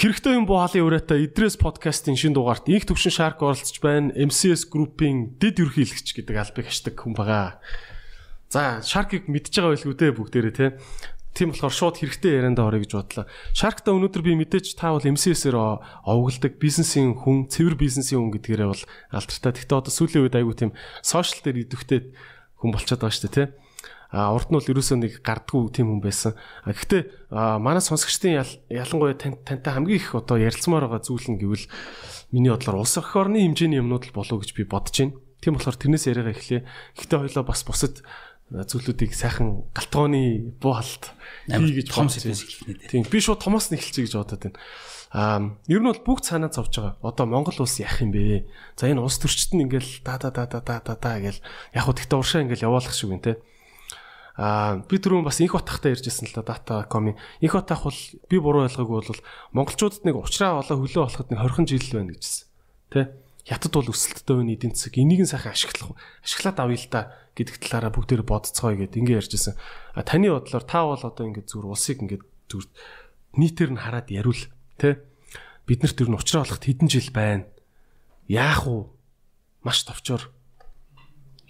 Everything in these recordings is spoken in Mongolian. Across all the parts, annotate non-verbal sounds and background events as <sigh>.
Хэрэгтэй юм буу халын ураатай Идрээс подкастын шин дугаарт их төвшин шарк оролцож байна. MCS Group-ийн дэд ерөнхийлөгч гэдэг албыг хашдаг хүн байгаа. За, Shark-ыг мэдж байгаа байлгүй дээ бүгдээрээ те. Тийм болохоор шууд хэрэгтэй ярианда орё гэж бодлоо. Shark-та өнөөдөр би мэдээж та бол MCS-ээр овогддаг бизнесийн хүн, цэвэр бизнесийн хүн гэдгээрээ бол алдартай. Гэхдээ одоо сүүлийн үед айгүй тийм сошиал дээр идэвхтэй хүн болчиход байгаа шүү дээ те урд нь бол ерөөсөө нэг гардггүй тийм хүн байсан. Гэхдээ манай сонсогчдын ялангуяа тантай хамгийн их одоо ярилцмаар байгаа зүйл нь гэвэл миний бодлоор улс өх орны хэмжээний юмнууд л болов гэж би бодож байна. Тийм болохоор тэрнээс яриагаа эхлэе. Гэхдээ хоёлоо бас бусад зүйлүүдийг сайхан галтгооны буу халт хий гэж том сэдвээс эхлэнэ. Тийм би шууд томоос нь эхэлчихье гэж бодоод байна. Аа ер нь бол бүгд санаа зовж байгаа. Одоо Монгол улс яах юм бэ? За энэ улс төрчид нь ингээл да да да да да да гэл яг хөө тэгтээ уршаа ингээл яваалах шиг байна те. Аа би түрүүн бас инх батхтай ярьжсэн л да дата.com-ийн инх батх бол би буруу ойлгоогүй бол монголчуудад нэг уучраа олоо хөлөө болоход нэг 20 жил байна гэжсэн. Тэ? Хятад бол өсөлттэй байна эдийн засаг энийг нь сайхан ашиглах ашиглаад авъя л да гэдэг талаараа бүгдээр бодцгоё гэд ингэ ярьжсэн. А таны бодлоор та бол одоо ингэ зүр улсыг ингэ зүр нийтээр нь хараад яриул тэ? Бид нарт ер нь уучраа олоход хэдэн жил байна? Яах вэ? Маш товчоор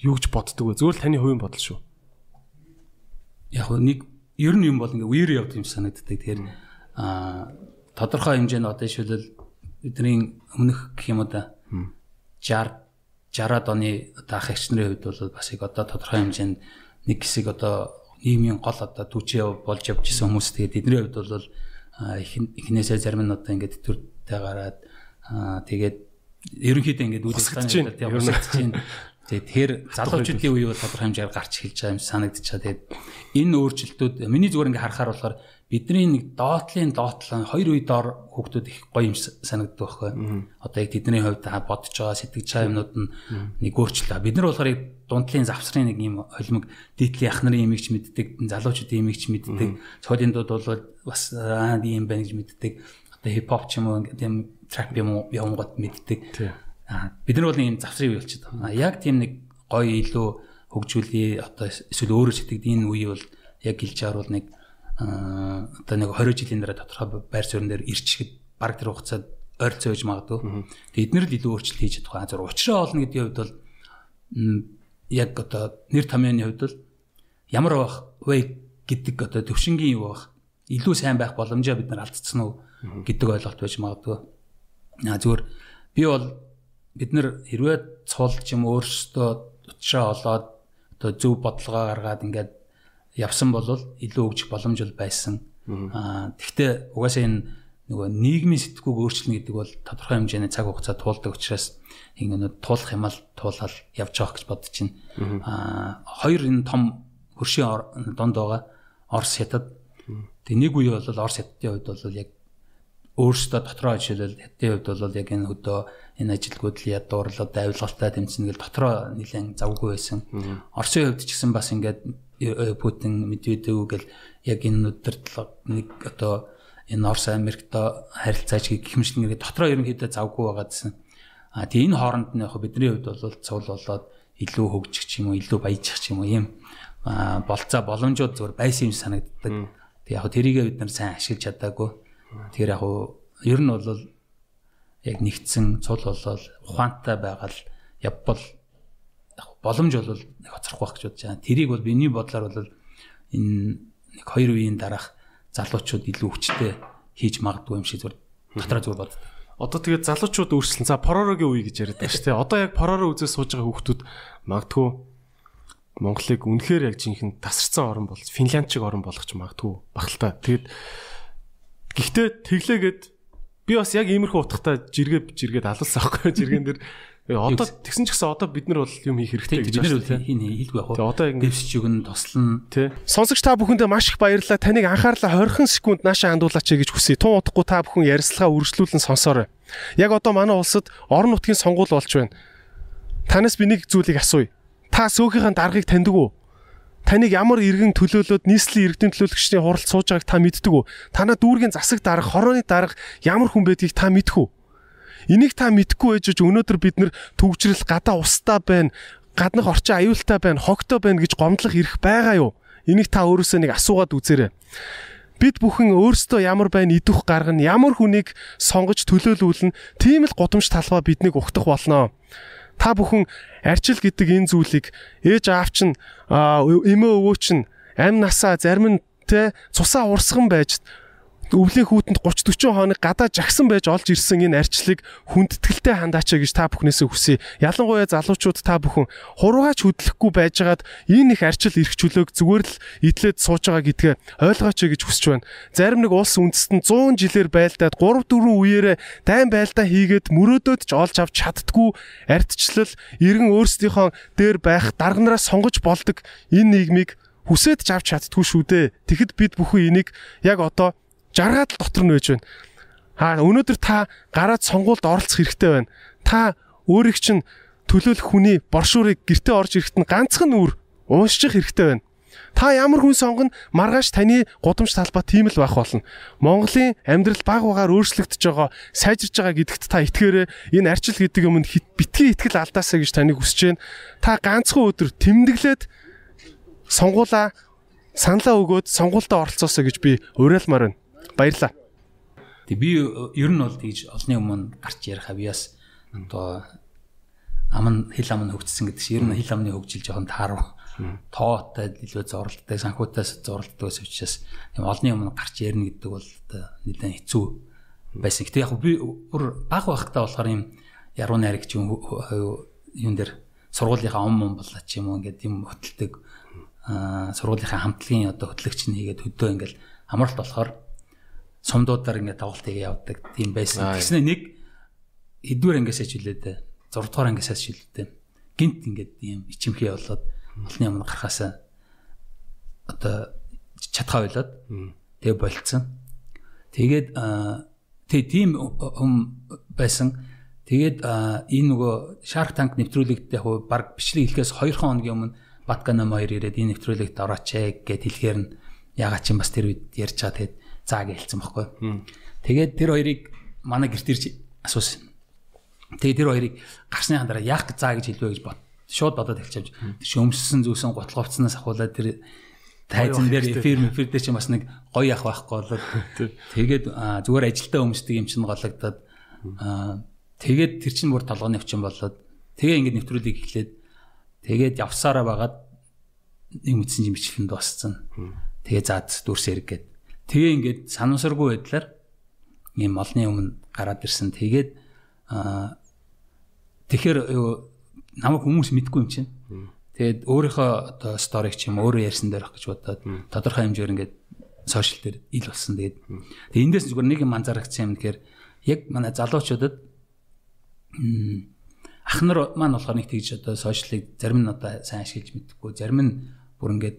юу гэж боддөг вэ? Зөвхөн таны хувийн бодол шүү яг нэг ер нь юм бол ингээ үер явд юм санагддаг. Тэгэхээр а тодорхой хэмжээнд одоо шилбэл бидний өмнөх гэх юм уу да 60 60-аад оны одоо ах эгч нарын хувьд бол бас яг одоо тодорхой хэмжээнд нэг хэсэг одоо нийгмийн гол одоо түүчээ болж явж исэн хүмүүс. Тэгээд эдний хувьд бол эхнээсээ зарим нь одоо ингээд төртэй гараад тэгээд ерөнхийдөө ингээд байгаа тийм усагдж чинь Тэгээд тэр залуучуудын үе бол тодорхой хэмжээр гарч эхэлж байгаа юм санагдчихаа. Тэгээд энэ өөрчлөлтүүд миний зүгээр ингээ харахаар болохоор бидний нэг доотлын доотлон хоёр үе доор хүүхдүүд их гоё юм санагддаг байхгүй. Одоо яг тэдний хувьд бодож байгаа сэтгэж байгаа юмнууд нь нэг өөрчлөлт. Бид нар болохоор дундлын завсрын нэг юм холимог дийтгэлийн ах нарын имигч мэддэг, залуучуудын имигч мэддэг. Цодын дууд бол бас аа ийм байна гэж мэддэг. Одоо хипхоп ч юм уу тийм трап юм уу явангууд мэддэг бид нар бол ийм завсрын үе болчиход байгаа. Яг тийм нэг гоё илүү хөгжүүлээ одоо эсвэл өөрөө сэтгэдэг энэ үе бол яг гэлж харуул нэг одоо нэг 20 жилийн дараа тодорхой байр суурин дээр ирчихэд баг тэр хугацаад ойрцоо гэж магадгүй. Тэгээд эднэр л илүү өөрчлөлт хийж чадах. Зөв уучраа олно гэдгийн хувьд бол яг одоо нэр томьёоны хувьд бол ямар байх вэ гэдэг одоо төвшингийн юу байх илүү сайн байх боломжоо бид нар алдсан уу гэдэг ойлголт байж магадгүй. Аа зүгээр би бол бид нар хэрвээ цуулж юм өөрсдөө утшаа олоод одоо зөв бодлогоо гаргаад ингээд явсан бол илүү өгчих боломж бол байсан. Аа тэгвэл угаасаа энэ нөгөө нийгмийн сэтгүүг өөрчлөнө гэдэг бол тодорхой хэмжээний цаг хугацаа туулдаг учраас ингэ туулах юм ал туулаад явж байгаа гэж бодож байна. Аа хоёр энэ том хөршийн донд байгаа Орос хятад. Тэг нэг үе бол Орос хятадын хувьд бол яг өөрсдөө дотроо жишээлбэл хятадын хувьд бол яг энэ хөдөө энэ ажилгууд л ядуурлаад авилгалтай тэмцэнэ гэл дотроо нэлээд завгүй байсан. Оросын хувьд ч гэсэн бас ингээд э, Путин Медведев гэл яг энэ өдөртлөг нэг одоо энэ Орос Америктой харилцаач юм шиг нэг дотроо ерөнхийдөө завгүй байгаа гэсэн. А тэгээ энэ хооронд нь яг бидний хувьд бол цул болоод илүү хөгжих ч юм уу илүү баяжих ч юм уу ийм болцоо боломжууд зүгээр байсан юм санагддаг. Тэг яг тэрийгээ бид нар сайн ашиглаж чадаагүй. Тэгэхээр яг ер нь бол яг нэгдсэн цул болол ухаантай байгаад явбал боломж бол нэг хоцрохгүй байх гэж бодож байна. Тэрийг бол миний бодлоор бол энэ нэг хоёр үеийн дараах залуучууд илүү хүчтэй хийж магадгүй юм шиг зүгээр дотроо зүгээр боддог. Одоо тэгээд залуучууд өөрчлөн за поророгийн үе гэж яриад байна шүү дээ. Одоо яг пороро үзээс сууж байгаа хүүхдүүд магадгүй Монголыг үнэхээр яг жинхэнэ тасарсан орн болж Финлянд шиг орн болгож магадгүй багталтаа. Тэгээд гэхдээ тэглээгээд би бас яг иймэрхүү утгатай жиргээ жиргээд алуулсан байхгүй жиргэн дээр одоо тэгсэн ч гэсэн одоо бид нар бол юм хийх хэрэгтэй гэж байна тийм хин хийлгүй яг. Тэгээ одоо ингэ дэвсч өгн тослон тий. Сонсогч та бүхэндээ маш их баярлалаа. Таныг анхаарлаа 20 секунд нааша хандуулаач гэж хүсье. Тун удахгүй та бүхэн ярилцлага үргэлжлүүлэн сонсоорой. Яг одоо манай улсад орон нутгийн сонгуул болж байна. Танаас би нэг зүйлийг асууя. Та сөөхийнхээ даргаыг таньдаг уу? Таныг ямар иргэн төлөөлөөд нийслэлийн иргэдийн төлөөлөгчдийн хуралд сууж байгааг та мэддэг үү? Танаа дүүргийн засаг дарга, хорооны дарга ямар хүн байдгийг та мэдэх үү? Энийг та мэдхгүй байж өнөөдөр бид нэр төгжрэл гадаа устаа байна, гаднах орчин аюултай байна, хогтой байна гэж гомдлох эрх байгаа юу? Энийг та өөрөөсөө нэг асуугаад үзээрэй. бид бүхэн өөрсдөө ямар байна идэх гаргана, ямар хүнийг сонгож төлөөлүүлнэ, тийм л гудамж талбай биднийг ухтах болно. Та бүхэн арчил гэдэг энэ зүйлийг ээж аав чинь эмээ өвөө чинь амь насаа зарим нь те цусаа урсган байж өвлийн хүүтэнд 30 40 хоног гадаа жагсан байж олж ирсэн энэ арчлыг хүндэтгэлтэй хандаач гэж та бүхнээсээ хүсье. Ялангуяа залуучууд та бүхэн хуруугаач хөдлөхгүй байжгаад энэ их арчил эрх чөлөөг зүгээр л идлээд сууж байгаа гэдгээ ойлгооч гэж хүсэж байна. Зарим нэг улс үндэстэн 100 жилээр байлдаад 3 4 үеэрээ дайн байлдаа хийгээд мөрөөдөөд ч олж авч чаддгүй ардчлал иргэн өөрсдийнхөө дээр байх дарганараас сонгож болдог энэ нийгмийг хүсээд ч авч чаддгүй шүү дээ. Тэгэхэд бид бүхэн энийг яг одоо жаргаад л дотор нь байж байна. Аа өнөөдөр та гараад сонгуульд оролцох хэрэгтэй байна. Та өөрийг чинь төлөөлөх хүний боршуурыг гэртээ орж ирэхэд нь ганцхан үр уушчих хэрэгтэй байна. Та ямар хүн сонгоно маргааш таны гудамж талбай тийм л байх болно. Монголын амьдрал баг багаар өөрчлөгдөж байгаа, сайжирч байгаа гэдэгт та итгээрэй. Энэ арчил гэдэг юмд битгий итгэл алдаасаа гэж таныг хүсэж байна. Та ганцхан өдөр тэмдэглээд сонгуулаа саналаа өгөөд сонгуультаа оролцоосоо гэж би уриалмаар байна. Баярлаа. Тэг би ер нь бол тэгж олны өмнө гарч яриха би бас одоо амн хил амн хөгжсөн гэдэг чинь ер нь хил амны хөгжил жоохон таарав. Тоотой илүү зурлалтай санхүүтээс зурлалтай ус учраас тийм олны өмнө гарч ярина гэдэг бол нэлээд хэцүү байсан. Гэтэ яг би бүр баг байхдаа болохоор юм яруу найраг ч юм юун дээр сургуулийнхаа ом мом болоо ч юм уу ингээд юм хөтэлдэг аа сургуулийнхаа хамтлагийн одоо хөтлөгч нь хийгээд хөдөө ингээд амралт болохоор сумдуудаар ингээд тоглолт хийгээ явдаг тийм байсан. Тэгснэ нэг эдгээр ангиасаа ч үлээдэ 6 дугаар ангиасаа ч үлээдэ. Гинт ингээд ийм ичимхий болоод олны өмнө гарахаасаа одоо чадхаа ойлоод тэгээ болцсон. Тэгээд тэгээ тийм хүм байсан. Тэгээд энэ нөгөө Shark Tank нэвтрүүлэгт яг баг бичлэг хэлэхээс 2 хоногийн өмнө Баткана Моёр ирээд энэ нэвтрүүлэгт орооч ээ гэд хэлэхээр нь ягаад ч юм бас тэр үед ярьж байгаа. Тэгээд заа гэж хэлсэн байхгүй. Тэгээд тэр хоёрыг манай гэрт ирж асуусан. Тэгээд тэр хоёрыг гарсны хандараа яах гэж заа гэж хэлвэ гэж бод. Шууд бодоод эхэлж авч. Тэр чи өмссөн зүйлсэн готлговцснаас ахуулаад тэр тайзан дээр эфир эфир дээр чи бас нэг гоё ах байхгүй болоод <laughs> тэгээд зүгээр ажилдаа өмсдөг юм чинь гологдоод тэгээд тэр чинь бүр толгойн өвчин болоод тэгээ ингээд нэвтрүүлгийг эхлээд тэгээд явсараа байгаад нэг мэдсэн юм бичлэгэнд дууссан. Тэгээ заад дүрс хэрэг гээд Тэгээ ингээд санамсаргүй байдлаар ийм олны өмнө гараад ирсэн. Тэгээд аа тэгэхээр намайг хүмүүс мэдгүй юм чинь. Тэгээд өөрийнхөө одоо сторик ч юм өөрөө ярьсан дээр гэж бодоод тодорхой хэмжээр ингээд сошиал дээр ил болсон. Тэгээд тэгээд эндээс зүгээр нэг юм анзаарчихсан юм гэхээр яг манай залуучуудад ах нар маань болохоор нэг тэгж одоо сошиалыг зарим нь одоо сайн ашиглаж мэдхгүй, зарим нь бүр ингээд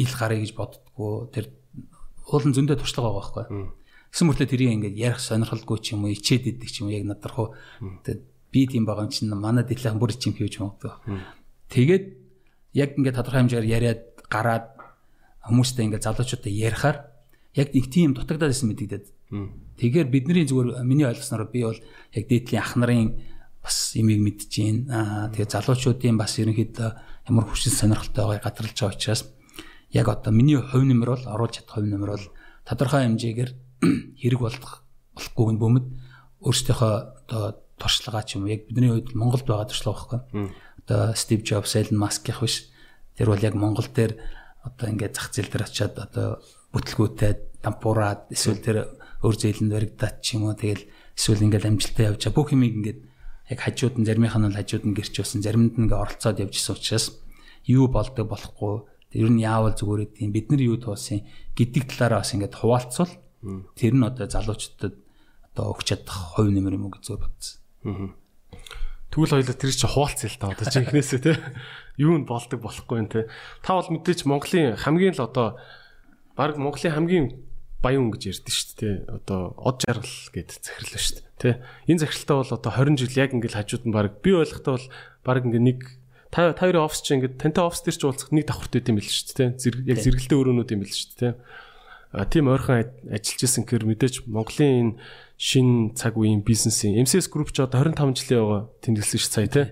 ил гарыг гэж боддгоо тэр уулын зөндөө туршлага байгаа байхгүй. Гэсэн мөртлөө тэрийг ингээд ярих сонирхолгүй ч юм уу ичээд идэх ч юм уу яг надрах уу. Тэгээд би тийм байгаа юм чинь манай дэлхийн бүр чим хийж магадгүй. Тэгээд яг ингээд тодорхой хэмжээгээр яриад гараад хүмүүстэй ингээд залуучуудаа ярихаар яг нэг тийм дутагдаад байсан мэдэгдээд. Тэгэхээр бидний зүгээр миний ойлгосноор би бол яг дээдлийн ах нарын бас имийг мэдчихээн. Аа тэгээ залуучуудын бас ерөнхийдөө ямар хүчин сонирхолтой байгааг гадралж байгаа учраас яг одоо миний хувь нэмэр бол оруулж чадах хувь нэмэр бол тодорхой хэмжээгээр <clears throat> хэрэг болох болохгүй бөмбөд өөрсдийнхөө одоо туршлагаа ч юм яг бидний үед Монголд байгаа туршлага байхгүй. Одоо Стив Джобс, Эллен Маских биш. Тэр бол яг Монгол дээр одоо ингээд зах зээл дээр очиад одоо бүтлгүүтэй тампураад эсвэл тэр өөр зээлэнд баригдаад ч юм уу тэгэл эсвэл ингээд амжилттай явж байгаа бүх юмыг ингээд яг хажууд нь заримынх нь бол хажууд нь гэрч басан заримд нь ингээд оролцоод явж исэн учраас юу болдог болохгүй ер нь яавал зүгээр гэдэг бид нар юу туулсан гэдэг талаараа бас ингээд хуваалцвал тэр нь одоо залуучуудад одоо өгч чадах хувь нэмэр юм уу гэж зөв бодсон. Тэгвэл хоёлаа тэр чинь хуваалцъя л та одоо жинхнээсээ те юу нь болдог болохгүй юм те. Та бол мэдээч Монголын хамгийн л одоо баг Монголын хамгийн баян хүн гэж ярьдэн шүү дээ. Одоо од жаргал гэд захирлаа шүү дээ. Тэ. Энэ захиралтай бол одоо 20 жил яг ингээл хажууд нь баг би ойлгохтой бол баг ингээ нэг та хоёрын офис чинь ингээд тантай офис дээр ч уулзах нэг давхарт байт юм бэл шүү дээ. Зэрэг яг зэрэгэлдээ өрөөнүүд юм бэл шүү дээ. А тийм ойрхон ажиллаж исэн гэхээр мэдээж Монголын энэ шин цаг үеийн бизнесийн MCS Group ч одоо 25 жилийн байгаа тэмдэглэсэн шүү сая тий.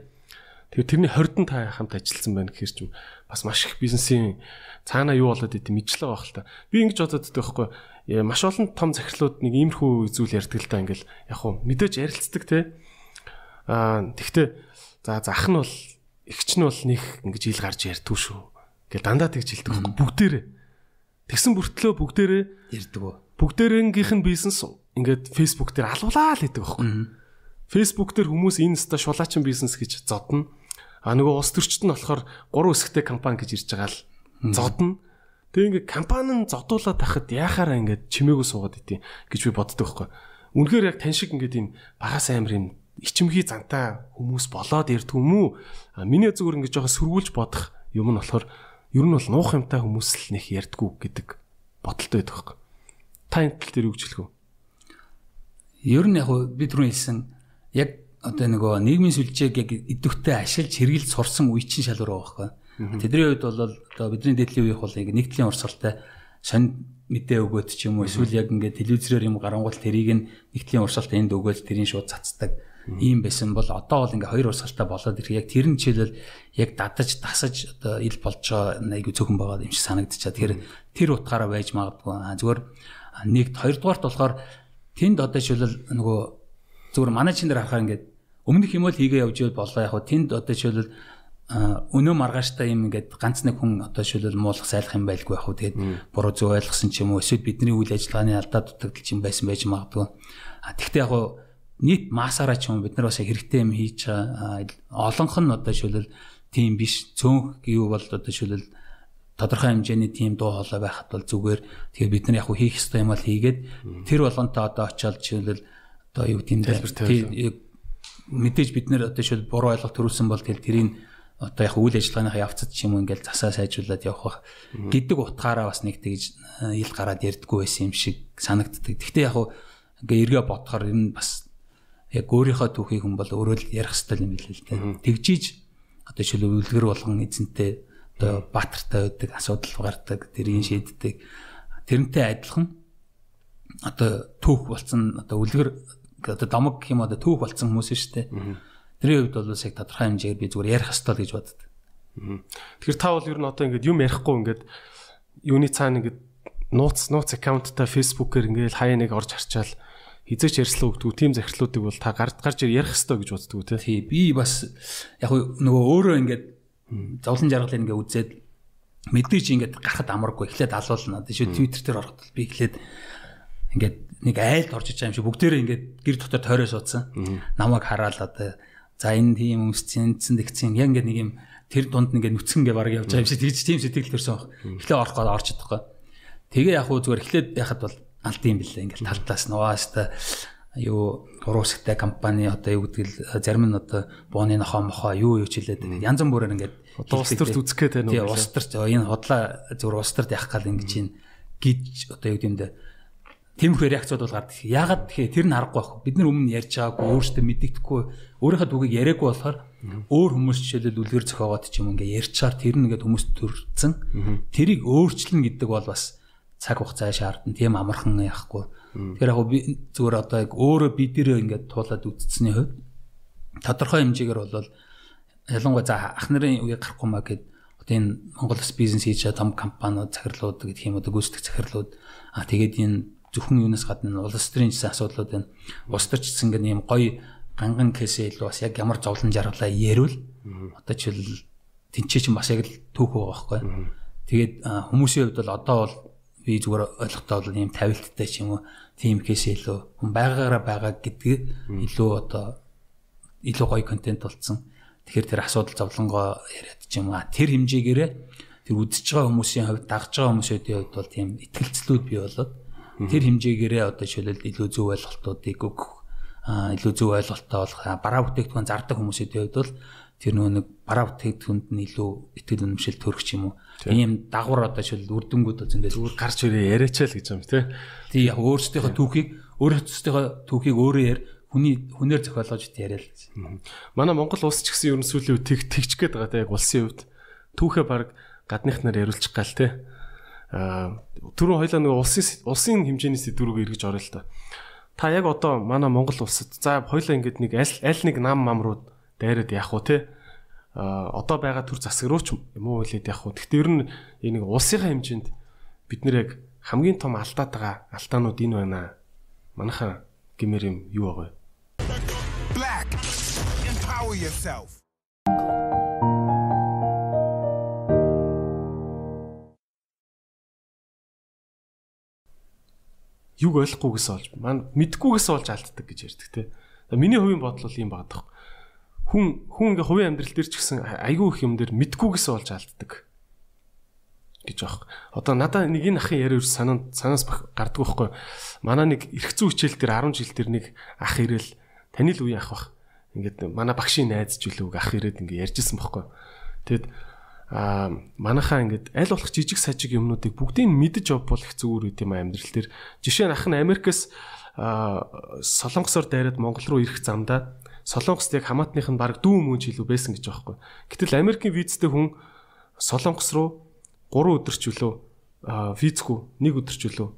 Тэгээ тэрний хордон та хамт ажилласан байна гэхэр чинь бас маш их бизнесийн цаанаа юу болоод идэв мэдлэг байх л та. Би ингэж байдаг байхгүй маш олон том захирлууд нэг иймэрхүү зүйл ярьдаг л та ингээл яг хуу мэдээж ярилцдаг те. Аа тэгтээ за зах нь бол эгч нь бол нэг ингэж ил гарч ярьдгүй шүү. Гэл дандаа тэгж хэлдэг байхгүй бүгдээрээ. Тэгсэн бүртлөө бүгдээрээ ярьдаг. Бүгдээрнгийнх нь бизнес ингээд Facebook дээр алуулаа л гэдэг байхгүй. Facebook дээр хүмүүс энэ ста шулаачин бизнес гэж зодно. А нөгөө улс төрчд нь болохоор гурван хэсэгтэй компани гэж ирж байгаа л зодно. Тэгээ ингээд компани нь зодуулаад тахад яхаараа ингээд чимээгүй суугаад итий гэж би боддог байхгүй. Үнэхээр яг тань шиг ингээд энэ багаас амир юм ичимхий зантай хүмүүс болоод ирдэг юм уу? Миний зүгээр ингээд жоохон сөргүүлж бодох юм нь болохоор ер нь бол нуух юмтай хүмүүс л нэх ярьдгүү гэдэг бодолтой байдаг байхгүй. Та энэ тал дээр юу гэж хэлэх вэ? Ер нь яг би түрүү хэлсэн яг одоо нөгөө нийгмийн сүлжээг яг идэвхтэй ашиглаж хэрэгэлж сурсан үе чинь шалгуур байгаа байхгүй. Тэдний хувьд бол одоо бидний дэдлийн үеийнх бол нэг нэгдлийн урсгалтай сонь мэдээ өгөөд ч юм уу эсвэл яг ингээд телевизээр юм гарангуул тэрийг нэгдлийн урсгалт энд өгөөд тэрийн шууд цацдаг ийм байсан бол одоо бол ингээ хоёр урсгалтай болоод ирэх яг тэр нь жишээлбэл яг дадаж тасаж одоо ил болж байгаа айгу цөөхөн байгаа юм шиг санагдчихаа. Тэгэхээр тэр утгаараа байж магадгүй. Зүгээр нэг хоёрдугаарт болохоор тэнд одоо жишээлбэл нөгөө зүгээр манай чин дээр харахаар ингээд өмнөх юм бол хийгээ явж ивэл болоо яг хөө тэнд одоо жишээлбэл өнөө маргааштай юм ингээд ганц нэг хүн одоо шилэл муулах сайлах юм байлгүй яг хөө тэгээд буруу зөв ойлгосон ч юм уу эсвэл бидний үйл ажиллагааны алдаа дутагдал юм байсан байж магадгүй. А тэгвэл яг хөө нийт масаараа ч юм бид нар бас хэрэгтэй юм хийж байгаа олонх нь одоо шилэл тийм биш. Цөөнх юу бол одоо шилэл тодорхой хэмжээний тийм дуу хоолой байхад бол зүгээр. Тэгээ бид нар яг хийх ёстой юм бол хийгээд тэр болгонтой одоо очиод шилэл одоо юу тийм мэдээж бид нэр одоо шил буруу ойлголт төрүүлсэн бол тэгэл тэрийг одоо яг үйл ажиллагааныхаа явцад ч юм уу ингээл засаа сайжруулад явах бах. Гэдэг утгаараа бас нэг тэгж э, ил гараад ярьдггүй байсан юм шиг санагддаг. Гэхдээ яг ингээ эргээ бодохоор энэ бас яг өөрийнхөө түүхийг хүн бол өөрөө л ярих хэрэгтэй юм билээ л дээ. Тэгжиж одоо шил үлгэр болгон эзэнтэй одоо баатартай байдаг асуудал гардаг, тэрийг шийддэг. Тэрнтэй адилхан одоо түүх болсон одоо үлгэр одоо домог гэх юм одоо түүх болсон хүмүүс шүү дээ. Тэрийн хувьд бол яг тодорхой хэмжээгээр би зүгээр ярих хэрэгтэй гэж боддог. Тэгэхээр та бол ер нь одоо ингээд юм ярихгүй ингээд юуны цаана ингээд нууц нууц аккаунттай фэйсбүүкээр ингээд хаяа нэг орж харчаал хизээч ярьслаа өгдөг тийм захирлуудыг бол та гард гарч ярих хэрэгтэй гэж боддог тий. Би бас яг нөгөө өөрөө ингээд зовлон жаргалыг ингээд үзээд мэдээж ингээд гарахад амаргүй эхлээд алуулна. Тийш Twitter дээр ороход би эхлээд ингээд нэг айлд орж байгаа юм шиг бүгдээрээ ингээд гэр дотор тойроо суудсан. Намайг хараад одоо за энэ тийм өмсцэн тэгцэн яг ингээд нэг юм тэр дунд нэгээ нүцгэн гэ бараг явж байгаа юм шиг тэгж тийм сэтгэл төрсөн баг. Эхлээ орох гол орж чадахгүй. Тэгээ яг хуу зүгээр эхлээд яхад бол алд юм бэлээ ингээд талдаас нугааста юу уруусгтай компани одоо юу гэдэг л зарим нь одоо бууны нохоо мохоо юу юу ч хэлээд янз бүрээр ингээд улс төрт үзэх гээд байна уу. Тий улс төрт энэ хотлоо зүгээр улс төрт явах гал ингэж чинь гэж одоо юу гэмдэ Тиймэрхүү реакцууд бол гардаг. Яагаад тэгэхээр тэр нь аргагүй байх. Бид нар өмнө ярьж байгаагүй өөрсдөө мэддэгдэхгүй өөрийнхөө түүхийг яриаггүй болохоор өөр хүмүүс жишээлбэл үлгэр зохиогоод ч юм ингээ ярьчаар тэр нь ингээд хүмүүс төрцөн. Тэрийг өөрчлөн гэдэг бол бас цаг хугацаа шаардна. Тийм амархан яахгүй. Тэгэхээр яг би зүгээр одоо яг өөрөө бидэрээ ингээд туулаад үтцсэний хувьд тодорхой хэмжээгээр бол ялангуяа за ах нарын үеийг гарахгүй маа гэд одоо энэ Монгол бизнес хийж байгаа том компаниуд захирлууд гэх юм одоо гүйцэтгэх захирлууд а тэгээд энэ зөвхөн юунаас гадна улс төрийн гэсэн асуудлууд байна. Улс төрчсөн гэн ийм гоё ганган кейсээ илүү бас яг ямар зовлон жаргалаа ярил одоо жишээл тэнцээ чинь бас яг л түүх байгаа байхгүй. Тэгээд хүмүүсийн хувьд бол одоо бол би зүгээр ойлгохтой бол ийм тавилттай ч юм уу тийм кейсээ илүү хүн байгаагаараа байгаа гэдгийг илүү одоо илүү гоё контент болцсон. Тэгэхээр тэр асуудал зовлонгоо яриад ч юм аа тэр хэмжээгээрээ тэр үзэж байгаа хүмүүсийн хувьд дагж байгаа хүмүүсийн хувьд бол тийм ихтгэлцлүүд бий болоод Тэр хэмжээгээрээ одоо шилэл илүү зөв ойлголтуудыг өгөх илүү зөв ойлголттой болох бараа бүтээгдэхүүн зардаг хүмүүсийн хувьд бол тэр нөгөө нэг бараа бүтээгдэхүүнд нь илүү итгэл үнэмшил төрөх юм уу. Ийм дагвар одоо шил үрдэнгүүд зөндөө зүгээр гарч ирээ яриачаал гэж юм тий. Тий яг өөрсдийнхөө түүхийг өөрсдийнхөө түүхийг өөрөө яар хүний хүнээр зохиолгож яриа л. Манай Монгол улс ч гэсэн ерөн сүүлийн үед тэгч гээд байгаа тий яг улсын хувьд түүхээ баг гадных нар яриулчих гал тий түрүү хоёлаа нэг улсын улсын хэмжээний сэдвүүрөөр эргэж орё л та. Та яг одоо манай Монгол улсад за хоёлаа ингээд нэг аль аль нэг нам мам руу дайраад явах уу те? Одоо байгаа төр засаг руу ч юм уу хэлээд явах уу. Гэхдээ ер нь энэ нэг улсынхаа хэмжээнд бид нэр яг хамгийн том алдаад байгаа алдаанууд энэ байна. Манайхаа гимээр юм юу байгаа вэ? Black empower yourself. юг ойлгохгүйгээс олж маань мэдхгүйгээс олж алддаг гэж ярьдаг те. Миний хувийн бодол бол ийм багтах. Хүн хүн ингээ хувийн амьдрал дээр ч гэсэн айгүй их юм дээр мэдхгүйгээс олж алддаг гэж аах. Одоо надаа нэг энэ ахын яриа санаа санаас гарддаг байхгүй. Манай нэг эрх зүй хичээл дээр 10 жил дээр нэг ах ирээл таны л үе ах бах. Ингээд манай багшийн найз үлээг ах ирээд ингээ ярьжсэн байхгүй. Тэгэд аа манайхаа ингээд аль болох жижиг сажиг юмнуудыг бүгдийг мэдэж явбал их зүгээр үт юм амьдрал дээр. Жишээ нь ах нь Америкээс солонгосоор дайраад Монгол руу ирэх замдаа солонгост яг хамаатных нь баг дүү мөн жилүү байсан гэж байгаа байхгүй. Гэтэл Америкийн визтэй хүн солонгос руу 3 өдөр ч үлөө визгүй нэг өдөр ч үлөө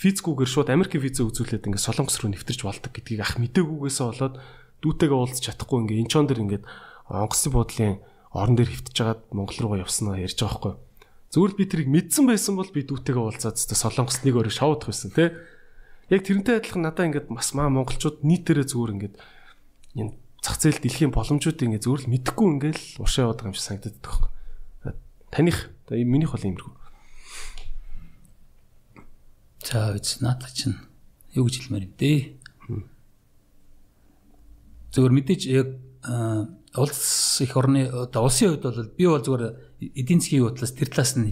визгүйгээр шууд Америкийн визээ үзүүлээд ингээд солонгос руу нэвтэрч болдог гэдгийг ах мдэггүйгээсээ болоод дүүтэйгээ уулзч чадахгүй ингээд энэ чон дэр ингээд онгоцны буудлын орон дээр хөвтөж жагаад Монгол руугаа явснаа ярьж байгаа байхгүй. Зүгээр би тэрийг мэдсэн байсан бол би дүүтэйгээ уулзаад тест солонгос нэг өрөө шавуудах байсан тий. Яг тэрнтэй адилхан надаа ингээд бас маа монголчууд нийтээрээ зүгээр ингээд энэ зах зээл дэлхийн боломжуудыг ингээд зүгээр л мэдэхгүй ингээд л уршаа яваад байгаа юм шиг санагдаад байгаа байхгүй. Таних минийх бол иймэрхүү. За үз наадах чинь юу гэж хэлмээр юм дээ. Зөвхөн мэдээж яг улс их орны одоо улсын хувьд бол би бол зүгээр эдийн засгийн бодлоос тэр талаас нь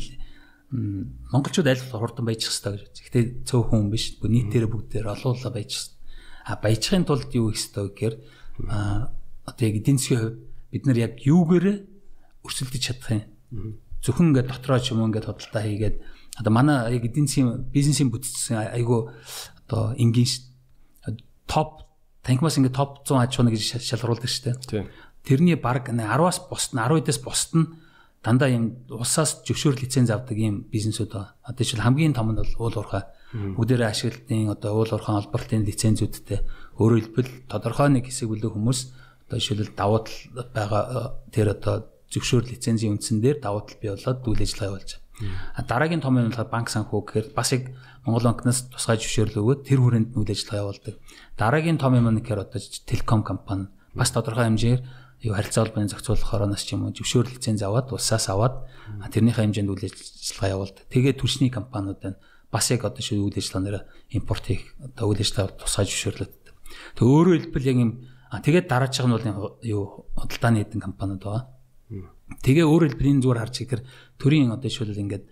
монголчууд аль болох хурдан баяжих хэрэгтэй гэж. Гэхдээ цөөхөн хүн биш. Нийтээр бүгдээр олоола баяжих. А баяжихын тулд юу хийх хэрэгтэй гэхээр одоо яг эдийн засгийн хувьд бид нар яг юугээр өрсөлдөж чадах юм. Зөвхөн ингээд дотроо ч юм уу ингээд хөдөлთა хийгээд одоо манай яг эдийн засгийн бизнесийн бүтцсэн айгу одоо энгийн топ танхимаас ингээд топ 100 аж ахуйн гэж шалгаруулдаг шүү дээ. Тэрний баг 10-аас босд нь 10-аас босд нь дандаа юм улсаас зөвшөөр лиценз авдаг юм бизнесүүд ба. Одоо жишээл хамгийн том нь бол уул уурхай. Үдээрээ ашиглалтын одоо уул уурхай холбоотой лицензүүдтэй өөрөөр хэлбэл тодорхой нэг хэсэг бүлэг хүмүүс одоо жишээлбэл давуу тал байгаа тэр одоо зөвшөөр лицензийн үндсэн дээр давуу тал бий болоод үйл ажиллагаа явуулж байгаа. А дараагийн том юм болохоор банк санхүү гэхээр бас яг Монгол банкнаас тусгай зөвшөөрөл өгөөд тэр хүрээнд үйл ажиллагаа явуулдаг. Дараагийн том юм нь гэхээр одоо телеком компани бас тодорхой хэмжээгээр юу харилцаа холбооны зохицуулах хороноос ч юм уу зөвшөөрөл лиценз аваад улсаас аваад тэрнийхээ хэмжээнд үйл ажиллагаа явуулдаг. Тэгээд түлшний компаниуд байна. Бас яг одоо шүү үйл ажиллагаанаар импорт хийх одоо үйл ажиллагаа тусгай зөвшөөрлөд. Тэг өөрөөр хэлбэл яг юм тэгээд дараачих нь бол юу худалдааны эдэн компаниуд байгаа. Тэгээ өөрөөр хэлбэл энэ зүгээр харж ихээр төрийн одоо шилбэл ингээд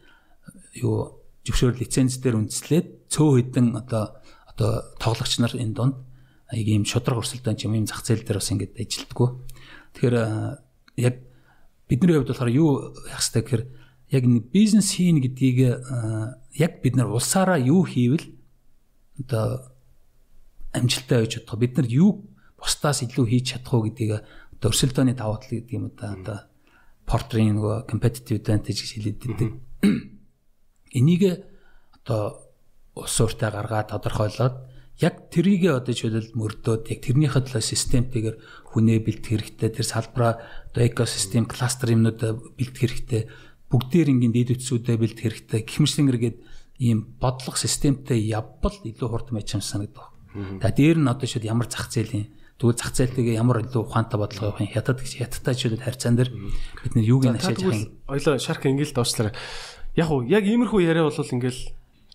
юу зөвшөөрөл лиценз дээр үндэслээд цөө хэдэн одоо одоо тоглогч нар энэ донд яг ийм шудраг өрсөлдөөн юм ийм зах зээл дээр бас ингээд ажилтггүй. Тэгэхээр яг бидний хувьд болохоор юу яах хэрэгтэй гэхээр яг нэг бизнес хийн гэдгийг яг бид нар улсаараа юу хийвэл одоо амжилттай байж чадах. Бид нар юу бусдаас илүү хийж чадах уу гэдгийг одоо өрсөлдөөний давуу тал гэдэг юм да одоо портрийн нөгөө competitive advantage гэж хэлээд байдаг. Энийг одоо улс ууртаа гаргаад тодорхойлоод яг тэрийг одоо жишээлбэл мөрдөөд яг тэрнийхээ төлөө системтэйгээр хүнээ бэлтгэх хэрэгтэй. Тэр салбараа одоо экосистем кластер юмнууд бэлтгэх хэрэгтэй. Бүгдээр ингийн дэд үтсүүдэд бэлтгэх хэрэгтэй. Гихмшлэнгэргээд ийм бодлого системтэй явбал илүү хурдан байж юм санагдав. За дээр нь одоо шууд ямар зах зээлийн тэгвэл зах зээлтэйгээ ямар илүү ухаантай бодлого явах юм хятад гэж хятадтай жишээлбэл харьцаан дээр бид нэр юуг нь байгаа юм. Ойлоо шарк ингээл доочлаа. Яг уу яг иймэрхүү яриа бол ингээл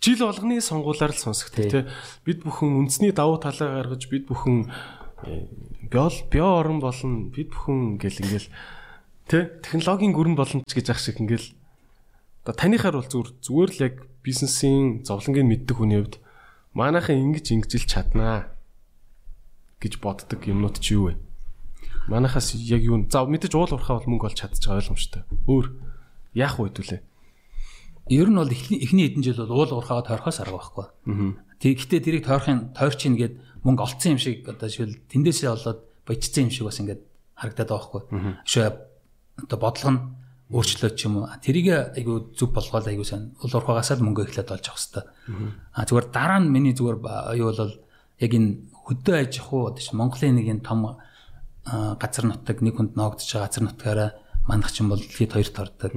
жил болгоны сонгуулаар л сонсогдсон тий. Бид бүхэн үндэсний давуу талаа гаргаж бид бүхэн э, биол био орон болно бид бүхэн ингээл ингээл тий технологийн гүрэн боломж гэж ах шиг ингээл одоо танихаар бол зүгээр зүгээр л яг бизнесийн зовлонгийг мэддэг хүний хувьд манайхан ингэж ингэж л чаднаа гэж боддог юмнууд чи юу вэ? Манайхаас яг юу за мэдээж уул уурхаа бол мөнгө олж чадчих ойлгомжтой. Өөр яах вэ хэдүүлээ? Ер нь бол эхний хэдэн жил бол уул уурхаагаа тойрхоос арга байхгүй. Тэгэхдээ тэрийг тойрхын тойрч ийн гээд мөнгө олцсон юм шиг одоо шил тэндээсээ болоод баяжсан юм шиг бас ингээд харагдаад байгаа байхгүй. Шөө одоо бодлого нь өөрчлөөд ч юм уу. Тэрийг айгу зүв болгоод айгу сайн уул уурхаагаас л мөнгө эхлээд олж авах хэвээр. А зүгээр дараа нь миний зүгээр юу бол яг энэ хөдөө аж ахуй одоо Монголын нэг энэ том газар нутаг нэг хүнд ноогдож байгаа газар нутгаараа манах чинь бол дэлхийд хоёрт ордог.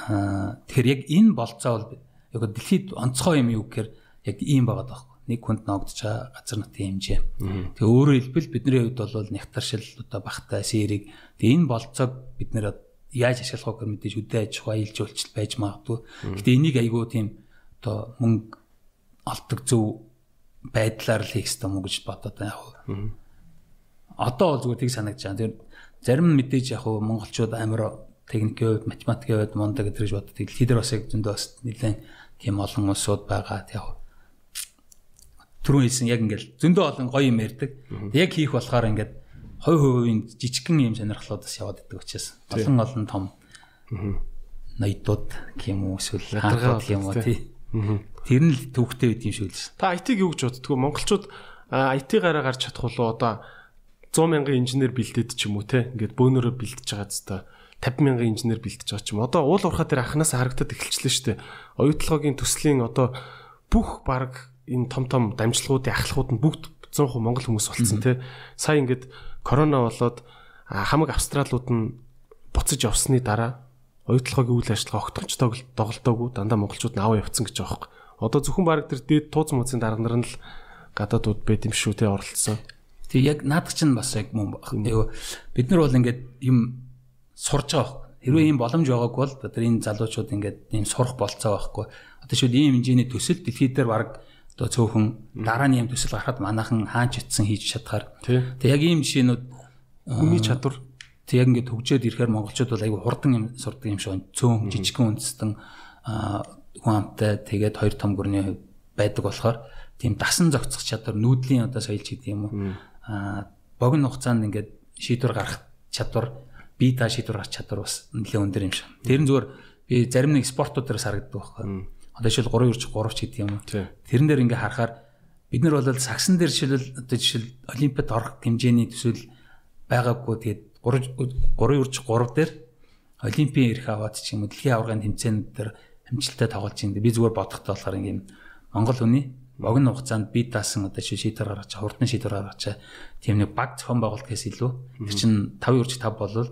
Аа тэгэхээр яг энэ болцоо бол яг дэлхийд онцгой юм юу гэхээр яг ийм байгаа даахгүй. Нэг хүнд ноогдож байгаа газар нутгийн хэмжээ. Тэгээ өөрөөр хэлбэл бидний хувьд бол нягтаршил одоо багтай сэрийг тэгээ энэ болцоог бид нэр яаж ашиглах вэ мэдээж үдэ аж ахуй аялал жуулчлал байж магадгүй. Гэтэ энийг айгүй тийм одоо мөнгө олдог зөв байдлаар л хийх ёстой мó гэж бодоод байна яг. Одоо бол зүгээр тийг санагдаж байна. Тэр зарим мэдээж яг монголчууд амар техникийн хувьд математикийн хувьд мундаг гэж боддог. Дэлхийд бас яг зөндөө бас нэлээд тийм олон улсууд байгаа. Яг түрүүн хэлсэн яг ингээл зөндөө олон гоё юм ярьдаг. Яг хийх болохоор ингээд хой хувийн жижигхэн юм сонирхлуудаас яваад идэг учраас олон олон том ноёдууд уу эсвэл хаалгууд гэх юм уу тий. Тэр нь л төвхтэй байд юм шиг л. Та IT-г юу гэж боддгоо монголчууд IT гараа гарч чадах болоо одоо 100 мянган инженер бэлдээд ч юм уу те ингээд бөөнөрөө бэлдэж байгаа зү 50 мянган инженер бэлдэж байгаа ч юм. Одоо уул уурхаа тэр анханаас харагдаад эхэлчихлээ шүү дээ. Оюутлагын төслийн одоо бүх баг энэ том том дамжлагуудын ахлахууд нь бүгд 100% монгол хүмүүс болцсон те. Сая ингээд корона болоод хамаг австралууд нь буцаж явсны дараа оюутлагын үйл ажиллагаа огтончтойг доголдоогүй дандаа монголчууд нь аваа явцсан гэж байгаа юм. Одоо зөвхөн баг тэр дээд тууз мууцын дарга нар нь л гадаадууд байд юм шүү те оролцсон. Тэг яг наадах чинь бас яг мөн. Бид нар бол ингээд юм сурж байгаа. Хэрвээ ийм боломж байгаагүй бол одоо энэ залуучууд ингээд ийм сурах болцоо байхгүй. Одоо шүүд ийм хэмжээний төсөл дэлхийд дээр баг одоо цөөхөн дараа нь юм төсөл гарахад манайхан хаач ицсэн хийж чадхаар. Тэг яг ийм жишээнүүд хүний чадвар. Тэг яг ингээд хөгжөөд ирэхээр монголчууд бол айгүй хурдан юм сурдаг юм шиг цөөн жижигхэн үндэстэн хүн амтай тэгээд хоёр том гүрний байдаг болохоор тийм дасан зохицох чадвар нүүдлийн одоо соёлч гэдэг юм уу? Богино хугацаанд ингээд шийдвэр гаргах чадвар бие та шийдвэр гаргах чадвар бас нэлээд өндөр юм шиг. Тэр нь зүгээр би зарим нэг спортууд дээрс харагддаг байхгүй Одоо жишээл 3 үрж 3 ч гэдэг юм. Тэрэн дээр ингээ харахаар бид нар бол сагсан дээр жишээл одоо жишээл олимпиад орох хэмжээний төсөл байгаагүй. Тэгээд 3 3 үрж 3 дээр олимпийн эрх аваад ч юм уу дэлхийн аваргын тэмцээнд дээр амжилттай тоглож байгаа. Би зүгээр бодохдоо болохоор ингээм Монгол хүний богино хугацаанд бие даасан одоо шийдвэр гаргаж хурдан шийдвэр гаргаж тийм нэг баг зохион байгуулалт гэхээс илүү. Тэр чинь 5 үрж 5 болвол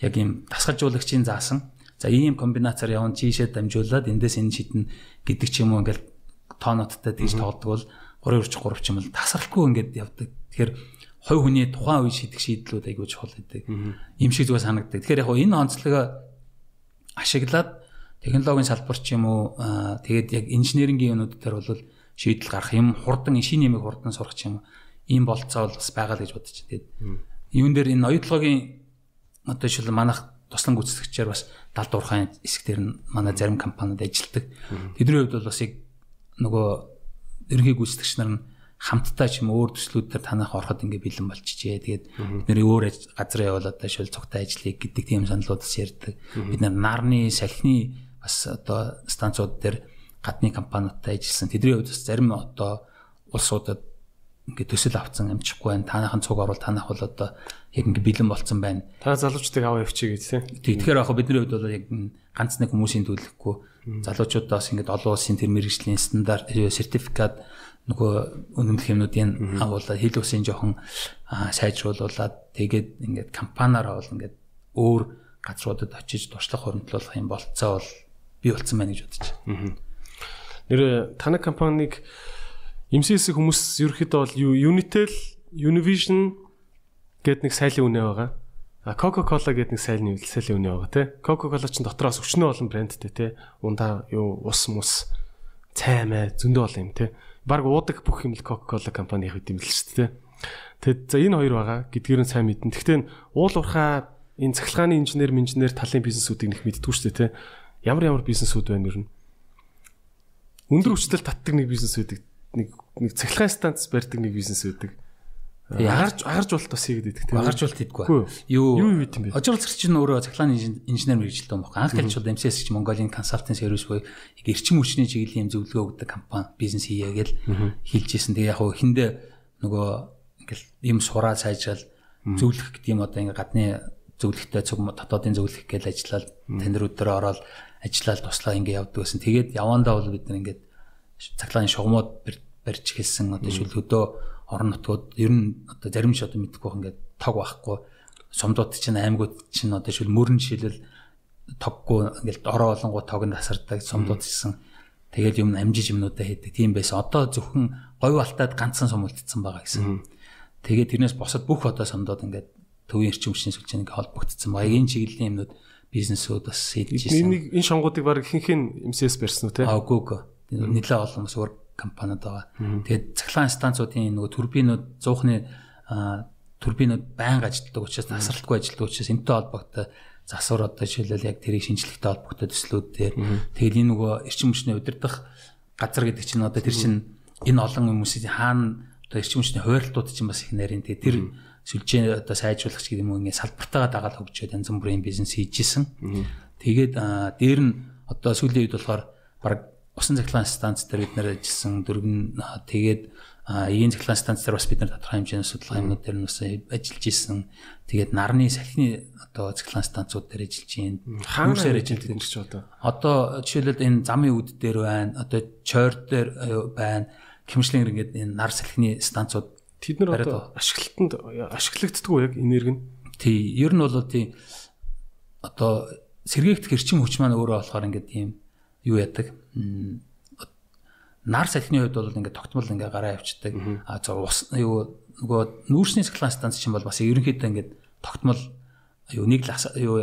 яг ийм дасгалжуулагчийн заасан За ийм комбинацаар явна чийшээ дамжуулаад эндээс энэ шидэн гэдэг ч юм уу ингээл тооноттой тэгж тоглодог бол 3 үрч 3 ч юм бол тасралтгүй ингээд явдаг. Тэгэхээр хой хүний тухайн үе шийдэх шийдлүүд айгүй чухал гэдэг. Им шиг зүгээр санагддаг. Тэгэхээр яг энэ онцлогоо ашиглаад технологийн салбар ч юм уу тэгээд яг инженерингийн юмнууд дээр бол шийдэл гарах юм хурдан шин ямиг хурдан сурах юм ийм болцоо бол бас байгаа л гэж бодож байна. Тэгээд юун дээр энэ оюутлагын одоо жишээл манах туслан гүйцэтгэгчээр бас далд уурхайн хэсэг дээр нь манай зарим компаниуд ажилладаг. Тэдний хувьд бол бас яг нөгөө ерөнхий гүйцэтгэгч нар нь хамтдаа ч юм өөр төслүүд дээр танах ороход ингээ бэлэн болчихжээ. Тэгээд бид нэр өөр газар явуулаад шил цогтой ажиллая гэдэг тийм саналууд бас ярьдаг. Бид нар нарны салхины бас одоо станцууд дээр гадны компаниудтай ажилласан. Тэдний хувьд бас зарим одоо улсуудад ингээ төсөл авцсан амжихгүй байна. Танайхан цуг орвол танах бол одоо яг ингээ бэлэн болцсон байна. Та залуучдыг аваа явчих гэж тийм. Тэгэхээр яг бидний хувьд бол яг ганц нэг хүмүүсийн төлөхгүй залуучуудаас ингээ олон улсын тэр мэрэгжлийн стандарт сертификат нөгөө үнэмлэх юмнуудын агуулаад хил усын жоохон сайжруулуулад тэгээд ингээд компаниараа бол ингээд өөр газруудад очиж туршлага хөрөнгөлүүлэх юм болцоо бол бий болцсон байна гэж бодож байна. Нэр таны компаниг MCS хүмүүс ерөөхдөө бол Unitel, Univision гэд нэг сайлын үнэ байгаа. А Coca-Cola гэд нэг сайлны сайлын үнэ байгаа тий. Coca-Cola ч дотроос өчнөө олон брэндтэй тий. Ундаа юу ус мус цаймаа зөндөө бол юм тий. Бараг уудаг бүх юм л Coca-Cola компани хийх юм л шүү дээ. Тэгэд за энэ хоёр байгаа гэдгээр нь сайн мэднэ. Гэхдээ уул уурхаа энэ цахилгааны инженер, инженер талын бизнесүүдийг нэг мэддэггүй шүү дээ тий. Ямар ямар бизнесүүд байна ер нь? Өндөр хүчтэй татдаг нэг бизнес үүдэг нэг нэг цахилгаан станц барьдаг нэг бизнес үүдэг. Агарч агарч болт бас хийгээд идэх тийм. Агарч болт хийдэггүй. Юу юу юу юм бэ? Ожирцэр чинь өөрөө цахилгааны инженер мэрэгжилтэй юм байна. Анх хэлчихвэл MCS гэж Mongolia Consulting Service буюу эрчим хүчний чиглэлийн зөвлөгөө өгдөг компани бизнес хийе гэж хэлж ирсэн. Тэгээ яг хөө эхэндээ нөгөө ингээл юм сураа сайжрал зөвлөх гэдэг юм одоо ингээ гадны зөвлөхтэй цуг дотоодын зөвлөх гэж ажиллаад тандрууд дээр ороод ажиллаад туслаа ингээ явдаг гэсэн. Тэгээд явандаа бол бид нар ингээд цаглааны шугамуд барьж эхэлсэн одоо шүлгөдөө орон нутгууд ер нь одоо зарим ч одоо мэдэхгүй ингээд тог байхгүй. Сумдууд чинь аймагуд чинь одоо шил мөрөн жишээлбэл тоггүй ингээл ороо олонгоо тогнд тасардаг сумдууд гэсэн. Тэгээд юм амжиж юмнуудаа хийдэг. Тийм байсан. Одоо зөвхөн говь алтаад ганцхан сум үлдсэн байгаа гэсэн. Тэгээд тэрнээс босоод бүх одоо сумдууд ингээд төвийн эрчим хүчний сүлжээ ингээ холбогдсон. Баягийн чиглэлийн юмнууд бизнесүүд бас хийж ирсэн. Энийг энэ шонгуудыг баг ихэнх MCS барьсан уу те? Аа үгүй үгүй. Нилээ олон бас өөр компаниуд байгаа. Тэгээд цахилгаан станцуудын нөгөө турбинууд 100-ны турбинууд байнга ажилладаг учраас тасралтгүй ажилладаг учраас энэтэй холбогдсон засвар одоо жишээлбэл яг тэрийг шинжлэхтэй холбогдсон төслүүд дээр. Тэгэл энэ нөгөө эрчим хүчний удирдах газар гэдэг чинь одоо тэр чинь энэ олон хүмүүсийн хаана одоо эрчим хүчний хуваарлтууд чинь бас их нарийн тэгээ тэр сүлжээ одоо сайжруулах гэдэг юм уу ингэ салбартаагаа дагаад хөгжөөд янз бүрийн бизнес хийжсэн. Тэгээд дээр нь одоо сүүлийн үед болохоор баг усан цахилгаан станц дээр бид нэр ажилласан дөрвөн тэгээд эгийн цахилгаан станц дээр бас бид нар тодорхой хэмжээний судалгаа юмнууд дээр нь бас ажиллаж исэн. Тэгээд нарны салхины одоо цахилгаан станцууд дээр ажиллаж байна. Хаанаар ажиллаж байгаа чи одоо? Одоо жишээлбэл энэ замын үд дээр байна. Одоо чойр дээр байна. Хэмжлэн ингээд энэ нар салхины станцууд Тэд нар одоо ашиглалтанд ашиглагддаг уу яг энерги нь? Тий, ер нь бол тий одоо сэргээгдэх эрчим хүч маань өөрөө болохоор ингээд ийм юу яадаг. Нар салхины хувьд бол ингээд тогтмол ингээд гараа явчихдаг. А за ус юу нөгөө нүүрсний цэглэн станц чинь бол бас ерөнхийдөө ингээд тогтмол юу нэг юу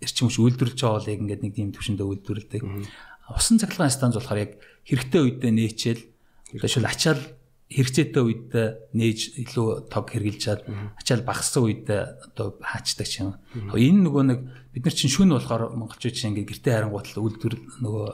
эрчим хүч үйлдвэрлэж байгаа бол яг ингээд нэг тийм төвшөндөө үйлдвэрлэдэг. Усан цэглэн станц болохоор яг хэрэгтэй үедээ нээчээл жишээл ачаал хэрэгцээтэй үед нээж илүү тог хэрглэж чад ачаал багассан үед одоо хаачдаг юм. Энэ нөгөө нэг бид нар чинь шүн болохоор монголчууд чинь ингээд гэрте харангуутал үйлдвэр нөгөө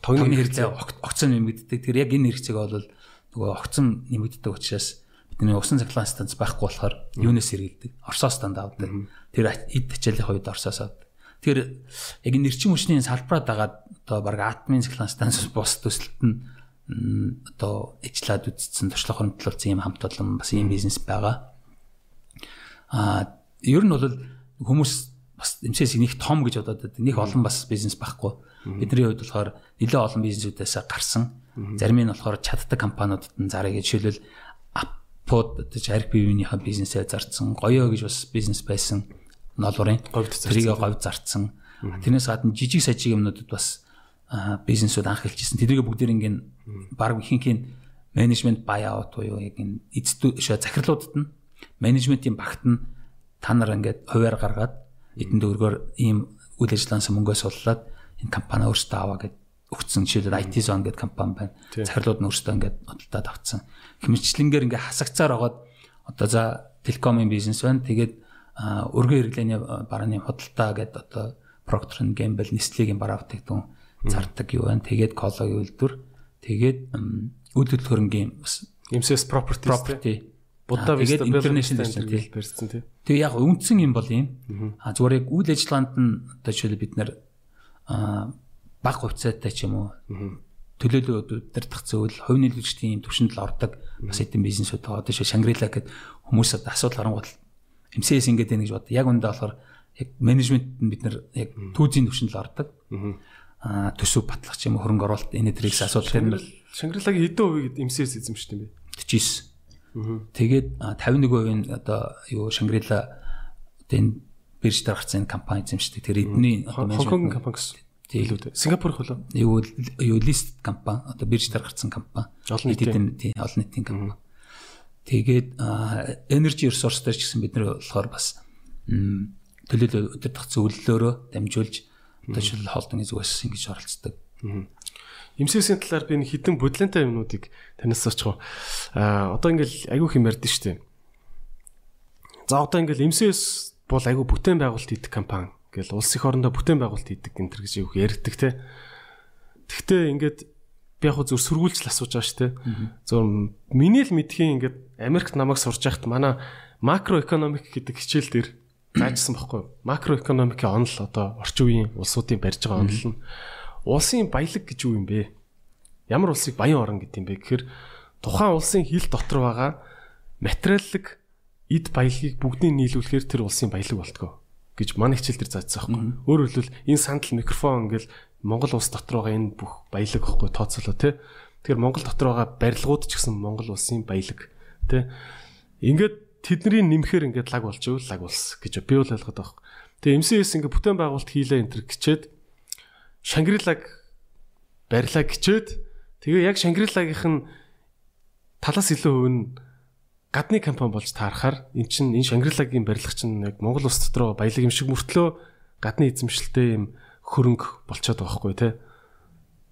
тогны хэрэгцээ огцон нэмэгддэг. Тэр яг энэ хэрэгцээг бол нөгөө огцон нэмэгддэг учраас бидний усан цахилгаан станц байхгүй болохоор юунаас хэрэгэлдэг? Орсоос станд авдаг. Тэр эд ачаалын хувьд орсоос авдаг. Тэр яг энэ эрчим хүчний салбараа дагаад одоо баг атмын цахилгаан станц бос төсөлт нь одоо ижлаад үзсэн туршлага хөрөнгөлүүлсэн юм хамт олон бас ийм бизнес байгаа. Аа ер нь бол хүмүүс бас эмсээс нэг том гэж бодоод байдаг. Нэг олон бас бизнес байхгүй. Бидний хувьд болохоор нэлээд олон бизнесүүдээс гарсан. Зарим нь болохоор чаддаг компаниудад нь зарыг жишээлбэл аппод одоо арх бивийнхаа бизнесээ зарцсан. Гоёо гэж бас бизнес байсан. Ноолурын говьд зарцсан. говьд зарцсан. Тэрнээс гадна жижиг сажиг юмнуудад бас бизнесүүд анх хэлжсэн. Тэднийг бүгдээр ингээд баг ихэнх нь менежмент buyout буюу яг энэ эцдүү захирлуудад нь менежментийн багт нь та нар ингээд хуваар гаргаад эдэн дөргөөр ийм үйл ажиллагаанаас мөнгөө суллаад энэ компани өөртөө аваа гэд өгцөн жишээлбэл IT zone гэдэг компани байна. Захирлууд нь өөртөө ингээд бодлоод авцсан. Хэмжлэнгээр ингээд хасагцаар байгаад одоо за телекомын бизнес байна. Тэгээд өргөн хэрэглээний барааны худалдаа гэдэг одоо Procter & Gamble, Nestle-гийн бараа бүтээгдэхүүн зардаг юу байна. Тэгээд Кологийн үйлдвэр, тэгээд үйлдвэрлэл хөрөнгийн бас MCS property. Будда Vista International барьсан тий. Тэгээ яг үндсэн юм бол юм. А зүгээр яг үйл ажиллагаанд нь одоо жишээл бид нар баг хувьцаатай ч юм уу төлөөлөл удирдах зөвл хувь нийлүүлэгчдийн төвшөнд л ордог. Бас хэдэн бизнесүүд байгаа. Одоо жишээ Шангрила гэдэг хүмүүс одоо асуудал харангуут MCS ингэж байна гэж бод. Яг үндэ болохоор яг менежмент нь бид нар яг түүзийн төвшөнд л ордог төсөв батлах ч юм уу хөрөнгө оруулалт энэ төрийгс асуудал тэр Шангрилагийн хэдэн хувийг эмсээс эзэмшдэг юм бэ? 49. Тэгээд 51% нь одоо юу Шангрила энэ бирж дээр гарсан компани эзэмшдэг. Тэр эдний одоо Хонконгийн компани гэсэн. Тийм. Сингапурх болоо. Юу юу лист компани одоо бирж дээр гарсан компани. Олон нийтийн тийм олон нийтийн компани. Тэгээд energy resource дээр ч гэсэн бид нар болохоор бас төлөөлөл өдөртөх зөвлөлөөрөө дамжуулж Одоо жишээл холдон зүгээс ингэж оролцдог. Имсэсийн талаар би хідэн бодлонтой юмнуудыг танаас очих. Аа одоо ингээл айгүй хэм ярьдэн штэ. За одоо ингээл имсэс бол айгүй бүтээн байгуулалт хийдэг компани. Ингээл улс их орондоо бүтээн байгуулалт хийдэг энэ төр гэж айгүй ярьдаг те. Тэгтээ ингээд би яг зөв сөргүүлж л асууж байгаа штэ. Зөв миний л мэдхийн ингээд Америкт намайг сурж байхад манай макроэкономик гэдэг хичээл дээр заажсан байхгүй макроэкономикийн онол одоо орчин үеийн улсуудын барьж байгаа онол нь улсын баялаг гэж юу юм бэ? Ямар улсыг баян орн гэдэг юм бэ гэхээр тухайн улсын хил дотор байгаа материаллык эд баялагийг бүгдийг нийлүүлэхээр тэр улсын баялаг болтгоо гэж манай хичээл дээр заажсан байхгүй. Өөрөөр хэлбэл энэ сандал микрофон ингээл Монгол улс дотор байгаа энэ бүх баялаг гэхгүй тооцоолоо тий. Тэгэхээр Монгол дотор байгаа барилгууд ч гэсэн Монгол улсын баялаг тий. Ингээд тэдний нэмэхээр ингээд лаг болж ивэл лаг болсон гэж би бол ойлгоод байгаа. Тэгээ MCS ингээд бүтээн байгуулалт хийлээ энэ төр гिचээд Шангрилаг барилаа гिचээд тэгээ яг Шангрилагийнх нь талаас илүү хөв нь гадны компани болж таарахаар эн чинь энэ Шангрилагийн барилга чинь яг Монгол улс дотроо баялаг юм шиг мөртлөө гадны эзэмшилтэй юм хөрөнгө болчиход байгаа хгүй те.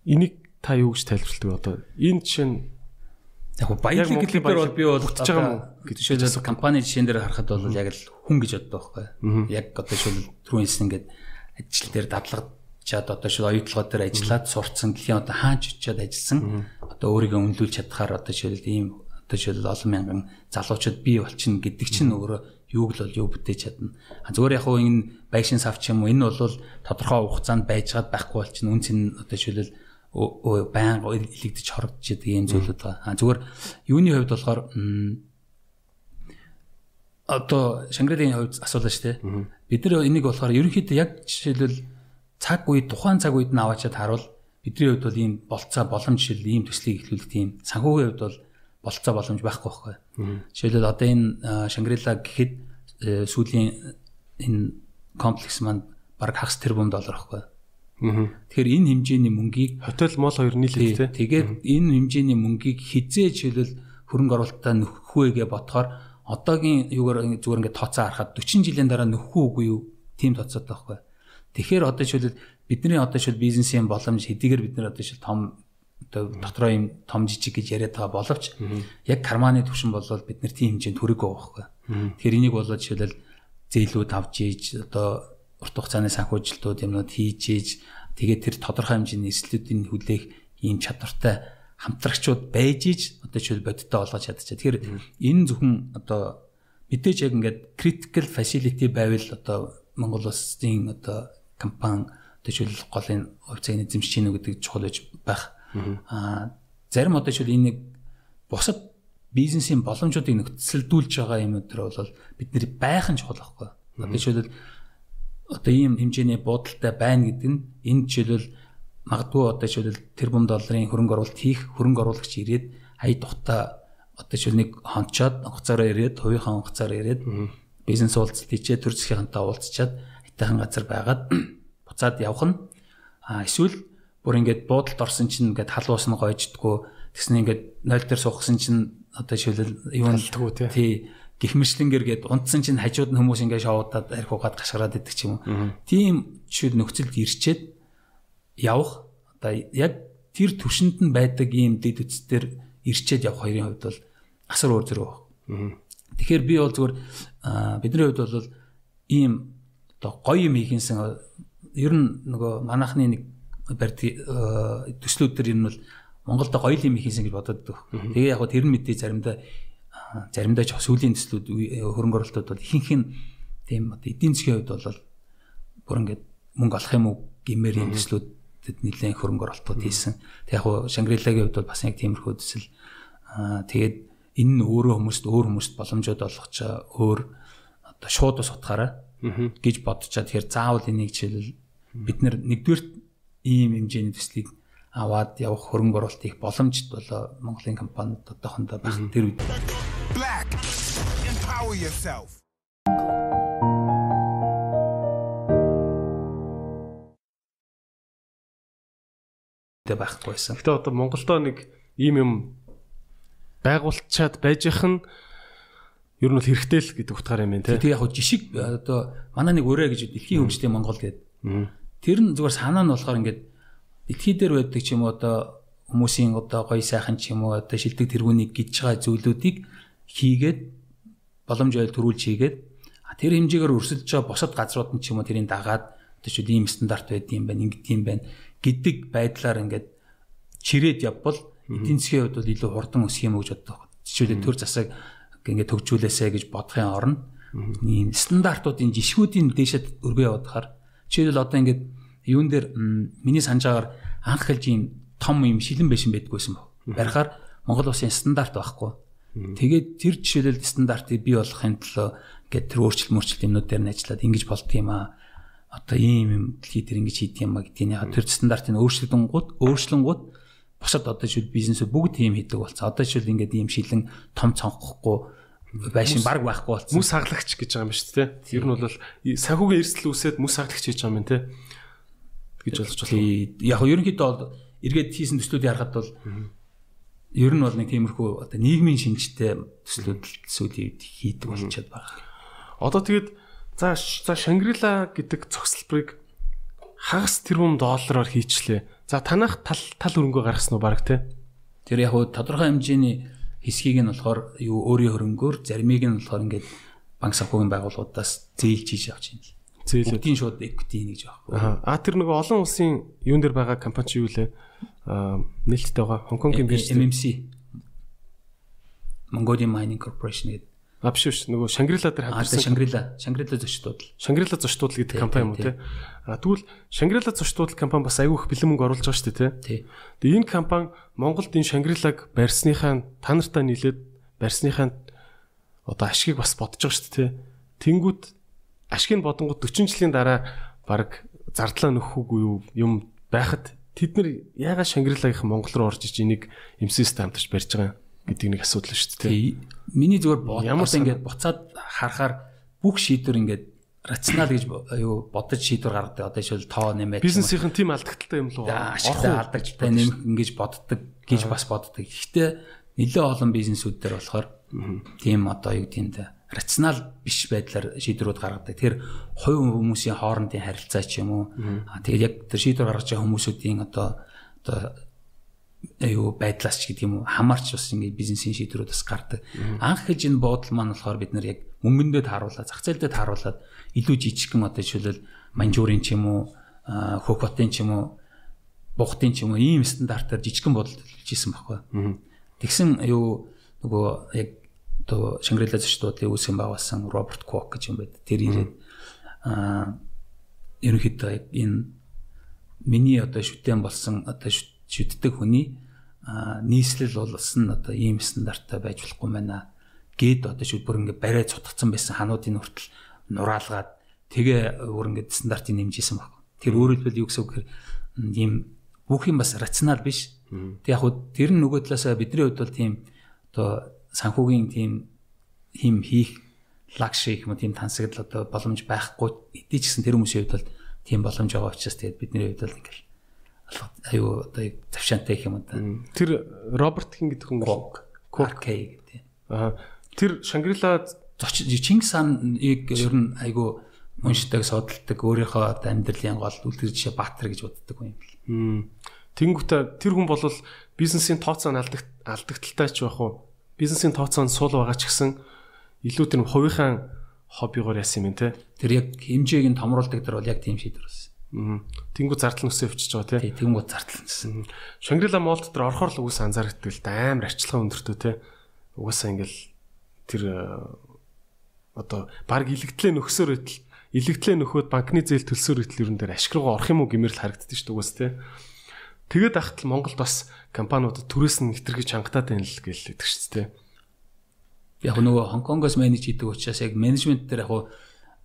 Энийг та юу гэж тайлбарладаг одоо энэ жишээ нь яг баялаг гэхлээр бол би бол бүтэж байгаа юм гэж жишээлбэл компани жишээн дээр харахад бол яг л хүн гэж боддог байхгүй. Яг одоо жишээл түрүүнээс ингээд ажил дээр дадлагчаад одоо жишээл оюутлогоо дээр ажиллаад сурцсан дэлхийн одоо хаач очиад ажилласан. Одоо өөрийгөө үнэлүүлж чадхаар одоо жишээл ийм одоо жишээл олон мянган залуучууд бий болчихно гэдэг чинь өөрөө юуг л бол юу бүтээж чадна. А зүгээр яг хуу энэ байшин савч юм уу энэ бол тодорхой хугацаанд байжгаад байхгүй болчихно. Үн цэн одоо жишээл байнга илэгдэж хорогдож байгаа юм зүйлүүд байгаа. Зүгээр юуны хувьд болохоор одоо Шангрилийн хувьд асуулаа шүү дээ. Бид нар энийг болохоор ерөнхийдөө яг жишээлбэл цаг үед тухайн цаг үед нь аваачаад харуул бидний хувьд бол ийм болцоо боломж жишээл ийм төслийг эхлүүлэх тийм санхүүгийн хувьд бол болцоо боломж байхгүй байхгүй. Жишээлбэл одоо энэ Шангрила гэхэд э, сүүлийн энэ комплекс маань бараг хагас тэрбум доллар байхгүй. Тэгэхээр энэ хэмжээний мөнгийг хотел мол хоёр нийлээд тий. Тэгээд энэ хэмжээний мөнгийг хизээ жишээлбэл хөрөнгө оруулалтаа нөхөхвэгээ бодохоор одоогийн юугаар зүгээр ингээд тооцоо харахад 40 жилийн дараа нөхөх үгүй юу? Тим тооцоод байхгүй. Тэгэхээр одоо жишээлбэл бидний одоо жишээл бизнесийн боломж хэдийгээр бид нар одоо жишээл том дотроо юм том жижиг гэж яриад байгаа боловч яг карманы төвшин болвол бид нар тийм хэмжээнд хүрээгүй байхгүй. Тэгэхээр энийг болоод жишээлбэл зээлүүд авч ийж одоо урт хугацааны санхүүжилтүүд юмнууд хийж ийж тэгээд тэр тодорхой хэмжээний эслүүдийн хүлээх ийм чадвартай хамтрагчуд байж ийж одоо жишээл бодиттой болгож чадчихаа. Тэгэхээр энэ зөвхөн одоо мэдээж яг ингээд critical facility байвал одоо Монгол улсын одоо компани жишээл голын хувьцааны эзэмшиж гинэ гэдэг чухал байж байх. Аа зарим одоо жишээл энэ бусад бизнесийн боломжуудыг нөхцөлдүүлж байгаа юм өдр бол бидний байх нь чухал байхгүй. Одоо жишээлбэл одоо ийм хэмжээний буудалтай байна гэдэг нь энэ жишээлбэл магадгүй одоо жишээлбэл тэрбум долларын хөрөнгө оруулалт хийх хөрөнгө оруулагч ирээд хай тухта одоо жишээл нэг хонцоод хугацаараа ирээд хувийнхаа хугацаараа ирээд бизнес уулзалт хийчээ төр засгийнхантай уулзчаад хайтахан газар байгаад <clears throat> буцаад явах нь а эсвэл бүр ингээд буудалд орсон чинь ингээд халуус нь гойждггүй тэгснэ ингээд 0 дээр суухсан чинь одоо жишээлбэл юу нь тий гихмэрчлэнгээр гээд унтсан чинь хажууд нь хүмүүс ингээ шоудаад арх угаад гашгараад идэг ч юм. Тийм жишээл нөхцөлд ирчээд явах одоо яг тэр төвшөнд нь байдаг ийм дэд үстээр ирчээд явах хоёрын хувьд бол асар өөр зэрэг байна. Тэгэхээр би бол зүгээр бидний хувьд бол ийм одоо гоё юм хийхинсэн ер нь нөгөө манайхны нэг барьд төслүүд төр ер нь бол Монголд гоё юм хийхинсэн гэж бодоод байгаа. Тэгээ яг тэр нь мэдээ заримдаа заримдаа ч сүүлийн төслүүд хөрөнгө оруулалтууд бол ихэнх нь тийм одоо эдийн засгийн хувьд бол бүр ингээд мөнгө олох юм уу гэмээр юм төслүүдэд нэлээд хөрөнгө оруулалтууд хийсэн. Тэг яг хуу Шангрилагийн хувьд бол бас яг тиймэрхүү төсөл. Тэгээд энэ нь өөрөө хүмүүст өөр хүмүүст боломжууд олгох чаа өөр одоо шууд ус утгаараа гэж бодчаад тэгэхээр заавал энийг жишээлбэл бид нэгдүгээр ийм хэмжээний төслийг аваад явах хөрөнгө оруулалт их боломжт болоо Монголын компанид одоохондоо байх тэр үед. Black empower yourself. Тэ байхгүйсэн. Гэтэ одоо Монголдо нэг ийм юм байгуулчаад байж их нь ер нь бол хэрэгтэй л гэдэг утгаар юм байна тий. Тэг яг жишг одоо манай нэг өрөө гэж дэлхийн хөгжлийн Монгол гэдэг. Тэр нь зүгээр санаа нь болохоор ингээд Этхий дээр байдаг ч юм уу одоо хүмүүсийн одоо гоё сайхан ч юм уу одоо шилдэг тэргүүнийг гидж байгаа зүйлүүдийг хийгээд боломж ойл төрүүлж хийгээд тэр хэмжээгээр өрсөлдөж байгаа босод газрууд нь ч юм уу тэрийг дагаад одоо шүү ийм стандарт байд юм байна ингэдэг юм байна гэдэг байдлаар ингээд чирээд явбал эдийн засгийн хувьд бол илүү хурдан өсөх юм гэж боддог. Жишээлбэл төр засаг ингээд төгжүүлээсэ гэж бодохын оронд ийм стандартуудын жишгүүдийн дээшээ өргөө явахаар жишээлбэл одоо ингээд юун дээр миний санджаагаар анх хэлж ийм том юм шилэн байшин байдггүйсэн баг. Барихаар Монгол улсын стандарт байхгүй. Тэгээд тэр жишээлбэл стандартыг бий болгохын төлөө ингээд тэр өөрчлөлт мөрчлөлт юмнууд дээр нь ажиллаад ингэж болдго юм аа. Одоо ийм юм дэлхий дээр ингэж хийдэг юм а гэдгийг яг тэр стандартыг өөрчлөлтөнгууд өөрчлөнгууд босод одоо жишээл бизнесүүд бүгд тийм хийдэг болсон. Одоо жишээл ингээд ийм шилэн том цонхохгүй байшин баг байхгүй болсон. Мөс хаглагч гэж байгаа юм шүү дээ. Ер нь бол санхүүгийн эрсдэл үүсээд мөс хаглагч хийж байгаа юм те. Гэж болж байна. Яг нь ерөнхийдөө бол эргээд хийсэн төслүүдийг харахад бол ер нь бол нэг тиймэрхүү одоо нийгмийн шинжтэй төслүүдсүүдийг хийдэг болчиход байгаа. Одоо тэгээд за за Шангрила гэдэг цогцлбарыг хагас тэрбум доллараар хийчлээ. За танах тал тал хөрөнгө гаргасан уу баг те? Тэр яг хуу тодорхой хэмжээний хэсгийг нь болохоор юу өөрийн хөрөнгөөр заримыг нь болохоор ингээд банк санхүүгийн байгууллагуудаас зээлж хийж авч байна. Зээлүүд тийм шууд equity гэж байгаа. Аа тэр нөгөө олон улсын юун дээр байгаа компани чи юу лээ? Аа нээлттэй байгаа. Хонконгийн бирж MMC Mongolian Mining Corporation гэдэг. А биш биш. Нөгөө Шангрила дээр хамтарсан Шангрила Шангрила зочдууд л Шангрила зочдууд гэдэг компани юм уу те А тэгвэл Шангрила зочдууд компани бас айгүй их бэлэн мөнгө оруулж байгаа шүү дээ те Тэгээ энэ компани Монголд энэ Шангрилаг барьсныхаа та нартай нийлээд барьсныхаа одоо ашгийг бас бодож байгаа шүү дээ те Тэнгүүт ашиг нь бодонгод 40 жилийн дараа баг зардлаа нөхөхгүй юу юм байхад тэд нар яагаад Шангрилагийнх Монгол руу орж иж энийг эмсэст хамтарч барьж байгаа юм гэдэг нэг асуудал шүү дээ. Миний зүгээр бодоод ингээд буцаад харахаар бүх шийдвэр ингээд рационал гэж юу бодож шийдвэр гаргадаг. Одоо жишээл тоо нэмээд бизнесийн тийм алдагталтай юм л уу? Ашигтай алдагтай нэмэх ингэж боддог гэж бас боддог. Гэхдээ нэлээ олон бизнесүүд дээр болохоор тийм одоо юу тийм дээ рационал биш байдлаар шийдвэрүүд гаргадаг. Тэр хувь хүмүүсийн хоорондын харилцаа ч юм уу. Тэгээд яг тэр шийдвэр гаргаж байгаа хүмүүсүүдийн одоо одоо юу байдлаас ч гэдэг юм уу хамаарч бас ингээд бизнесийн шийдвэрүүд бас гардаг. Анх гэж энэ бодол маань болохоор бид нар яг мөнгөндөө тааруулаад зах зээлдээ тааруулаад илүү жижигхэн одоо жишээлбэл манжуурын ч юм уу хөхотын ч юм уу бухтын ч юм уу ийм стандартаар жижигхэн бодолд хэлжсэн байхгүй. Тэгсэн юу нөгөө яг одоо Шангрила зочдуудын үүсгэн байгуулсан Роберт Кок гэж юм байд. Тэр ирээд аа ерөнхийдөө энэ миний одоо шүтэн болсон одоо шүтдэг хүний нийслэл болсон одоо ийм стандарттай байж болохгүй байна. Гээд одоо шүд бүр ингээ барай цутгацсан байсан хануудын хүртэл нураалгаад тэгээ өөр ингээ стандартыг нэмжсэн баг. Тэр хэлбэл юу гэсэн үг гэхээр ийм бүх юм бас рационал биш. Тэг яг хуу тэр нь нөгөө талаасаа бидний хувьд бол тийм одоо санхүүгийн тийм хим хийх лагши гэх юм тийм тансагл одоо боломж байхгүй. Эдий ч гэсэн тэр хүмүүсийн хувьд бол тийм боломж байгаа учраас тэгээд бидний хувьд бол ингээл аюу одоо завшаантай гэх юм да. Тэр Роберт Хин гэдэг хүн Кок Кок гэдэг. Аа тэр Шангрила Чингис хааныг ер нь айгу уншдаг, судалдаг, өөрийнхөө амьдралын гол үлгэр жишээ Баатар гэж боддог юм бэл. Тэнгүүтээ тэр хүн бол бизнесийн тооцоо алдагт алдагталтай ч байх уу? Бизнесийн тооцоо сул байгаа ч гэсэн илүү тэр хувийнхаа хоббигоор яасан юм те. Тэр яг хэмжээг нь томруулдаг тэр бол яг тийм шийдвэр байсан. Тэнгүү зардал нүсээ өвчөж байгаа тий. Тэнгүү зардал нүсэн. Шангрила мол дотор орохоор л үгүйс анзаардаг л да амар арчилгаа өндөртөө тий. Угаасаа ингээл тэр э, одоо баг илэгдлээ нөхсөөр байтал илэгдлээ нөхөд банкны зээл төлсөөр байтал ерөн дээр ашиг руугаа орох юм уу гэмээр л харагддаг шүү дээ угаас тий. Тэгээд ахтал Монголд бас компаниудад түрээс нь хэтэрхий чангатаад байна л гээл идэг шүү дээ. Яг нөгөө Хонконгоос менеж хийдэг учраас яг менежмент дээр яг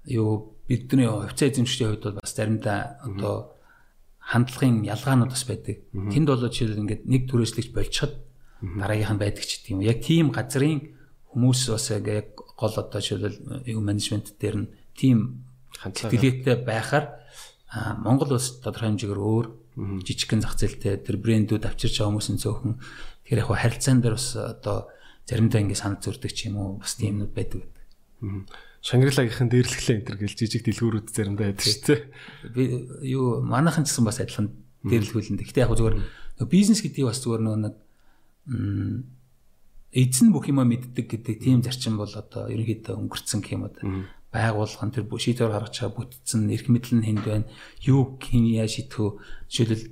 юу бидний хувьцаа эзэмшигчийн хувьд бол бас заримдаа одоо хандлагын ялгаанууд бас байдаг. Тэнд бол жишээл ингээд нэг түрээслэгч болчиход дараагийнх нь байдаг ч гэдэг юм. Яг тийм газрын хүмүүс бас яг гол одоо жишээл юу менежмент дээр нь тийм хандлагатай байхаар Монгол улс тодорхой хэмжээгээр өөр жижигхэн зах зээлтэй тэр брэндүүд авчирч байгаа хүмүүс нь цөөхөн тэгэхээр яг харилцаан дээр бас одоо заримдаа ингэ санал зөрдөг ч юм уу бас тиймнүүд байдаг. Шангрилагийнхэн дээрлэхлээ энэ төр гэл жижиг дэлгүүрүүд заримдаа байдаг шүү дээ. Би юу манайхан ч гэсэн бас адилхан дээрлэхүүлэн. Гэхдээ яг зүгээр бизнес гэдгийг бас зүгээр нэг эзэн бүх юма мэддэг гэдэг тийм зарчим бол одоо ерөнхийдөө өнгөрцөн юм уу байгуулгын тэр шийдвэр гаргаж байгаа бүтцэн эрх мэдэл нь хэнд байна. Юу хин яа шийдэх жишээлбэл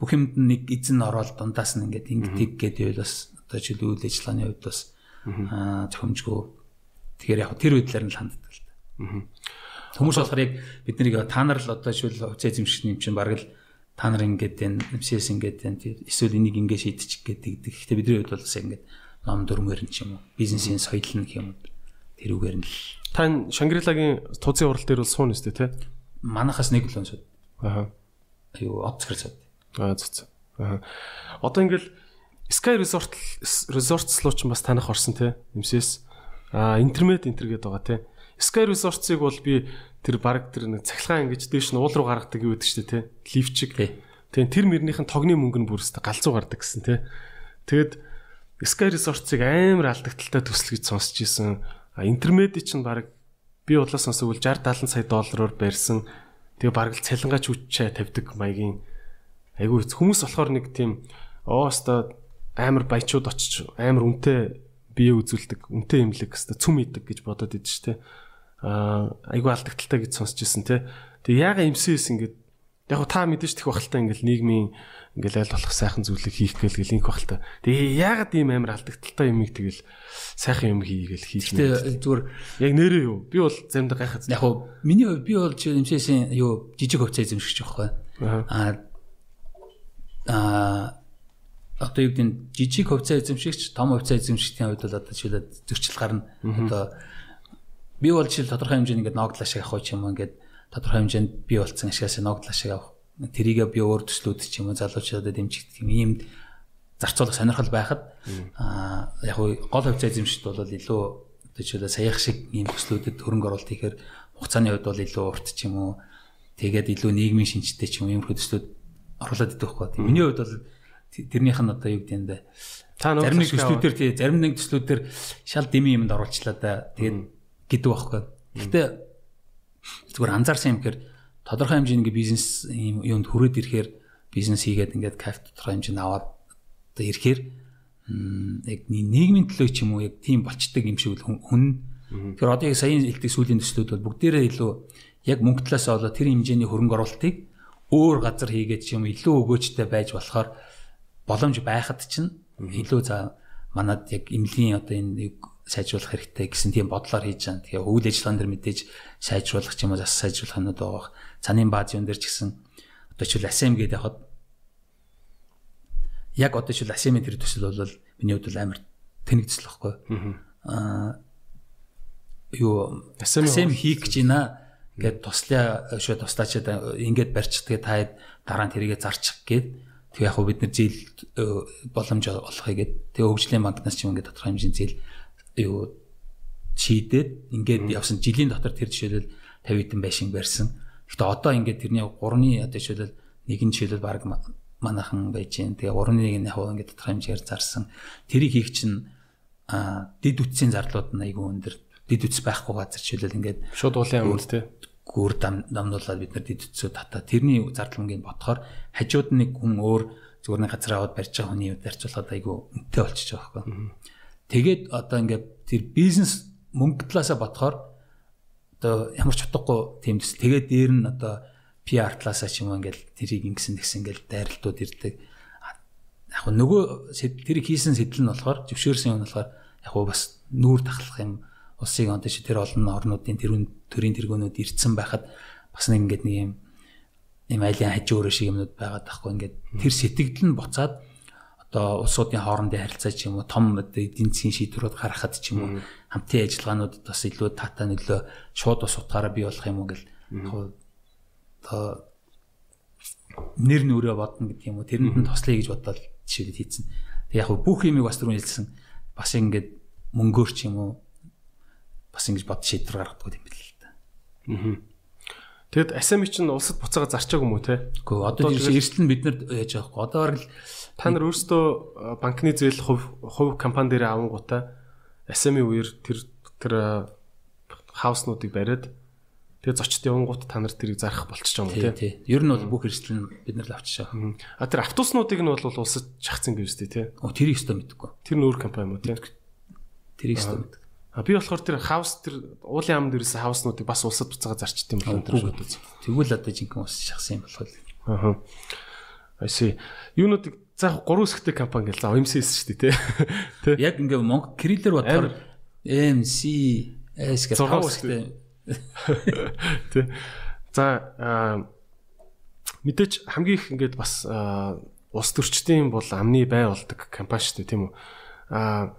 бүх юмд нэг эзэн ороод дундаас нь ингээд ингэдэг гэдэг бас одоо жишээл үйл ажиллагааны хувьд бас зохимжгүй Тэгэхээр яг тэр байдлаар нь л ханддаг л та. Хүмүүс болохоор яг бид нарыг та нар л одоо шил хувьцаа эзэмшигчний юм чинь бараг л та нар ингээд энэ MCS ингээд энэ эсвэл энийг ингээд шийдчих гэдэг. Гэхдээ бидний хувьд бол бас ингээд ном дөрмөр нь ч юм уу бизнесийн соёл нь юм уу тэрүүгээр нь л та Шангрилагийн тузын урал дээр бол суун өстэй те манахаас нэг л өнсөд аа аюу оцгэр сод аа зүц аа одоо ингээд Sky Resort Resorts руу ч бас танах орсон те MCS Аа интернет энтер гэдэг байгаа тий. Sky Resorts-ыг бол би тэр баг тэр нэг цахилгаан ингэж дээш нь уул руу гаргадаг юу гэдэг чинь тий. Лифчиг. Тэгээ тэр мөрнийх нь тогны мөнгө нь бүрстэй галзуу гардаг гэсэн тий. Тэгэд Sky Resorts-ыг амар алдагдaltaй төсөл гэж сонсч ийсэн. А интернет чинь баг би удлаа сонсвол 60 70 сая доллараар барьсан. Тэгээ баг л цалингаач үтчээ тавьдаг маягийн айгүй хүмүүс болохоор нэг тийм оо өстой амар баячууд очиж амар үнэтэй бие үзүүлдэг, үнэтэй имлэг өстой цүм идэг гэж бодоод идэв штэ. Аа айгүй алдагдaltaй гэж сонсч ирсэн те. Тэгээ яага имсээс ингээд яг та мэдээж тех бахалтай ингээд нийгмийн ингээл айл болох сайхан зүйлийг хийх гээл гэл инх бахалтай. Тэгээ яагаад ийм амар алдагдaltaй юмыг тэгэл сайхан юм хийгээл хийж нэ. Зүгээр яг нэрээ юу? Би бол заримдаа гайхаад. Яг хуу миний хувьд би бол чи эмсээсийн юу жижиг хувцас эзэмшиж байхгүй. Аа аа одоо юу гэдэг жижиг хувцас эзэмшигч, том хувцас эзэмшигчдийн хувьд бол одоо жишээлбэл зөрчил гарна. Одоо би бол жишээл тодорхой хэмжээний ингээд ногдлаа шиг авах юм ингээд тодорхой хэмжээнд би болцсон ашигаас ногдлаа шиг авах тэрийгээ би өөр төслүүд ч юм уу залуучуудад дэмжих юм ийм зарцуулах сонирхол байхад аа яг гол хувьцаа эзэмшигт бол илүү жишээлбэл саяхан шиг ийм төслүүдэд хөрөнгө оруулалт хийхээр хугацааны хувьд бол илүү урт ч юм уу тэгээд илүү нийгмийн шинжтэй ч юм ийм төслүүд оруулаад идэх байхгүй. Миний хувьд бол тэрнийх нь одоо юу гэдэг юм бэ? Та зарим нэг төслүүдээр тий зарим нэг төслүүдээр шал дэмий юмд оруулчлаа да. Тэгээд гэдэг байхгүй. Гэхдээ зүгээр анзаарсан юм гэхээр тодорхой хэмжээний бизнес юм юунд хүрээд ирэхээр бизнес хийгээд ингээд кайф тодорхой хэмжээнд аваад одоо ирэхээр яг нийгмийн төлөө ч юм уу яг тийм болчдөг юм шиг хүн Тэгэхээр одоо яг саяын хэлдэг сүүлийн төслүүд бол бүгдээрээ илүү яг мөнгө талаас олоо тэр хэмжээний хөрөнгө оруулалтыг өөр газар хийгээд ч юм илүү өгөөжтэй байж болохоор боломж байхад чинь илүү за манад яг эмнэлгийн одоо энэ сайжруулах хэрэгтэй гэсэн тийм бодлоор хийж байгаа. Тэгээ үйл ажиллагаан дээр мэдээж сайжруулах ч юм уу зас сайжруулах нь байгаа. Цанын бааз юм дээр ч гэсэн одоо чил асем гэдэг яхад яг одоо чил асемийн тэр төсөл бол миний хувьд амар тэнэгдсэл واخгүй. Аа юу асем хийх гэж байна гэд туслаа шөө туслаачаад ингээд барьчих тэгээ та дараа нь тэрийгэ зарчих гээд тэг яг хөө бид нар зээл э, боломж олохыг гээд тэг хөгжлийн банкнаас ч юм ингээд тодорхой хэмжээний зээл юу чийдээд ингээд явсан жилийн дотор тэр жишээлбэл 50 хэдэн байшин барьсан. Гэхдээ одоо ингээд тэрний 3-ны одоо жишээлбэл нэгэн жишээлбэл баг манайхан байж гэн. Тэгээ 3-ны нэг нь яг ингээд тодорхой хэмжээр зарсан. Тэрийг хийх чинь а дид үтсийн зарлууд нь айгүй өндөр. Дид үтс байхгүй газар жишээлбэл ингээд шууд уулын амд тий гүр дамнуулаад бид нар дид үтсөө татаа. Тэрний зарламгийг бодохоор хажууд нэг хүн өөр зүгээр нэг газар аваад барьж байгаа хүний зарцуулахад айгүй үнэтэй болчихж байгаа байхгүй. Тэгээд одоо ингээд тэр бизнес мөнгө талаасаа бодохоор одоо ямар ч утгагүй тийм дэс. Тэгээд дээр нь одоо PR талаасаа ч юм уу ингээд тэрийг ингэсэн тэгсэн ингээд дайралтууд ирдэг. Яг нөгөө тэрийг хийсэн сэтэл нь болохоор зөвшөөрсөн юм болохоор яг бас нүүр тахлах юм улсыг одоо чи тэр олон орнуудын тэрүүн төрийн тэргөөнүүд ирдсэн байхад бас нэг ингээд нэг юм юм айлын хажуураа шиг юмнууд байгаад тахгүй ингээд тэр сэтгэл нь буцаад одоо улсуудын хоорондын харилцаа ч юм уу том эдийн засгийн шийдвэрүүд гаргахад ч юм уу хамтын ажиллагаануудад бас илүү татаа нөлөө шууд бас утгаараа бий болох юм уу гэл одоо нэр нүрээ бодно гэдэг юм уу тэрэнд нь тослоё гэж бодоод жишээд хийцэн. Тэг яг бүх юмыг бас түрүүн хэлсэн бас ингээд мөнгөөр ч юм уу бас ингэж бод шийдвэр гаргадаг юм бэл л та. Аа. Тэгэд асами чинь улсад буцаага зарчаагүй юм уу те? Гэхдээ одоо жишээ эрсдэл нь бид нар яаж байгаа вэ? Одоо л Та нар өөрсдөө банкны зээл хувь хувь компани дээр авангуудаа SME үеэр тэр тэр хауснуудыг бариад тэгээ зочд явангууд та нар тэрийг зарах болчих юм тий. Тий. Ер нь бол бүх эрсдэл нь бид нар л авчиж байгаа. А тэр автобуснуудыг нь бол улсад шахацсан гэж үстэй тий. Оо тэрийг өстө мэдгүй. Тэр нь өөр компани юм уу тий. Тэрийг өстө мэдгүй. А би болохоор тэр хаус тэр уулын амд дээрээс хауснуудыг бас улсад буцаага зарчт юм байна тэр шууд. Тэгвэл одоо жинхэнэ ус шахсан юм болох. Аа. I see. Юунуудыг За яг гурван хэсэгтэй компани гэл. За MCS шүү дээ тий. Яг ингээ Монгол кириллэр бодохоор MC S гэх гурван хэсэгтэй. Тий. За мэдээч хамгийн их ингээд бас улс төрчдийн бол амны бай болдог компани шүү дээ тийм үү. Аа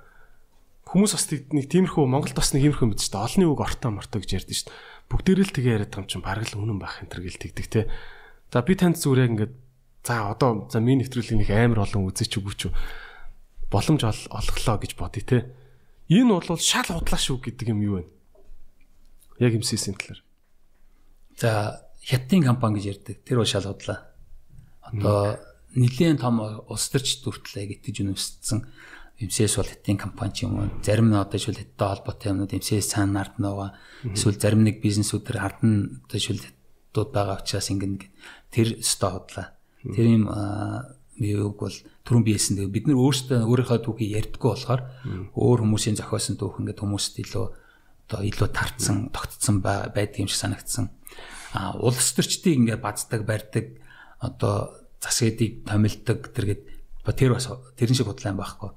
хүмүүс бас нэг тиймэрхүү Монголд бас нэг иймэрхүү мэдэж шүү дээ. Олонний үг ортоо морто гэж ярьдэн шүү дээ. Бүгдээрээ л тэгээ яриад байгаа юм чинь бараг л үнэн байх энэ төр гэл тэгдэг те. За би танд зүгээр яг ингээд За одоо за миний нэвтрүүлгийг нэг амар олон үзэж үгүй ч боломж олголоо гэж бодъё те. Энэ бол шал худлаа шүү гэдэг юм юу вэ? Яг MCS-ийн талаар. За хятадын компани гэж ярьдаг. Тэр бол шал худлаа. Одоо нэгэн том улс төрч дүртлээ гэтгэж үнэмссэн MCS бол хятадын компани ч юм уу. Зарим нь одоо шил хятадтай холбоотой юмнууд MCS цаана ард нь байгаа. Эсвэл зарим нэг бизнесүүд төр ард нь одоо шил хятадууд байгаа учраас ингэн тэр өстой худлаа. Тэр юм юуг бол түрүүн биесэн тэгээ бид нар өөрсдөө өөрийнхөө түүхийг ярьдггүй болохоор өөр хүмүүсийн зохиосон түүх ингээд хүмүүст илүү одоо илүү тарцсан тогтцсон байдаг юм шиг санагдсан. А улс төрчдийг ингээд баздаг барьдаг одоо засгуудыг томилдог тэргээд тэр бас тэрэн шиг бодлоо байхгүй.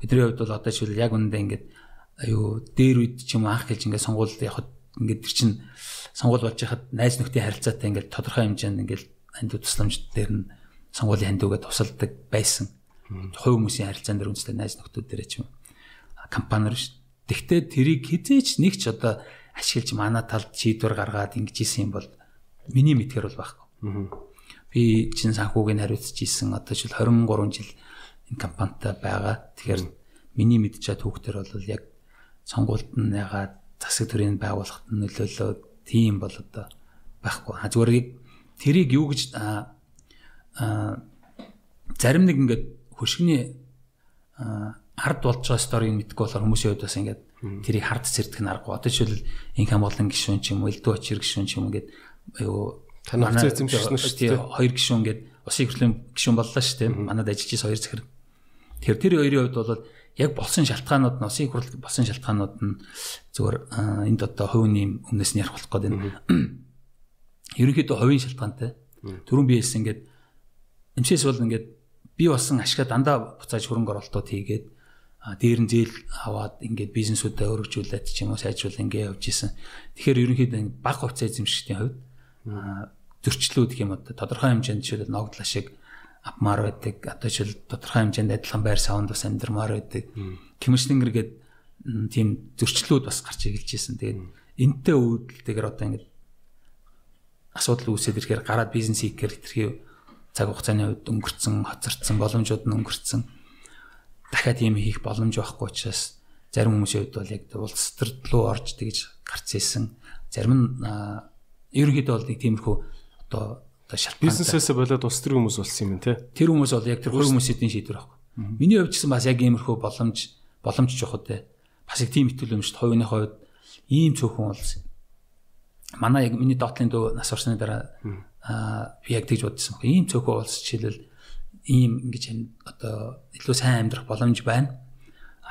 Бидний хувьд бол одоо жишээл яг үнэндээ ингээд аюу дээр үед ч юм анх гэлж ингээд сонгуульд явахад ингээд тэр чин сонгуул болж яхад найз нөхдийн харилцаатай ингээд тодорхой хэмжээнд ингээд анд тусламж дээр нь сонгуулийн хандуугаа тусалдаг байсан. Хувь хүмүүсийн харилцаан дээр үндэстэй найз нөхдүүд дээр ч юм компаниар ш. Тэгтээ тэрийг хизээч нэг ч одоо ашиглаж манай талд шийдвэр гаргаад ингэж исэн юм бол миний мэдгээр бол байхгүй. Би чин санхүүгийн хариуцж исэн одоо жил 23 жил энэ компанитай байгаа. Тэгэхээр миний мэдж чад хүүхдэр бол яг сонгуульд нь ягаад засаг төрийн байгуулахад нөлөөлөө тийм бол одоо байхгүй. Зүгээр тэрийг юу гэж зарим нэг ингээд хөшгөний ард болж байгаа сторийг мэдгүй болохоор хүмүүсийн хувьд бас ингээд тэрийг хард зэрдэх нь аргагүй. Одоо жишээл инкам болон гишүүн ч юм уу, элдв очир гишүүн ч юм ингээд аюу танах эзэмшсэн шүү дээ. Хоёр гишүүн ингээд усын хөрлөм гишүүн боллоо шүү дээ. Манад ажиллаж байсан хоёр захир. Тэр тэр хоёрын хувьд бол яг болсон шалтгаанууд нь усын хурл болсон шалтгаанууд нь зүгээр энд одоо хувийн өмнөөс нь ярих болох гэдэг нь. Ерөнхийдөө хувийн шалтгаантай. Төрүн би хэлсэн ингээд эмчээс бол ингээд би болсон ашгаа дандаа буцааж хөрөнгө оруулалтууд хийгээд дээр нь зээл аваад ингээд бизнесүүдэд өргөжүүлээд ч юм уу сайжруул ингээд явж исэн. Тэгэхээр ерөнхийдөө баг хувьцаа эзэмшигчдийн хувьд зөрчлүүд гэх юм одоо тодорхой хэмжээнд жишээлбэл ногдлоо шиг авмаар байдаг. Одоо жишээл тодорхой хэмжээнд адилхан байр савнд бас амьдрмаар байдаг. Кимшнингэр гээд тийм зөрчлүүд бас гарч ирж исэн. Тэгээд энтэй үүдэлтэйгээр одоо ингээд асуудал үүсээд ирэхээр гараад бизнес хийхээр хэтэрхий цаг хугацааны хувьд өнгөрцөн, хоцорцсон, боломжууд нь өнгөрцөн. Дахиад ийм хийх боломж байхгүй учраас зарим хүмүүсийн хувьд бол яг улс төр рүү орж тэгж гарч ирсэн. Зарим нь ерөнхийдөө бол нэг тиймэрхүү одоо одоо шалтгаан бизнесээс болоод улс төрийн хүмүүс болсон юм те. Тэр хүмүүс бол яг тэр хүмүүсийн шийдвэр байхгүй. Миний хувьд ч бас яг иймэрхүү боломж боломж жоохот те. Бас яг тийм итгэл өмчт хувийн хувьд ийм цөөхөн болсон. Манай яг миний доотлын дөө нас орсны дараа аа би яг тэгж бодсон. Ийм цөөхөө улс жишээлбэл ийм ингэж одоо илүү сайн амьдрах боломж байна.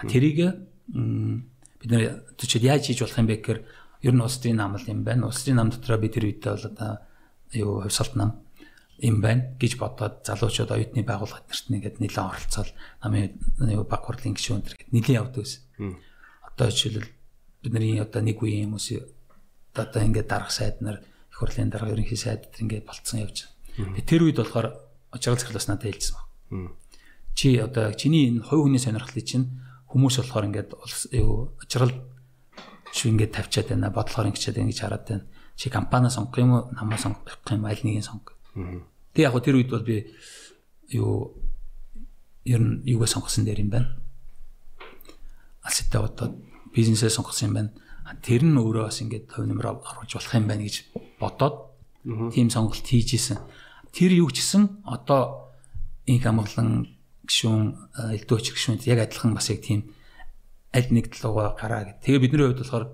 Тэрийг бид нэр төчид яаж хийж болох юм бэ гэхээр ер нь улс төрийн нам юм байна. Улс төрийн нам дотроо би тэр үедээ бол одоо юу хувьсалт нам юм байна гэж бодоод залуучууд оюутны байгууллагад нарт нэгэд нэлээд оролцоод намын юу баг хурлын гишүүн төр гэд нэлээд явдаг байсан. Одоо жишээлбэл бидний одоо нэг үеийн хүмүүс одоо ингээд дарах сайд нар их хурлын дарга ерөнхий сайд тэр ингээд болцсон явж байна. Тэр үед болохоор очрол захирлаас надад хэлжсэн баг. Чи одоо чиний энэ хувь хүний сонирхлыг чинь хүмүүс болохоор ингээд очрол шүү ингээд тавьчаад байна бодлохоор ингэчээд ингэж хараад байна. Чи компани сонгох юм уу намаа сонгох юм аль нэгийг сонгох. Тэг яг тэр үед бол би юу ер нь юугаа сонгосон дээр юм байна. Алстай бодоод бизнесээ сонгосон юм байна тэр нь өөрөө бас ингээд хувь нэмэр оруулж болох юм байна гэж бодоод тийм сонголт хийж исэн. Тэр юу гисэн одоо инх амглан гişүүн элдөөч гişүүнд яг адилхан бас яг тийм аль нэг талууга гараа гэх. Тэгээ бидний хувьд болохоор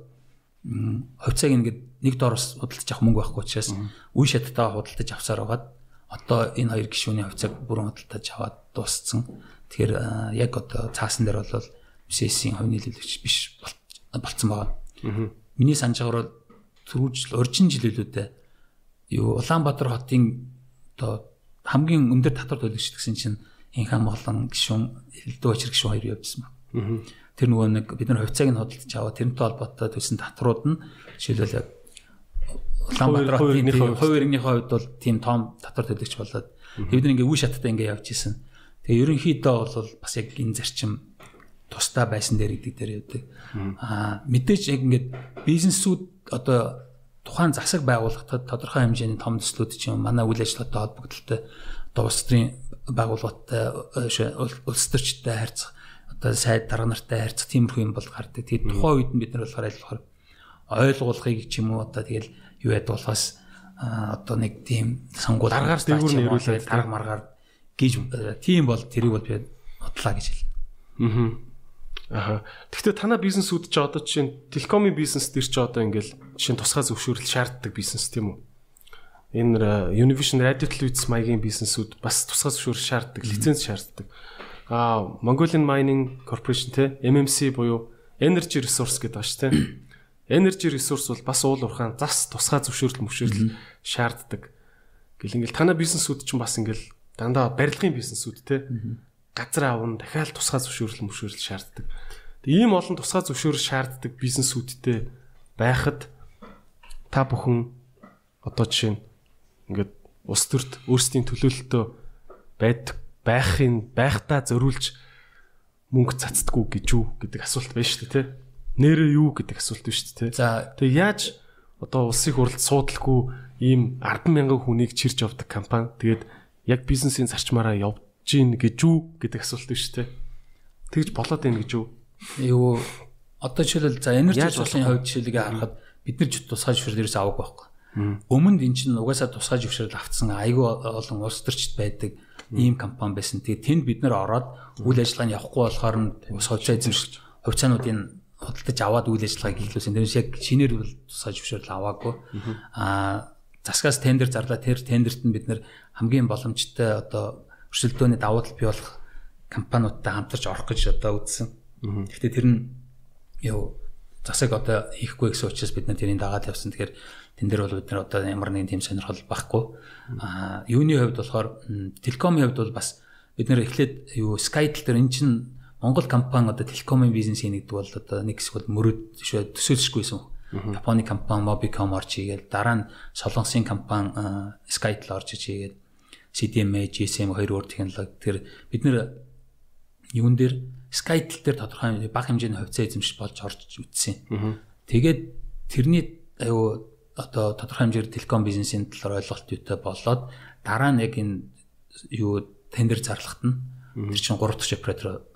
хувьцааг ингээд нэг дор худалдаж авах мөнгө байхгүй учраас үе шаттайгаа худалдаж авсаар байгаад одоо энэ хоёр гişүүний хувьцааг бүрэн худалдаж аваад дууссан. Тэгэхээр яг одоо цаасан дээр бол MCS-ийн хувь нийлүүлэгч биш болцсон байгаа. Миний санаж байгаагаар түрүүж урьдчин жилүүлүүдээ юу Улаанбаатар хотын одоо хамгийн өндөр татвар төлөгч гэсэн чинь инхан болон гişүн элдв очир гişүн хоёр явжсан байна. Тэр нөгөө нэг бид нар хувьцааг нь хөдөлж аваа тэрнтэй холбоотой төлсөн татварууд нь жишээлбэл Улаанбаатар хотын хувь иргэний хувьд бол тийм том татвар төлөгч болоод бид нар ингээ үе шаттай ингээ явж исэн. Тэгээ ерөнхийдөө бол бас яг энэ зарчим тусдаа байсан дээр гэдэг дээр явдаг. Аа мэдээж яг ингээд бизнесүүд одоо тухайн засаг байгууллагад тодорхой хэмжээний том төслүүд чинь манай үйл ажиллагаатай холбогдлолтой одоо улс төрийн байгууллагатай улс төрчтэй харьцах одоо сайд дарга нартай харьцах тиймэрхүү юм бол гардаг. Тэгээд тухайн үед нь бид нар болохоор айлхаар ойлгуулгыг ч юм уу одоо тэгэл юу яд болохоос одоо нэг тийм сонгуул даргаар дээгүүр нь ирүүлээд дарга маргаар гэж тийм бол тэрийг бол би бодлаа гэж хэлнэ. Аа. Аха. Гэхдээ танай бизнесүүд ч одоо чинь телекомын бизнес төр ч одоо ингээл жишээ нь тусгай зөвшөөрөл шаарддаг бизнес тийм үү? Энэ Univision Radio Televiz маягийн бизнесүүд бас тусгай зөвшөөрөл шаарддаг, лиценз шаарддаг. Аа, Mongolian Mining Corporation те MMC буюу Energy Resource гэдэг ба ш те. <clears throat> Energy Resource бол бас уул уурхаан зас тусгай зөвшөөрөл мөвшөөрөл шаарддаг. Гэл ингээл танай бизнесүүд ч бас ингээл дандаа барилгын бизнесүүд те газар аавн дахиад тусгай зөвшөөрөл мөшөөрөл шаарддаг. Ийм олон тусгай зөвшөөрөл шаарддаг бизнесүүдтэй байхад та бүхэн одоо жишээ нь ингээд ус төрт өөрсдийн төлөөлөлтөө байдаг байхын байхдаа зориулж мөнгө цацдаггүй гэж юу гэдэг асуулт байна шүү дээ тий. Нэрээ юу гэдэг асуулт байна шүү дээ тий. За тэгээ яаж одоо улсын хурлд суудлаггүй ийм 10 мянган хүнийг чирж авдаг компани тэгээд яг бизнесийн зарчмаараа явж гин гэж юу гэдэг асуулт шүү дээ. Тэгж болоод байна гэж юу? Юу одоо жишээлбэл за энерги цуглын хувьд жишээлгээ харахад бид нар ч тусгай зөвшөөрөл ерөөсөө авах байхгүй. Өмнөд эн чинь угаасаа тусгай зөвшөөрөл авцсан айгүй олон улс төрчд байдаг ийм компани байсан. Тэгээ тэнд бид нар ороод үйл ажиллагааны явахгүй болохоор нь сошиал эзэмшигч хувьцаануудын худалдаж аваад үйл ажиллагааг эхлүүлсэн. Тэрнээс яг шинээр бол тусгай зөвшөөрөл аваагүй. Аа засгаас тендер зарлаа. Тэр тендерт нь бид нар хамгийн боломжтой одоо өрсөлдөөний давуу тал бий болох компаниудтай хамтарч орох гэж одоо үзсэн. Гэхдээ тэр нь юу засаг одоо хийхгүй гэсэн учраас бид нар тэрийг дагаад явсан. Тэгэхээр тэн дээр бол бид нар одоо ямар нэгэн тийм сонирхол байхгүй. Аа юуны хувьд болохоор телекомын хувьд бол бас бид нар эхлээд юу Skytel дээр эн чинь Монгол компани одоо телекомын бизнес хийгдэг бол одоо нэг хэсэг бол мөрөд төсөөлшгүйсэн. Японы компани Mobicom орж игээл дараа нь Солонгосын компани Skytel орж ичээгээд CDMA, GSM хоёр өөр технологи тэр бид нэр юун дээр SkyTel дээр тодорхой бага хэмжээний хувьцаа эзэмшиж болж орж үтсэн. Тэгээд тэрний аюу одоо тодорхой хэмжээр телеком бизнесийн талаар ойлголт юутай болоод дараа нь яг энэ юу тендер зарлахт нь тэр чинь 3 дахь оператор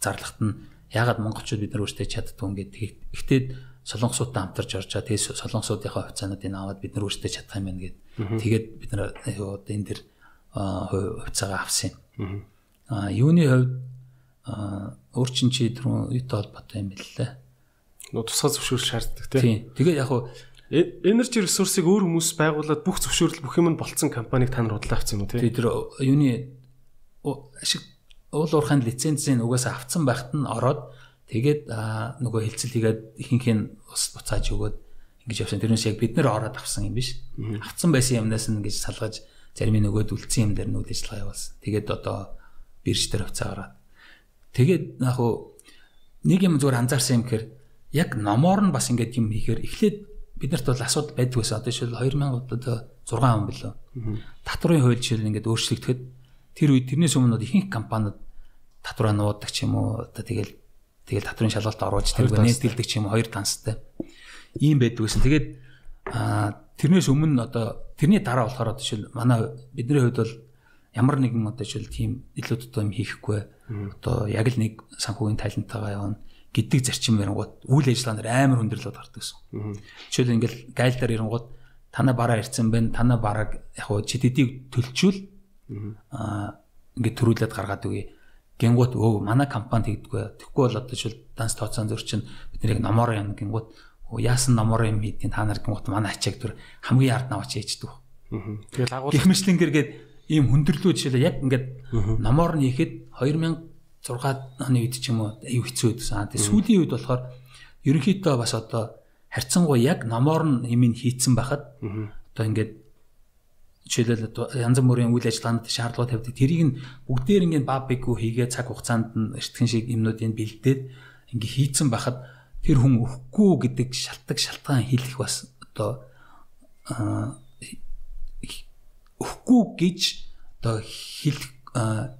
зарлахт нь ягаад монголчууд бид нар өөрсдөө чаддгүй ингээд ихтэй солонгосуудтай хамтарч орчаа тэгээ солонгосуудынхаа хувьцаануудыг аваад бид нар өөрсдөө чадах юм байна гэд Тэгээд бид нар одоо энэ дэр хувьцаагаа авсан юм. Аа юуны хувьд өөрчин чи түрүүн юутай холбоотой юм бэлээ. Нуу тусгай зөвшөөрөл шаарддаг тийм. Тэгээд яг хуу энержи ресурсыг өөр хүмүүс байгуулад бүх зөвшөөрөл бүх юм нь болцсон компанийг та нар худлаа авсан юм тийм. Тэр юуны ашиг уул уурхайн лицензийн угаасаа авцсан байхад нь ороод тэгээд нөгөө хилцэл хийгээд ихэнх нь ус буцааж өгөөд ингэж явсан. Тэрнээс яг бид нэр ороод авсан юм биш. Авцсан байсан юмнаас нь ингэж салгаж зарим нөгөөд үлдсэн юм дээр нь үйл ажиллагаа явуулсан. Тэгээд одоо бирж дээр хувцаа гараад. Тэгээд яг хуу нэг юм зүгээр анзаарсан юм гэхээр яг номоор нь бас ингэж юм хийхээр эхлээд биднэрт бол асуудал байдаг байсан. Одоо жишээл 2000 одоо 6 он билүү. Татврын хууль жишээл ингэж өөрчлөгдөхэд тэр үед тэрнээс өмнө ихэнх компаниуд татвараа нуудаг ч юм уу одоо тэгэл тэгэл татврын шалгалт оруулж тэр нээдэлдэг ч юм хоёр танстай ийм байдаг гэсэн. Тэгээд тэрнээс өмнө одоо тэрний дараа болохоор одоо жишээл манай бидний хувьд бол ямар нэгэн одоо жишээл тийм илүү дутуу юм хийхгүй одоо яг л нэг санхүүгийн талентайгаа явна гэдэг зарчим барингууд үйл ажиллагаанаар амар хүндрэлүүд гардаг гэсэн. Жишээл ингээл гайлдаар ирэнгууд танаа бараа ирцэн байна. Танаа бараг яг хуу чидэдийг төлчүүл аа ингээд төрүүлээд гаргаад үгүй. Гингууд өө манай компани тэгдэггүй. Тэгэхгүй бол одоо жишээл данс тооцоон зөр чинь бид нэг номоор яна гингууд яасан номоор юм хийдیں۔ Та нар гингут манай ачааг түр хамгийн ард наваач ээждэг. Тэгэл агуул гих мэтлэнгэргээд ийм хүндрэлүүд жишээлээ яг ингээд номоор нь хийхэд 2006 оны үед ч юм уу аюу хэцүү байсан. Тэгээ сүүлийн үед болохоор ерөнхийдөө бас одоо харьцангуй яг номоор нь юм хийцэн байхад одоо ингээд жишээлбэл янз бүрийн үйл ажиллагаанд шаардлага тавьдаг. Тэрийг нь бүгдээр ингээд баа бэггүй хийгээ цаг хугацаанд нь эртгэн шиг юмнуудыг бэлдээд ингээд хийцэн байхад тэр хүн өхгүй гэдэг шалтгаан шалтгаан хэлэх бас одоо өхгүй гэж одоо хэлэх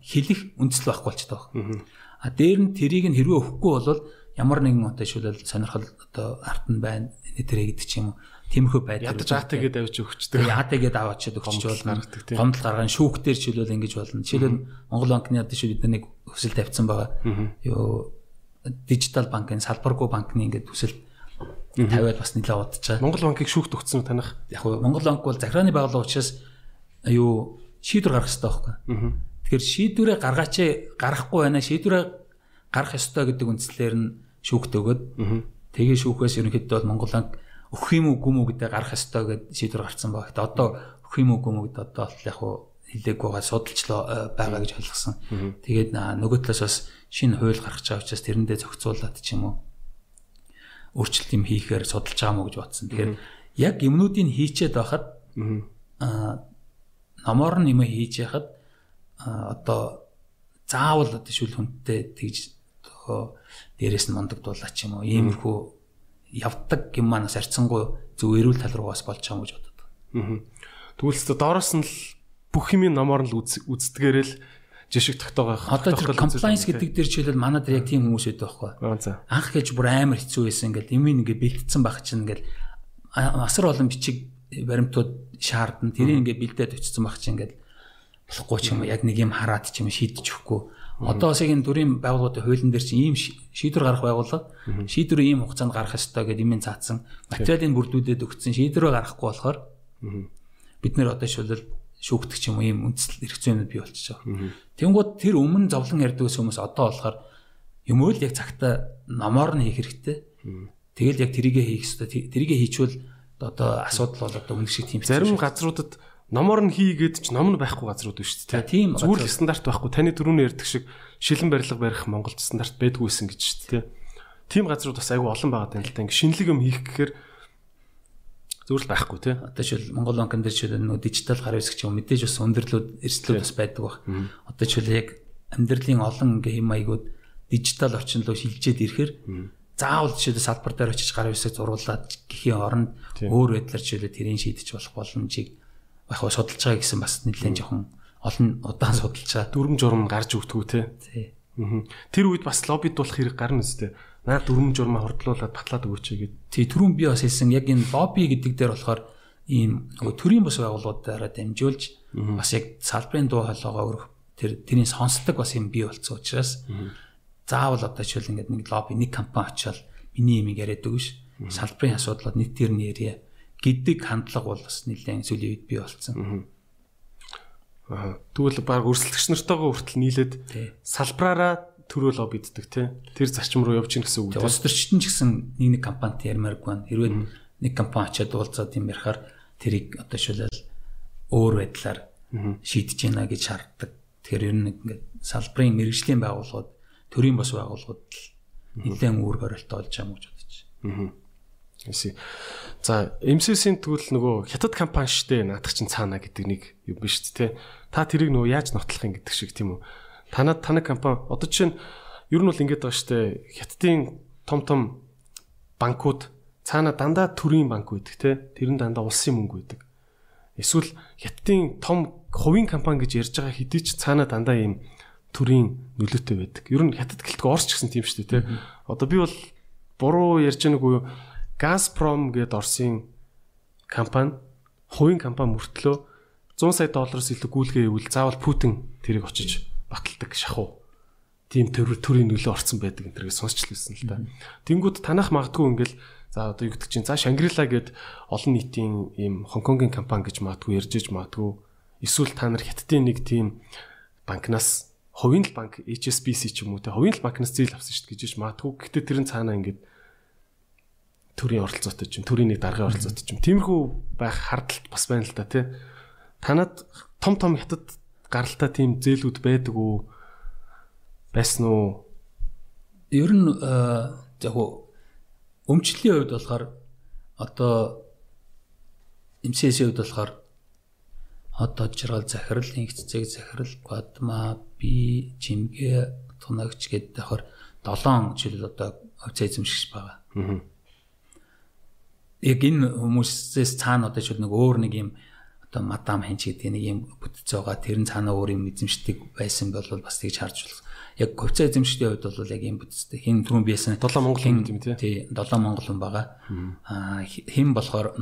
хэлэх үндэслэл байхгүй болчихдог байна. А дээр нь тэрийг нь хэрвээ өхгүй бол ямар нэгэн одоо шүлэл сонирхол одоо арт нь байна. Тэрэ гэдэг ч юм уу. Тиймэрхүү байдал. Ядаж аатагээд авч өгчдөг. Яатагээд аваачаад өгч болно. Гомдол гаргана шүүхтэр чөлөөл ингэж болно. Жишээлбэл Монгол банкны шүү бид нэг хүсэл тавьсан байгаа. Юу дижитал банкын салбаргүй банкны ингээд хүсэл тавиад бас нэлээд удажаа. Монгол банкыг шүүхт өгсөн танах? Яг нь Монгол банк бол захиргааны байгууллага учраас юу шийдвэр гаргах хэрэгтэй байхгүй. Тэгэхээр шийдвэрээ гаргаач гарахгүй байна. Шийдвэрээ гарах ёстой гэдэг үндслээр нь шүүхт өгöd. Тэгээ шүүхээс ерөнхийдөө бол Монгол банк өгөх юм уу гүм үү гэдэг гарах ёстой гэдэг шийдвэр гарсан байгаа. Гэтэ одоо өгөх юм уу гүм үү гэдэг одоо яг хуу хилээг байгаа судалчлаа байгаа гэж ойлгосон. Тэгээд нөгөө талаас бас шинэ хууль гаргаж байгаа учраас тэрэндээ зохицуулаад ч юм уу өөрчлөлт юм хийхээр судалж байгаа мó гэж бодсон. Тэгэхээр яг юмнуудыг хийчээд байхад аа номоор нь юм хийж яхад одоо заавал одоо шүл хүнтэй тэгж одоо дээрэс нь мундагдуулаа ч юм уу иймэрхүү явдаг юм манаас арцсангүй зөв эрүүл тал руу бас болж байгаа юм гэж бодод. Аа. Тэгвэл ч доороос нь л бүх юм нь л үздэгээрээ л жишг тогтоогоо. Одоо тэр compliance гэдэг дээр жишээлбэл манай дээр яг тийм хүмүүс байдаг байхгүй. Анх гэж бүр амар хэцүү байсан ингээл юм ингээ бэлдсэн байх чинь ингээл асар олон бичиг баримтууд шаардна. Тэрийг ингээ бэлдээд өчсөн баг чи ингээд болохгүй ч юм яг нэг юм хараад ч юм шийдэж өгөхгүй. Одоо бас яг энэ төрийн байгууллагуудын хуулийн дээр чинь ийм шийдвэр гарах байгууллага шийдвэр ийм хугацаанд гарах ёстой гэдэг юм цаацсан. Материалын бүрдүүдэд өгсөн шийдвэрөө гаргахгүй болохоор бид нэр одоо шүлэл шүүгдэх юм ийм үндэслэл хэрэгцээнүүд бий болчихж байгаа. Тэнгууд тэр өмнө зовлон ярьдгээс хүмүүс одоо болохоор юм уу л яг цагтаа номоор нь хийх хэрэгтэй. Тэгэл яг тэрийгэ хийх хэрэгтэй. Тэрийгэ хийчвэл одоо асуудал бол одоо үнэ шиг тийм зарим газруудад номоор нь хийгээд ч ном нь байхгүй газрууд биш үү тийм зүгээр стандарт байхгүй. Таны дөрөвний ярьдаг шиг шилэн барилга барих Монголд стандарт байдгүйсэн гэж шүү дээ. Тийм газрууд бас айгүй олон байгаа юм л та. Ингэ шинэлэг юм хийх гэхээр зүгээр л байхгүй тий одоо жишээл Монгол банкн дээр жишээл нөө дижитал гар хэсэг ч юм мэдээж бас өндөрлүүд эрсдлүүд бас байдаг баг. Одоо жишээл яг амьдралын олон ингээ хэм маягууд дижитал орчин руу шилжээд ирэхээр заавал жишээлбэл салбар дээр очиж гар хэсэг зуруулаад гэхийн оронд өөр байдлаар жишээлбэл тэрийг шийдэж болох боломжийг яг хаа судалж байгаа гэсэн бас нэлээд жоохон олон удаан судалж байгаа. Дүрм журм гарч өгтгүү те. Тэр үед бас лоббидуулах хэрэг гарна үстэй. Наа дүрм журмаа хордлуулад батлаад өгөөч гэгээд. Тий түрүүн би бас хэлсэн яг энэ лобби гэдэг дээр болохоор ийм нөгөө төрийн бус байгууллагуудаараа дамжуулж бас яг салбарын дуу хоолойгоо өргөх тэр тэрийн сонсдог бас юм бий болцсон учраас заавал одоо жишээл ингээд нэг лобби нэг компани очиод миний юм яриад өгш салбарын асуудлууд нийт төр нь ярья гэдэг хандлага бол бас нэлээд сүүлийн үед бий болсон. Аа тэгвэл баг өрсөлдөгч нартайгаа хүртэл нийлээд салбраараа төрөө лоббиддаг тий. Тэр зарчим руу явж гин гэсэн үг тий улс төрчтөн ч гэсэн нэг нэг компанид ярмааргүй байна. Хэрвээ нэг компани очиад уулзаад юм ярихаар тэрийг одоо шилэл өөр байдлаар шийдэж гинэ гэж шаарддаг. Тэгэхээр ер нь ингээд салбарын мэрэгжлийн байгууллагууд төрийн бас байгууллагууд нэлээд үүрэг оролтоо олж байгаа юм гэж бодож байна. Эсэ. За, MCC-ийн тэгвэл нөгөө хятад компани штэ наадах чинь цаана гэдэг нэг юм биш үү те. Та тэрийг нөгөө яаж нотлох юм гэдэг шиг тийм үү. Танад таны компани одоо чинь ер нь бол ингэж байгаа штэ. Хятадын том том банкуд цаана дандаа төрийн банк байдаг те. Тэр нь дандаа улсын мөнгө байдаг. Эсвэл хятадын том хувийн компани гэж ярьж байгаа хэдий ч цаана дандаа ийм төрийн нөлөөтэй байдаг. Ер нь хятад гэлтгүй орч гэсэн тийм шүү дээ, тэ. Одоо би бол буруу ярьж байгааг уу Газпром гээд Оросын компани хувийн компани мөртлөө 100 сая доллароос илүү гүйлгээ ивэл заавал Путин тэрийг очиж баталдаг шахуу. Тийм төр төрийн нөлөө орсон байдаг энэ төрийг сонсч лсэн л да. Тэнгүүд танах магадгүй ингээл за одоо юу гэдэг чинь за Шангрила гээд олон нийтийн ийм Хонконгийн компани гэж магадгүй ярьж иж магадгүй эсвэл та нар хятадын нэг тийм банкнаас хувийн л банк HSBC ч юм уу те хувийн л банкнаас зээл авсан шүү дээ гэж маадгүй. Гэхдээ тэр нь цаанаа ингээд төрийн оролцоотой ч юм, төрийн нэг даргын оролцоотой ч юм. Тиймэрхүү байх хардталт бас байна л да те. Танад том том хятад гаралтай тийм зээлүүд байдаг уу? Байсан уу? Ер нь яг өмчлөлийн хувьд болохоор одоо MCS-ийн хувьд болохоор одоо жаргал захирал, инхцэг захирал, гадма би жимгээ тунагч гэдэг давхар 7 жишээл одоо хувьцаа эзэмшигч байгаа. Аа. Яг энэ хүмүүсээс цаана одоо жишээл нэг өөр нэг юм одоо мадам хинч гэдэг нэг юм бүтц байгаа тэр нь цаана өөр юм эзэмшдэг байсан бол бас тэгж харж болох. яг говьцаа эзэмшигчдийн хувьд бол яг ийм бүтцтэй. Хин түрүүн биесэн 7 монгол хүн юм тий. Тий 7 монгол хүн байгаа. Аа хэн болохоор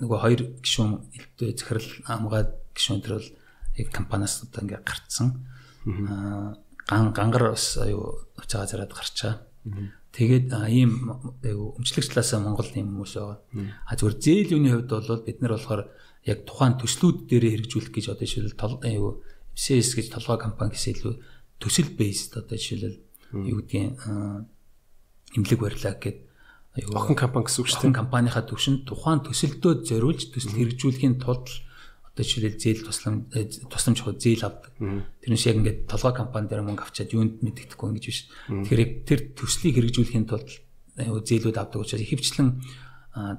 нөгөө хоёр гишүүн элбдээ захирал амгаад гишүүн төр бол яг компаниас одоо ингээ гарцсан. Аа ган гангар бас аюу уцаага зараад гарчаа. Тэгээд ийм өмчлөгч талаас Монгол ийм хүмүүс байгаа. А зүгээр зээл үний хувьд бол бид нар болохоор яг тухайн төслүүд дээр хэрэгжүүлэх гэж одоо жишээл аюу MCS гэж толгой компани гэсэн илүү төсөл based одоо жишээлбэл юу гэдгийг имлэг барилаа гэд аюу охин компани гэсэн үг шүү дээ. Компанийнхаа төвшөнд тухайн төсөлдөө зориулж төсөл хэрэгжүүлэхийн тулд одоо жишээлбэл зээл туслам э, тусламж хөө зээл авдаг. Тэрнээс яг ингээд толгой компани дээр мөнгө авчаад юунд мэддэхгүй ингэж биш. Тэгэхээр тэр төслийг хэрэгжүүлэхийн тулд зээлүүд авдаг учраас ихэвчлэн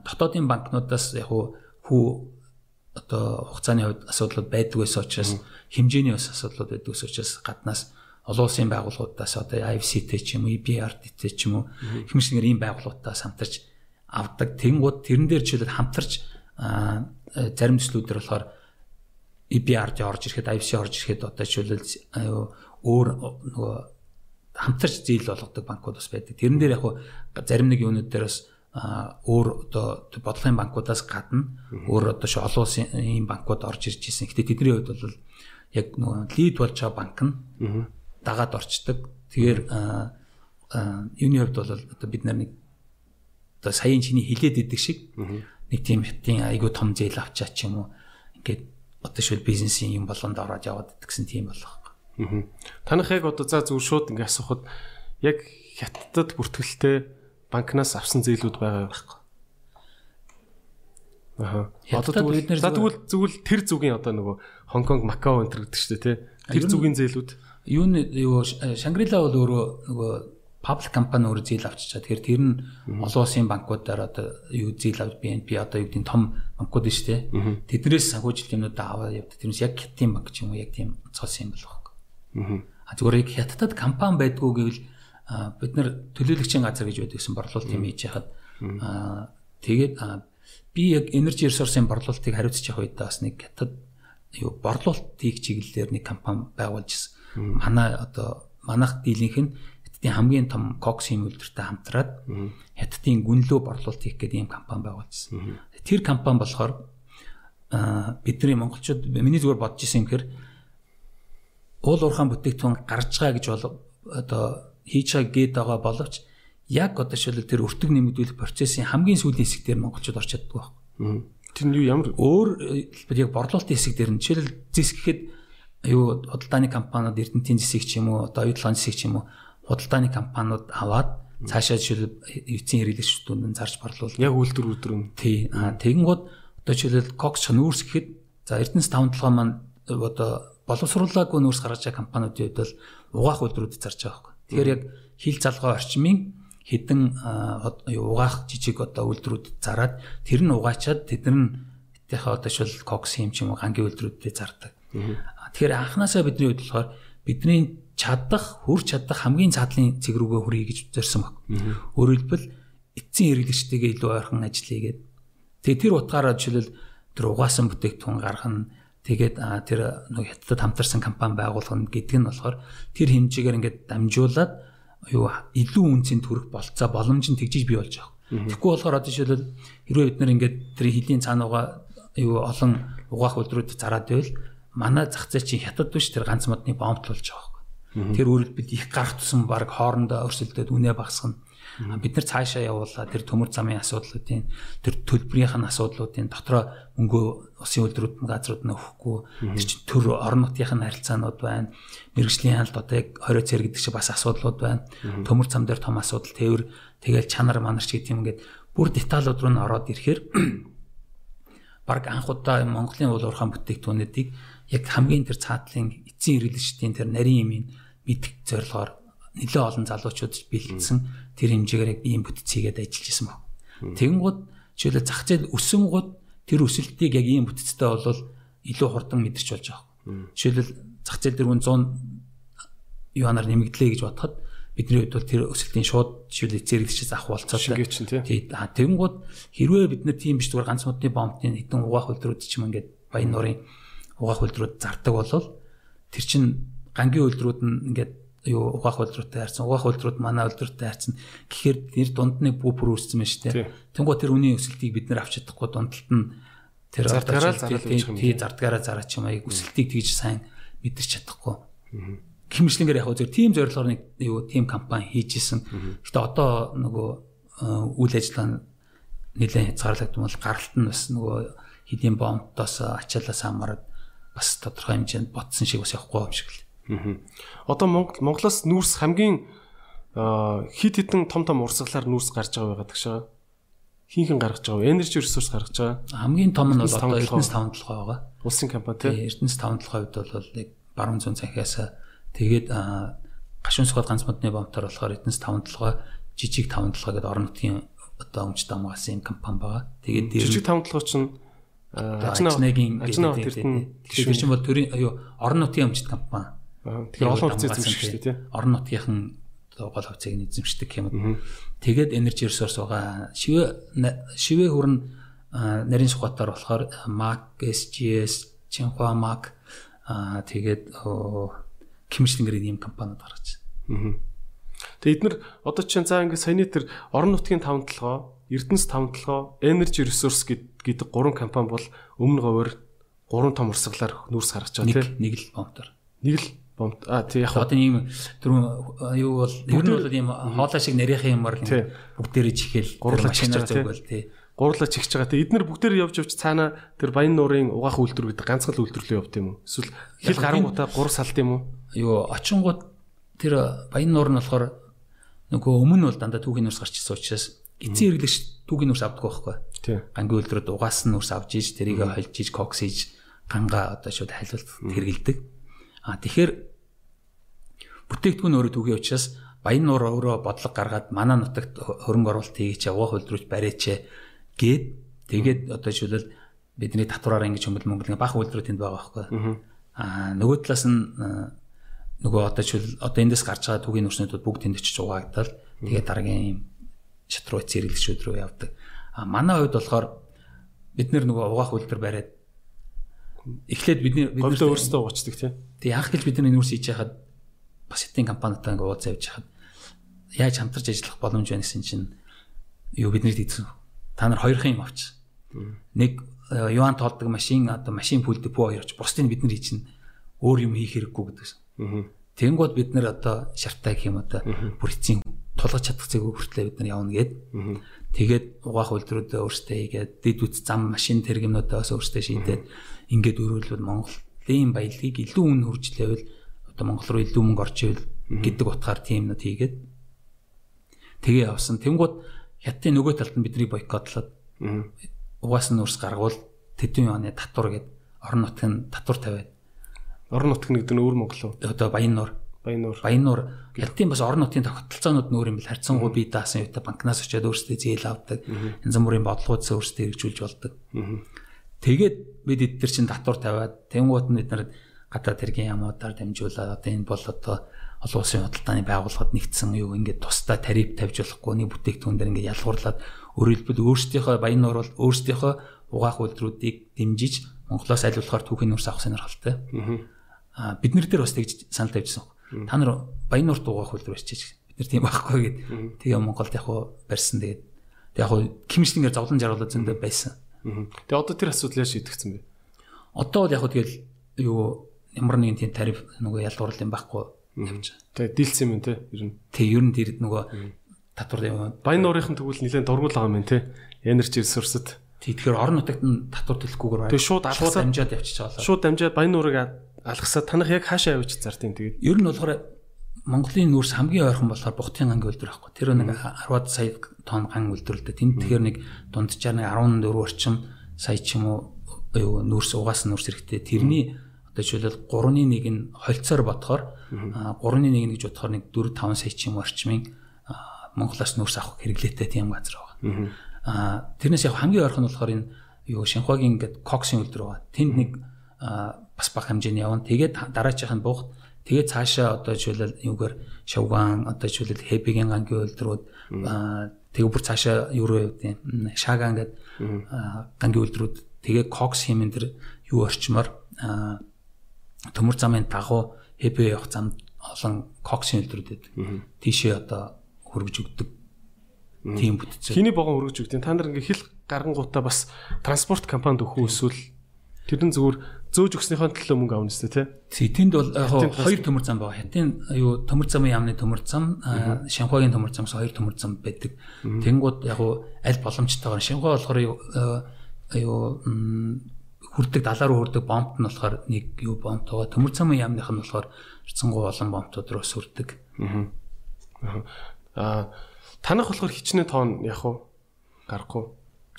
дотоодын банкнуудаас яг хүү одоо хугацааны хувьд асуудлууд байдаг байсан учраас хэмжээний бас асуудлууд байдаг байсан учраас гаднаас олон улсын байгууллагуудаас одоо IFC-тэй ч юм уу EBRD-тэй ч юм уу хэмжээгээр ийм байгууллагуудаас хамтарч авдаг. Тэнгууд тэрэн дээр жишээлбэл хамтарч зарим төслүүдэр болохоор EBRD орж ирэхэд IFC орж ирэхэд одоо жишээлбэл өөр нөгөө хамтарч зээл болгодог банкуд бас байдаг. Тэрэн дээр яг зарим нэг юунууд дээр бас өөр одоо бодлогын банкудаас гадна өөр одоо олон улсын ийм банкуд орж ирж ирсэн. Гэтэ тэдний хувьд бол яг нөгөө лид болж байгаа банк нь дагаад орчдөг. Тэгэхээр юуны хувьд бол одоо бид нар нэг одоо саяын чиний хилээд идэг шиг нэг тийм хэтийн айгүй том зээл авчаа ч юм уу ингээд одоо шил бизнесийн юм болгонд ороод яваад гэсэн тийм болох. Аа. Танах яг одоо за зүгээр шууд ингээ асуухад яг хятадд бүртгэлтэй банкнаас авсан зээлүүд байгаа байхгүй. Аа. Одоо тэгвэл за тэгвэл зөвл тэр зүгийн одоо нөгөө Хонконг, Макао энэ төр гэдэг чинь тий. Тэр зүгийн зээлүүд юу юу Шангрила бол өөрөө нөгөө паблик компани өөр зээл авчичаа. Тэгэхээр тэр нь олон улсын банкудаар одоо юу зээл авч BNP одоо юу гэдэг том банкуд шүү дээ. Тэднээс санхүүжилт юмнууд аваад явдаг. Тэрнээс яг хятадын банк ч юм уу яг тийм цоос юм болох. А зүгээр яг хятадд компани байдгүй гэвэл бид нар төлөөлөгчийн газар гэж байдаг гэсэн борлуулалт юм хийж яхад тэгээд би яг energy resource-ын борлуулалтыг хариуцчих үед бас нэг хятад юу борлуулалтыг чиглэлээр нэг компани байгуулж. Манай одоо манайх дийлийнх нь хятадын хамгийн том коксийн үйлдвэртэй хамтраад хятадын гүнлөө борлуулалт хийх гэдэг ийм компани байгуулсан. Тэр компани болохоор бидний монголчууд миний зүгээр бодож исэн юм хэр уул уурхаан бүтээгдэхүүн гарч байгаа гэж бол одоо хийж байгаа гээд байгаа боловч яг одоо шилэл тэр өртөг нэмэгдүүлэх процессын хамгийн сүүлийн хэсэг дээр монголчууд орч чаддаг байхгүй. Тэр нь юу ямар өөр яг борлуулалтын хэсэг дээр нь жишээл зэс гэхэд аюу худалдааны компаниуд Эрдэнэтийн зэсийг ч юм уу одоо оюутлын зэсийг ч юм уу худалдааны компаниуд аваад цаашаа жишээл эцсийн хэрэглэгчдүүд нь зарж борлуул. Яг үйлдвэр өдөр нь. Тий. Аа тэгэнгүүт одоо жишээл Cox нүүрс гэхэд за Эрдэнэс 5 толгой маань одоо боловсруулаагүй нүүрс гаргаж байгаа компаниудын хувьд бол угаах үйлдвэрүүд зарж байгаа байхгүй. Тэгэхээр яг хил залгой орчмын хэдэн угаах жижиг одоо үйлдвэрүүд зарад тэр нь угаачаад тэд нар тэднийхээ одоо шил Cox юм ч юм уу гангийн үйлдвэрүүдэд зардаг. Тэгэхээр анханасаа бидний хувьд болохоор бидний чадах, хүрч чадах хамгийн цаадлын цэг рүүгээ хүрье гэж зорьсон баг. Өөрөөр хэлбэл эцсийн хэрэглэгчтэйгээ илүү ойрхон ажиллая гэд. Тэгээ тэр утгаараа жишээлбэл тэр угаасан бүтээгдэхүүн гаргах нь тэгээд тэр нэг хятадд хамтарсан компани байгуулах нь гэдэг нь болохоор тэр хэмжээгээр ингээд дамжуулаад юу илүү үнцэн төрөх болцоо боломж нь тэгжиж бий болж байгаа. Тэгэхгүй болохоор одоо жишээлбэл хэрвээ бид нар ингээд тэр хилийн цаанууга юу олон угаах үйлдвэрүүд зараад байвал манай зах зээл чинь хятад биш тэр ганц модны бомбт болж байгаа Тэр өөрөлдөлд их гарах тусам баг хоорондоо өрсөлдөд үнэ багасгана. Бид нар цаашаа явуулаад тэр төмөр замын асуудлуудын тэр төлбөрийнх нь асуудлуудын дотроо мөнгө усын үйлдвэрүүд нь газрууд нь өгөхгүй тэр чинь төр орон нутгийнх нь харилцаанууд байна. Мэргэжлийн хаалт одоо яг 20 цэр гэдэг чинь бас асуудлууд байна. Төмөр зам дээр том асуудал тээвэр тэгэл чанар манарч гэдэг юм ингээд бүр деталууд руу н ороод ирэхээр <clears throat> баг анх удаа Монголын уул уурхаан бүтээгдэхүүнүүдийг яг хамгийн тэр цаатлын эцсийн хэрэглэгчдийн тэр нарийн юмын мэдэх зорилгоор нэлээ олон залуучууд бэлдсэн тэр хэмжээгээр яг ийм бүтц хийгээд ажиллаж исэн баг. Тэгэнгүүт жишээлээ зах зээл өсөн гууд тэр өсөлтийг яг ийм бүтцтэй болвол илүү хурдан мэдэрч болж байгаа. Жишээлбэл зах зээл дөрвөн 100 юанаар нэмэгдлээ гэж бодоход бидний хувьд бол тэр өсөлтийн шууд жишээлбэл зэрэгдчээс авах болцоотой. Тийм. Тэгэнгүүт хэрвээ бид нэр тийм биш зүгээр ганц модны бомбтын хэдэн угаах хөлдрүүд ч юм ингээд баян нуурын угаах хөлдрүүд зардаг болвол тэр чинь гангийн үйлдвэрүүд нь ингээд юу угаах үйлдвэртэй харьцсан. Угаах үйлдвэрүүд манай үйлдвэртэй харьцсан. Гэхдээ нэр дунд нэг бүр үүссэн байна шүү дээ. Тэнгуү тэр үний өсөлтийг бид нэр авч чадахгүй дундалт нь тэр зардгаараа зараад тий зардгаараа зараач юм аяг өсөлтийг тэгж сайн мэдэрч чадахгүй. Хэмжлэнгээр яг зөв тийм зорилгоор нэг юу тийм компани хийжсэн. Гэтэ одоо нөгөө үйл ажиллагаа нэлээд хязгаарлагдсан бол гаралт нь бас нөгөө хэдийн бомбтоос ачаалаас хамаарат бас тодорхой хэмжээнд ботсон шиг бас явахгүй юм шиг л. Одоо Монгол Монголоос нүүрс хамгийн хит хитэн том том урсгалаар нүүрс гарч байгаа байгаа гэж байгаа. Хинхэн гаргаж байгаа. Energy resource гаргаж байгаа. Хамгийн том нь бол одоо Эрдэнэс 5 толгой байгаа. Улсын компани тийм. Эрдэнэс 5 толгой хувьд бол нэг баруун зүүн цанхиас тэгээд гашуун сухад ганц модны бомтор болохоор Эрдэнэс 5 толгой, жижиг 5 толгой гэдэг орон нутгийн одоо өмч дамгасан юм компани байгаа. Тэгээд жижиг 5 толгой чинь Ажнагийн гэдэг тэр чинь бол төрийн аюу орон нутгийн өмчт компани. Тэгэхээр олон хувьцаа эзэмших шүү дээ. Орон нутгийнхан гол хувьцааг нь эзэмшдэг юм. Тэгээд energy resource байгаа. Шивэ шивэ хүрн нарийн сухатаар болохоор MAC, SGS, Чинхua MAC аа тэгээд хэмжлэнгэрийн юм компаниуд гаргаж байна. Тэгээд эдгээр одоо чинь за ингээд саяны тэр орон нутгийн таван толгой, Эрдэнэс таван толгой, Energy Resource гэдэг гурван компани бол өмнө говьор гурван том урсгалаар нүүрс харагч байгаа тийм. Нэг л бомтор. Нэг л бомт а тий яг одоо ийм түрүүн юу бол ер нь бол ийм хоолой шиг нарийнхан юмар бүгдээрээ чихэл гурлаа машинаар зүгэл тий гурлаа чихж байгаа. Тэ эднэр бүгдээр явж явж цаана тэр баян нуурын угаах үйлдвэр гэдэг ганцхан үйлдвэрлэл явд юм уу? Эсвэл хэл гарангуудаа гур салт юм уу? Юу очингууд тэр баян нуур нь болохоор нөгөө өмнө бол дандаа түүхийн нурс гарч ирсэн учраас эцсийн хэрэглэгч түүхийн нурс авдаг байхгүй. Тий. Гангийн үйлдвэрүүд угаасан нурс авч иж тэрийг холж иж кокс иж ганга одоо шууд хайлуулт хэрэгэлдэг. А тэгэхээр бүтээгдэхүүн өөрөө түгий учраас баян нуур өөрөө бодлого гаргаад манай нутагт хөрөнгө оруулалт хийгээч явах хөлдрүүч барьяач гээд тэгээд одоо жишээлбэл бидний татвараар ингэж хөнгөл Монголын бах үйлдвэрүүд тэнд байгаа байхгүй. Аа нөгөө талаас нь нөгөө одоо жишээл одоо эндээс гарч байгаа түүхийн нүрснүүд бүгд тэнд очиж угаагдал тэгээд дараагийн юм шатруу цэрэглэгчүүд рүү явдаг. А манай хувьд болохоор бид нөгөө угаах үйлдвэр бариад эхлээд бидний бид өөрсдөө уучдаг тийм. Тэг яах гэж бид нар нүүрс хийж яхад бас эдийн компанитай ингээ уулз авч яхад яаж хамтарч ажиллах боломж байна гэсэн чинь юу биднэрт ийдсэн. Та нар хоёрхан юм авч. Нэг э, юан тоолдог машин одоо машин пул депо хоёрч бусдыг бид нар чинь өөр юм хийх хэрэггүй гэдэгсэн. Тэнгууд бид нар одоо шартаа гэх юм одоо бүр эцсийн тулгаж чадах зэйг хүртлээ бид нар явна гээд. Тэгээд угаах үйлдвэрүүдээ өөрсдөө хийгээд дэд үт зам машин тэргэмнүүдээс өөрсдөө шийдээд ингээд өрөөлвөл Монголын баялагийг илүү үн хуржлээвэл одоо Монгол руу илүү мөнгө орж ивэл гэдэг утгаар тийм нүд хийгээд тэгээ явсан. Тэнгууд хятадын нөгөө талд нь бидний бойкотлоод угаасан нурс гаргуул тэдэн оны татвар гээд орон нутгийн татвар тавиад орон нутг нэг дөр өөр Монгол уу? Одоо Баян нуур Баянуур. Баянуур хятадын бас орон нутгийн тогтолцоонууд нөр юм бэл харьцангуй бие даасан үедээ банкнаас очиад өөрсдөө зээл авдаг. Янз бүрийн бодлогоодс өөрсдөө хэрэгжүүлж болдог. Тэгээд бид эдгээр чинь татвар тавиад тэнгууд нь бид нар гадаад хэргийн ямуудаар дамжуулаад одоо энэ бол одоо олон улсын худалдааны байгууллагад нэгдсэн юу ингээд тусдаа тариф тавьж болохгүй нэг бүтээгдэхүүн дээр ингээд ялгуурлаад өөрөлдвөл өөрсдийнхөө баянуур бол өөрсдийнхөө угаах үйлдвэрүүдийг дэмжиж Монголоос аль болохоор түүхийн нурс авах сонирхолтой. Аа бид нар дээр бас тэгж санал тавьжсан. Та нар баян нурт угаах хөлдөр барьчих. Бид нар тийм байхгүй гэд. Тэгээ Монголд яг хуу барьсан тэгээд яг хуу химшлингээр зовлон жаргалаад зөндөө байсан. Тэгээ одоо тэр асуудал яаж шийдэгдсэн бэ? Одоо бол яг хуу тэгэл юу ямар нэгэн тийм тариф нөгөө ялгуурлал юм байхгүй явж байгаа. Тэгээ дийлсэн юм те ер нь. Тэг ер нь тэр нөгөө татвар юм. Баян нуурынхан тэгвэл нэлээд дургуул байгаа юм те. Energy resource-д. Тэгэхээр орон нутагт нь татвар төлөхгүйгээр Тэгээ шууд алгасаад дамжаад явчихж байгаа. Шууд дамжаад баян нуурыг алгасаа танах яг хаашаа явж зартын тэгээд ер нь болохоор Монголын нүүрс хамгийн ойрхон болохоор Бухтын гангийн үйлдвэр байхгүй. Тэр нэг 10 сая тонн ган үйлдвэрлэдэг. Тэнд тэгэхээр нэг дунджаар нэг 14 орчим сая ч юм уу юу нүүрс угаасан нүүрс хэрэгтэй. Тэрний одоо жишээлбэл 3-ны 1 нь холцоор бодохоор 3-ны 1 гэж бодохоор нэг 4 5 сая ч юм орчмын Монголоос нүүрс авах хэрэглээтэй тийм газар байгаа. Аа тэрнээс яг хамгийн ойрхон нь болохоор энэ юу Шинхуагийн ингээд коксын үйлдвэр байгаа. Тэнд нэг бас бага хэмжээний явна. Тэгээд дараачихын буух тэгээд цаашаа одоо жишээлбэл юугаар шавгаан одоо жишээлбэл хэбигийн гангийн үйлдвэрүүд тэгээ бүр цаашаа юу руу явдیں۔ Шагаан гэдэг гангийн үйлдвэрүүд тэгээ кокс хэмээн тэр юу орчмоор төмөр замын дагуу хэбэ явах зам олон коксын үйлдвэрүүд байдаг. Тийшээ одоо хөргөж өгдөг. Тийм бүтцээ. Хиний богон хөргөж өгдөг. Та нар ингээ хил гарангуудаа бас транспорт компанид өгөх эсвэл тэр нь зүгээр зөөж өгснөхийн төлөө мөнгө авна үстэй тий. Тий тэнд бол яг хоёр төмөр зам байгаа. Хятадын юу төмөр замын яамны төмөр зам, Шанхайгийн төмөр замс хоёр төмөр зам байдаг. Тэнгууд яг аль боломжтойгоор Шанхай болохоор юу хүрдэг далаа руу хүрдэг бомбт нь болохоор нэг юу бомб байгаа. Төмөр замын яамных нь болохоор цэнгуу олон бомбтууд руу сүрдэг. Аа танах болохоор хичнээн тоон яг гарахгүй.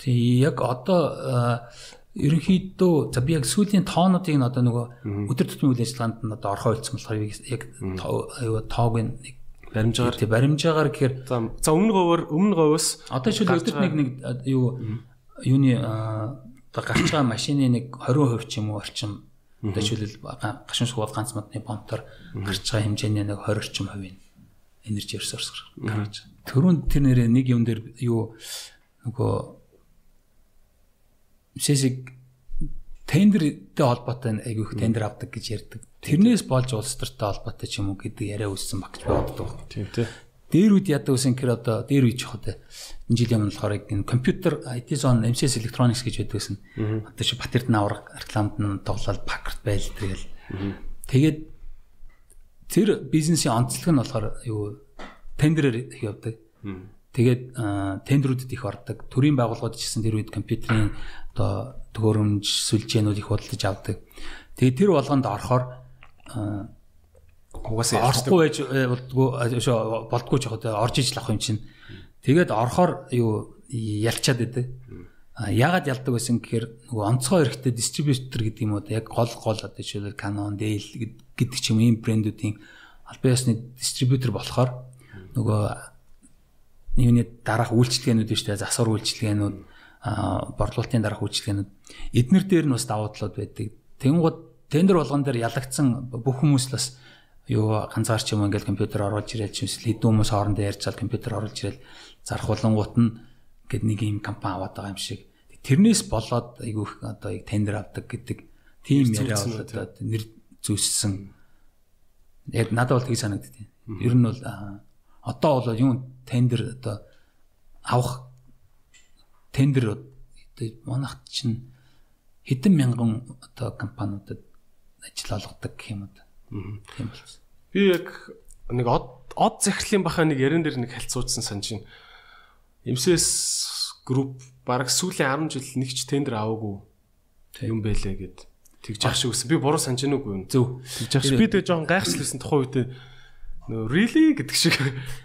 Тий яг одоо ерөнхийдөө за би яг сүүлийн тоонуудыг нь одоо нөгөө өдөр тутмын үйл ажиллагаанд нь одоо орхоо үлдсэн болохоор яг аюу тоог нэг баримжаагаар. тий баримжаагаар гэхээр за өмнө говор өмнө говоос одоо шил өдөрт нэг нэг юу юуны одоо гарч байгаа машины нэг 20% ч юм уу орчим одоо шилэл гашуун шугал ганц модны бомтоор гарч байгаа хэмжээний нэг 20 орчим хувийн энержи ресурс гаргаж. Төрөнд тэр нэрээ нэг юм дээр юу нөгөө Мишэсиг тендертэй холбоотой айгүй их тендер авдаг гэж ярьдаг. Тэрнээс болж улс төртэй холбоотой ч юм уу гэдэг яриа үүссэн багч боддог. Тийм тий. Дээр үед ядаг гэсэн кэр одоо дээр үед жоохот энэ жилийн өмнө болохоор энэ компьютер IT zone MCS Electronics гэж байдаг гэсэн. Одоо чи Батэрд навраг рекламад нь тоглоод Packard байл тэгэл. Тэгээд тэр бизнесийн онцлог нь болохоор юу тендерээр явдаг. Тэгээд тендерүүдэд их ордог. Төрийн байгууллагууд ч гэсэн тэр үед компьютерийн одоо төгөөрөмж сүлжээнүүд их худалдаж авдаг. Тэгээд тэр болгонд орохоор угаасаа орохгүй байж болдгоо болдгоо жоохоо орж иж лах юм чинь. Тэгээд орохоор юу ялчаад байдаг. Яагаад ялдаг байсан гэхээр нөгөө онцгой эрэхтэй дистрибьютор гэдэг юм уу яг гол гол одоо жишээлбэл Canon, Dell гэдэг ч юм ийм брэндүүдийн албан ёсны дистрибьютор болохоор нөгөө юуны дараах үйлчлэгээнүүд шүү дээ засвар үйлчлэгээнүүд борлуулалтын дараах үйлчлэгээнүүд эднэр дээр нь бас давуу талууд байдаг. Тэнгууд тендер болгон дээр ялагдсан бүх хүмүүс л бас юу ганцаар ч юм ингээл компьютер оруулж ирэл ч эсвэл хэдэн хүмүүс хоорондоо ярьж чад компьютер оруулж ирэл зарах болонгууд нь гээд нэг юм компани аваад байгаа юм шиг. Тэрнээс болоод айгүйх одоо яг тендер авдаг гэдэг тийм яриа болоод нэр зүйссэн. Яг надад бол тгий санагддаг. Ер нь бол одоо бол юу тендер одоо авах тендер одоо манайх чинь хэдэн мянган одоо компаниудад ажил олгодог гэх юм уу. Тийм болсон. Би яг нэг од од захирлын бахаа нэг ярен дээр нэг хальцуудсан санаж байна. MCS group бараг сүүлийн 10 жил нэг ч тендер аваагүй юм байлээ гэд тэгж ах шиг өссөн. Би буруу санаж нүг юм. Зөв. Тэгж ах шиг. Би тэгээ жоохон гайхчихлээсэн тухайн үед нөгөө really гэдэг шиг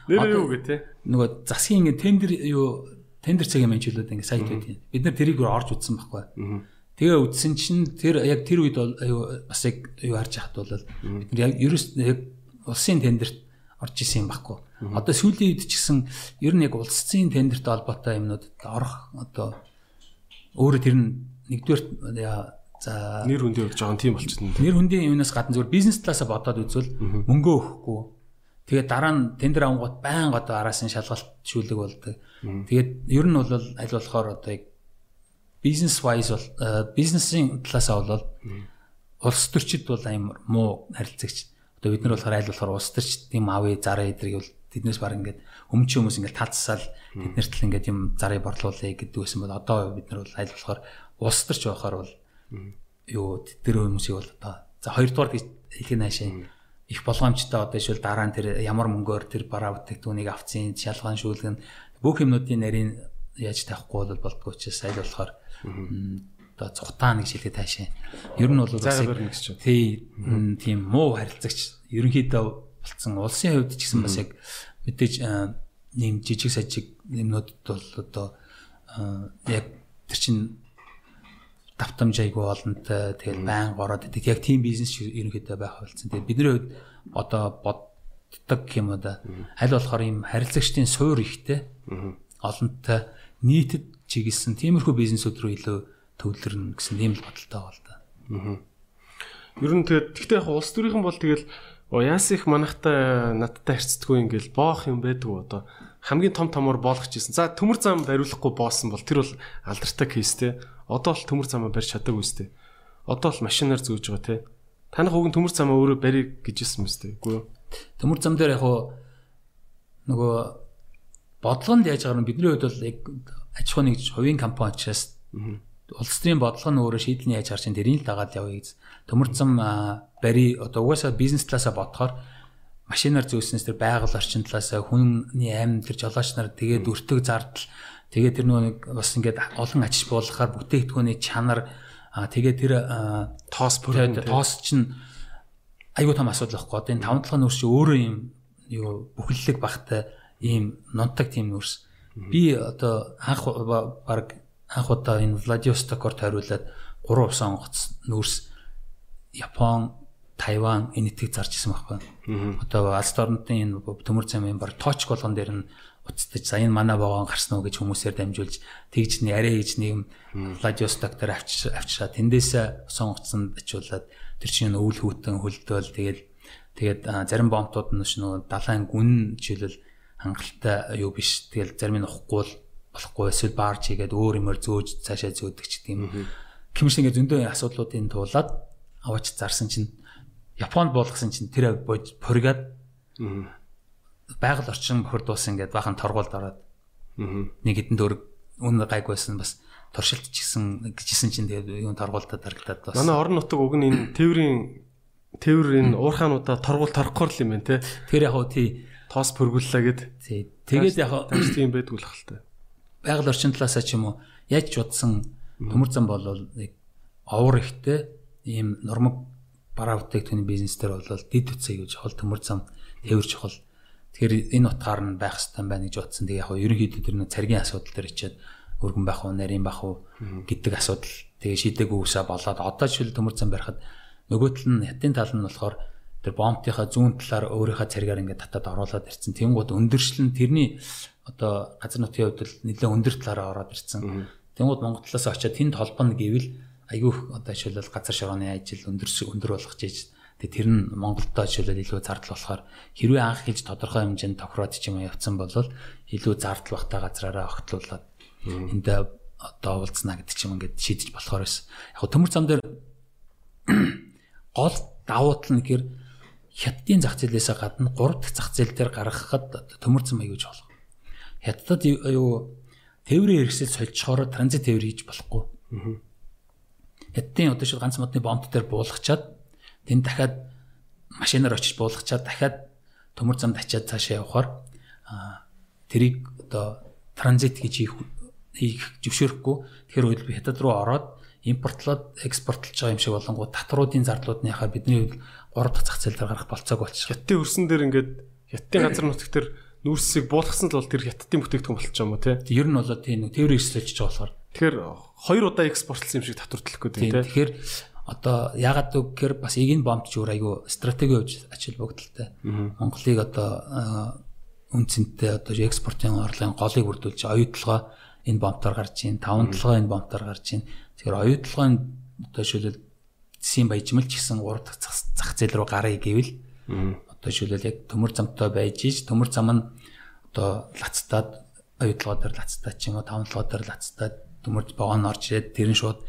нэр юу гэ тэ. Нөгөө засгийн ингэ тендер юу тендер цагийн менежлүүд ингэ сайт байдیں۔ Бид нар тэрийг орж үзсэн байхгүй. Тэгээ үзсэн чинь тэр яг тэр үед бол бас яг юу харж яхад бол бид нар яг ерөөс яг улсын тендерт орж исэн юм байхгүй. Одоо сүүлийн үед ч гэсэн ер нь яг улсын тендерт холбоотой юмнууд орох одоо өөрөө тэр нь нэгдүгээр за нэр хүндээ өгж байгаа юм болчихсон. Нэр хүндийн юунаас гадна зүгээр бизнес талаасаа бодоод үзвэл мөнгөө өгөхгүй Тэгээд дараа нь тендер авангууд байн одоо араас нь шалгалт шүүлэг болдог. Тэгээд ер нь бол аль болохоор одоо бизнес wise бол бизнесийн талаасаа бол улс төрчид бол амар муу харилцагч. Одоо бид нар болохоор аль болохоор улс төрчид тийм авъя зараа эдрийг бол тэднээс баг ингээд өмч хүмүүс ингээд талцсаал тэднэрт л ингээд юм зарыг борлуулъя гэдэг байсан бол одоо бид нар бол аль болохоор улс төрч байхаар бол юу тэр хүмүүсийг бол одоо за хоёрдугаар нь хаашаа их болгоомжтой одоо шил дараа нь тэр ямар мөнгөөр тэр бараа бүтээгдэхүүнийг авцیں шалгаан шүүлгэн бүх юмнуудын нарийн яаж тавихгүй бол болдгоо ч сайл болохоор одоо цухтаа нэг шилгээ таашаа. Ер нь бол бас тий тийм муу харилцагч ерөнхийдөө болцсон. Улсын хувьд ч гэсэн бас яг мэдээж нэм жижиг сажиг юмнуудад бол одоо яг тэр чин давтамж айгүй олонтой тэгэл байн гороод идэг яг тийм бизнес ерөнхийдөө байх болсон. Тэгээд бидний хувьд одоо боддог юм уу да. Аль болохоор ийм харилцагчдын суур ихтэй олонтой нийтэд чиглэсэн тиймэрхүү бизнесүүд рүү илүү төвлөрнө гэсэн ийм л бодолтой байгаа л да. Ер нь тэгээд гэхдээ яг улс төрийнхэн бол тэгэл яас их манахтай надтай харьцдаггүй ингээл боох юм байдгүй одоо хамгийн том томор болгож исэн. За төмөр зам бариулахгүй боосон бол тэр бол алдартай кейс те. Одоо л төмөр замаа барьж чадаагүй үстэй. Одоо л машинаар зөөж байгаа те. Танах уг нь төмөр замаа өөрөө барийг гэж хэлсэн мэт үгүй юу? Төмөр зам дээр яг нөгөө бодлогонд яаж нь бидний хувьд бол яг аж ахуй нэгж хувийн компани учраас улс төрийн бодлого нь өөрөө шийдэл нь яаж харж тэрийг л дагаад явъя гэж. Төмөр зам бари одоо угаасаа бизнес талаасаа бодохоор машинаар зөөснөөс тэр байгаль орчин талаасаа хүний амин тэр жолооч нар тэгээд өртөг зардал тэгээд тэр нөгөө бас ингээд олон ачиж буулгахаар бүтээгдэхүүний чанар тэгээд тэр тоос бүрэн тоос чинь айгуу том асуудал байхгүй. Одоо энэ таван талхын нүүрс чи өөрөө юм юу бүхэллэг багтай ийм нунтаг тийм нүүрс. Би одоо анх баг анх удаа энэ Владивостокоор тойруулаад 3 ус онгоц нүүрс Япон, Тайван энэтийг зарж исэн байхгүй. Одоо алс орнотын энэ төмөр замын баг тооч болгон дээр нь уцтаж за энэ манай вагон гарсан уу гэж хүмүүсээр дамжуулж тэгж нэг арай гэж нэг Владивосток дээр авчиж авчираа. Тэндээсээ сонгоцсон очиулаад тэр чинь өвөл хүүтэн хөлдөөл тэгэл тэгээд зарим бомтууд нь нөгөө далайн гүн жишээлбэл хангалттай юу биш. Тэгэл зарим нь ухгүй болохгүй эсвэл баарч хийгээд өөр юмор зөөж цаашаа зөөдөг ч гэдэм. Хэмш ингээ зөндөө асуудлуудын туулаад аваач зарсан чинь Японд болгосон чинь тэр поригад байгаль орчин хурдуулсан ингээд бахан торгуулд ороод нэг хэдэн дөрөг үнэ гайгүйсэн бас туршилтчихсан гэжсэн чинь тэгээд юу торгуултад харагдаад бас. Манай орон нутаг уг нь энэ тээврийн тээвэр энэ уурхаануудаа торгуул торгохоор л юм байна те. Тэр яг хуу тий тоос пөргүүллээ гэд. Тэгээд яг тааш тийм байдгүй л хальтай. Байгаль орчин талаасаа ч юм уу яаж ч удсан төмөр зам болвол нэг овор ихтэй ийм нормог бараа бүтээгдэхүүний бизнес дээр бол дид үцэй гэж хол төмөр зам тээвэр чухал. Тэгэхээр энэ утгаар нь байх хэрэгтэй байна гэж бодсон. Тэгээ яг хоо ерөнхийдөө тэр нэг царгийн асуудал дээр ичээд өргөн байх уу, нарийн байх уу гэдэг асуудал тэгээ шийдэггүй усаа болоод одоо жишээл төмөр зам барихад нөгөө тал нь хятадын тал нь болохоор тэр бомбтынхаа зүүн талаар өөрийнхөө царгаар ингээд татаад оруулаад ирсэн. Тэнгууд өндөршлөн тэрний одоо газар нутгийн хувьд л нэлээд өндөр талаараа ороод ирсэн. Тэнгууд Монгол талаас очиад тэнд холбоно гэвэл айгүй одоо жишээлбэл газар шорооны ажил өндөр өндөр болгож ийж тэгээ тэр нь Монголдоо жишээлбэл илүү зардал болохоор хэрвээ анх хэлж тодорхой хэмжээнд тохироод ч юм явцсан бол илүү зардал багтаа газраараа огтлуулад энд одоо уулзнаа гэдэг ч юм ингээд шийдэж болохоор байсан. Яг төмөр зам дээр <clears throat> гол давуу тал нь гэхээр хятадын зах зээлээс гадна 3 дахь зах зээл дээр гаргахад төмөр зам аягүй жолоо. Хятадд юу тээврийн хэрэгсэл сольчхоор транзит тээвэр хийж болохгүй. Хятадын одоо шиг ганц модны бомб дээр буулгачаад тэнд дахиад машинаар очиж буулгачаад дахиад төмөр замд ачаад цаашаа явхаар тэрийг одоо транзит гэж хийх зөвшөөрөхгүй. Тэгэхээр үед би хятад руу ороод импортлоод экспортлж байгаа юм шиг болонгууд татваруудын зардлуудны хахаар бидний хувьд 3 дахь зах зээл дээр гарах болцоог болчих. Хятадын өрсөн дээр ингээд хятадын газар нутагт төр нүүрсийг буулгасан л бол тэр хятадын бүтээгдэхүүн болчих юм уу те. Ер нь бол тийм тээврийн эсэлж байгаа болохоор. Тэгэхээр хоёр удаа экспортлсон юм шиг татвар төлөх гэдэг тийм. Тэгэхээр одоо ягаад гэхээр бас эгийн бомб ч өөр айгүй стратеги хувьд ачаал бүгдэлтэй. Монголыг одоо үнцэнтэй одоо экспортын орлогын голыг бүрдүүлж оюутлогоо энэ бомбтоор гарч ийн, таван толгой энэ бомбтоор гарч ийн. Тэгэхээр оюутлогын одоо шилэл засгийн баяжмал ч гэсэн 3 дахь зах зээл рүү гарыг гэвэл одоо шилэл яг төмөр замтай байж иж төмөр зам нь одоо лацтаад оюутлогоо дээр лацтаад ч юм уу таван толгой дээр лацтаад төмөр богоно орж ирээд тэр нь шууд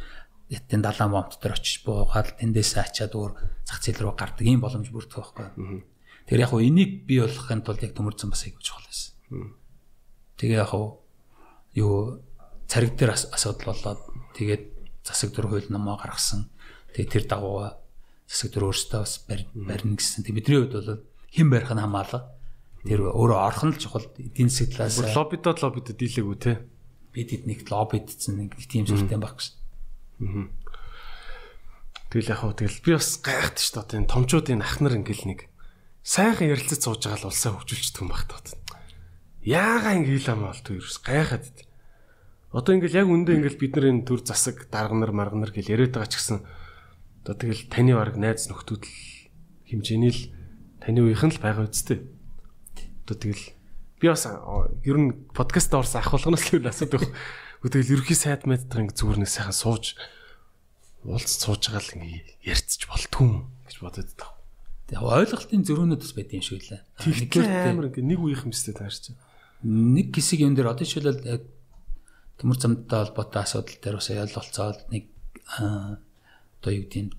ятын далайн бомбт дээр очиж буугаад тэндээсээ ачаад өөр зах зээл рүү гардаг ийм боломж бүрдэх байхгүй. Тэр яг хуу энийг бий болгохын тулд яг төмөр зам бас аягүй чухал байсан. Тэгээ яг хуу юу цариг дээр асуудал болоод тэгээд засаг дүр хууль намаа гаргасан. Тэгээд тэр дагуу засаг дүр өөрсдөө бас барина гэсэн. Тэг бидний хувьд бол хэн барих нь хамаалаа. Тэр өөрөө орох нь л чухал эдийн засаг талаас. Лоббидод лоббидод дийлээгүй те. Бид эднийг лоббидцсан нэг тийм сүртэй байх гэж. Аа. Тэгэл яг хөө тэгэл би бас гайхад ч тоо тийм томчуудын ах нар ингээл нэг сайхан ярилцаж сууж байгаа л улсаа хөгжүүлчихдэг юм баг тоо. Яагаа ингэ хийлээ маа бол тэр гайхаад. Одоо ингээл яг үндэ ингээл бид нар энэ төр засаг дарганар марганар гэл яриад байгаа ч гэсэн одоо тэгэл таны баг найз нөхдүүд л хэмжээний л таны үеийнхэн л байгаа үсттэй. Одоо тэгэл би бас ер нь подкаст орсон ах болгоноос л асуудаг. Тэгэл ерөхий сайд мэддэг ингэ зүгээр нэг сайхан сууж уулз сууж байгаа л ингэ ярьцж болтгүй гэж бодод таа. Тэгээ ойлголтын зөрүүнүүд бас байд юм шиг лээ. Тэгэхээр амар ингэ нэг үеийнхэн мэт таарч байна нэг хэсэг юм дээр одоо жишээлбэл яг төмөр замтай холбоотой асуудал дээр бас ялолцоод нэг одоо юу гэдэг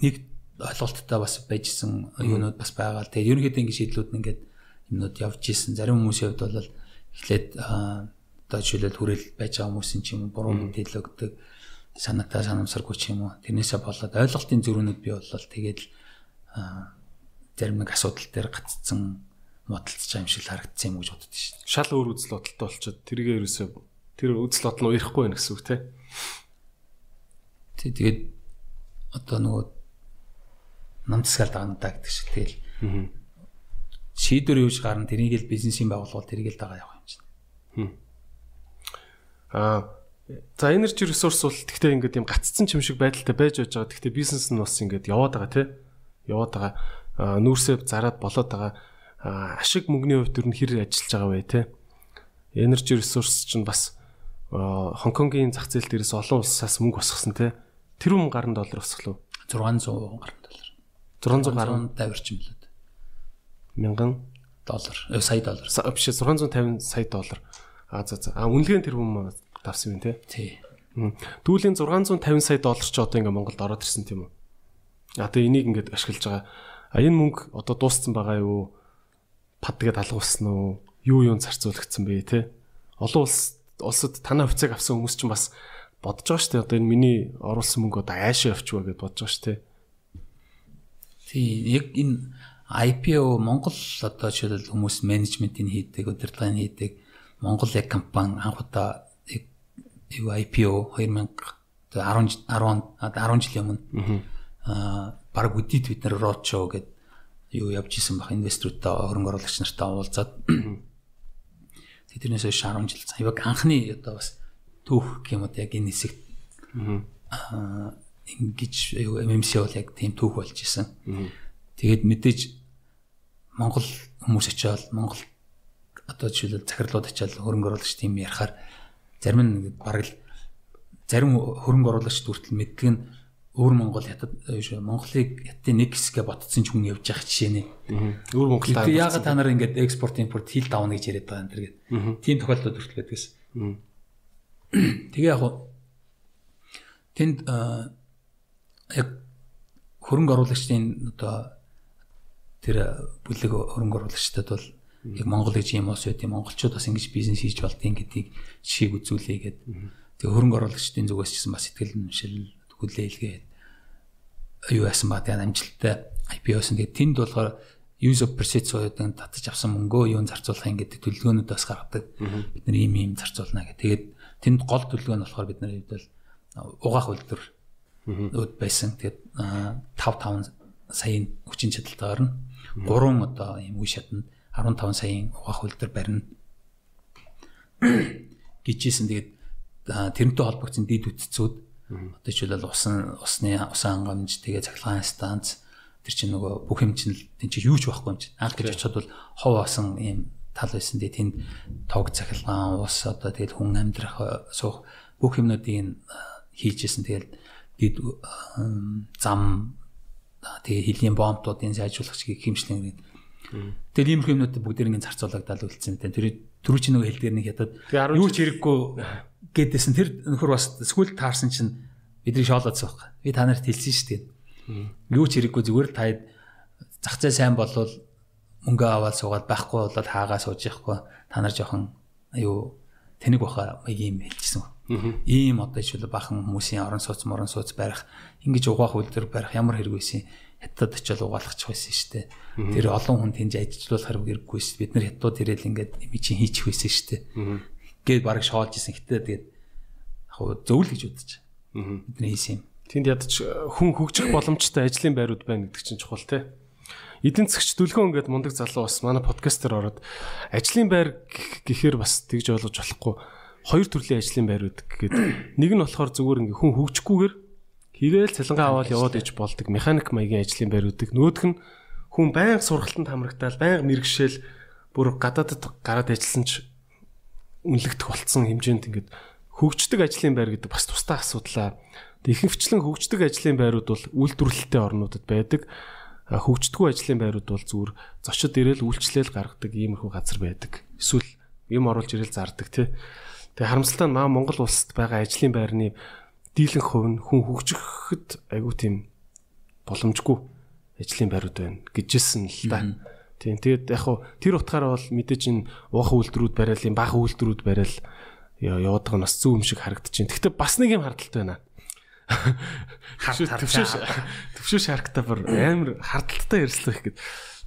нэг ойлголттой бас байжсэн юунууд бас байгаа. Тэгээд ерөнхийдөө ингэ шийдлүүд нь ингээд юмнууд явж исэн. Зарим хүмүүсийн хувьд бол эхлээд одоо жишээлбэл хүрээл байж байгаа хүмүүсийн ч юм уу буруу мэдээлэл өгдөг санаатай санамсаргүй ч юм уу. Тэрнээсээ болоод ойлголтын зөрүүнүүд бий болол тэгээд зарим нэг асуудал дээр гаццсан модалцж байгаа юм шиг харагдсан юм гэж боддоо шүү дээ. Шал өөр үзэл бодолтой болчиход тэргээ ерөөсөө тэр үзэл бодол нь уярахгүй байх гэсэн үг. Тий тэгээд одоо нөгөө намтсгаал даганадаа гэдэг шиг тэгэл шийдвэр юуж гарна тэрийг л бизнесийн байгууллагууд тэрийг л дагаа явах юм чинь. Аа за energy resource бол тэгтээ ингээд юм гаццсан юм шиг байдалтай байж байгаа. Тэгтээ бизнес нь бас ингээд яваад байгаа тий. Яваад байгаа. Нүүрсээ зараад болоод байгаа. Ашиг мөнгөний хувьд төр нь хэр ажиллаж байгаа вэ тий. Energy resource чинь бас Хонконгийн зах зээл дээрээс олон улсаас мөнгө босгосон тий. Тэр хүн гаруй доллар босглоо. 600 гаруй доллар. 600 гаруй давирч юм лээ мянган доллар. Э, сая доллар. Биш 650 сая доллар. А за за. А үнэлгээ нь тэр хүмүүс давсан юм тий. Тий. Түүлийн 650 сая доллар ч одоо ингээ Монголд ороод ирсэн тийм үү. А тэгээ энийг ингээд ашиглаж байгаа. А энэ мөнгө одоо дууссан байгаа юу? Падгээд алгуулсан уу? Юу юун зарцуулагдсан бэ те? Олон улс улсад танаа хувьцааг авсан хүмүүс ч бас бодож байгаа шүү дээ. Одоо энэ миний оруулсан мөнгө одоо аашаа явчихваа гэж бодож байгаа шүү дээ. Тий, яг энэ IPO Монгол одоо жишээлбэл хүмүүс менежментийн хийдэг, удирдлагын хийдэг Монгол яг компани анх удаа юу IPO 2010 10 10 жилийн өмнө аа баг үдийд бид нэр show гэдэг юу явж исэн баг инвесторуудтай хөрөнгө оруулагч нартай уулзаад. Тэрнээс хойш 10 жил цаа. Яг анхны одоо бас түүх уу яг энэ хэсэгт аа ингэж MMC бол яг тийм түүх болж исэн. Тэгээд мэдээж Монгол хүмүүс очиод Монгол одоо жишээлбэл захирлууд очиод хөрөнгө оруулагч тийм ярахаар зарим нь бараг л зарим хөрөнгө оруулагч хүртэл мэддэг нь өөр Монгол хятад Монголыг хятадын нэг хэсгээ ботцсон ч хүн явж явах жишээ нэ. Өөр Монгол та яагаад та нар ингэж экспорт импорт хил давна гэж яриад байгаа юм тэр гээд. Тийм тохиолдолд хүртэл байдгаас. Тэгээ яг тэнд яг хөрөнгө оруулагчдын одоо тэр бүлэг хөрөнгө оруулагчдад бол яг Монгол гэж юм ус юм монголчууд бас ингэж бизнес хийж болдгийг гэдгийг жишээг үзүүлээ гээд тэг хөрөнгө оруулагчдын зүгээс ч гэсэн бас сэтгэл үнэмшил хүлээ илгээд юу яасан ба тэг амжилттай IPO-сэн тэг тэнд болохоор use of proceeds гэдэг татаж авсан мөнгөө юун зарцуулах юм гэдэг төлөвлөгөөнүүд бас гаргадаг. Бид нар ийм ийм зарцуулна гэх. Тэгээд тэнд гол төлөвлөгөө нь болохоор бид нар хэд бол угаах үйлдвэр үүд байсан. Тэгээд 5 5 саяын хүчин чадалтайгаар нь гурван одоо ийм үе шатнд 15 саяын угаах үйлдвэр барина <clears throat> гэжсэн. Тэгээд тэрнтэй холбогдсон дид үтцүүд одоо жишээлбэл усан усны усан хангамж тэгээ цахилгаан станц тэр чинь нөгөө бүх юм чинь тэн чинь юу ч байхгүй юм чинь анх гэж очиход бол хов асан ийм тал байсан. Тэгээ тэнд тог цахилгаан ус одоо тэгэл хүн амьдрах суух бүх юмнуудыг хийжсэн. Тэгэл дид зам тэгээ хилийн бомбуудын сайжруулагч гэх хэмжлэн гэдэг. Тэгэл иймэрхүү юмнууд бүгд ингэ зарцуулагдаад үлдсэн юм. Тэр түрүү чи нөгөө хэл дээр нэг ядад юу ч хэрэггүй гэдээсэн тэр нөхөр бас сүл таарсан чинь бидний шоолоодсон байхгүй. Би та нарт хэлсэн шүү дээ. Юу ч хэрэггүй зүгээр л таад зах зээл сайн болвол мөнгө аваад суугаад байхгүй болоод хаагаа сууж явахгүй та нар жоохон аюу тэнэг баха ийм хэлчихсэн. Ийм одоо жишээл бахан хүмүүсийн орон сууц морон сууц барих ингэж угаах үйлдвэр барих ямар хэрэг байсан хятад очиод угаалгачих байсан шүү дээ. Тэр олон хүн тэнд ажиллуулахар хэрэггүй шүү. Бид нар хятад ирэл ингээд юм чинь хийчих байсан шүү дээ. Гээд бараг шоолж исэн хятад тэгээд яг зөвл гэж бодож. Бидний хийсэн юм. Тэнд ядч хүн хөгжих боломжтой ажлын байрууд байна гэдэг чинь чухал те. Эдийн засгч дүлгэн ингээд мундаг залуу бас манай подкастер ороод ажлын байр гэхээр бас тэгж ойлгож болохгүй хоёр төрлийн ажлын байрууд гэдэг. Нэг нь болохоор зүгээр ингээ хүн хөгжихгүйгээр хийгээл цалингаа аваад яваад иж болдог механик маягийн ажлын байруудыг нөгөөх нь хүн байнга сургалтанд хамрагтаал байнга мэрэгшээл бүр гадаадд гараад ажилласан ч үнэлэгдэх болцсон хэмжээнд ингээд хөгждөг ажлын байр гэдэг бас тустай асуудлаа. Ихэнхчлэн хөгждөг ажлын байрууд бол үйлдвэрлэлтэй орнуудад байдаг хөгждгүү ажлын байрууд бол зүгээр зочид ирээл үйлчлэл гаргадаг иймэрхүү газар байдаг. Эсвэл юм оруулж ирээл зардаг тий. Тэгээ харамсалтай нь маа Монгол улсад байгаа ажлын байрны дийлэнх хувь нь хүн хөгжихэд айгүй тийм боломжгүй ажлын байрууд байна гэжсэн л да. Тийм тэгээд яг хуу тэр утгаараа бол мэдээж энэ уух үйлдвэрүүд барайл юм бага үйлдвэрүүд барайл яваад байгаа нь бас зөв юм шиг харагдаж байна. Гэхдээ бас нэг юм хардталтай байна. Төвшөө төвшөө шаркта бүр амар хардталтай ярьслах гэд.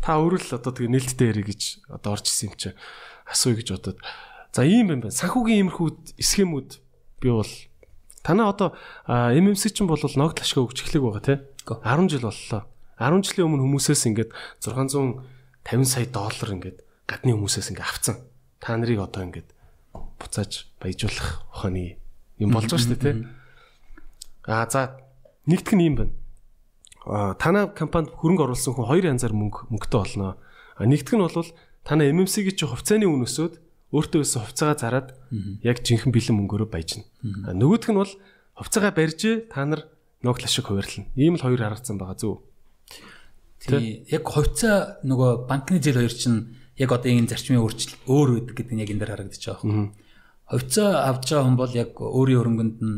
Та өөрөө л одоо тэгээ нээлттэй ярих гэж одоо орж исэн юм чи асууя гэж бодоод. За ийм юм байна. Санхүүгийн иймэрхүү схемүүд би бол танаа одоо MMC чинь бол ногд ашиг өгч эхлэх байгаа тий. 10 жил боллоо. 10 жилийн өмнө хүмүүсээс ингээд 650 сая доллар ингээд гадны хүмүүсээс ингээд авцсан. Та нарыг одоо ингээд буцааж баяжуулах ухааны юм болж байгаа шүү дээ тий. Аа за нэгтгэн юм байна. Аа танай компанид хөрөнгө оруулсан хүн хоёр янзаар мөнгө мөнгөтэй болно. А нэгтгэн нь бол танай MMC-гийн чи хувьцааны үн өсөөд өөртөө өссөн хувьцаагаа зарад яг жинхэнэ бэлэн мөнгөөрөө баяжна. Нөгөөх нь бол хувьцаагаа барьж та нар ногл ашиг хуваарлана. Ийм л хоёр харагдсан байгаа зөв. Тий. Яг хувьцаа нөгөө банкны зээл хоёр чинь яг одоо энэ зарчмын өөрчлөлт өөр үүдэг гэдэг нь яг энэ дээр харагдаж байгаа юм. Хувьцаа авч байгаа хүн бол яг өөрийн хөрөнгөнд нь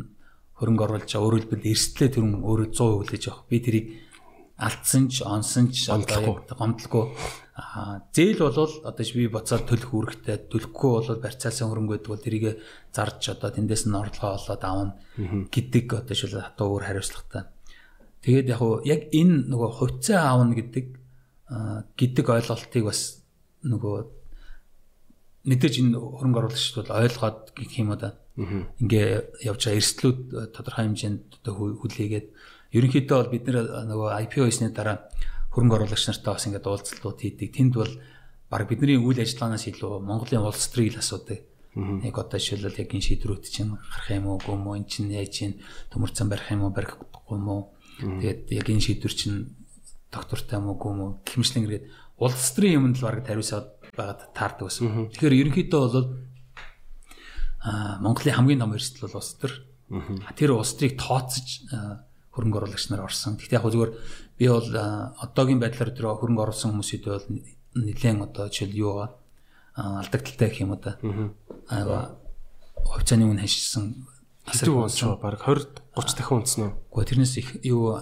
хөрөнгө оруулж байгаа. Хэлбэл эрсдлээ тэрэн өөрөө 100% хүлээж авах. Би тэрийг алдсан ч онсон ч гомдлохгүй. Аа зээл бол одоо би боцоод төлөх үүрэгтэй. Төлөхгүй бол барьцаалсан хөрөнгө байдаг бол тэрийг зарж одоо тэндээс нь орлогоо олоод авна гэдэг одоо шил хатуу өөр хариуцлагатай. Тэгээд яг уу яг энэ нөгөө хувьцаа аавна гэдэг гэдэг ойлголтыг бас нөгөө мэдээж энэ хөрөнгө оруулагчид бол ойлгоод гэх юм да. Ингээ явж байгаа эрсдлүүд тодорхой хэмжээнд одоо хүлээгээд ерөнхийдөө бол бид нөгөө IPO хийсний дараа хөрөнгө оруулагч нартай бас ингээд уулзалтууд хийдэг. Тэнд бол баг бидний үйл ажиллагаанаас илүү Монголын улс төрийг л асуудаг. Яг одоо жишээлбэл яг энэ шийдвэрүүд чинь гарах юм уу, үгүй юм, эн чинь яаж чинь төмөрцөн барих юм уу, барихгүй юм уу Тэгээд яг энэ шийдвэр чинь доктортай мүү гүм үү гихмшлэн ирээд улс төрийн юмд л бараг тариусаад байгаад таардаг байсан. Тэгэхээр ерөнхийдөө бол а Монголын хамгийн том эрсдэл бол улс төр. Тэр улс төрийг тооцож хөрөнгө оруулагч нар орсон. Гэхдээ яг зүгээр би бол одоогийн байдлаар тэр хөрөнгө оруулсан хүмүүсүүд бол нэлээд одоо жишээл юу байгаа алдагдaltaй гэх юм уу да. Аа хувьцааны үн хэдэн унс шүү баг 20 30 дахин унтсан уу? Гэхдээ тэрнээс их юу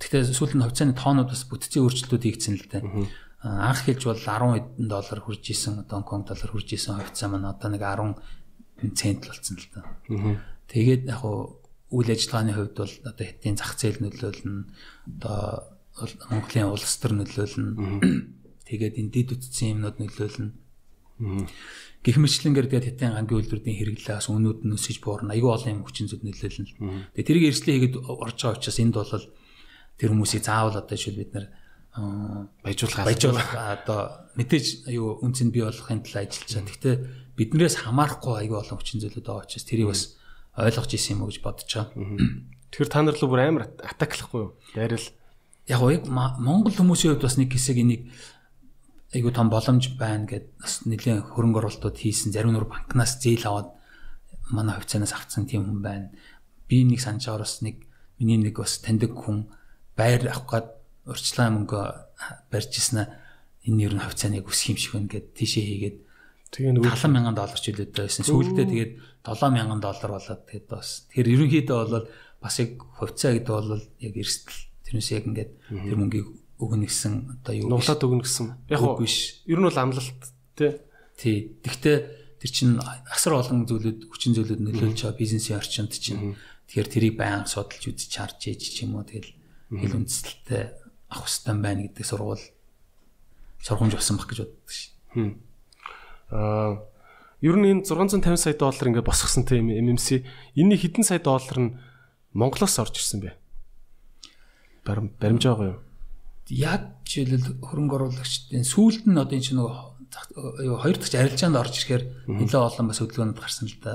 Гэхдээ сүүл нь хувьцааны тоонууд бас бүтцийн өөрчлөлтүүд хийгдсэн л дээ. Анх хэлж бол 10 хэдэн доллар хүрж исэн, одоо Гонконг доллар хүрж исэн хувьцаа маань одоо нэг 10 цент болсон л да. Тэгээд яг хуу үйл ажиллагааны хувьд бол одоо хэдийн зах зээл нөлөөлнө. Одоо Монголын улс төр нөлөөлнө. Тэгээд энэ дид үтцсэн юмнууд нөлөөлнө. Гэх мэтлэнгээр тэгээд хятадын гангийн үйлдвэрийн хэрэглээ бас өнүүд нь өсөж буурна. Айгүй олон юм хүчин зүйл нөлөөлнө. Тэгээд тэрийг эрслээ хийгээд орж байгаа учраас энд бол тэр хүмүүсийг заавал одоо жишээл бид нар баяжуулах баяжуулах одоо мэдээж аюу үнцэн бий болохын тулд ажиллаж байгаа. Гэхдээ биднээс хамаарахгүй аюу олон хүчин зүйлүүд байгаа учраас тэрийг бас ойлгож исэн юм уу гэж бодож байгаа. Тэгэхээр та нар л бүр амар атаклахгүй юу? Дайрал яг яг Монгол хүмүүсийн хувьд бас нэг хэсэг энийг айгуу том боломж байна гэд бас нэлийн хөрөнгө оруулалтууд хийсэн зарим нөр банкнаас зээл аваад манай хувьцаанаас авцсан тийм хүн байна. Би нэг санаж байгаа бас нэг миний нэг бас таньдаг хүн байр авах гээд урьдчилан мөнгө барьж ирсэн энэ ер нь хувьцааныг өсөх юм шиг байна гэд тийшээ хийгээд тэгээ нэг 70000 доллар ч үлээдтэй байсан. Сүүлдээ тэгээд 7000 доллар болоод тэгээд бас тэгэхээр ерөнхийдөө бол бас яг хувьцаа гэдэг бол яг эрсдэл тэрнээс яг ингээд тэр мөнгийг өгнө гэсэн одоо юу нуглаад өгнө гэсэн. Яг уу биш. Ер нь бол амлалт тий. Тий. Тэгвэл тэр чинь асар олон зүйлүүд хүчин зүйлүүд нөлөөлж байгаа бизнесийн орчинд чинь. Тэгэхээр тэрийг баян судалж үзэж харж ээж ч юм уу тэгэл хэл үндэслэлтэй авах хэрэгтэй байна гэдэг сургууль сургамж болсон баг гэж боддог шин. Аа ер нь энэ 650 сая доллар ингээд босгосон тийм MMC энэний хэдэн сая доллар нь Монголоос орж ирсэн бэ? Баримж байгаа юу? яг жишээлбэл хөрөнгө оруулагчдын сүүлд нь одоо энэ чинь нөгөө хоёр дахь арилжаанд орж ирэхээр нэлээд олон бас хөдөлгөөнөд гарсан л да.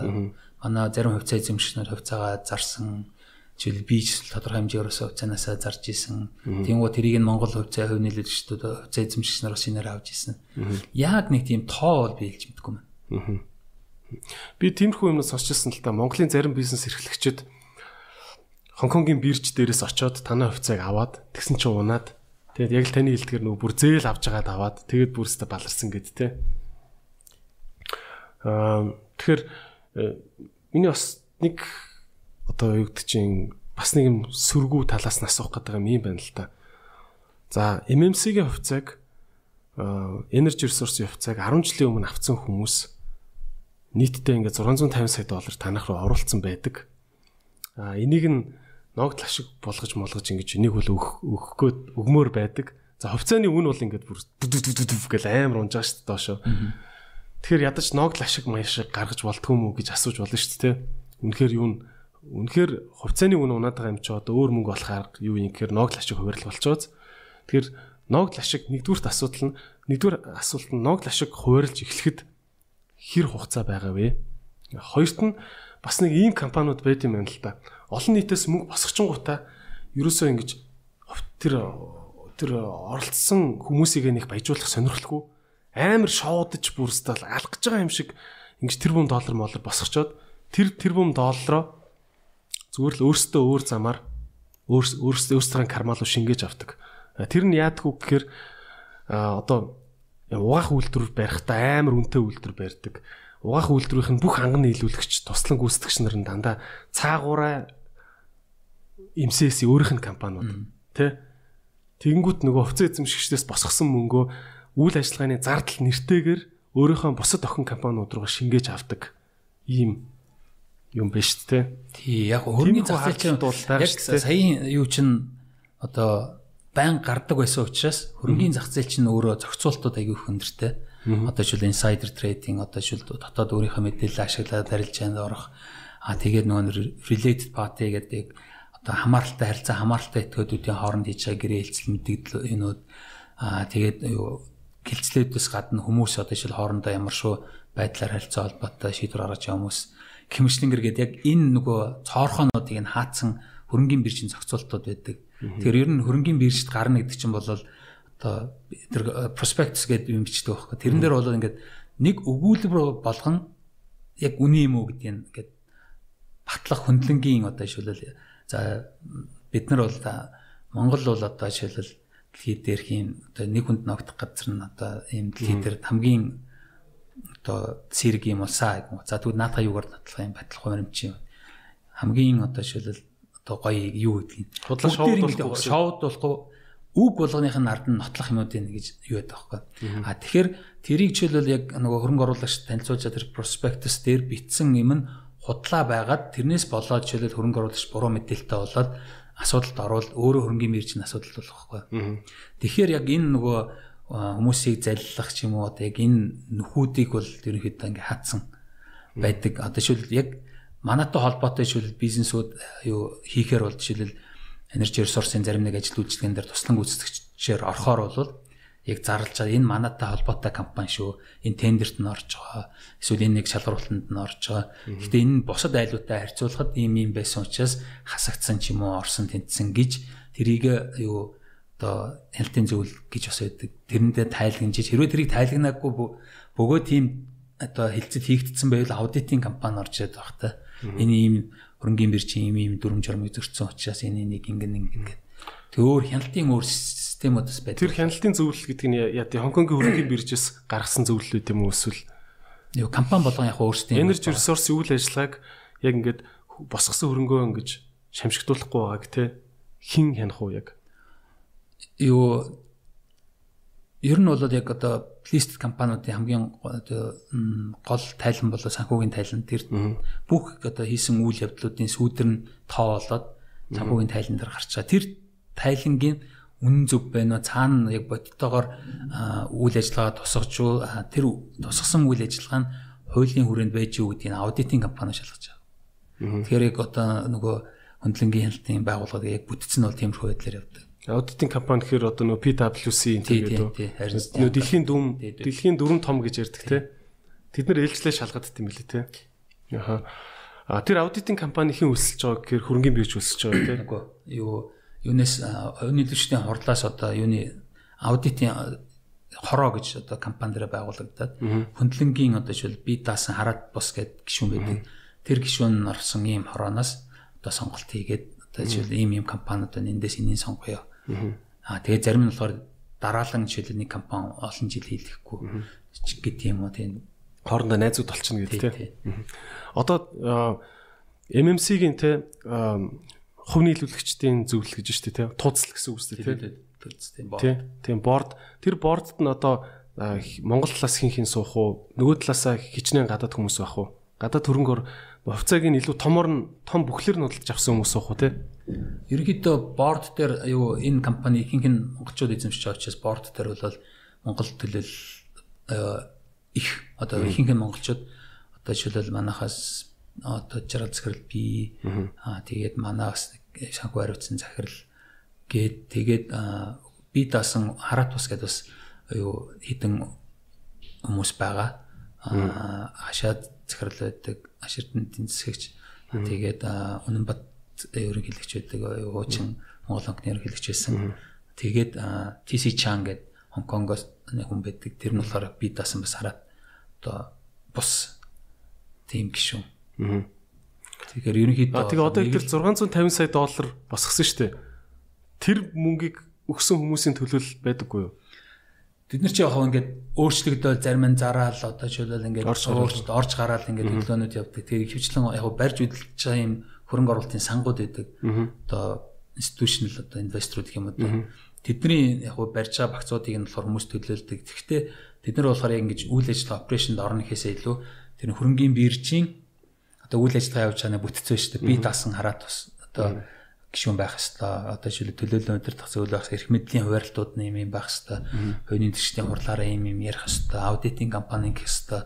Манай зарим хувьцаа эзэмшигчнэр хувьцаагаа зарсан жишээл би ч тодорхой хэмжээгээр бас хувьцаанаасаа зарж исэн. Тэнгуү тэрийг нь Монгол хувьцаа хувь нийлүүлэгчдүүд хувьцаа эзэмшигчнэр бас инээр авч исэн. Яг нэг тийм тоо бол би хэлж мэдэхгүй байна. Би тиймэрхүү юмнаас сонсчихсан л та Монголын зарим бизнес эрхлэгчид Хонконгийн бирж дээрээс очоод танай хувьцааг аваад тэгсэн чинь унаад Тэгээд яг л таны хэлдгээр нөгөө бүр зээл авч байгаад аваад тэгээд бүрстэ баларсан гэд те. Аа тэгэхээр э, миний бас нэг одоо юу гэдэг чинь бас нэг юм сөргүү талаас нь асуух гэдэг юм байна л та. За MMC-ийн хувьцааг Energy Resource-ийн хувьцааг 10 жилийн өмнө авсан хүмүүс нийтдээ ингээд 650 сая доллар танах руу оруулсан байдаг. А энийг нь ногд ашиг болгож молгож ингэж энийг бол өгөх өгөхгөө өгмөр байдаг. За хувьцааны үн бол ингээд бүр гэл амар унжаа шүү дээ доошо. Тэгэхээр ядаж ногд ашиг маяшиг гаргаж болдгүй мүү гэж асууж болно шүү дээ. Үнэхээр юу нь үнэхээр хувьцааны үн унаад байгаа юм чи одоо өөр мөнгө болохоор юу юм гэхээр ногд ашиг хувирал болчихоз. Тэгэхээр ногд ашиг нэгдүгürt асуудал нь нэгдүгээр асуулт нь ногд ашиг хувиралж эхлэхэд хэр хугацаа байгаа вэ? Хоёрт нь бас нэг ийм компаниуд байт юм байна л да. Олон нийтээс мөнгө босгочингуудаа ерөөсөө ингэж тэр тэр оролцсон хүмүүсийг нэг баяжуулах сонирхолгүй амар шоудж бүрстэл алах гэж байгаа юм шиг ингэж тэр бүм доллар молор босгочоод тэр тэр бүм доллароо зүгээр л өөртөө өөр замаар өөртөө өөртөө кармал руу шингээж авдаг. Тэр нь яадаггүй гэхээр одоо угаах үйлдвэр барихтаа амар үнэтэй үйлдвэр барьдаг. Угаах үйлдвэрийн бүх ханганы нийлүүлэгч туслан гүйцэтгэгч нар нь дандаа цаагаараа эмсээс өөрийнх нь компаниуд. Тий Тэгэнгүүт нөгөө хувьцаа эзэмшигчдээс босгосон мөнгөө үйл ажиллагааны зардал нэртэйгээр өөрийнхөө бусад охин компаниуд руу шингээж авдаг. Ийм юм байна шүү дээ. Тий яг хөрний зах зээл чинь яг саяын юу чинь одоо байн гардаг байсан учраас хөрөнгөний зах зээл чинь өөрөө зохицуултууд аягүй их өндөртэй. Одоо жишээл insider trading, одоо жишээл дотоод өөрийнхөө мэдээлэл ашиглаад арилжаанд орох. Аа тэгээд нөгөө related party гэдэг одоо хамааралтай харилцаа хамааралтай этгээдүүдийн хооронд хийж байгаа гэрээ хэлцэл мэдээлэл энүүд аа тэгээд юу гэлцлүүдээс гадна хүмүүс одоо жишээл хоорондоо ямар шүү байдлаар харилцаа холбоотой шийдвэр гаргаж байгаа хүмүүс хэмжлэнгэр гэдэг яг энэ нөгөө цоорхоонуудыг нь хаацсан хөрөнгөний биржийн зохицуултууд байдаг. Тэгэхээр ер нь хөрөнгөний биржид гарна гэдэг чинь бол одоо тэр prospectus гэдэг юм бичдэг байхгүй. Тэрэн дээр бол ингээд нэг өгүүлбэр болгон яг үний юм уу гэдгийг ингээд батлах хөндлөнгийн одоо жишээлбэл за бид нар бол Монгол бол одоо жишээлбэл дэлхийд дээрхийн одоо нэг хүнд ногдох газар нь одоо ийм дэлхийд дээр хамгийн одоо цэрэг юм улсаа гэх юм. За тэгвэл наадах юугаар татлах юм батлах хуримч юм. Хамгийн одоо жишээлбэл одоо гоё юу гэдгийг худлаа шоуд шоуд болохгүй үг болгоных нь ард нь нотлох юмуд энэ гэж юу байдаг байхгүй. А тэгэхээр тэрийг жишээлбэл яг нөгөө хөрөнгө оруулагч танилцуулж тэр проспектус дээр бичсэн юм нь худлаа байгаад тэрнээс болоод жишээлбэл хөрөнгө оруулагч буруу мэдээлэлтэй болоод асуудалд орвол өөрөө хөрөнгөний мэржийн асуудал болох байхгүй. Тэгэхээр яг энэ нөгөө хүмүүсийг заллах ч юм уу одоо яг энэ нөхүүдийг бол ерөнхийдөө ингээ хатсан байдаг. Одоо жишээлбэл яг манайтай холбоотой жишээл бизнесүүд юу хийхээр бол жишээл энержи ресурсын зарим нэг ажил үйлчлэгэн дээр туслан гүйцэтгэгчээр орохоор бол яг зарлж байгаа энэ манайтай холбоотой компани шүү. Энэ тендерт нь орж байгаа. Эсвэл энэ нэг шалгуултанд нь орж байгаа. Гэхдээ энэ бусад айлуудтай харьцуулахад ийм юм байсан учраас хасагдсан ч юм уу орсон тэнцсэн гэж тэрийг юу одоо хяналтын зөвлөл гэж бас байдаг. Тэрэндээ тайлагнаж хэрвээ тэрийг тайлагнаагүй бөгөө тийм одоо хилцэл хийгдсэн байвал аудитын компани орж ирээд байх та. Энэ ийм хөрөнгөний биржийн ийм ийм дүрм журмыг зөрчсөн учраас энэ нэг ингэн ингэн Тэг өөр хяналтын өөр системуд бас байдаг. Тэр хяналтын зөвлөл гэдэг нь яа тий Хонконгийн хөрөнгөний <coughs> биржээс гаргасан зөвлөлүүд юм уу эсвэл? Юу компани болгон яг өөрсдийн Energy Resource үйл ажиллагааг яг ингээд босгосон хөрөнгөө ингэж шамшигдуулахгүй байгааг тий хин хянах уу яг? Юу ер нь бол яг одоо лист компаниудын хамгийн гол тайлан болоо санхүүгийн тайлан. Тэр бүх одоо хийсэн үйл явдлуудын сүүдэр нь тоо болоод санхүүгийн тайлан дээр гарч байгаа. Тэр тайлангийн үнэн зөв байна уу цаана яг бодтойгоор үйл ажиллагаа тусгаж уу тэр тусгасан үйл ажиллагаа нь хуулийн хүрээнд байж юу гэдгийг аудитын компани шалгаж байгаа. Тэгэхээр яг одоо нөгөө хөндлөнгийн хяналтын байгууллагыг яг бүтцэн нь бол тиймэрхүү байдлаар явдаг. Аудитын компани гэхээр одоо нөө PwC гэдэг үү. Дэлхийн дүн дэлхийн дөрөв том гэж ярьдаг те. Тэд нар ээлжлээ шалгадт юм лээ те. Аха. А тэр аудитын компанийн өсөлж байгаа гэхээр хөрөнгөний бирж өсөж байгаа те. Үгүй юу юунаас оюуны төлөвчдийн хорлоос одоо юуны аудитын хороо гэж одоо компани дээр байгуулагдаад хөндлөнгийн одоо жишээл би даасан хараад бос гэдэг гишүүн байдаг. Тэр гишүүн орсон ийм хорооноос одоо сонголт хийгээд одоо жишээл ийм ийм компаниуд байна эндээс энийг сонгоё Аа тэгээ зарим нь болохоор дараалан жишээл нэг компани олон жил хийлгэхгүй гэдэг юм уу тийм. Хоорондоо найзууд болчихно гэдэг тийм. Одоо MMC-гийн те хувь нийлүүлэгчдийн зөвлөл гэж штэ те тууцл гэсэн үг үстэй те. үзтээ борд. Тийм. Борд. Тэр бордд нь одоо Монгол талаас хин хин суух уу? Нөгөө талаасаа хичнээн гадаад хүмүүс байх уу? Гадаад хөрөнгөөр хувьцааг нь илүү томор нь том бүхлэр нь удалж авсан хүмүүс суух уу те? Ерөнхийдөө борд дээр юу энэ компани ихэнх нь монголчууд эзэмшиж байгаа учраас борд дээр бол Монгол төлөөл их одоо ихэнх нь монголчууд одоо жишээлбэл манахаас одоо жаргал захирал би аа тэгээд манаас санхүү хариуцсан захирал гээд тэгээд би даасан хараат бас гэдээ бас юу хідэн хүмүүс байгаа. Аа хашаад захирал байдаг аширтнуудын засагч тэгээд үнэн бат ерөнхийлөгч байдаг хуучин Монгол банкны ерөнхийлөгч байсан. Тэгээд TC Chang гэдэг Хонконгоос хүн байдаг. Тэр нь болохоор би даасан бас хараад одоо бус тийм гişүн. Аа. Тэгэхээр ерөнхийдөө тэгээ одоо их тэр 650 сая доллар босгосон шүү дээ. Тэр мөнгийг өгсөн хүмүүсийн төлөөл байдаггүй юу? Бид нар чи яг ингээд өөрчлөгдөөл зарим нь зараал одоо жишээлбэл ингээд өөрчлөлт орж гараал ингээд хөдөлгөөнүүд явдаг. Тэгээ хөвчлэн яг барьж үдэлж байгаа юм хөрөнгө оруулалтын сангууд байдаг. Одоо институционал одоо инвесторууд гэх юм уу. Тэдний яг барьж байгаа багцуудыг нь болохоор хүмүүс төлөөлдөг. Тэгэхдээ бид нар болохоор яг ингэж үйл ажиллагаа операшнд орно гэхээсээ илүү тэр хөрөнгөний биржийн одоо үйл ажиллагаа явуулж байгаа бүтцөө шүү дээ. Би даасан хараад бас одоо гишүүн байх хэвээр одоо жишээл төлөөлөл өдөртөх зөвлөл байх эрх мэдлийн хуваарлтууд нэм юм байх хэвээр хувийн төсчдийн хурлаараа юм юм ярих хэвээр аудитинг компани гэх хэвээр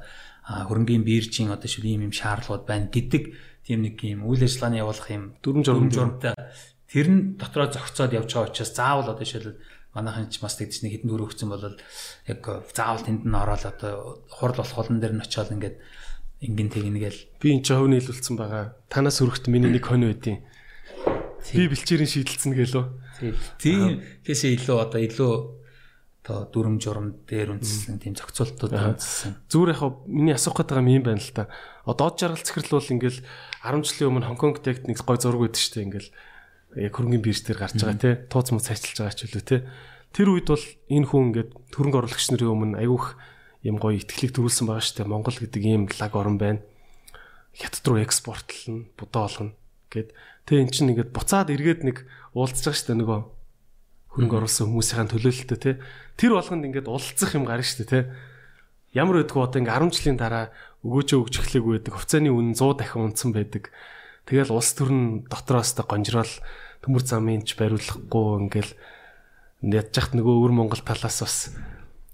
хөрөнгөний биржийн одоо жишээл ийм юм шаардлагууд байна гэдэг тийм нэг юм үйл ажиллагааны явуулах юм дүрм журам журамтай тэр нь дотроо зохицоод явж байгаа учраас заавал одоо жишээл манайхан ч бас тэгдэж нэг хэдэн дөрөв өгсөн бол яг заавал тэнд нь ороод одоо хурл болох холон дээр нь очиод ингээд ингэн тэгнэгээл би энэ ч хөвний хэлүүлсэн байгаа танаас өргөт миний нэг хон байдیں۔ Би бэлчээрийн шийдэлцэн гэлөө. Тийм. Тэсээ илүү одоо илүү одоо дүрм журам дээр үндэслэн тийм зохицуултууд үндэслэн. Зүгээр яг миний асуух гээд байгаа юм байна л та. Одоо дод жаргал цэхэрл бол ингээл 10 жилийн өмнө Хонконг тэгт нэг гой зураг өгдөө штэ ингээл яг хөрөнгөний бирж дээр гарч байгаа тий. Тууц муу цайчилж байгаа ч үлээ тий. Тэр үед бол энэ хүн ингээд хөрөнгө оруулагч нарын өмнө айгүйх юм гоё ихтгэлийг төрүүлсэн байгаа штэ. Монгол гэдэг ийм лаг орн байна. Хятад руу экспортлно, будаа болгоно гэд Тэгээ эн чинь ингээд буцаад эргээд нэг уулзж байгаа шүү дээ нөгөө хөрөнгө оруулсан хүмүүсийн төлөөлөлтөө те. Тэр болгонд ингээд уулзах юм гарна шүү дээ те. Ямар байдгүй одоо ингээд 10 жилийн дараа өгөөжөө өгч эхлэхгүй байдаг. Хувьцааны үн 100 дахин унтсан байдаг. Тэгэл улс төр нь дотроос та гонжрол төмөр замын ч бариулахгүй ингээл яхад нөгөө өвөр Монгол талаас бас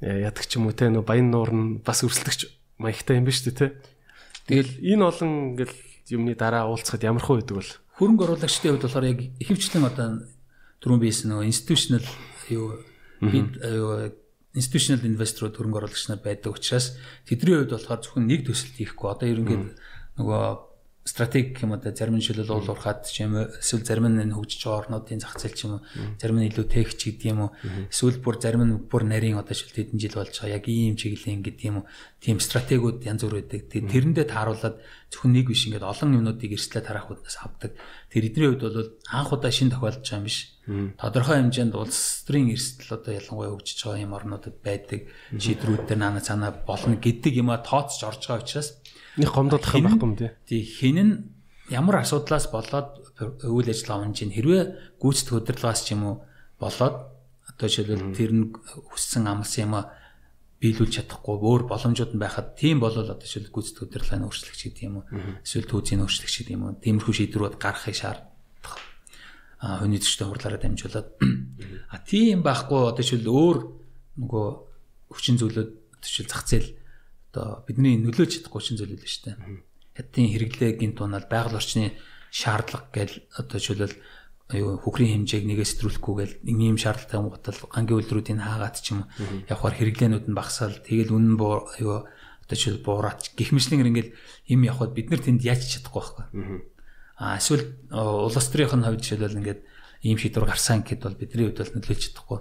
ядаг ч юм уу те нөгөө баян нуур нь бас өрсөлдөгч маягтай юм ба шүү дээ те. Тэгэл энэ олон ингээл юмны дараа уулзахад ямар хөө байдаг бол хөрөнгө оруулагчдын хувьд болохоор яг ихэвчлэн одоо түрүүн биесэн нөгөө institutional юу бид institutional investor хөрөнгө оруулагч нар байдаг учраас тэдний хувьд болохоор зөвхөн нэг төсөлт хийхгүй. Одоо ерөнхийд нөгөө стратеги юм одоо зарим нь шилэл уул уурхаад ч юм уу эсвэл зарим нь хөгжиж байгаа орнуудын зах зээл ч юм уу зарим нь илүү техч гэдэг юм уу. Эсвэл бүр зарим нь бүр нарийн одоо шил хэдэн жил болж байгаа яг ийм чиглэлийн гэдэг юм уу. Тийм стратегиуд янз бүр байдаг. Тэрэндээ тааруулаад зөвхөн нэг биш ингээд олон юмнуудыг эрсдлээ тарах хүднээс авдаг. Тэр эдний хувьд бол анх удаа шин тохиолдож байгаа юм биш. Тодорхой хэмжээнд улс төрийн эрсдэл одоо ялангуяа хөгжиж байгаа юм орнуудад байдаг. Шийдрүүд дээр наана цаана болно гэдэг юм а тооцож орж байгаа учраас Нэг гомдоодох юм байхгүй юм тий. Тий хин нь ямар асуудлаас болоод үйл ажиллагаа унж ийн хэрвээ гүйцэтгэх удирдлагаас ч юм уу болоод одоо жишээлбэл тэр нь хүссэн амлсан юм а биелүүлж чадахгүй өөр боломжууд нь байхад тийм болол одоо жишээл гүйцэтгэх удирдлагын өөрчлөгч гэдэг юм уу эсвэл түүцийн өөрчлөгч гэдэг юм уу тиймэрхүү шийдвэрүүд гаргахыг шаарддаг а хүний төстэй хурлаараа дамжуулаад. А тийм байхгүй одоо жишээл өөр нөгөө хүчин зүйлүүд жишээл зах зээл одоо бидний нөлөөж чадахгүй шин зүйл л шүү дээ. Хятадын хэрэглээ гинт унаал байгаль орчны шаардлага гээл одоо жишээлбэл аюу хөхрийн хэмжээг нэгээс сэтгүүлэхгүйгээл ийм шаардлагатай гутал гангийн үйлрүүдийн хаагаад ч юм явахаар хэрэглээнүүд нь багасаал тэгэл үнэн аюу одоо жишээл буураач гих мэтлэнгээр ингээл им явхад бид нар тэнд яаж чадахгүй байхгүй. Аа эсвэл улс төрийн хувьд жишээлбэл ингээд ийм шийдвэр гарсан гэхэд бол бидний хувьд бол нөлөөлж чадахгүй.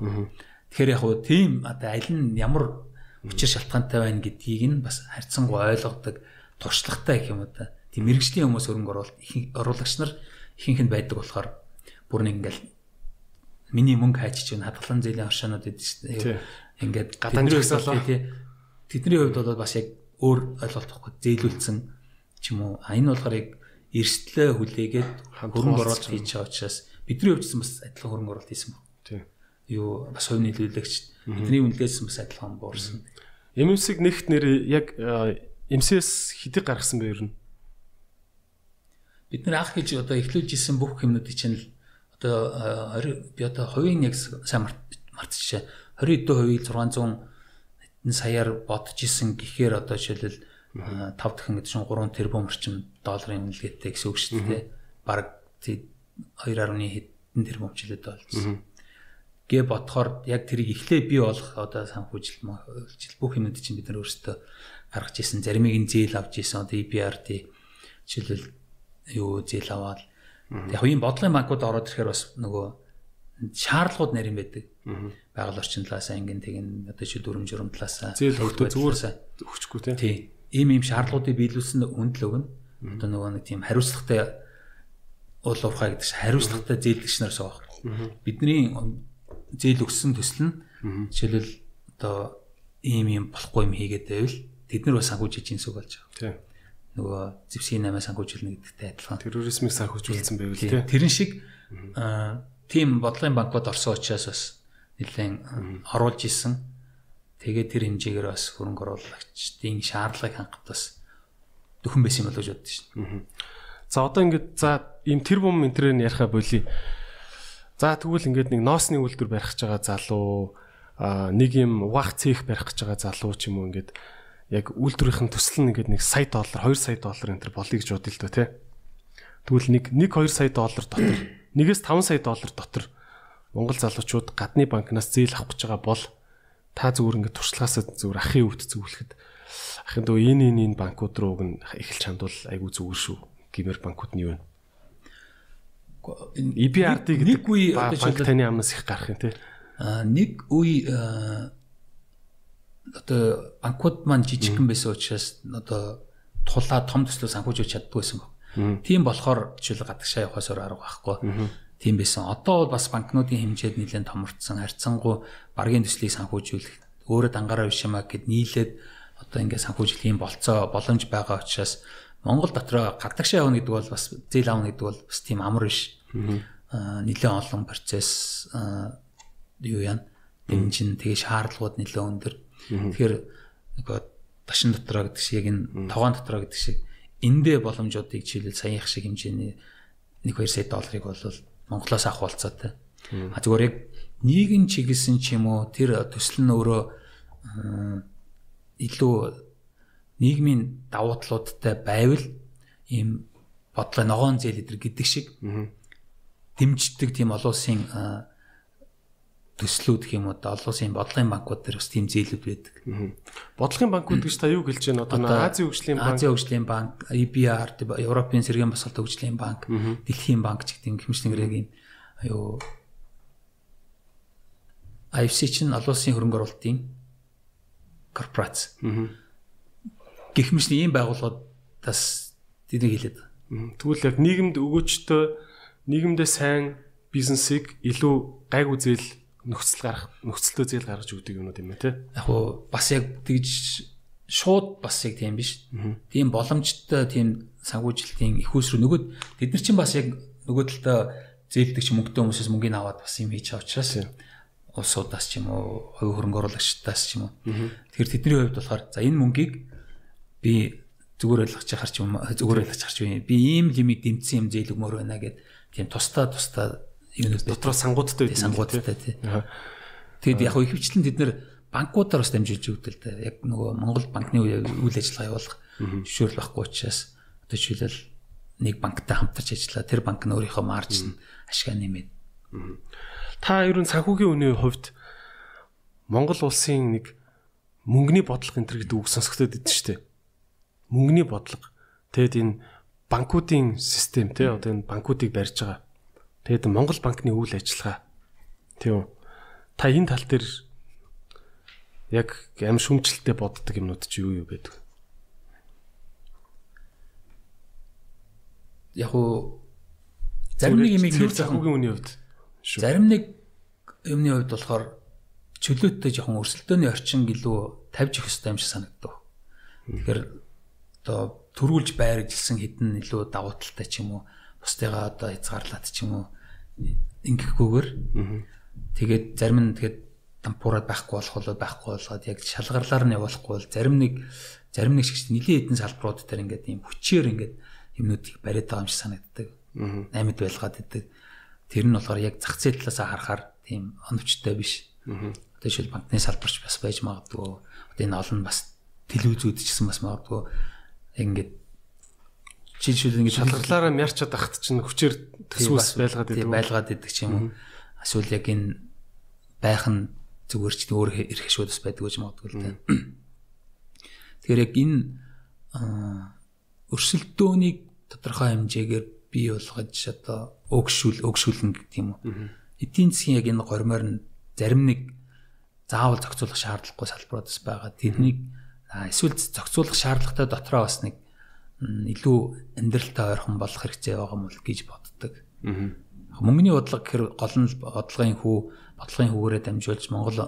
Тэгэхээр яг хуу тийм одоо аль нь ямар учир шалтгаантай байна гэдгийг нь бас харьцангуй ойлгодог туршлагатай гэх юм уу та. Тийм мэрэгжлийн хүмүүс өрөнгө оруулалт оруулагч нар ихэнх нь байдаг болохоор бүр нэг ингээл миний мөнгө хайчиж байна хадгалан зээлийн оршоонууд гэдэг чинь ингээд гадаадчлаа тий Тэдний хувьд бол бас яг өөр ойлголтохгүй зөөлүүлсэн ч юм уу. А энэ болохоор яг эрсдлээ хүлээгээд хөрөнгө оруулалт хийж байгаа учраас бидний хувьд ч бас адилхан хөрөнгө оруулалт хийсэн. Байна тий. Юу бас хувь нийлүүлэгч бидний үнэлгээсэн бас адилхан буурсан. MMS-ийг нэгт нэр яг MCS хэдийг гаргасан бэ нь? Бид нэр анх хийж одоо эхлүүлж исэн бүх юмнуудыг чинь л одоо 20 би одоо хувийн яг сайн мартчихжээ. 20 эдэн хувийг 600 хэдэн саяар бодож исэн гэхээр одоо жишээлбэл 5 дахин гэдэг чинь 3 тэрбум орчим долларын үнэлгээтэй гэсэн үг шүү дээ. Бараг 2.1 хэдэн тэрбум жилээд болсон. Гэ бодохоор яг тэрийг эхлээ бий болох одоо санхүүжил бүх юмуд чинь бид нар өөрсдөө гаргаж исэн заримыг нь зээл авч исэн одоо EBRD жишээлбэл юу зээл аваад. Яг хувийн бодлогын банкуд ороод ирэхээр бас нөгөө шаардлагууд нарийн байдаг. Байгаль орчин талаас ангин тэгин одоо чи дүрм журам талаас зээл өгдөө зүгээр өгчихгүй тий. Ийм ийм шаардлагуудыг биелүүлсэн үнд л өгнө. Одоо нөгөө нэг тийм хариуцлагатай уул уурхай гэдэг чинь хариуцлагатай зээлдэгч нараас байгаа. Бидний зээл өгсөн төсөл нь жишээлбэл одоо ийм ийм болохгүй юм хийгээд байвал тэд нар бас санхүүж хийж инсэг болж байгаа. Тийм. Нөгөө зэвсгийн 8 санхүүжүүлнэ гэдэгтэй адилхан. Терроризмыг санхүүжүүлсэн байвал тийм. Тэрэн шиг тийм бодлогын банкуд орсон учраас бас нэлээд оруулж исэн Тэгээд тэр хэмжээгээр бас хөрөнгө оруулагчдын шаардлагыг хангахад бас дөхөн байсан юм болоо гэж боддоо шин. За одоо ингээд за ийм тэр бум энтрээр нь яриха болий. За тэгвэл ингээд нэг ноосны үйлдвэр барих гэж байгаа залуу а нэг юм угаах цех барих гэж байгаа залуу ч юм уу ингээд яг үйлдвэрийн төсөл нь ингээд нэг сая доллар 2 сая доллар энэ төр болъё гэж бодъё л доо тий. Тэгвэл нэг 1 2 сая доллар дотор нэгээс 5 сая доллар дотор Монгол залуучууд гадны банкнаас зээл авах гэж байгаа бол та зүгээр ингээд туршлагаасаа зүгээр ахын өвд зөвлөхөд ахын дөө энэ энэ энэ банкуд руу гэн эхэлж хандвал айгүй зүгээр шүү. Гимэр банкуд нь юу вэ? EBRD гэдэг үе одоо банк таны амнаас их гарах юм те. А нэг үе одоо банкуд маань жижигхэн байсан учраас одоо тулаа том төслөө санхүүжүүлж чаддгүй байсан баг. Тийм болохоор жишээл гадагшаа явахаас өөр арга байхгүй тийм байсан. Одоо бол бас банкнуудын хэмжээд нэлээд томорцсон. Харьцангуй баргийн төслийг санхүүжүүлэх өөрөө дангаараа биш юмаа гэд нийлээд одоо ингээд санхүүжлэх юм болцоо боломж байгаа учраас Монгол дотроо гадагшаа явна гэдэг бол бас зээл авна гэдэг бол бас тийм амар биш. Аа нэлээд олон процесс юу яа. Энэ чинь тэгээ шаардлагууд нэлээд өндөр. Тэгэхээр нөгөө ташин дотроо гэдэг шиг энэ таван дотроо гэдэг шиг эндээ боломжуудыг жишээлбэл саяхан шиг хэмжээний 1 2 сая долларыг бол Монголоос авах болцоотой. А зүгээр яг нийгэм чиглэсэн ч юм уу тэр төсөл нь өөрөө илүү нийгмийн давуу талуудтай байвал ийм бодлого ногоон зээл эдэр гэдэг шиг дэмждэг тийм олон улсын төслүүд гэх юм уу олон улсын бодлогын банкуд дээр бас тийм зээлүүд байдаг. Бодлогын банкуд гэж та юу гэлж байна? Одоо Азийн хөгжлийн банк, Азийн хөгжлийн банк, EBRD, Европын сэргээн босголт хөгжлийн банк, Дэлхийн банк ч гэдэг юм хэмжнэгрэг юм юу IFC чинь олон улсын хөрөнгө оруулалтын корпорац. Гэх мэт ийм байгууллагуудаас тэнийг хэлээд. Тэгвэл яг нийгэмд өгөөчтэй нийгэмдээ сайн бизнесийг илүү гайг үзэл нөхцөл гарах нөхцөлтөө зээл гаргаж өгдөг юмнууд юм те. Яг уу бас яг тэгж шууд бас яг тийм биш. Тийм боломжтой тийм санхүүжилтийн их усруу нөгөөд тэд нар чинь бас яг нөгөө талдаа зээлдэг ч мөнгөтэй хүмүүсээс мөнгөний аваад бас юм хийж байгаа учраас улсуудаас ч юм уу хувь хөрөнгө оруулагчдаас ч юм уу. Тэгэхээр тэдний хувьд болохоор за энэ мөнгийг би зүгээр ойлгож чахаар ч юм зүгээр ойлгож чахарч байна. Би ийм лимиг дэмжсэн юм зээл өгмөр байна гэд тийм тусдаа тусдаа юунууд дотроо сангуудтай байдаг сангуудтай тий. Тэгэд яг ихэвчлэн бид нэр банкудаар бас дамжуулж өгдөл тэ. Яг нөгөө Монгол банкны үйл ажиллагаа явуулах зөвшөөрөл байхгүй учраас одоо жишээлбэл нэг банктай хамтарч ажиллаа. Тэр банк нь өөрийнхөө маржин ашгаа нэмээд. Та ер нь санхүүгийн үнийн хувьд Монгол улсын нэг мөнгөний бодлого энэ гэдэг үг сонсогдоод идэв шүү дээ. Мөнгөний бодлого. Тэгэд энэ банкуудын систем тий одоо энэ банкуудыг барьж байгаа Тэгээд Монгол банкны үйл ажиллагаа тийм. Та энэ тал дээр яг аим шүмжлэлтэй боддог юмнууд чи юу юу байдаг? Яг уу зарим нэг юмыг нэр захуугийн үний хувьд зарим нэг юмны хувьд болохоор чөлөөтэй жоохон өрсөлдөөний орчин илүү тавьж их хэрэгтэй юм шиг санагдав. Тэгэхээр одоо төрүүлж байржилсан хідэн илүү давуу талтай ч юм уу бусдыгаа одоо хязгаарлаад ч юм уу ингэхгүйгээр Тэгээд зарим нь тэгээд дампуураад байхгүй болох болоо байхгүй болгоод яг шалгарлаар нь явуулахгүй бол зарим нэг зарим нэг шиг нэлийн хэдэн салбарууд дээр ингээд ийм хүчээр ингээд юмнуудыг бариад байгаа юм шиг санагддаг. Наймд байлгаад идэг. Тэр нь болохоор яг зах зээл талаас харахаар тийм оновчтой биш. Одоо жишээл банкны салбарч бас байж магадгүй. Одоо энэ олон бас телевизүүд ч гэсэн бас магадгүй. Ингээд жишээл ингээд шалгарлаараа мярчаад ахт чинь хүчээр төсвөөс байлгаад идэг. Байлгаад идэг ч юм уу. Эсвэл яг энэ байх нь зүгээр ч өөр эрх шүүдс байдаг гэж магадгүй л дээ. Тэгэхээр яг энэ өрсөлдөөнийг тодорхой хэмжээгээр бий болгож одоо өгшүүл өгшүүлнэ гэх юм уу. Эдийн засгийн яг энэ гормоор нь зарим нэг заавал зохицуулах шаардлагагүй салбаруудас байгаа. Тэрнийг эсвэл зохицуулах шаардлагатай дотроо бас нэг илүү амьдралтай ойрхон болох хэрэгтэй байгаа юм л гэж боддог. Мөнгөний бодлого гэхэр гол нь бодлогын хүү бодлогын хүүгээрээ дамжуулж Монгол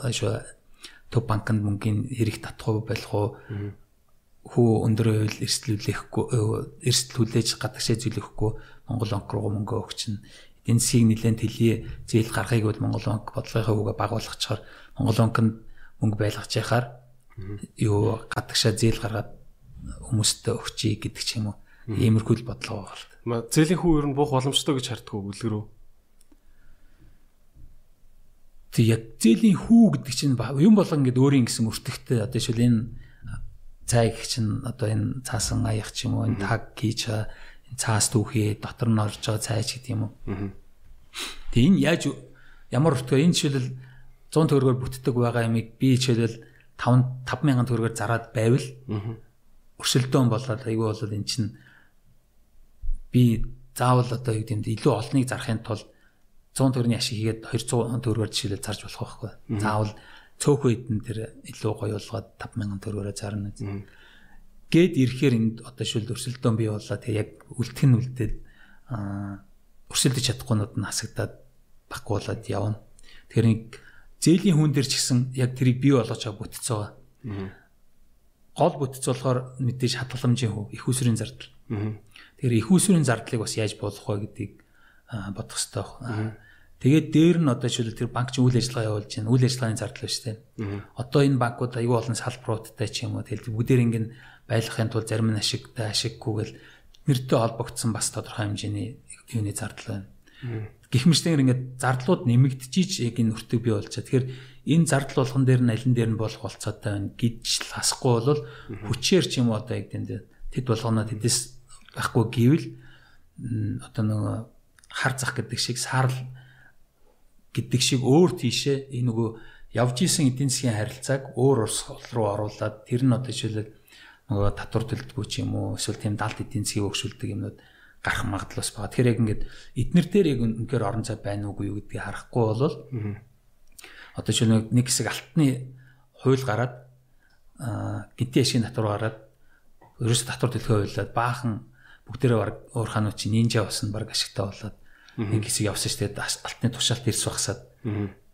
төв банкнд мөнгөний хэрэг татах байх уу? Хүү өндөр хөвөл эрсдлүүлэхгүй эрсдлүүлээж гадагшаа зүйлэхгүй Монгол банк руу мөнгө өгч чинь эдийн засгийг нэлээд тэлээ зээл гаргахыг бол Монгол банк бодлогынхаа үгээ баг болгочихоор Монгол банкнд мөнгө байлгаж яхаар юу гадагшаа зээл гаргаад хүмүүстээ өгчий гэдэг ч юм уу иймэрхүү л бодлого байгаа л. Зээлийн хүү ер нь буух боломжтой гэж харддаг үлгэрөө. Тэг яг зээлийн хүү гэдэг чинь юм болон ингээд өөрийн гэсэн өртөгтэй одоо шил энэ цай гэх чинь одоо энэ цаасан аях ч юм уу энэ таг хийж цаас түүхээ дотор нь орж байгаа цай ч гэдэг юм уу. Тэг энэ яаж ямар өртгөө энэ жишээлбэл 100 төгрөгөөр бүтдэг байгаа юмыг би жишээлбэл 5 5000 төгрөгөөр зараад байвал өрсөлдөөн болоод айгүй болоод эн чинь би заавал одоо юу гэдэм илүү олныг зарахын тулд 100 төгрөгийн ашиг хийгээд 200 төгрөгөөр жишээлбэл зарж болох байхгүй. Заавал цөөхөн эдэн тэр илүү гоё болгоод 5000 төгрөгөөр зарна. Гэд ирэхээр энд одоо шүлд өрсөлдөөн бий боллоо. Тэгээ яг нь үлдээд өрсөлдөж чадахгүйнүүд нь хасагдаад баггүй болоод явна. Тэгэхээр нэг зээлийн хүн дээр ч гэсэн яг тэрийг бий болгож байгаа бүтц байгаа. Гол бүтц болохоор мэдээж хадгаламжийн хөв, их усрын зардал. Тэгэхээр их усрын зардлыг бас яаж болох вэ гэдгийг бодох хэрэгтэй. Тэгээд дээр нь одоо жишээл тэр банк чинь үйл ажиллагаа явуулж байна. Үйл ажиллагааны зардал ба штэ. Одоо энэ банкуд аюул олон салбаруудтай ч юм уу тэгэл бүгдээр ингэн байлгахын тулд зарим нь ашигтай ашиггүйгээл нэртэй холбогдсон бас тодорхой хэмжээний юуны зардал байна. Гихмэрчтэйгээр ингээд зардлууд нэмэгдчихийж яг энэ өртөг бий болж байгаа. Тэгэхээр энэ зардал болгон дээр нь алин дээр нь болох болцоотой байна гэж хасахгүй бол хүчээр ч юм уу одоо яг тэнд тэд болгоно тэдэс байхгүй гэвэл одоо нөгөө хар зах гэдэг шиг саарл гэдэг шиг өөр тийшээ энэ нөгөө явж исэн эдийн засгийн харилцааг өөр ус руу оруулаад тэр нь одоо жишээлбэл нөгөө татвар төлдгөө ч юм уу эсвэл тийм далд эдийн засгийг өгшүүлдэг юмнууд гарах магадлал бас байгаа. Тэгэхээр яг ингээд эднэр дээр яг үнээр орон цай байна уугүй юу гэдгийг харахгүй бол одоо жишээ нэг хэсэг алтны хууль гараад гинти ашигын татвар гараад ерөөс татвар төлөхөө хуйлаад баахан бүгдээрээ баг уурхаанууд чи нинжа болсон баг ашигтай болоод нэг хэсэг явсан шүү дээ алтны тушаалт ирс багсаад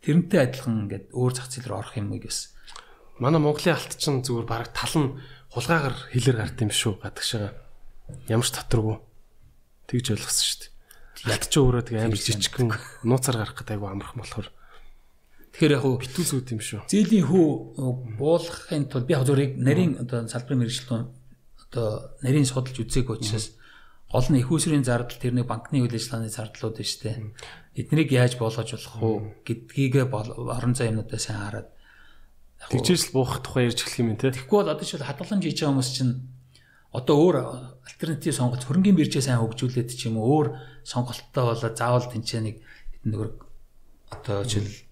тэрнтэй адилхан ингээд өөр зах зээл рүү орох юм уу гэсэн. Манай Монголын алт чинь зүгээр баг тал нь хулгаагаар хилээр гард юм шүү гадагшаага. Ямар ч татргүй. Тэгж ойлгосон шүү дээ. Ялт ч өөрөө тэг амар жижигхэн нууцаар гарах гэдэг айгу амархан болохоор. Тэгэхээр яг битүү зүуд юм шүү. Зээлийн хүү буулгахын тулд би зүрийг нарийн одоо салбарын мэрэгчлэн одоо нарийн судалж үзээг учраас гол нь их усрын зардал тэрний банкны үйл ажиллагааны зардлууд нь штэ. Эднийг яаж болгож болох вэ гэдгийг орон зай юмнуудаа сайн хараад тэгжээс л буух тухай ярьж эхлэх юм те. Тэгэхгүй бол одоо жишээл хадгаламж хийж байгаа хүмүүс чинь одоо өөр альтернатив сонголт хөрөнгөний биржээ сайн хөгжүүлээд ч юм уу өөр сонголттой болоод заавал тэнцээ нэг нэг одоо жишээл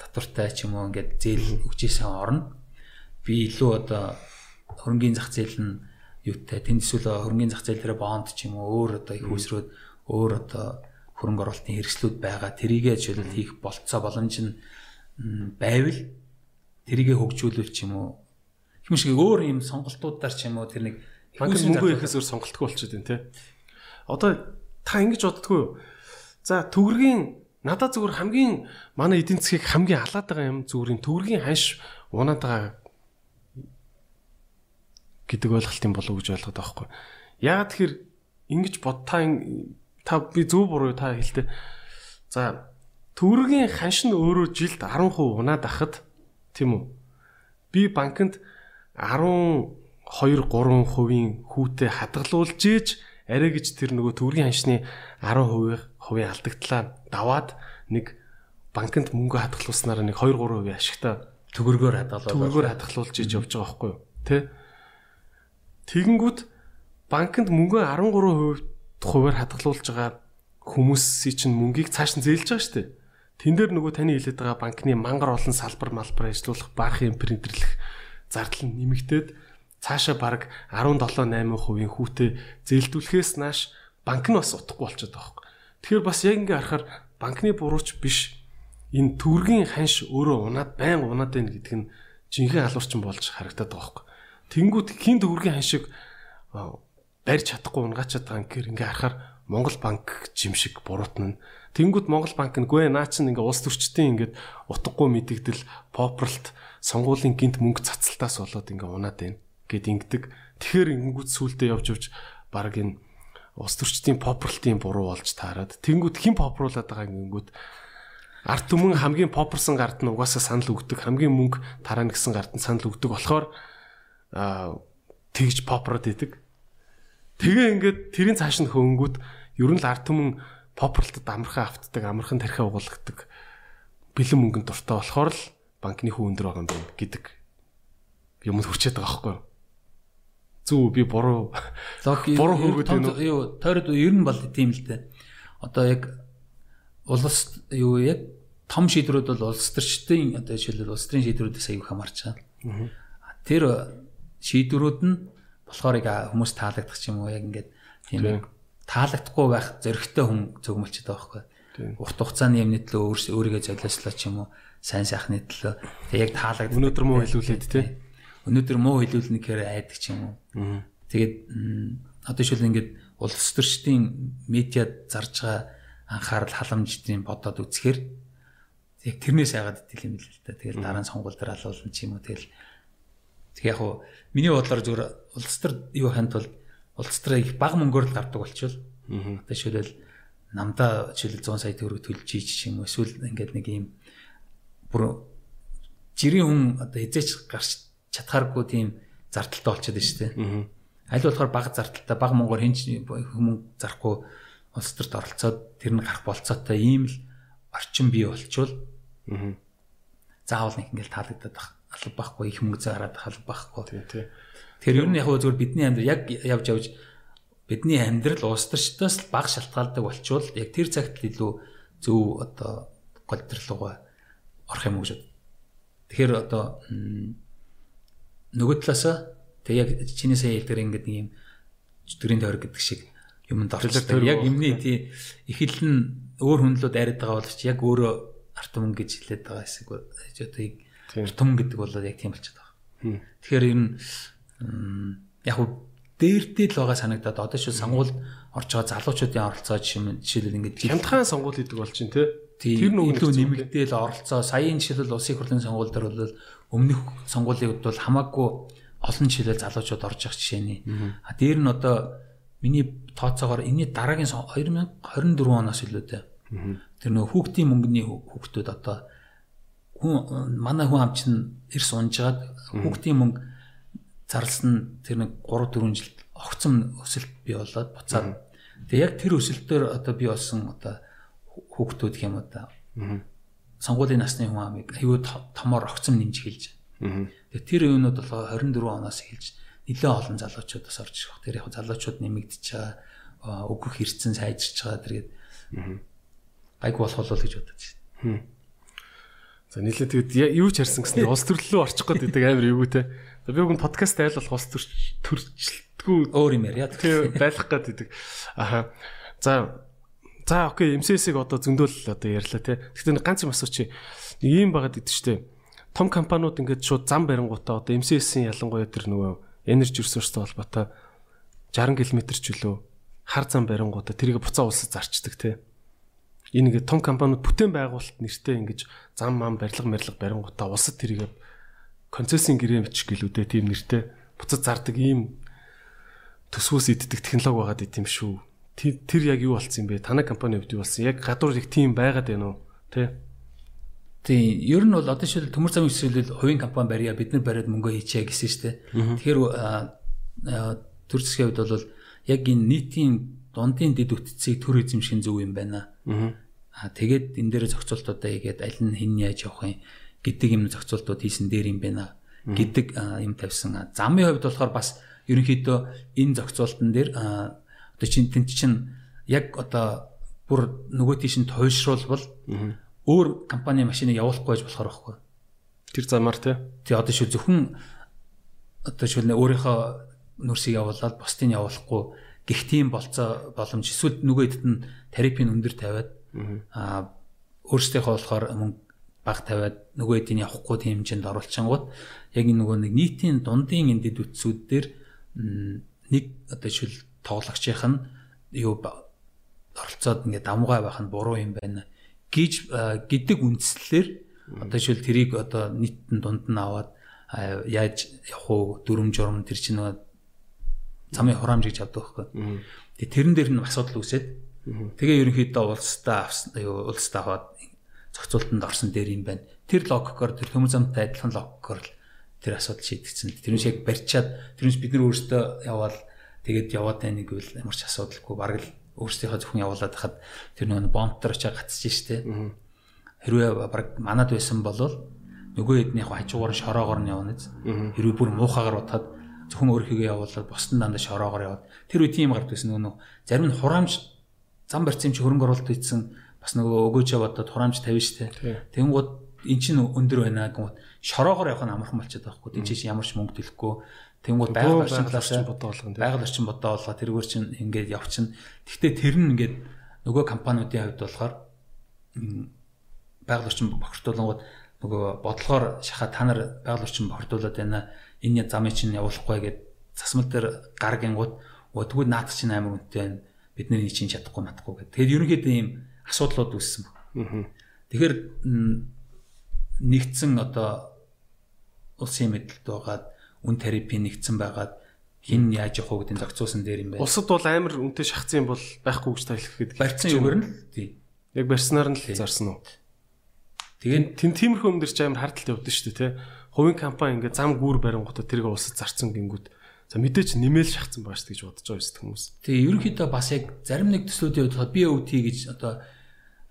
татвартай ч юм уу ингээд зээл өгчээсэн орно. Би илүү одоо хөрөнгөний зах зээл нь юутай тэнд эсвэл хөрөнгөний зах зээл дээр бонд ч юм уу өөр одоо их үсрөөд өөр одоо хөрөнгө оруулалтын хэрэгслүүд байгаа тэрийгээ жишээлбэл хийх болцоо боломж нь байвал тэрийгээ хөгжүүлвэл ч юм уу хэм шиг өөр юм сонголтуудаар ч юм уу тэр нэг банк мөнгө ихээс өөр сонголтгүй болчиход байна те одоо та ингэж боддгоо юу за төгрөгийн надад зүгээр хамгийн манай эдийн засгийг хамгийн халаад байгаа юм зүгээр төгрөгийн ханш унаад байгаа гэдэг ойлголт юм болов уу гэж ойлгоод байгаа хгүй. Яагаад тэгэхээр ингэж бод та та би зөв буруу та хэлтэй. За төгрөгийн ханш нь өөрөө жилд 10% унаад ахад тийм үү? Би банкнд 12 3 хувийн хүүтэй хадгалуулж ийж арай гэж тэр нөгөө төгрөгийн ханшны 10% хувийн алдагдлаа даваад нэг банкнд мөнгө хадгалуулснараа нэг 2 3% ашигтай төгрөгөөр хадгалуулж төгрөгөөр хадгалуулж ийж явж байгаа байхгүй юу? Тэ? Тэгэнгүүт банкнд мөнгөө 13% хуваар хадгалуулж байгаа хүмүүсийн чинь мөнгийг цааш нь зээлж байгаа шүү дээ. Тэн дээр нөгөө таны хэлээд байгаа банкны мангар олон салбар малбар ажиллуулах баахын принтэрлэх зардал нь нэмэгдээд цаашаа бараг 17 8% хүүтэй зээлдүүлэхээс нааш банк нь бас утгагүй болчиход байгаа юм. Тэгэхээр бас яг ингээ харахаар банкны бурууч биш энэ төргийн ханш өөрөө унаад байн унаад байна гэдг нь жинхэнэ алуурчин болж харагдаад байгаа юм. Тэнгүүд хин төгрөгийн ханшиг барьж чадахгүй унгачаад байгаа юм гэхээр ингээ харахаар Монгол банк жимшиг буруутна. Тэнгүүд Монгол банк нэгүй наа чин ингээ улс төрчдийн ингээд утгагүй мэдэгдэл попралт сонгуулийн гинт мөнгө цацалтаас болоод ингээ унаад байна гэд ингэдэг. Тэгэхээр ингэнгүүт сүултээ явж явж баг энэ улс төрчдийн попралтын буруу болж таарад. Тэнгүүд хэн попруулад байгаа ингэнгүүт арт түмэн хамгийн попперсон гард нь угаасаа санал өгдөг. Хамгийн мөнгө тараана гэсэн гард нь санал өгдөг болохоор аа тэгж попрод идэг. Тэгээ ингээд тэрийн цааш нь хөнгүүд ер нь л арт түмэн попралтад амархан автдаг, амархан тархиа угуулгадаг бэлэн мөнгөнд дуртай болохоор л банкны хүн өндөр байгаа юм гэдэг юмд хүрчээд байгаа байхгүй юу? Зүг би буруу <laughs> буруу хөргөд байна уу? Юу, тойрод ер нь бол тийм л дээ. Одоо яг улс юу яг том шийдвэрүүд бол улс төрчдийн одоо жишээлбэл улс төрийн шийдвэрүүдээс аягүй хамаарч байгаа. Тэр шийдвэрүүд нь болохоор яг хүмүүс таалагдах ч юм уу яг ингээд тийм таалагдахгүй байх зөрөгтэй хүн зөвгмөлчтэй байхгүй. Урт хугацааны юмны төлөө өөрийгөө золиослоо ч юм уу сайн сайхны төлөө тэг яг таалагддаг. Өнөөдөр муу хэлүүлээд тий. Өнөөдөр муу хэлүүлнэ гэхээр айдаг ч юм уу. Тэгээд одоо шил ингээд улс төрчдийн медиад зарж байгаа анхаарал халамжтын бодоод үзэхээр яг тэрнээс яагаад идэл юм л л та. Тэгэл дараа нь сонгуул дээр алуулна ч юм уу тэгэл. Тэг яг хуу миний бодлоор зүгээр улс төр юу ханд бол улс төр их бага мөнгөөр л гардаг болчихвол. Одоо шилэл намдаа жишээл 100 сая төгрөг төлж ийж юм эсвэл ингээд нэг юм бүр жирийн хүн одоо эзэж гарч чадхааргүй тийм зардалтай болчиход байна шүү дээ. Аль болохоор бага зардалтай бага мөнгөөр хинч хүмүүс зарахгүй улс төрт оролцоод тэр нь гарах болцоотой ийм л орчин бий болчвол заавал нэг ингээл таалагдаад байх алба байхгүй их мөнгө зараад алба байхгүй тийм тийм Тэгэхээр ер нь яг зөвхөн бидний амьдрал яг явж явж бидний амьдрал улс төрчдөөс баг шалтгаалдаг болчвол яг тэр цагт илүү зөв одоо голдролгоо орох юм уу гэж. Тэгэхээр одоо нөгөө талаасаа тэг яг чиний сая хэлдгээр ингээд нэг юм төрийн тойрог гэдэг шиг юмд орчихдаг. Яг юмний тий ихэл нь өөр хүнлүүд арид байгаа боловч яг өөрөө арт түмэн гэж хэлээд байгаа хэсэг одоо яг түмэн гэдэг бол яг тийм болчиход байгаа. Тэгэхээр ер нь яг хуу дээрдээ л байгаа санагдаад одоо шүү сонгуульд орж байгаа залуучуудын оролцоо жишээлбэл ингээд хямдхан сонгуул гэдэг бол чинь тий Тэр нэг илүү нэмэгдээл оролцоо саяын жишээлбэл улсын хурлын сонгуул дээр бол өмнөх сонгуулийн үед бол хамаагүй олон жишээлбэл залуучууд орж явах жишээний. А дээр нь одоо миний тооцоогоор энэний дараагийн 2024 оноос илүү дээ. Тэр нөх хүүхдийн мөнгөний хүүхдүүд одоо хүн манай хүн ам чинь эрс унжгаад хүүхдийн мөнгө зарласан тэр нэг 3 4 жил огцом өсөлт бий болоод буцаад. Тэгээ яг тэр өсөлтөөр одоо би болсон одоо хүүхдүүд юм одоо сонгуулийн насны хүн амыг аюу томоор огцом нэмж хэлж. Тэгээ тэр үеийнүүд болохоор 24 оноос эхэлж нэлээд олон залуучуудаас орж ирэх. Тэр яг залуучууд нэмэгдэж байгаа өгөх хэрэгцэн сайжирч байгаа тэргээд гайг болох болов гэж бодож байна. За нийлээ тэгэд юу ч харсан гэснээр <laughs> улс төрлөө орчих гээд байдаг амар те. За би үгүй подкаст айл болох улс төрчлөлтгүй өөр юм яриа. Тэг байлах гээд байдаг. Аха. За за окей MCS-ийг одоо зөндөөл одоо ярьлаа те. Гэхдээ ганц юм асууч. Ийм байгаад идэв штэ. Том компаниуд ингээд шууд зам барингуудаа одоо MCS-ийн ялангуяа тэр нөгөө energy resource-тэй холбоотой 60 км ч үлөө хар зам барингуудаа тэрийг буцаа улсад зарчдаг те энэ ингээд том компаниуд бүтээн байгуулалт нэртэй ингэж зам мам барилга мэрилга барингуудаа улсад тэрийг концессийн гэрээ бичих гэлүүдээ тийм нэртэй буцаж зардаг ийм төсвөөс иддэг технологи байгаад идэм шүү. Тэр яг юу болсон юм бэ? Танай компани хувьд юу болсон? Яг гадуур их тийм байгаад байна уу? Тий. Тийм, ер нь бол одоо шил төмөр замын хэсгэлэл хувийн компани барья бид нар бариад мөнгө хийчээ гэсэн шүү дээ. Тэгэхээр төр засгийн хувьд бол яг энэ нийтийн дундын дэд үтцийг төр эзэмшин зөв юм байна. Аа тэгээд энэ дээр зохицуултуудаа хийгээд аль нь хэн яаж явах юм гэдэг юм зохицуултууд хийсэн дээр юм байна гэдэг юм тавьсан. Замын хувьд болохоор бас ерөнхийдөө энэ зохицуултан дээр одоо чинь тэн чинь яг одоо бүр нөгөө тийш нь туйлшруулбал өөр компани машиныг явуулахгүй байж болохоор байхгүй. Тэр замаар тий. Тий одоо шүү зөвхөн одоо шүү өөрийнхөө нүрсийг явуулаад бусдыг явуулахгүй гих тийм болцоо боломж эсвэл нөгөө хэдд нь тарифын өндөр тавиад аа өөрсдийнхөө болохоор мөнгө баг тавиад нөгөө хэдийг явахгүй тийм хэмжээнд оруулчингууд яг энэ нөгөө нэг нийтийн дундын эндид үтсүүд дээр нэг одоо шил тоглогчийнх нь юу оролцоод ингээд давмгай байх нь буруу юм байна гэж гэдэг үндслэлээр одоо шил тэрийг одоо нийтэн дунд нь аваад яаж явах уу дүрм журм тэр чинь нөгөө замын хураамж гэж авдаг байхгүй. Тэгээ тэрэн дээр нь асуудал үүсээд тэгээ ерөнхийдөө улстай юу улстай хаваад зохицуултанд орсон дээр юм байна. Тэр логикоор тэр төмөр замтай адилхан логикоор л тэр асуудал шийдэгдсэн. Тэрнээс яг барьчаад тэрнээс бид нар өөрсдөө яваал тэгээд яваад байна гэвэл ямар ч асуудалгүй бараг л өөрсдийнхөө зөвхөн явуулаад хахад тэр нөгөө бомбтор очиж гацж штэ. Хэрвээ баг манад байсан бол нөгөө хэднийх хажуугаар шороогоор нь явна. Хэрвээ бүр муухагаар утаад зөвхөн өөрхийгөө явуулаад босдон дандаа шороогоор яваад тэр үе тийм гардаг гэсэн нөгөө зарим нь хураамж зам барьсан чи хөрөнгө оруулалт хийсэн бас нөгөө өгөөжөө бодоод хураамж тавина штэ. Тэнгууд эн чинь өндөр байна гэнэ шороогоор явах нь амархан болчиход байгаа хгүй. Тин чи ямар ч мөнгө төлөхгүй. Тэнгууд байгаль орчин талаас бодоо болгоно. Байгаль орчин бодоо болгоо тэргээр чинь ингээд явчихна. Гэхдээ тэр нь ингээд нөгөө компаниудын хувьд болохоор байгаль орчин бохирдуулангууд нөгөө бодлогоор шахаа та нар байгаль орчин бохирдуулаад байна. Энэ замыг чинь явуулахгүй гэд засмал дээр гаргингууд өдгөө наад чинь амар үнэтэй байна. Бид нэр чинь чадахгүй матахгүй гэд. Тэгэхээр ерөнхийдөө ийм асуудлууд үүссэн баг. Тэгэхээр нэгдсэн одоо улсын мэдлэлд байгаад үн тарифын нэгдсэн байгаад хин яаж явах гэдэг зохицуулсан дээр юм байна. Улсад бол амар үнэтэй шахацсан бол байхгүй гэж таалах гэдэг. Барьцсан юугаар нь тий. Яг барьснаар нь л зарсан уу? Тэгээд тэн тиймэрхүү юм дээр ч амар хардталт явдсан шүү дээ, тий. Хувийн компани ингээд зам гүүр барингуудаа тэрийг улсад зарцсан гингүүд. За мэдээч нэмэл шахацсан бааш гэж бодож байгаа юм хүмүүс. Тэгээ ерөнхийдөө бас яг зарим нэг төслүүдийн хувьд BOT гэж одоо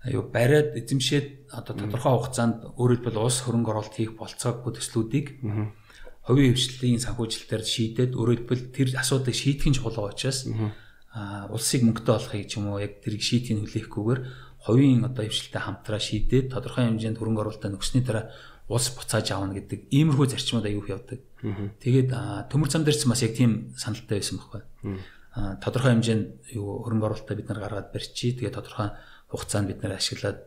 аюу бариад эзэмшээд одоо тодорхой хугацаанд өөрөлдвөл улс хөрөнгө оруулалт хийх болцоогүй төслүүдийг хувийн хвшлийн санхүүжилтээр шийдээд өөрөлдвөл тэр асуудыг шийдэх нь чухал учраас а улсыг мөнгөтэй болохыг ч юм уу яг тэрийг шийдгийг хүлээхгүйгээр хувийн одоо хвшилтэй хамтраа шийдээд тодорхой хэмжээнд хөрөнгө оруулалтаа нөгсний дараа улс буцааж авна гэдэг иймэрхүү зарчмууд аюух явдаг. Тэгээд төмөр зам дээр ч бас яг тийм саналтай байсан байхгүй. тодорхой хэмжээнд юу хөрөнгө оруулалтаа бид нар гаргаад барьчи. Тэгээд тодорхой хугацаанд бид нар ашиглаад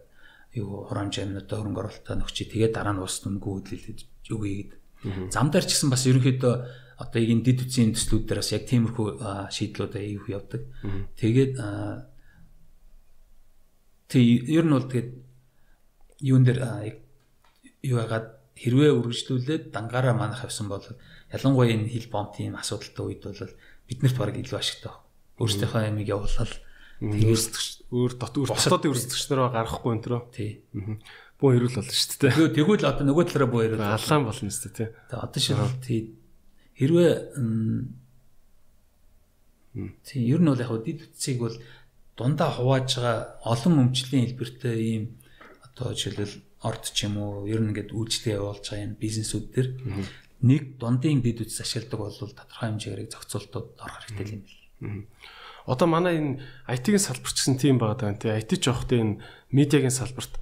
юу хураамж амнуудаа хөрөнгө оруулалтаа нөгчий. Тэгээд дараа нь улс нүмгүү хөдлөлөж өгье гэдэг Зам дээр ч гэсэн бас ерөнхийдөө одоо энэ дид үтсийн төслүүд дээр бас яг тиймэрхүү шийдлүүд аяг явдаг. Тэгээд тэг ер нь бол тэгээд юун дээр юу ягаад хэрвээ үргэлжлүүлээд дангаараа манах авсан бол ялангуяа энэ хил бомтын асуудалтай үед бол биднэрт баг илүү ашигтай баг. Өөрсдийнхөө ямиг явуулаад тэгээд өөр дот өөр дотоодын өрсөлдөгчнөрөө гаргахгүй энэ төрөө. Тий. Буу хэрүүл болно шүү дээ. Тэгээ тэгвэл одоо нөгөө талаараа буу хэрүүл. Алаан болно шүү дээ тий. Тэгээ одоо шиг тий хэрвээ тий ер нь бол яг дид үтсийг бол дундаа хувааж байгаа олон өмчлийн хэлбэртэй ийм одоо жишээлбэл орд ч юм уу ер нь ингээд үйлчлэл явуулж байгаа юм бизнесүүд төр нэг дундын дид үтс ашигладаг бол тодорхой хэмжээгээр зохицуултууд орох хэрэгтэй юм бэл. Одоо манай энэ IT-ийн салбарч гэсэн тийм байгаа даа тий. IT ч явахдаа энэ медиагийн салбарт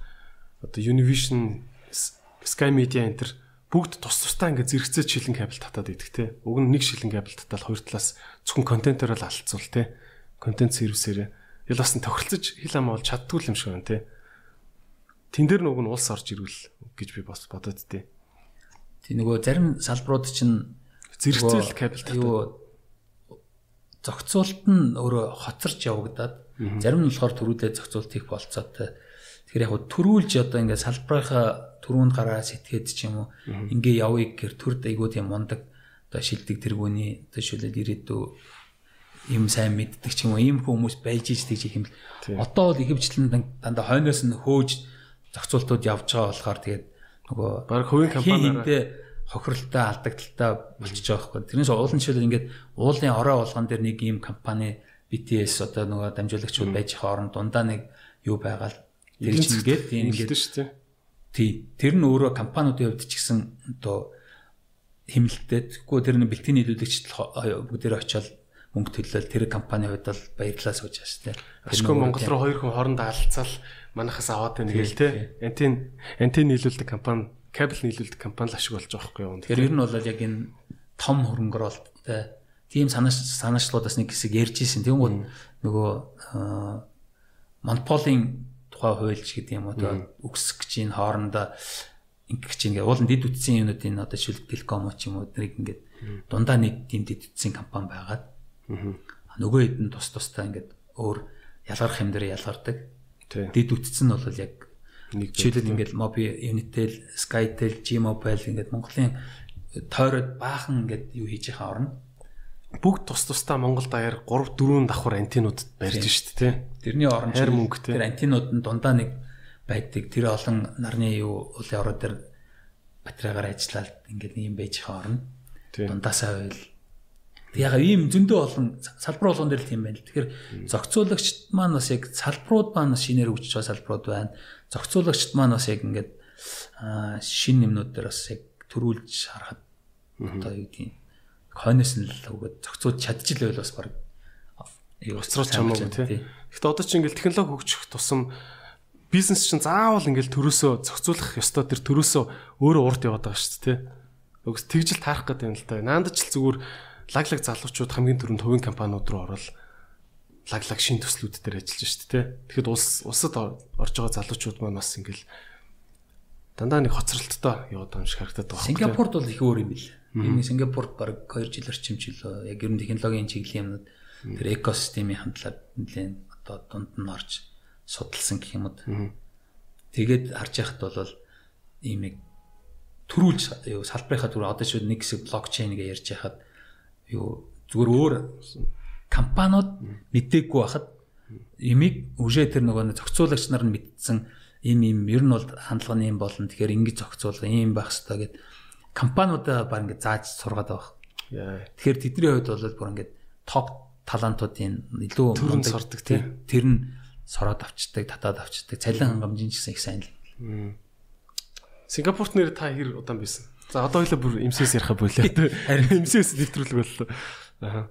одоо Univision Sky Media энэ төр бүгд тус тусдаа ингээд зэрэгцээ шилэн кабель татаад идэх те. Уг нь нэг шилэн кабель татаад хоёр талаас зөвхөн контентоор л алдцуул те. Контент сервисээр ял бас нь тохиролцож хил ам бол чаддгүй юм шиг байна те. Тэн дээр нүг нь улс орж ирвэл гэж би бас бодод те. Тий нөгөө зарим салбарууд чинь зэрэгцээл кабель татаад юу зохицуулт нь өөрөө хоцорч явагдаад зарим нь болохоор төрүүлээ зохицуулт их болцоотой Тэгэхээр яг төрүүлж одоо ингээд салбарынхаа төрүүнд гараа сэтгээд ч юм уу ингээ явъя гэр төр дэйгүүд юм мундаг одоо шилдэг тэргүүний одоо шүлэл ирээдүү юм сайн мэддэг ч юм уу ийм хүмүүс байж ич тэгж юм. Одоо бол ихэвчлэн дандаа хойноос нь хөөж зохицуултууд явж байгаа болохоор тэгээд нөгөө баг хувийн компаниараа хохиролтой алдагдaltaй болчихж байгаа байхгүй. Тэрнээс уулын жишээлбэл ингээд уулын орой болгон дээр нэг ийм компани BTS одоо нөгөө дамжуулагчуд байж байгаа орон дундаа нэг юу байгаад чинь ингээд шүү дээ. Тий. Тэр нь өөрөө компаниудын хувьд ч гэсэн одоо хэмнэлттэй. Тэгэхгүй тэр нь бэлтгэн нийлүүлэгчд бүгдээр очиод мөнгө төлөөл тэр компани хувьд бол баярлалаа сууж байгаа шүү дээ. Ашгүй Монгол руу хоёр хүн хоорондоо алцаал манахаас аваад байна гээл те. Антин антин нийлүүлдэг компани, кабель нийлүүлдэг компани л ашиг болж байгаа байхгүй юу? Тэр ер нь бол яг энэ том хөрөнгөрөлттэй тийм санааш санаачлуудаас нэг хэсэг ярьж исэн. Тэгмүүд нөгөө монополийн тухай хуульч гэдэг юм одоо үгсэх гэж энэ хоорондоо чинь ингээ уулын дид үтсэн юмнуудын одоо шил телеком ч юм уу тэрийг ингээд дундаа нэг тийм дид үтсэн компани байгаад. Нөгөө хэд нь тус тустай ингээд өөр ялгарх юм дээр ялгардаг. Дид үтсэн нь бол яг нэг жишээлбэл ингээд Mobi Unitel, Skytel, G-Mobile ингээд Монголын тойроод баахан ингээд юу хийж байгаа орно бүгд тус тусдаа Монгол даяар 3 4 давхар антинуудад барьж штт тий. Тэрний оронд хайр мөнгөтэй. Тэр антинууд нь дундаа нэг байдаг. Тэр олон нарны юу улсын ороо дээр батарейгаар ажиллаад ингээд ийм байж байгаа орно. Дундаасаа байл. Яг ийм зөндөө олон салбар болгон дээр л тийм байна л. Тэгэхээр зохицуулагчд маань бас яг салбарууд маань шинээр өгч байгаа салбарууд байна. Зохицуулагчд маань бас яг ингээд шин нэмнүүд дээр бас яг төрүүлж харахад одоо юу гэдэг хойноос нь л өгөөд зохицууд чадчихлээ бас баг уцруулж хамаагүй тий. Гэхдээ одоо чи ингээл технологи хөгжих тусам бизнес чинь заавал ингээл төрөөсөө зохицуулах ёстой тэр төрөөсөө өөрөө урд яваад байгаа шүү дээ тий. Өгс тэгжил таарах гэдэг юм л да. Наандч л зүгээр лаглаг залуучууд хамгийн түрүүнд хувийн компаниуд руу орол лаглаг шин төслүүд дээр ажиллаж шүү дээ тий. Тэгэхэд улс улсад орж байгаа залуучууд маань бас ингээл дандаа нэг хоцролттой яваад байгаа юм шиг харагдаад байгаа. Сингапурд бол их өөр юм бил. Энэ Сингапурд баг 2 жил орчим жилөө яг ер нь технологийн чиглэлийн юмнууд тэр экосистемийн хандлага нэлээд одоо дунд нь орж судалсан гэх юм уу. Тэгээд харж яхад бол ийм яг төрүүлж юу салбарынхаа түр одоо шүүд нэг хэсэг блокчейн гэж ярьж яхад юу зүгээр өөр компаниуд мэдээгүй байхад имийг үжээ тэр нөгөө зохицуулагч нар нь мэдсэн ийм ийм ер нь бол хандлага нь юм болно тэгэхээр ингэж зохицуулах ийм байх хэрэгтэй гэд компаниудаа баг ингээд зааж сургаад байгаа. Тэгэхээр тэдний хувьд бол бүр ингээд топ талантуудын илүү төрөнд сордог тий. Тэр нь сороод авчдаг, татаад авчдаг. Цалин хангамжийн ч гэсэн их сайн л. Сингапурт нэр та хэр удаан байсан? За одоо хоёлаа бүр MCS ярих болоо. Харин MCS нэвтрүүлэг боллоо. Аа.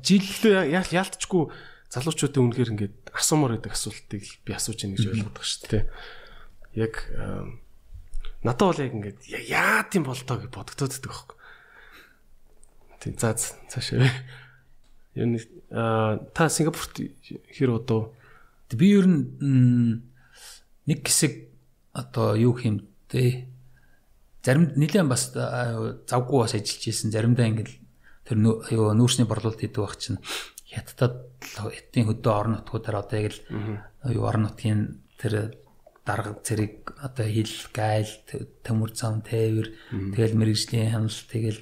Жилдээ яалтчгүй залуучуудын үнэхээр ингээд асуумаар байдаг асуултыг би асууж яах гэж ойлгоод байгаа шүү дээ. Яг надад бол яг ингээд яа тийм болтоо гэж бодогдоод байдаг байхгүй. Тийм за цаашаа. Юу нэг та Сингапурт хэр удаа би ер нь нэг хэсэг одоо юу хэмтэй зарим нэлээд бас завгүй бас ажиллаж исэн заримдаа ингээд тэр юу нүүрсний борлуулалт хийдэг байх чинь хятадд хятадын хөдөө орон нутгуудаар одоо яг л юу орон нутгийн тэр дарга зэрэг одоо хил гайл төмөр зам тээвэр тэгэл мэрэгжлийн хяналт тэгэл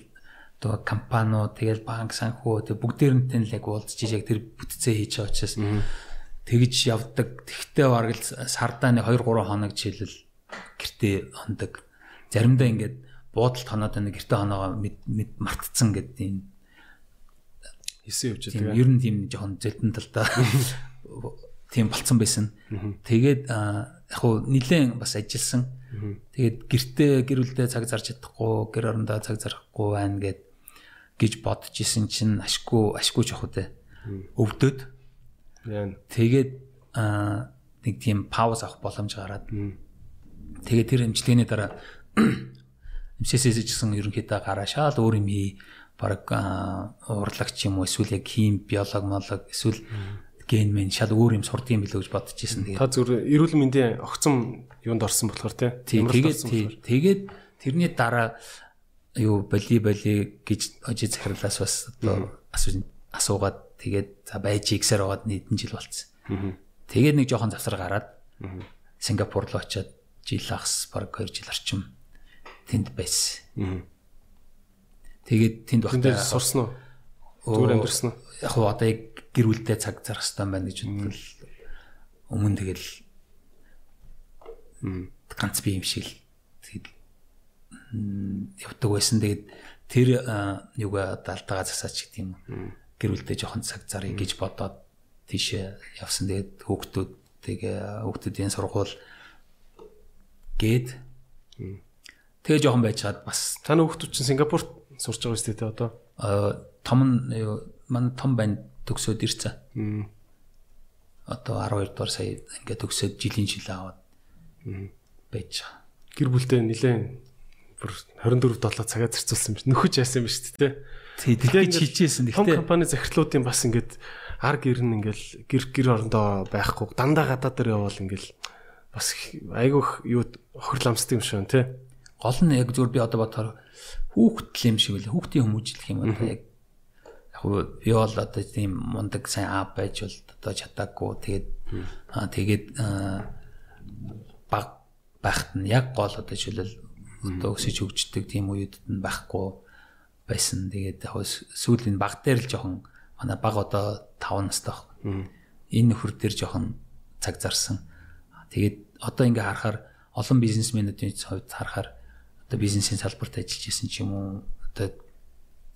одоо компаниуд тэгэл банк санхүү тэг бүгдээрнтэй л яг уулзж яг тэр бүтцээ хийж байгаа учраас тэгж явдаг. Тэгтээ бараг л сардаа нэг 2 3 хоног жишээлбэл гэртээ хондог. Заримдаа ингээд буудалд хоноод нэг гэртээ хоноогоо мартцсан гэдэг юм хийсэн явж байгаа. Ер нь тийм жоохон зэлдэн талдаа <laughs> тийм болцсон байсан. Тэгээд яг хуу нилээн бас ажилласан. Тэгээд гэртээ гэр бүлдээ цаг зарж чадахгүй, гэр орондоо цаг зарахгүй байна гэд гэж бодож исэн чинь ашгүй ашгүй жоох үү. Өвдөд. Тэгээд нэг тийм пауз авах боломж гараад. Тэгээд тэр хэмжлэгийн дараа <clears throat> MCS-с гэсэн ерөнхийдөө гараа шал өөр юм хий баг урлагч юм уу эсвэл яг хим биолог молог эсвэл ген мен шал өөр юм сурд юм билүү гэж бодож ирсэн. Та зүгээр эрүүл мэндийн огцом юунд орсон болохоор тий. Тэгээд тэгээд тэрний дараа юу боли боли гэж ожи захирлаас бас одоо асуугаад тэгээд за байж иксээр байгаад нэгэн жил болцсон. Тэгээд нэг жоохон завсар гараад Сингапур руу очиад жил ахс баг 2 жил орчим тэнд байсан. Тэгээд тэнд багтаа сурсан уу? Зүгээр амьдэрсэн үү? Яг одоо яг гэр бүлдээ цаг зарах хэрэгтэй байна гэж бодвол өмнө тэгэл ганц би юм шиг л тэгээд явдаг байсан. Тэгээд тэр юугаа далдаагаа засаач гэдэг юм. Гэр бүлдээ жоохон цаг зарыг гэж бодоод тийшээ явсан. Тэгээд хүүхдүүдтэйг хүүхдүүдийн сургууль гээд тэгээ жоохон байжгаад бас таны хүүхдүүд чинь Сингапурт сурч байгаа үстэй те одоо. том нь манай том банд төгсөөд ирсэн. Одоо 12 дугаар сая ингээд төгсөөд жилийн жил аваад байж байгаа. Гэр бүлдээ нилээн бүр 24 долоо цагаа зарцуулсан биш. Нөхөж яасан биш. Тий, тэгээд хичээсэн. Том компани захирлуудын бас ингээд ар гэр нь ингээл гэр гэр орондоо байхгүй дандаа гадаа дээр явбал ингээл бас айгүйх юу хөрламсдаг юм шиг тий. Гол нь яг зүгээр би одоо бодохоор хүүхдэл юм шиг үл хүүхдийн хүмүүжлэх юм одоо яг яг би бол одоо тийм мундаг сайн аа байж бол одоо чадаагүй тэгээд аа тэгээд баг байхад нь яг гол одоо жишээлбэл одоо өсөж хөгждөг тийм үеуд нь байхгүй байсан. Тэгээд яг сүүлийн баг дээр л жоохон манай баг одоо 5 настай баг. Энэ нөхөр дээр жоохон цаг зарсан. Тэгээд одоо ингээ харахаар олон бизнесмэнүүдийн хувьд харахаар одоо бизнесийн салбарт ажиллаж исэн ч юм уу одоо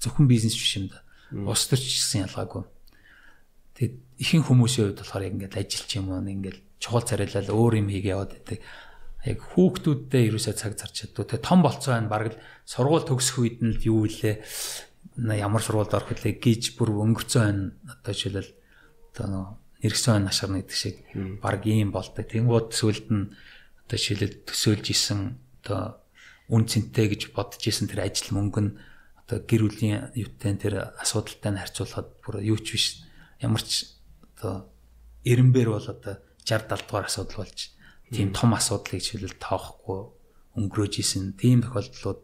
зөвхөн бизнес биш юм да. Ус төрч гэсэн ялгаагүй. Тэгээд ихэнх хүмүүсийн хувьд болохоор яг ингээд ажиллаж юм уу ингээд чухал царайлал өөр юм хийгээ яваад байдаг яг хүүхдүүдтэй ерөөсөө цаг зарч чаддгүй. Тэгээ том болцоо байна. Бараг л сургууль төгсөх үед нь л юу илээ ямар сургуульд орох вэ гэж бүр өнгөрцөн байна. Одоо жишээлбэл одоо нэргсэн байна ашгарна гэдэг шиг баг ийм болдог. Тэнгууд сүлд нь одоо жишээлбэл төсөөлж исэн одоо үн цэнтэй гэж бодож исэн тэр ажил мөнгө нь одоо гэр бүлийн юутай тэр асуудалтай нь харьцуулахад бүр юу ч биш. Ямар ч одоо эренбэр бол одоо 60 70 дугаар асуудал болж тийм том асуудлыг жишээлбэл тоохгүй өнгөрөөж исэн тийм тохиолдлууд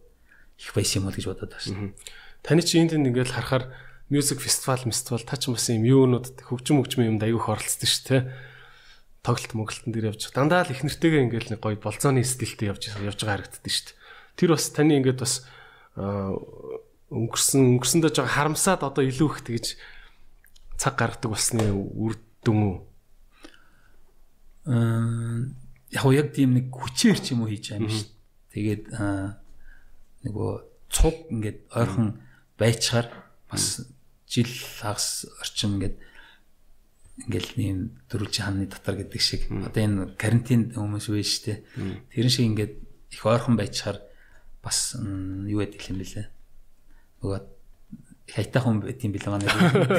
их байсан юм уу гэж бодоод байна. Таны чи энд ингээл харахаар мьюзик фестивал, фестивал тач бас юм юунууд хөгжим хөгжмийн юмд аягүй оролцдог шүү дээ. Тоглолт мөглөлтөн дээр явж дандаа л их нэртэйгээ ингээл нэг гоё болцооны стилтэй явж явж байгаа харагддаг шүү дээ. Тэр бас таны ингээд бас өнгөрсөн өнгөрсөндөө жоо харамсаад одоо илүү их тэгж цаг гаргадаг болсны үр дүн үү? Аа яг яг тийм нэг хүчээр ч юм уу хийж байгаа юм шүү. Тэгээд нөгөө цуг ингээд ойрхон байчаар бас жил хагас орчим ингээд ингээл нэм дөрвөлжин хааны дотор гэдэг шиг. Одоо энэ карантин хүмүүс байж штэ тэрэн шиг ингээд их ойрхон байчаар бас юу гэдэг юм бэлээ нөгөө хайтаа хүн байт юм бэлээ манай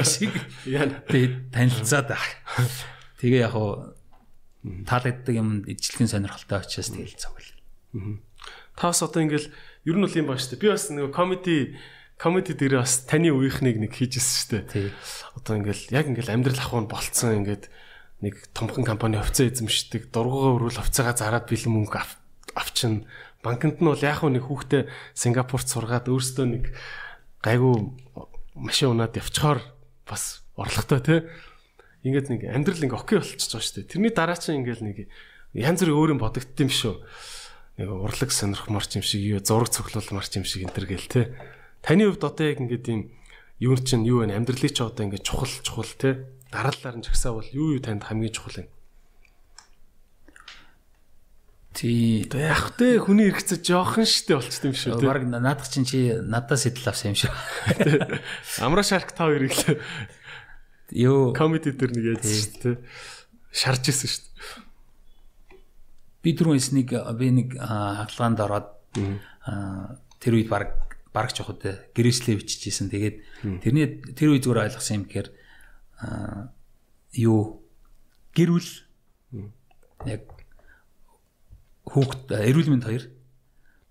шиг тэгээд танилцаад тэгээ яг таалагддаг юм ижлэхэн сонирхолтой очиас тэгэл цогл. Та бас одоо ингээл ер нь бол юм ба штэ. Би бас нэг комеди комеди дээр бас таны үеийнхнийг нэг хийжсэн штэ. Одоо ингээл яг ингээл амьдрал ахуйн болцсон ингээд нэг томхон компани хувьцаа эзэмшдэг, дургуугаа өрүүл хувьцаагаа зараад бэлэн мөнгө авчин. Банкнд нь бол яг нэг хүүхдээ Сингапурт сургаад өөрөөсөө нэг гайгүй машин унаад явчихаар бас орлоготой тий ингээд нэг амьдрал ингээ окей болчихж байгаа шүү дээ. Тэрний дараа чинь ингээл нэг янз бүрийн өөр юм бодогдт юм шүү. Нэг урлаг сонирхмарч юм шиг, зураг цоглуулмарч юм шиг энэ төр гээл те. Таны хувьд одоо яг ингээд юм юу чинь юу вэ? Амьдралыг ч одоо ингээ чухал чухал те. Дараалалаар нь жагсаа бол юу юу танд хамгийн чухал юм? Тий. Одоо яг тэ хүний хэрэгцээ жоохон штэ болчт юм шүү. Бараг наадах чинь чи надаас сэтэл авсан юм шүү. Амра шарк та хоёрыг л Юу комеди дээр нэг яаж дээ. Шарж исэн дээ. Би түрүүнээс нэг би нэг хаалгаанд ороод тэр үед бараг явах үү гэрээслээ биччихсэн. Тэгээд тэрний тэр үед зүгээр ойлгосон юм гэхээр юу гэрүүл яг хүүхд эрүүл мэнд хоёр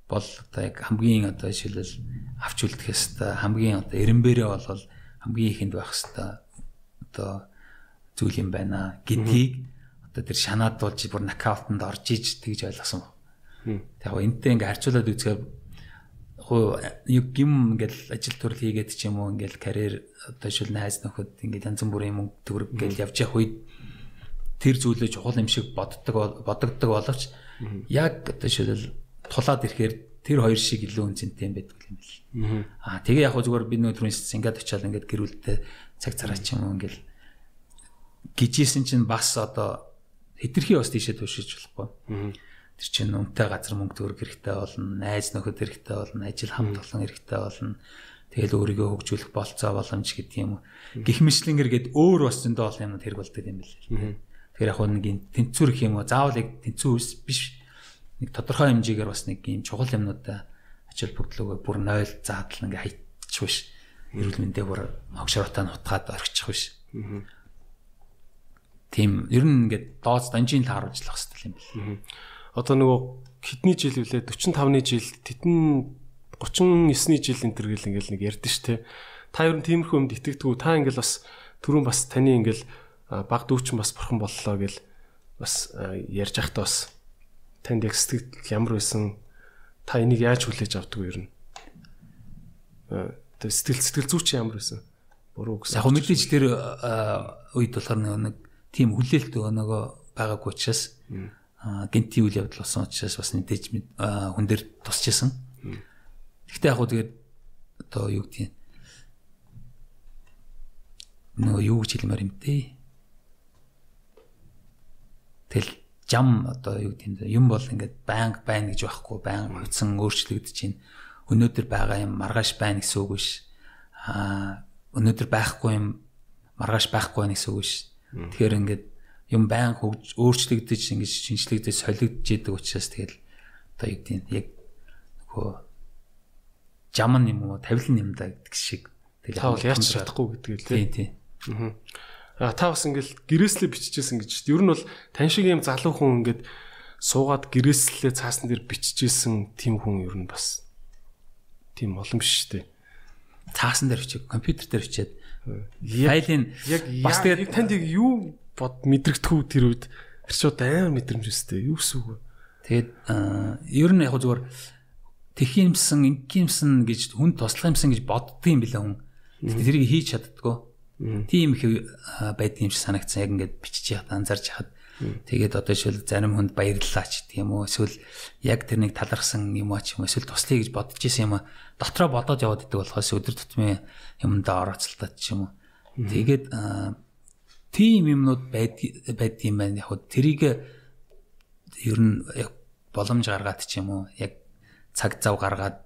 бол одоо яг хамгийн одоо жишээлбэл авч үлдэхээс хамгийн одоо эренбэрээ бол хамгийн ихэнд байх хэвээр одоо зүйл юм байна гэдгийг одоо тэр шанаад болж бүр нокаутанд орж иж тэгж ойлгосон. Яг энэтэй ингээ харьцуулаад үзэхээр юу гим ингээл ажил төрөл хийгээд ч юм уу ингээл карьер одоо шил найз нөхөд ингээл янз бүрийн мөнгө төгрөг ингээл явж явах үед тэр зүйлөө чухал юм шиг боддог бодогддог боловч яг одоо шил тулаад ирэхээр тэр хоёр шиг илүү үнцэнтэй юм байдаг юм бэл. Аа тэгээ яг зүгээр би нөөдрийн Сингад очиад ингээд гэрүүлдэ цаг цараа ч юм уу ингээл гижсэн чинь бас одоо хитрхи бас тийшээ туушиж болохгүй. тэр чинь үнэтэй газар мөнгө төгрөг хэрэгтэй болно, найз нөхөд хэрэгтэй болно, ажил хамт олон хэрэгтэй болно. Тэгэл өөрийгөө хөгжүүлэх болцоо боломж гэдэг юм. Гэх мэтлэнгээр гээд өөр бас зөндөө олон юмнууд хэрэг болдог юм билээ. Тэгэхээр яг нэг юм тэнцвэр гэх юм уу, заавал яг тэнцүү ус биш. Нэг тодорхой хэмжээгээр бас нэг юм чухал юмнуудаа ач холбогдлогоо бүр 0 заадал ингээ хайчих биш. Эрүүл мэндээ бүр огшроотаа нутгаад орчих биш. Тийм ер нь ингээд дооц данжийн тааруулж лах хэрэгтэй юм байна. Одоо нөгөө хэдний жил вүлээ 45-ны жил тэтэн 39-ний жил энэ төр гэл ингээл нэг ярьдэн штэ. Та ер нь тиймэрхүү юмд итгэдэггүй. Та ингээл бас түрүүн бас таны ингээл баг дүүчин бас бурхан боллоо гэл бас ярьж байхдаа бас танд яг сэтгэл ямар байсан та энийг яаж хүлээж авдаг вэ ер нь? Тэг сэтгэл сэтгэл зүй чи ямар байсан? Буруу гэсэн. Яг мэдээж тэр үед болохоор нэг тийм хүлээлт нөгөө байгаагүй учраас гинти үйл явдал болсон учраас бас мэдээж хүн дээр тусч исэн. Гэхдээ яг хөө тэгээд одоо юу гэдгийг нөгөө юу гэж хэлмээр юм те. Тэл жам одоо юу гэдэг юм бол ингээд байнга байна гэж байхгүй байнга хөдсөн өөрчлөгдөж чинь өнөөдөр байгаа юм маргааш байна гэсэн үг биш. Аа өнөөдөр байхгүй юм маргааш байхгүй байна гэсэн үг биш. Тэгэхээр ингээд юм байнга хөгж өөрчлөгдөж ингэж шинжлэгдэж солигдож идэг учраас тэгэл одоо юу гэдэг яг нөгөө жам юм уу тавилан юм да гэдэг шиг тэгэл яаж чадахгүй гэдэг л тий. Тий. Аа та бас ингээл гэрээслээ биччихсэн гэж. Ер нь бол тань шиг юм залуу хүн ингээд суугаад гэрээслээ цаасан дээр биччихсэн тийм хүн ер нь бас тийм олон биш шүү дээ. Цаасан дээр бичиг, компьютер дээр бичээд файлын яг бас тэгээд танд юу бод мэдрэгдэхүү тэр үед шууд амар мэдрэмж өстэй. Юу гэсэн үг вэ? Тэгээд ер нь яг зүгээр тэх юмсан инкимсэн гэж хүн туслах юмсан гэж боддгийм билээ хүн. Тэрийг хийж чаддгүй. Тийм их байд юм шиг санагдсан. Яг ингээд бичиж яхад анзарч яхад тэгээд одоо жишээл зарим хүнд баярлалаа ч гэх юм уу. Эсвэл яг тэрнийг талархсан юм аа ч юм уу. Эсвэл туслая гэж бодож исэн юм аа. Дотроо бодоод яваад идэг болохоос өдөр тутмын юмдаа орооцолтод ч юм уу. Тэгээд тийм юмнууд байд байд юм байна. Яг тэрийг ер нь боломж гаргаад ч юм уу. Яг цаг зав гаргаад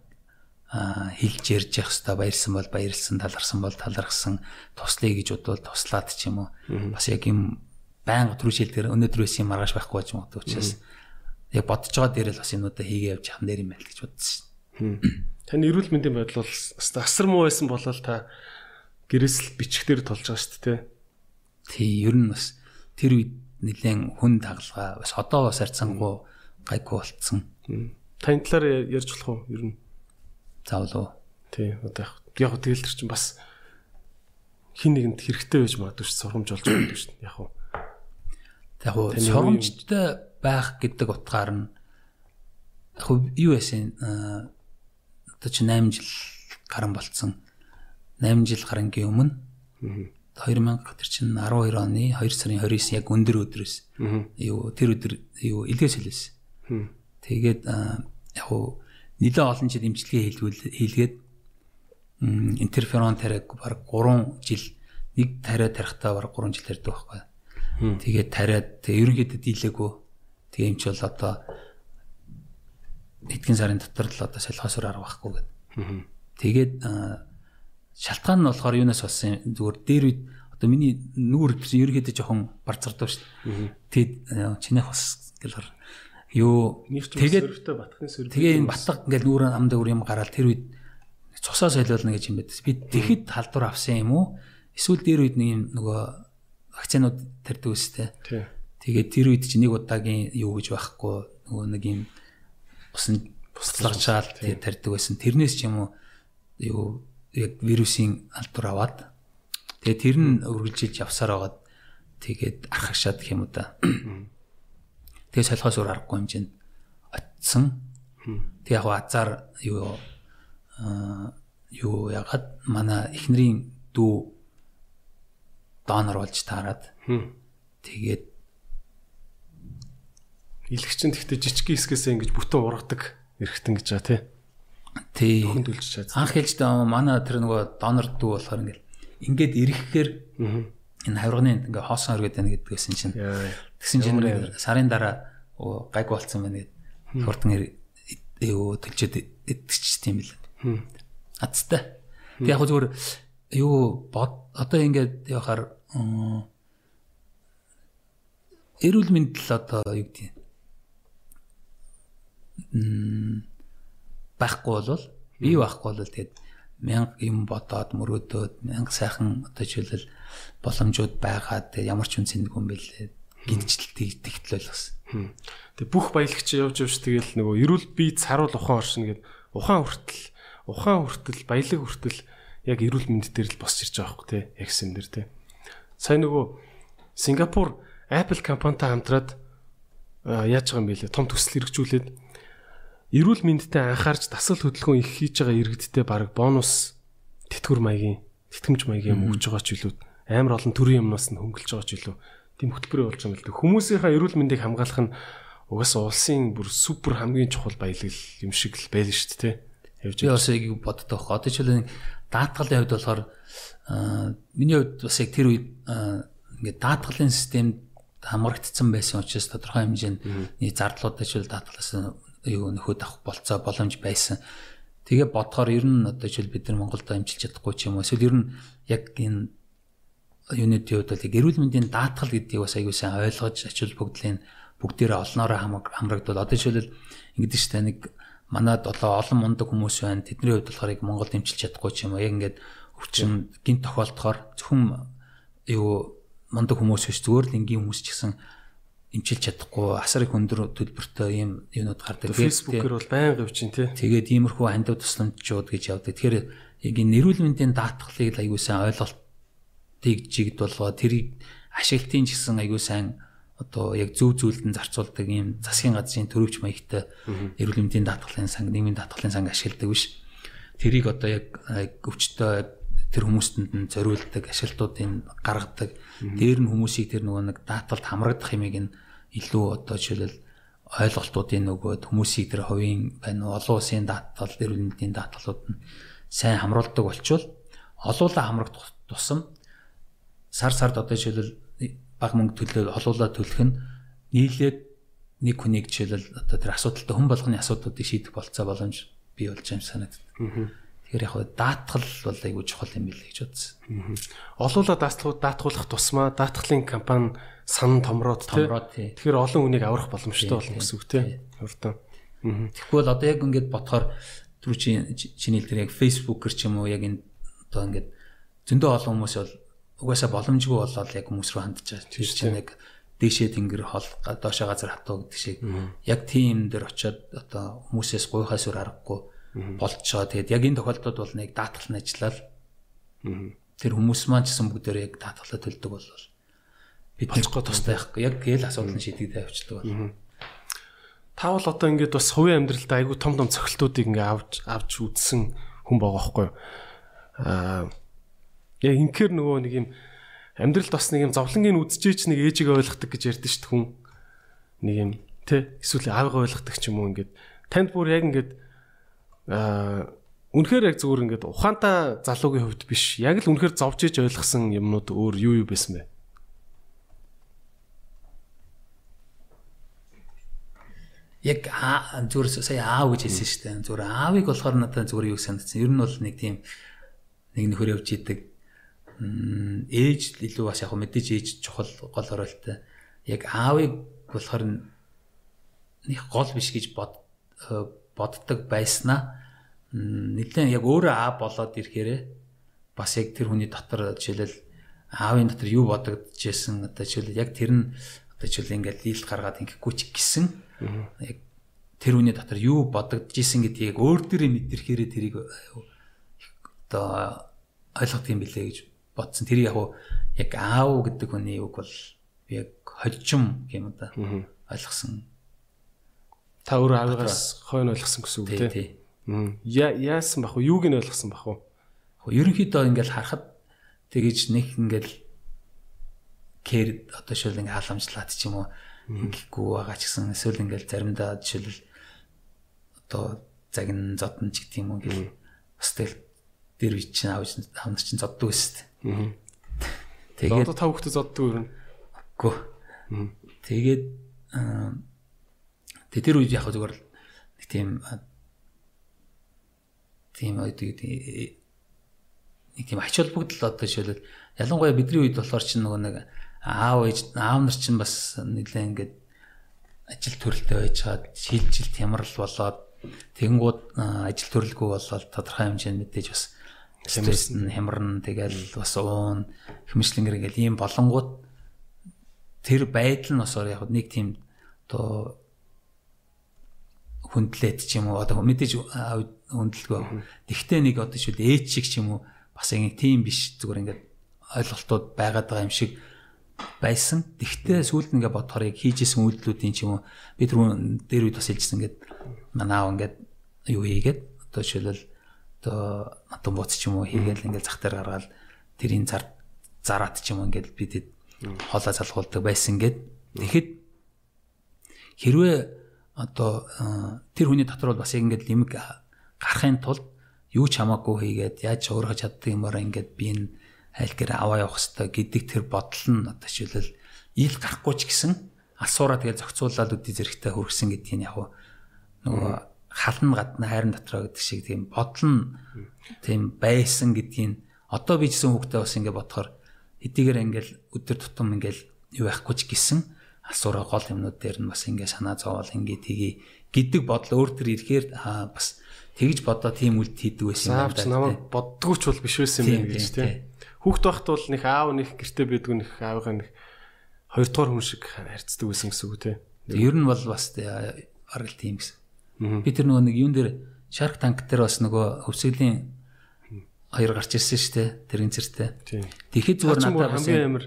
хэлж ярьж явах хэвээр баярсан бол баярлсан таларсан бол талархсан туслая гэж бодвол туслаад ч юм уу бас яг юм байнга түрүүшэл дээр өнөөдөр байсан юм маргааш байхгүй ч юм уу учраас яг бодож байгаа дээр л бас юмудаа хийгээ явж яхан дээр юм байл гэж бодсон шин. Таны эрүүл мэндийн байдал бол асар муу байсан бол та гэрээсэл бичгтэр толж байгаа шүү дээ. Тий, ер нь бас тэр үед нэлээд хүн тагалгаа бас одоо бас арцсангүй гайгүй болцсон. Таны талаар ярьж болох уу? Ер нь. Заавал уу? Тий, одоо яг тэгэл тэр чинь бас хин нэгэнд хэрэгтэй байж магадгүй ш сургамж болж байгаа шүү дээ. Яг уу. Яг уу сургамжтай байх гэдэг утгаар нь яг юу яасан одоо чи 8 жил гарan болцсон. 8 жил гарангийн өмнө 2000 тэр чинь 12 оны 2 сарын 29 яг өндөр өдрөөс юу тэр өдөр юу илгээс хэлсэн. Тэгээд яг уу нэлээ олон жил имчилгээ хийлгээд интерферон тариаг баг 3 жил нэг тариа тарихтаа баг 3 жил тарьдаг байхгүй. Тэгээд тариад ерөнхийдөө дийлээгүй. Тэгээ юм чи бол одоо эдгэн сарын дотор л одоо солихоосоор арга байхгүй гэдэг. Тэгээд шалтгаан нь болохоор юунаас болсон зүгээр дээр үед одоо миний нүүр ерөнхийдөө жоохон барцардав шүү дээ. Тэгээд чинийх бас гэл Юу тэгээд тэгээ энэ батлаг ингээл нүүр амд өөр юм гараад тэр үед цусаа солиулна гэж юм байдаг. Би тэгэхэд халдвар авсан юм уу? Эсвэл дээр үед нэг юм нөгөө вакцинууд тарьдаг үстэй. Тэгээд тэр үед чи нэг удаагийн юу гэж байхгүй нөгөө нэг юм усан буслагчаал тэгээд тарьдаг байсан. Тэрнээс ч юм уу юу яг вирусын алдвар аваад тэгээд тэр нь үргэлжилж явсаар байгаад тэгээд архагшаад гэх юм уу да. Тэгээ солихоос өөр аргагүй хэмжээнд очсон. Тэг яг азар юу аа юу ягаад манай эхнэрийн дүү донор болж таарад. Тэгээд илгчин тэгтээ жижиг хэсгээс ингэж бүтэн ургадаг эргэтэн гэж байгаа тий. Тий. Хүнд үлж чад. Анх хэлж манай тэр нөгөө донор дүү болохоор ингээд ингээд ирэхээр энэ хавирганы ингээ хоосон өргөд байна гэдгсэн чинь Тэгсэн чинь сарын дараа гайг болцсон байна гэд. хурдан юу төлчөөд идэгч тийм л. Азтай. Тэг яг зүгээр юу бод одоо ингээд яхаар эрүүл мэндэл одоо юу гэдэг байхгүй болвол бий байхгүй бол тэгээд мянга юм бодоод мөрөөдөөд мянга сайхан одоо жишээлбэл боломжууд байгаад ямар ч үнцэн нэг юм бэлээ гинжлэлтэй итгэл болгосон. Тэг бүх баялагч явж явж тэгэл нөгөө эрүүл бие царуул ухаан оршин гээд ухаан хүртэл ухаан хүртэл баялаг хүртэл яг эрүүл мэнд дээр л босч ирж байгаа тий яг сэн дээр тий. Сайн нөгөө Сингапур Apple компанитай хамтраад яаж байгаа юм бэ лээ? Том төсөл хэрэгжүүлээд эрүүл мэндэд анхаарч дасгал хөдөлгөөн их хийж байгаа иргэдтэй баг бонус тэтгэвэр маягийн тэтгэмж маягийн өгж байгаа ч илүү. Амар олон төрлийн юмнаас нь хөнгөлж байгаа ч илүү тийм хөтөлбөр болж байгаа юм л дээ. Хүмүүсийнхаа эрүүл мэндийг хамгаалах нь угаасаа улсын бүр супер хамгийн чухал баялаг юм шиг л байл шүү дээ. Явж байгаа. Би бас яг боддог байхгүй. Одоо жишээлбэл даатгалын хувьд болохоор миний хувьд бас яг тэр үед ингээд даатгалын системд хамрагдсан байсан учраас тодорхой хэмжээний зардлууд жишээл даатгалаас юу нөхөд авах болцоо боломж байсан. Тэгээ бодохоор ер нь одоо жишээл бид нар Монголд амжилж чадахгүй ч юм уу. Эсвэл ер нь яг энэ юунит юу бол эрүүл мэндийн даатгал гэдгийг бас аягүй сайн ойлгож ачаал бүгдлийн бүгдээрээ олноороо хамрагдвал одоо жишээлбэл ингэдэж штэ нэг манад одоо олон мундаг хүмүүс байна. Тэдний хувьд болохоор яг Монголд эмчилж чадахгүй ч юм уу. Яг ингээд өвчин гинт тохиолдохоор зөвхөн юу мундаг хүмүүс биш зүгээр л энгийн хүмүүс ч гэсэн эмчилж чадахгүй асар их өндөр төлбөртэй ийм юунууд гардаг. Facebook-ээр бол байнга өвчин тий. Тэгээд иймэрхүү хандив тусламжууд гэж явдаг. Тэгэхээр яг энэ нэрүүл мэндийн даатгалыг аягүй сайн ойлголтыг жигд болгоо тэрийг ашиглалтын ч гэсэн аягүй сайн одоо яг зөв нь зарцуулдаг ийм засгийн газрын төрөвч маягтай эрүүл мэндийн даатгалын санг, нийгмийн даатгалын санг ашигладаг биш. Тэрийг одоо яг өвчтөй тэр хүмүүстэнд нь зориулдаг ашиглалтуудыг гаргадаг. Дээр нь хүмүүсийг тэр нөгөө нэг дааталд хамрагдах юмыг нь илүү одоо жишээлбэл ойлголтуудын нөгөөд хүмүүсийг тэр хувийн байна олон улсын даатгал, эрүүл мэндийн даатгалууд нь сайн хамруулдаг болчвол олуулаа хамрагдах тусам сар сард одоо жишээлбэл баг мөнгө төлөө олуулаа төлөх нь нийлээд нэг хүнийг жишээлбэл одоо тэр асуудалтай хүн болгоны асуудлуудыг шийдэх болцоо боломж бий болж байгаа юм санагдав. Тэгэхээр яг даатгал бол айгүй чухал юм билээ гэж бодсон. Олуула даатгал даатгуулах тусмаа даатгалын компани сан томроод тий. Тэгэхээр олон хүнийг аврах боломжтой болно гэсэн үг тий. Хурдан. Тэгвэл одоо яг ингээд бодохоор түр чи чиний дээр яг фейсбүүкэр ч юм уу яг энэ одоо ингээд зөндөө олон хүмүүс бол угаасаа боломжгүй болоод яг хүмүүс рүү хандж байгаа. Тэр чинь яг дээшээ тэнгэр хол доошоо газар хатуу гэдэг шиг яг тийм дээр очиод одоо хүмүүсээс гуйхаас өөр аргагүй болцоо. Тэгээд яг энэ тохиолдолд бол нэг даатгал нь ажиллаад тэр хүмүүс маань ч гэсэн бүгдээр яг даатгалаа төлдөг бол бид нэхгүй тустай байхгүй. Яг гээл асуудал нь шийдэгдээ авчдаг бол. Та бол одоо ингээд бас хувийн амьдралд айгүй том том цохилтуудыг ингээд авч авч үзсэн хүн байгаа байхгүй юу? Аа яг инхээр нөгөө нэг юм амьдралд бас нэг юм зовлонгийн үдчихээч нэг ээжийг ойлгохдаг гэж ярьдэн шүү дээ хүн. Нэг юм тэ эсвэл аавыг ойлгохдаг ч юм уу ингээд танд бүр яг ингээд аа үнэхээр яг зүгээр ингээд ухаантай залуугийн хувьд биш. Яг л үнэхээр зовж иж ойлгосон юмнууд өөр юу юу байсан бэ? Яг зүгээр сая аав гэж хэлсэн шүү дээ. Зүгээр аавыг болохоор надад зүгээр юу санагдсан. Ер нь бол нэг тийм нэг нөхөр явж идэг ээж илүү бас яг мэдээж ээж чухал гол оролттой. Яг аавыг болохоор нэг гол биш гэж бод боддог байснаа нэлээд яг өөрөө аа болоод ирэхээрээ бас яг тэр хүний дотор жишээлбэл аавын дотор юу бодогдчихсэн одоо жишээлбэл яг тэр нь одоо жишээлбэл ингээд дийл гаргаад ингэхгүй ч гэсэн яг тэр хүний дотор юу бодогдчихсэн гэдгийг яг өөр дээрээ мэдэрхээрээ тэрийг одоо ойлгох юм билээ гэж бодсон. Тэр яг яг аав гэдэг хүний үг бол яг хожим юм да ойлгосон Та өөрөө авигаас хойно ойлгосон гэсэн үг тийм. Я яасан бах вэ? Юуг нь ойлгосон бах вэ? Ерөнхийдөө ингээл харахад тэгэж нэг ингээл кэр одоо шил ингээ халамжлаад ч юм уу ингэхгүй байгаа ч гэсэн эсвэл ингээл заримдаа жишээлбэл одоо загин зодон ч гэдэг юм уу ингээл бас тэгэл дээр чинь аавч аавч чинь зоддог өст. Тэгээд одоо тав хүүхдээ зоддог юу вэ? Үгүй. Тэгээд Тэгээ тэр үед яг зүгээр нэг тийм тийм үед нэг тийм ач холбогдол одоо жишээлбэл ялангуяа бидний үед болохоор чинь нөгөө нэг аав ээж аав нар чинь бас нэлээ ингээд ажил төрөлтэй байж чад шилжилт хямрал болоод тэгэнгүүт ажил төрөлгүй болоод тодорхой хэмжээнд мэдээж бас стресс нь хямран тэгэл бас уун хэмжлэнгэр ингээл ийм болонгууд тэр байдал нь бас яг нэг тийм одоо хүндлээд ч юм уу одоо мэдээж хүндэлгүй. Тэгтээ нэг одоо шүүд ээж шиг ч юм уу бас ингэ тийм биш зүгээр ингээд ойлголтууд байгаад байгаа юм шиг байсан. Тэгтээ сүүлд ингээ бодохоор яг хийжсэн үйлдэлүүдийн ч юм уу би тэр дээр үед бас хэлжсэн ингээд манаа ингээд юу хийгээд одоо жишээлбэл одоо матан бууц ч юм уу хийгээл ингээд зах дээр гаргаад тэрийн зар зараад ч юм уу ингээд бид хоолой залгуулдаг байсан гэд. Тэгэхэд хэрвээ одоо тэр хүний дотор бол бас яг ингээд лимиг гарахын тулд юу ч хамаагүй хийгээд яаж өөрөө чаддаг юмараа ингээд би энэ айлгэр аваа явах хэвээр гэдэг тэр бодол нь одоо жишээлбэл ил гарахгүй ч гэсэн асуураа тэгээ зохицуулаад үди зэрэгтэй хөргсөн гэдгийг яг нөгөө халан гадна хайрын дотроо гэдэг шиг тийм бодол нь тийм байсан гэдгийг одоо би ч гэсэн хүүхдээ бас ингээд бодохоор хэдийгээр ингээд өдөр тутам ингээд юу яахгүй ч гэсэн асуураа гол юмнууд дээр нь бас ингээд санаа зовоол ингээд тгий гэдэг бодол өөр төр ирэхээр бас тэгж бодоо тийм үлд хийдэг байсан юм байна. Намайг боддгооч бол биш байсан юм гэж тийм. Хүүхд байхад бол нэг аав нэг гэрте байдгүй нэг аавынхаа нэг хоёр дахь хүн шиг харьцдаг байсан гэсэн үг тийм. Ер нь бол бас аргал тийм гэсэн. Би тэр нөгөө нэг юун дээр Shark Tank дээр бас нөгөө хөвсгөлийн хоёр гарч ирсэн шүү дээ. Тэрийн зэртэй. Тэгэхэд зүгээр надад хамгийн амар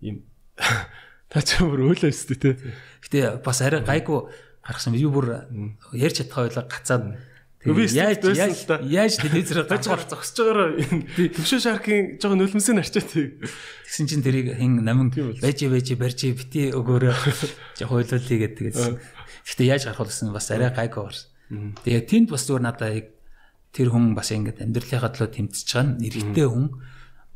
юм <laughs> та ч бүр өөлөө өстэй те. Гэтэ бас арай гайгүй гаргасан би бүр ярьж чадхаа байлаа гацаад. Яаж яаж телевизээр гаж гар зогсож байгаараа төвшөө шаркийн жоо нөлмөсөнд арчаад тэгсэн чинь тэрийг хин намин байж байж барьж бити өгөөрөө <laughs> жоо хойлуулъя гэдэг. Гэхдээ яаж гарах гэсэн бас арай гайгүй. Тэгээ тэнд бас зүгээр надаа яг тэр хүн бас ингэж амьдралынхаа төлөө тэмцэж байгаа нэрэгтэй хүн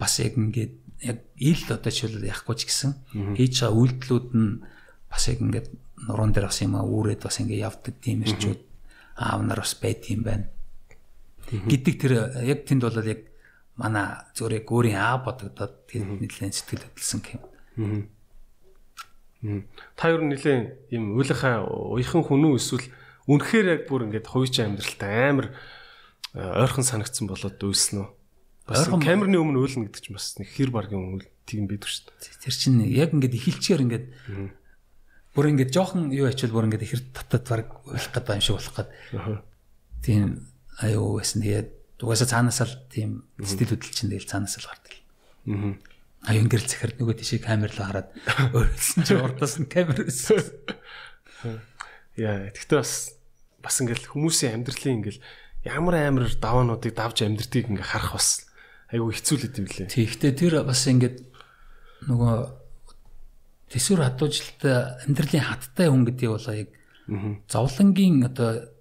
бас яг ингэж яг ил одоо жишээл яахгүй ч гэсэн хийж байгаа үйлдэлүүд нь бас яг ингэж нуруунд дээр бас юм аа үүрээд бас ингэ явдаг тийм ирчүүд аав нар бас байт юм байна. Гэдэг тэр яг тэнд бол яг манай зүгээр яг өөрийн аа бодогдоод тэр нэлээд сэтгэл хөдлсөн юм. Та юу нэлээд юм үйлийнхаа уяхан хүн үү эсвэл үнэхээр яг бүр ингээд хувийн амьдралтай амар ойрхон санагдсан болоод үйлсэн үү? Бас камерны өмнө үйлнэ гэдэг чинь бас нэг хэр баргийн үйл тийм байдаг шүү дээ. Тэр чинь яг ингээд ихэлчээр ингээд бүр ингээд жоохон юу ачвал бүр ингээд ихэр татад баг болох гэдэг юм шиг болох гэдэг. Тийм аюу байсан. Тэгээд угаасаа цаанаас л тийм сэтгэл хөдлөл чинь тэгэл цаанаас л гардаг. Аа. Аюу ингээд захирд нөгөө тийшээ камер л хараад өөрөлдсөн чи урдаас нь камер өссөн. Яа, тэгтээ бас бас ингээд хүмүүсийн амьдралын ингээд ямар амар даваануудыг давж амьдртгийг ингээд харах бас айгүй хэцүү л гэдэм лээ. Тэгэхдээ тэр бас ингээд нөгөө төсвөр хадуужилтаа амьдралын хаттай хүн гэдэг бол яг зовлонгийн одоо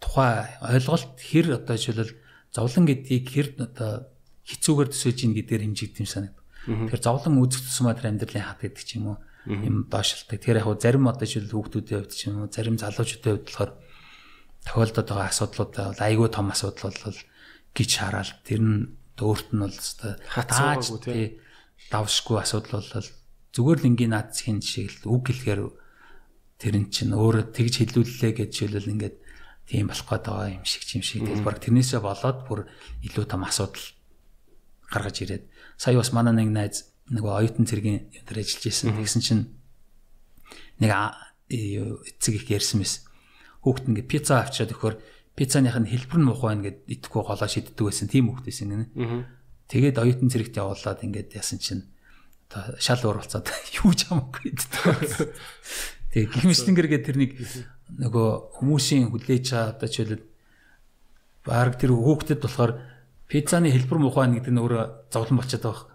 тухай ойлголт хэр одоо жишээлбэл зовлон гэдгийг хэр одоо хэцүүгээр төсөөлж ийн гэдгээр хэмжигдэм санагд. Тэгэхээр зовлон үүсэх тусмаа тэр амьдралын хат гэдэг ч юм уу юм доошлдог. Тэгэхээр яг зарим одоо жишээл хүүхдүүдийн хувьд ч юм уу зарим залуучуудын хувьд болохоор тохиолдод байгаа асуудлууд бол айгүй том асуудал бол гэж хараал тэр нь өөрт нь бол хацаагүй тий. давшгүй асуудал бол зүгээр л ингийн наад зхийн шиг л үг гэлэхээр тэр эн чинь өөрөө тэгж хилүүллээ гэж жишээлбэл ингээд тийм болох гээд байгаа юм шиг юм шиг. Тэгэл баг тэрнээсээ болоод бүр илүү том асуудал гаргаж ирээд сая бас манай нэг найз нөгөө оюутан цэргийн юм дээр ажиллаж байсан. Тэгсэн чинь нэг эцэг их ярьсан байсан. Хүүхд ингээд пицца авчираад өгөхөр пиццаных нь хэлбэр нь муухай байна гэд идэхгүй голоо шиддэг байсан. Тийм хүүхд байсан гэнэ. Тэгээд оюутан цэрэгт явуулаад ингээд ясан чинь одоо шал ууралцаад <laughs> юу ч хамаагүй <laughs> гэдэг. Тэгээ гихмэслэнгэргээ тэр нэг нөгөө хүмүүсийн хүлээж байгаа одоо жишээлбэл баг тэр хүүхдэд болохоор пиццаны хэлбэр муухай гэдэг нь өөрөө зовлон болчиход байгаа.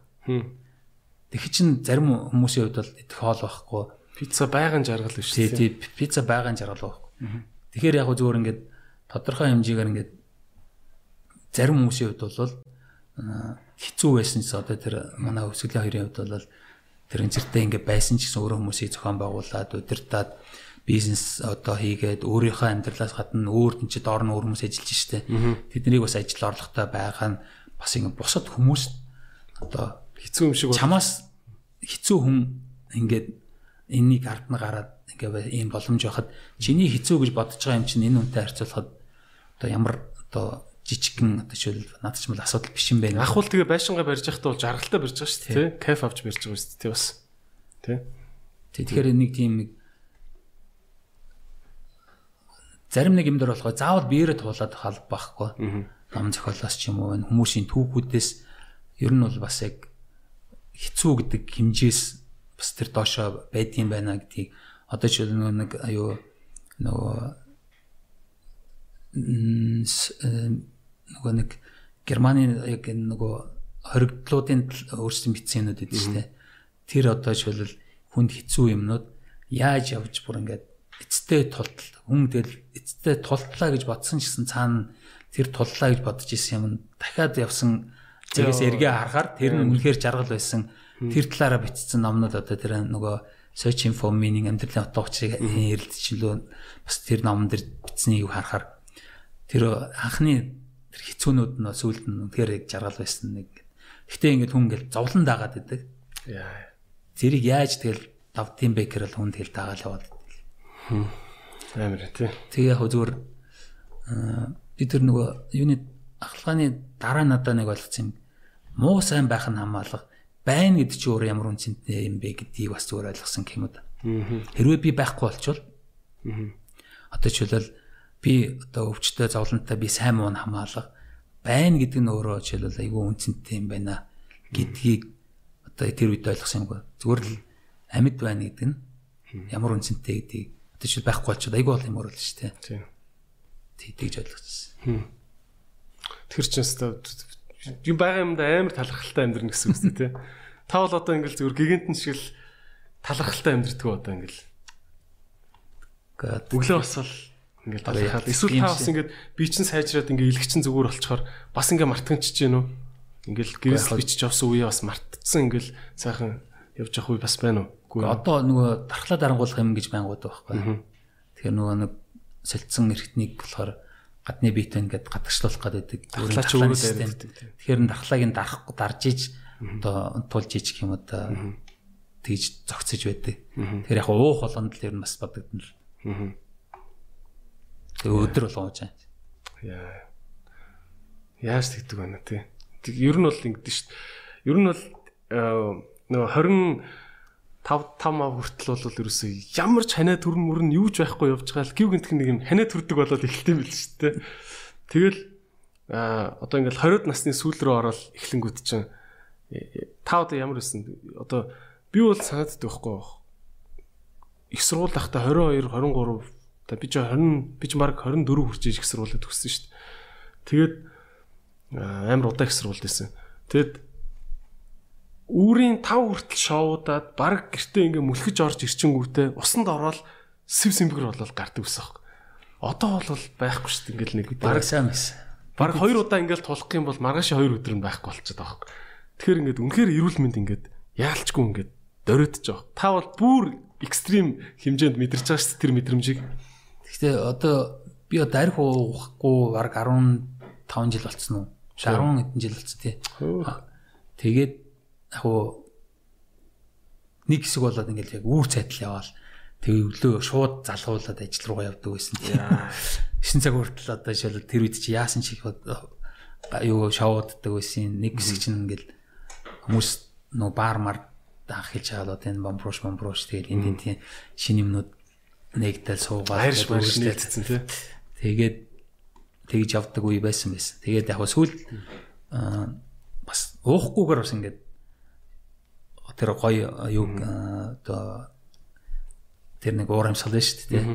Тэгэхи чин зарим хүмүүсийн хувьд бол идэх хоол байхгүй. Пицца байгаан жаргал биш үү? Тий, пицца байгаан жаргал байхгүй. Тэгэхээр яг зүгээр ингээд тодорхой хэмжээгээр ингээд зарим хүмүүсийн хувьд бол хэцүү байсан ч одоо тэр манай өсгөлийн хоёрын хувьд бол тэр энцэртэй ингээ байсан ч гэсэн өөрөө хүмүүсийг зохион байгуулад удирдаад бизнес одоо хийгээд өөрийнхөө амьдралаас гадна өөр тэнцээ доор нь өөр хүмүүс ажиллаж штэ. Тэднийг бас ажил орлоготой байгаа нь бас ингэ бусад хүмүүс одоо хэцүү юм шиг чамаас хэцүү хүн ингээд энэнийг ард нь гараад ингээ ийм боломж байхад чиний хэцүү гэж бодож байгаа юм чинь энэ үнтэй харьцуулахад одоо ямар одоо жижигхэн одоо жишээл над ч юм бол асуудал биш юм байна. Ах бол тэгээ байшингаа барьж явахдаа бол жаргалтай барьж байгаа шүү дээ. Кайф авч барьж байгаа шүү дээ бас. Тэ. Тэгэхээр нэг тийм нэг зарим нэг юм дээр болохоо заавал биеэрээ туулаад халб байхгүй. Ном зохиолоос ч юм уу хүмүүсийн түүхүүдээс ер нь бол бас яг хэцүү гэдэг хэмжээс бас тэр доошоо байдсан байна гэдгийг. Одоо ч нэг аюу нөгөө нөгөө нэг Германы яг нөгөө хоригдлуудын өөрсдийн бичсэн юмнууд гэдэг чинь тэр одоо жишээл хүнд хэцүү юмнууд яаж явж бүр ингээд эцтэй тултал хүн тэгэл эцтэй тултлаа гэж бодсон ч гэсэн цаана тэр туллаа гэж бодож исэн юм дахиад явсан зэгээс эргээ харахаар тэр нь үнэхээр жаргал байсан тэр талаараа бичсэн номнууд одоо тэр нөгөө searching for meaning амьдралын утга учирыг эрэлтчихлөө бас тэр номон дээр бичснийг харахаар тэр анхны тэр хэцүүнүүд нь сүүлд нь үнэхээр жаргал байсан нэг. Гэхдээ ингээд хүн ингээд зовлон дагаад. Яа. Зэрийг яаж тэгэл давдсан бэ гэхээр л хүн тэгэл дагаал яваад. Амар тий. Тэгээ яг зүгээр бид тэр нөгөө юуны ахалгааны дараа надад нэг болгосон юм. Муу сайн байх нь хамаалга байна гэдэг чи өөр ямар үнцэнтэй юм бэ гэдгийг бас зүгээр ойлгосон юм да. Хэрвээ би байхгүй болчвол одоо жишээлбэл би одоо өвчтөе зовлонтой би сайн муу хамаалга байна гэдэг нь өөрөө жишээлбэл айгүй үнцэнтэй юм байна гэдгийг одоо тэр үед ойлгосон юм. Зүгээр л амьд байна гэдэг нь ямар үнцэнтэй гэдгийг одоо жишээл байхгүй болчиход айгүй бол юм өөрөө л шүү дээ. Тийм. Тэгж ойлгосон. Тэр чинь өстой юм байгаа юмда амар талархалтай амьдрна гэсэн үг үү те. Та бол одоо ингээл зүгээр гигантэн шиг л талархалтай амьдртгүү одоо ингээл. Өглөө босвол Ингээд талхаад эсвэл та бас ингээд би чин сайжраад ингээд илгчин зүгээр болчоор бас ингээд мартагч чинь үү? Ингээд гэрээс бичиж авсан үе бас мартцсан ингээд сайхан явж явах үе бас байна уу? Одоо нөгөө дархлаа дарангуулах юм гэж байнгут байхгүй. Тэгэхээр нөгөө нэг сэлцэн эрхтнийг болохоор гадны биетээ ингээд гадагшлуулах гэдэг дархлаач өөрөө дайрдаг. Тэгэхээр дархлааг нь дарахгүй дарж иж одоо тулж иж гэх юм одоо тэгж зогцож байдаг. Тэгэхээр яг уух болгонд л ер нь бас бодогдно л. Тэгээ өдөр болгоо чаа. Яа. Яаж тэгдэг байна тий. Ер нь бол ингэдэж шít. Ер нь бол нөгөө 20 5 5 мав хүртэл бол ерөөсөө ямар ч ханаа төрн мөрн юу ч байхгүй явж байгаа л гів гинтх нэг юм ханаа төрдөг болоод эхэлт юм бил шүү дээ. Тэгэл а одоо ингээл 20-д насны сүүл рүү ороод эхлэнгүүд чинь та одоо ямар байсан одоо би бол санааддаг байхгүй их сургууль ахта 22 23 Одоо би ч 20 би ч баг 24 хүрч иж их сургуулиуд төгссөн шүү дээ. Тэгээд амар удаа их сургуульд байсан. Тэгэд үүрийн 5 хүртэл шоудаад баг гэртээ ингээ мүлхэж орж ирчингүүтээ усанд ороод сэв сэмбгэр болол гардаг ус аах. Одоо бол байхгүй шүү дээ ингээл нэг баг сайн байсан. Баг 2 удаа ингээл тулах юм бол маргааш 2 өдөр нь байхгүй болчиход байгаа юм. Тэгэхээр ингээд үнэхээр эрүүл мэнд ингээд яалчгүй ингээд дөрөөдөж байгаа. Та бол бүр экстрим хэмжээнд мэдэрч байгаа шүү дээ тэр мэдрэмжийг. Гэхдээ одоо би одоо арх уухгүй баг 15 жил болцсон уу? 10 хэдэн жил болцсон тий. Тэгээд уу нэг хэсэг болоод ингээл яг үүр цайтал яваал тэгээ өглөө шууд залгуулад ажил руугаа явдаг байсан тий. 9 цаг хүртэл одоо жишээл тэр үед чи яасан чих юу шоуддаг байсан. Нэг хэсэг чинь ингээл хүмүүс нөө баар мар анх хэлж байгаа л одоо энэ бомброш бомброш тэгээд энэ тийм шинэ юмнууд нэгдэл суугаад хайрш марш нэгдсэн тий. Тэгээд тэгж явдаг үе байсан байсан. Тэгээд яг сүүл бас уухгүйгээр бас ингээд тэр гоё юу одоо тэр нэг уурамсгал нь шүү дээ.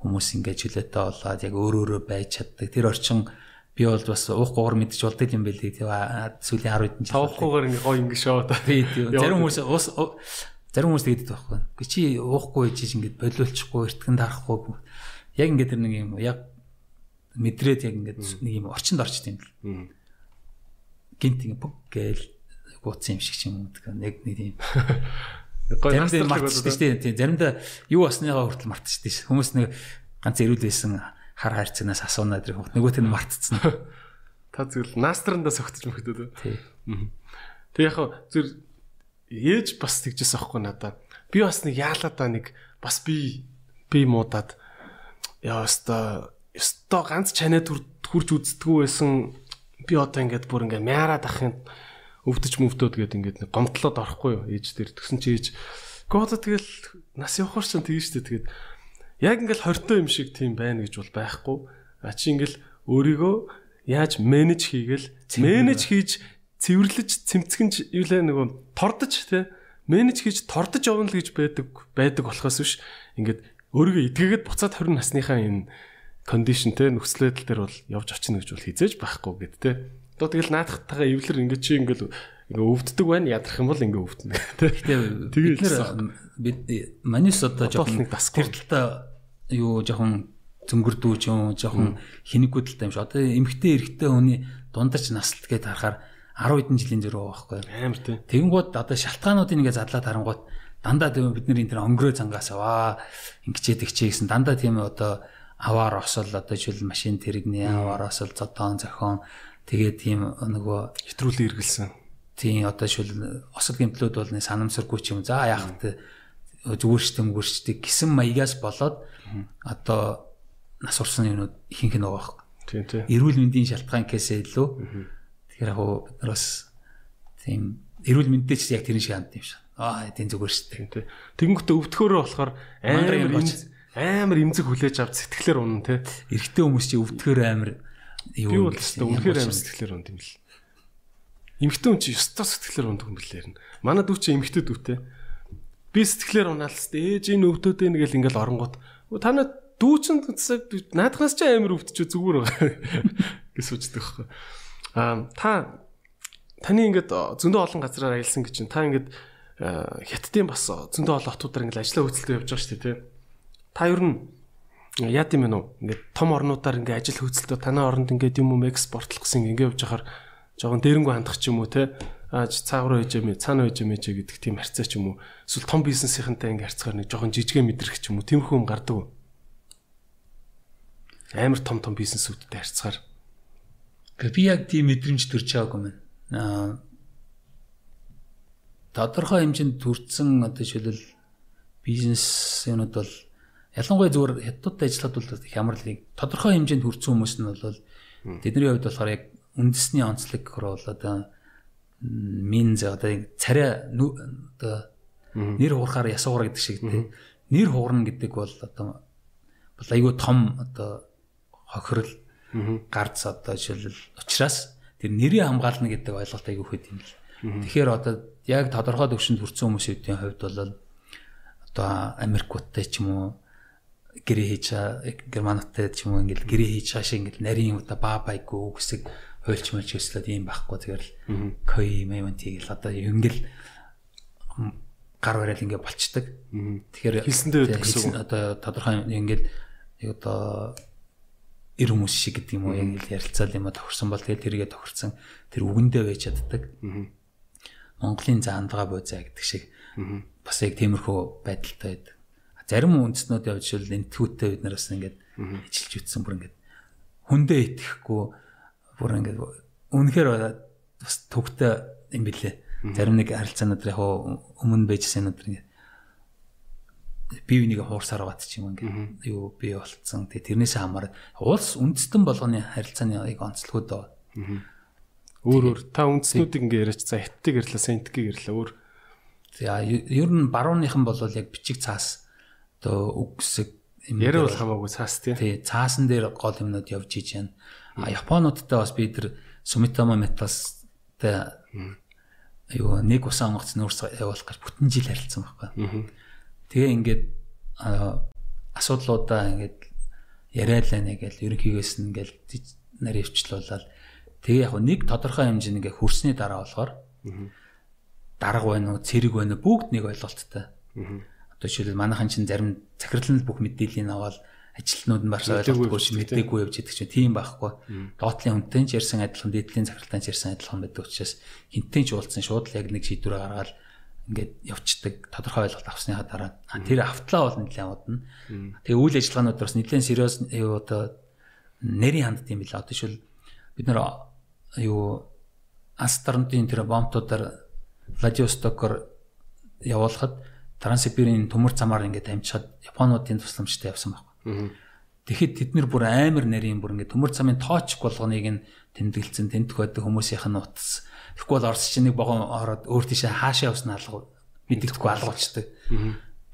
Хүмүүс ингээд чөлөөтэй болоод яг өөр өөрөө байж чаддаг. Тэр орчин би бол бас уухгүйгээр мэдчих болдог юм байлээ тий. Сүүлийн 10 хэдэн жил. Тавхгүйгээр ингээд гоё ингээд шоо та. Тий. Зарим хүмүүс Зарим хүмүүс тэгдэг байхгүй. Гэ чи уухгүй чиж ингээд болиулчихгүй, эртгэн дарахгүй. Яг ингээд тэр нэг юм яг мэдрээд яг ингээд нэг юм орчинд орчт юм. Гинт ингээд бүг гээл гууцсан юм шиг ч юм уу. Яг нэг тийм. <laughs> Гоё заримдаа мартчихдаг шүү дээ. Тийм заримдаа юу басныгаа хүртэл мартчихдаг шүү. Хүмүүс нэг ганц эрүүл байсан хар хайрцагнаас асуунаа тэр нөгөөт нь мартцсан. <laughs> Та зөвл настрандаа согтож мөхдөд. Тий. Тэг яг зүр ээж бас тэгжээс аахгүй надаа. Би бас нэг яалаа да нэг бас би би муудаад яа өстой өстой ганц чанад хурж үздэггүй байсан би одоо ингээд бүр ингээд мяарад ахын өвдөж мөвдөд гээд ингээд нэг гомдлоод орохгүй юу ээж дээр тэгсэн чи ээж. Гоо тэгэл нас явахаар ч тэгэн штэ тэгээд яг ингээд хортой юм шиг тийм байна гэж бол байхгүй. А чи ингээд өөрийгөө яаж менеж хийгээл менеж хийж цэвэрлэж цэмцгэнж юу лээ нөгөө тордож те менеж хийж тордож явна л гэж байдаг байдаг болохоос биш. Ингээд өөрийгөө эдгээгээд буцаад 20 насныхаа энэ кондишн те нөхцөл байдал дээр бол явж очино гэж бол хизээж байхгүй гэд те. Одоо тэгэл наадахтайгаа эвлэр ингээд чи ингээд ингээ өвддөг байна. Ядрах юм бол ингээ өвдөнө. Те. Тэгээд бид нэр бид манис одоо жоохон тэр талаа юу жоохон зөнгөрдүү ч юм жоохон хинэггүй талтай юм шиг. Одоо эмгтэй эрэгтэй хүний дундаж наслт гэдээ харахаар 10 хэдэн жилийн зөрөө байхгүй амар тий. Тэгэнгүүт одоо шалтгаануудыг ингээ задлаад харангуут дандаа тийм бид нар энэ тэр онгөрөө цангаас аваа ингэчээд ихчээ гэсэн. Дандаа тийм одоо аваар осол одоо жишээл машин тэрэгний аваар осол зодон зохион тэгээд тийм нөгөө хэтрүүлэн эргэлсэн. Тийм одоо жишээл осол гэмтлүүд бол нэг санамсаргүй ч юм. За яах вэ? зүгээр штэ мгүрчдэг гэсэн маягаас болоод одоо нас урсан юмнууд ихэнх нь байгаа байхгүй. Тийм тийм. Эрүүл мэндийн шалтгаан гэхээсээ илүү. Тэгэхээр яг бид нар бас тийм эрүүл мэндтэй ч яг тэрэн шиг хандсан юм шиг. Аа тийм зүгээр. Тийм тийм. Тэгэнгүүтээ өвдөхөөрөө болохоор амар амар имзэг хүлээж авч сэтгэлээр унна те. Эрэгтэй хүмүүс чи өвдөхөөр амар юу би бол өстой үнэхээр амар сэтгэлээр унд юм бэл. Эмэгтэй хүн чи өстой сэтгэлээр ундаг юм бэлээр нь. Манай дүү чи эмэгтэй дүүтэй. Би сэтгэлээр унаалс ээж энэ өвдөд энэ гэл ингээл оронгууд танаа дүү чин наадхнаас ч амар өвдөж зүгээр байгаа <laughs> гэж сууждаг байхгүй. Аа та таны ингээд зөндөө олон газараар аялсан гэж чинь та ингээд хятадын бас зөндөө олон хотуудаар ингээд ажиллаа хөдөлтөд явж байгаа шүү дээ тий. Та ер нь яад юм бэ нөө ингээд том орнуудаар ингээд ажил хөдөлтөд танай оронд ингээд юм уу экспортлох гэсэн ингээд явж байхаар жоохон дээрэнгүү хандах ч юм уу тий ааж цаагруу хийж юм цаана хийж юм гэдэг тийм харьцаа ч юм уу. Эсвэл том бизнесийнхэнтэй ингээ харьцахаар нэг жоохон жижигэн мэдрэх ч юм уу тиймэрхүү юм гардаг уу? Амар том том бизнесүүдтэй харьцахаар. Би яг тийм мэдрэмж төрж байгаагүй мэн аа тодорхой хэмжээнд төрсэн одоо жишээлбэл бизнес юмуд бол ялангуяа зүгээр хятадтай ажиллахад бол хямралыг тодорхой хэмжээнд хүрсэн хүмүүс нь бол тэдний хувьд болохоор яг үндэсний онцлог бол одоо минз одоо царай одоо нэр хуурахаар ясуугаар гэдэг шиг тийм нэр хуурна гэдэг бол одоо бол айгүй том одоо хохирол гарц одоо жишээлбэл учраас тэр нэрийг хамгаална гэдэг ойлголт айгүй хөт юм л. Тэгэхээр одоо яг тодорхой төвшөнд хүрсэн хүмүүсийн хувьд бол одоо Америкуудтай ч юм уу гэрээ хийж германуудтай ч юм уу ингээл гэрээ хийж хаашаа ингээл нарийн удаа баа байггүй үсэг хуйлч мэлч өслөд юм байхгүй. Тэгэл кой мэмэн тэгэл одоо ингээл гар барайл ингээ болчдөг. Тэгэхээр хэлсэндээ байдаг гэсэн одоо тодорхой ингээл одоо эр хүмүүс шиг гэдэг юм уу яг л ярилцаал юм а тохирсон бол тэгэл тэргээ тохирсон. Тэр үгэндээ байж чаддаг. Монголын заандгаа буузаа гэдэг шиг. Бас яг тиймэрхүү байдалтай байдаг. Зарим үндэснүүд явж шил энтгүүтээ бид нараас ингээд ижилж үтсэн бүр ингээд хүндээ итгэхгүй бүр ингээд үнэхээр бас төгтөө юм билээ. Зарим нэг харилцаанууд яг өмнө байжсэн өнөдр ингээд бие бинийг хуурсаар бат ч юм ингээд юу бий болцсон. Тэгээ тэрнээс хамаарат улс үндэстэн болгоны харилцааны яг онцлогуд байгаа. Өөр өөр та үндэснүүдийг ингээд яриач за хиттэг ирлээ, сентгийг ирлээ өөр. За ер нь барууныхан бол яг бичиг цаас одоо үгсэг яриа бол хамаагүй цаас тий. Тий, цаасан дээр гол юмнууд явж иж байна. А Японуудтай бас би тэр Sumitomo Metal-тай юу нэг усан онгоц нүүрс явуулах гэж бүтэн жил харилцсан байхгүй. Тэгээ ингээд асуудлуудаа ингээд яриалаа нэгэл ерөнхийгээс нь ингээд нарийн өвчлүүлээд тэгээ яг нэг тодорхой хэмжээнд ингээд хөрсний дараа болохоор дарга байна уу, цэрэг байна уу бүгд нэг ойлголттой. Одоо жишээлбэл манайхан чинь зарим захирлын бүх мэдээллийг аваад ажилтнууд нь барс ойлгохгүй ш мэдээгүй явж идэх чинь тийм байхгүй. Доотлын хүнтэй ч ярьсан адилхан дээдлийн захиралтай ч ярьсан адилхан байдаг учраас хинтээ ч уулзсан шууд л яг нэг шийдвэр гаргаад ингээд явцдаг тодорхой ойлголт авсныхаа дараа тэр автлаа бол нэлээд удна. Тэгээ үйл ажиллагаанууд бас нэлээд сериус юу одоо нэрийн хандд юм билээ. Одоо шил бид нэр юу Астарнтын тэр бомтуудаар Владивостокоор явуулахад Транссибирийн төмөр замаар ингээд амжихад Японуудын тусламжтай явсан байхгүй. Тэгэхэд тэд нэр бүр амар нарийн бүр ингээд төмөр замын тооч болгоныг нь тэмдэглэсэн тентх байдаг хүмүүсийнх нь утас. Тэгэхгүй бол Орос чинь нэг богон ороод өөр тийшээ хаашаа явсан алга мэддэхгүй алгуулчдаг.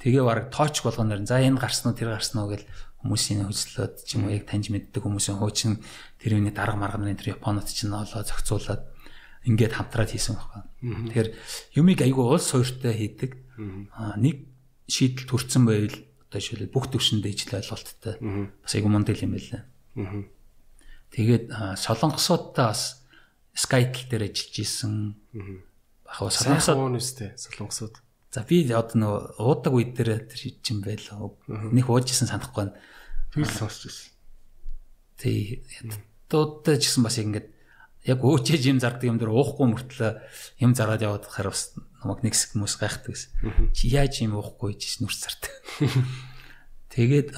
Тэгээ баг тооч болгоноор за энэ гарсан уу тэр гарсан уу гэл хүмүүсийн хөслөөд ч юм уу яг таньж мэддэг хүмүүсийн хуучин тэр үний дарга марга нарын тэр Японод чинь олоо зохицуулаад ингээд хамтраад хийсэн байна. Тэгэхээр юмыг айгүй улс суурьтай хийдэг. Нэг шийдэл төрсэн байвал одоо жишээлбэл бүх төвшөндөө ижил ойлголттой. Бас айгүй мундал юм байлаа. Тэгээд солонгосуудтай бас Skytel дээр ажиллаж исэн. Яг солонгосууд үстэй солонгосууд. За би одоо нөгөө уудаг үед дээр тэр хийж юм байлаа. Них ууж исэн санахгүй байна. Тэгэл сонсч ирсэн. Тий. Дуудаж гэсэн бас ингэж яг өөчөөж юм зардаг юм дээр уухгүй мөртлөө юм зараад яваад хахаар бас намайг нэг хэсэг хүмүүс гайхдаг гэсэн. Чи яаж юм уухгүй гэж нүрс зардаг. <laughs> Тэгээд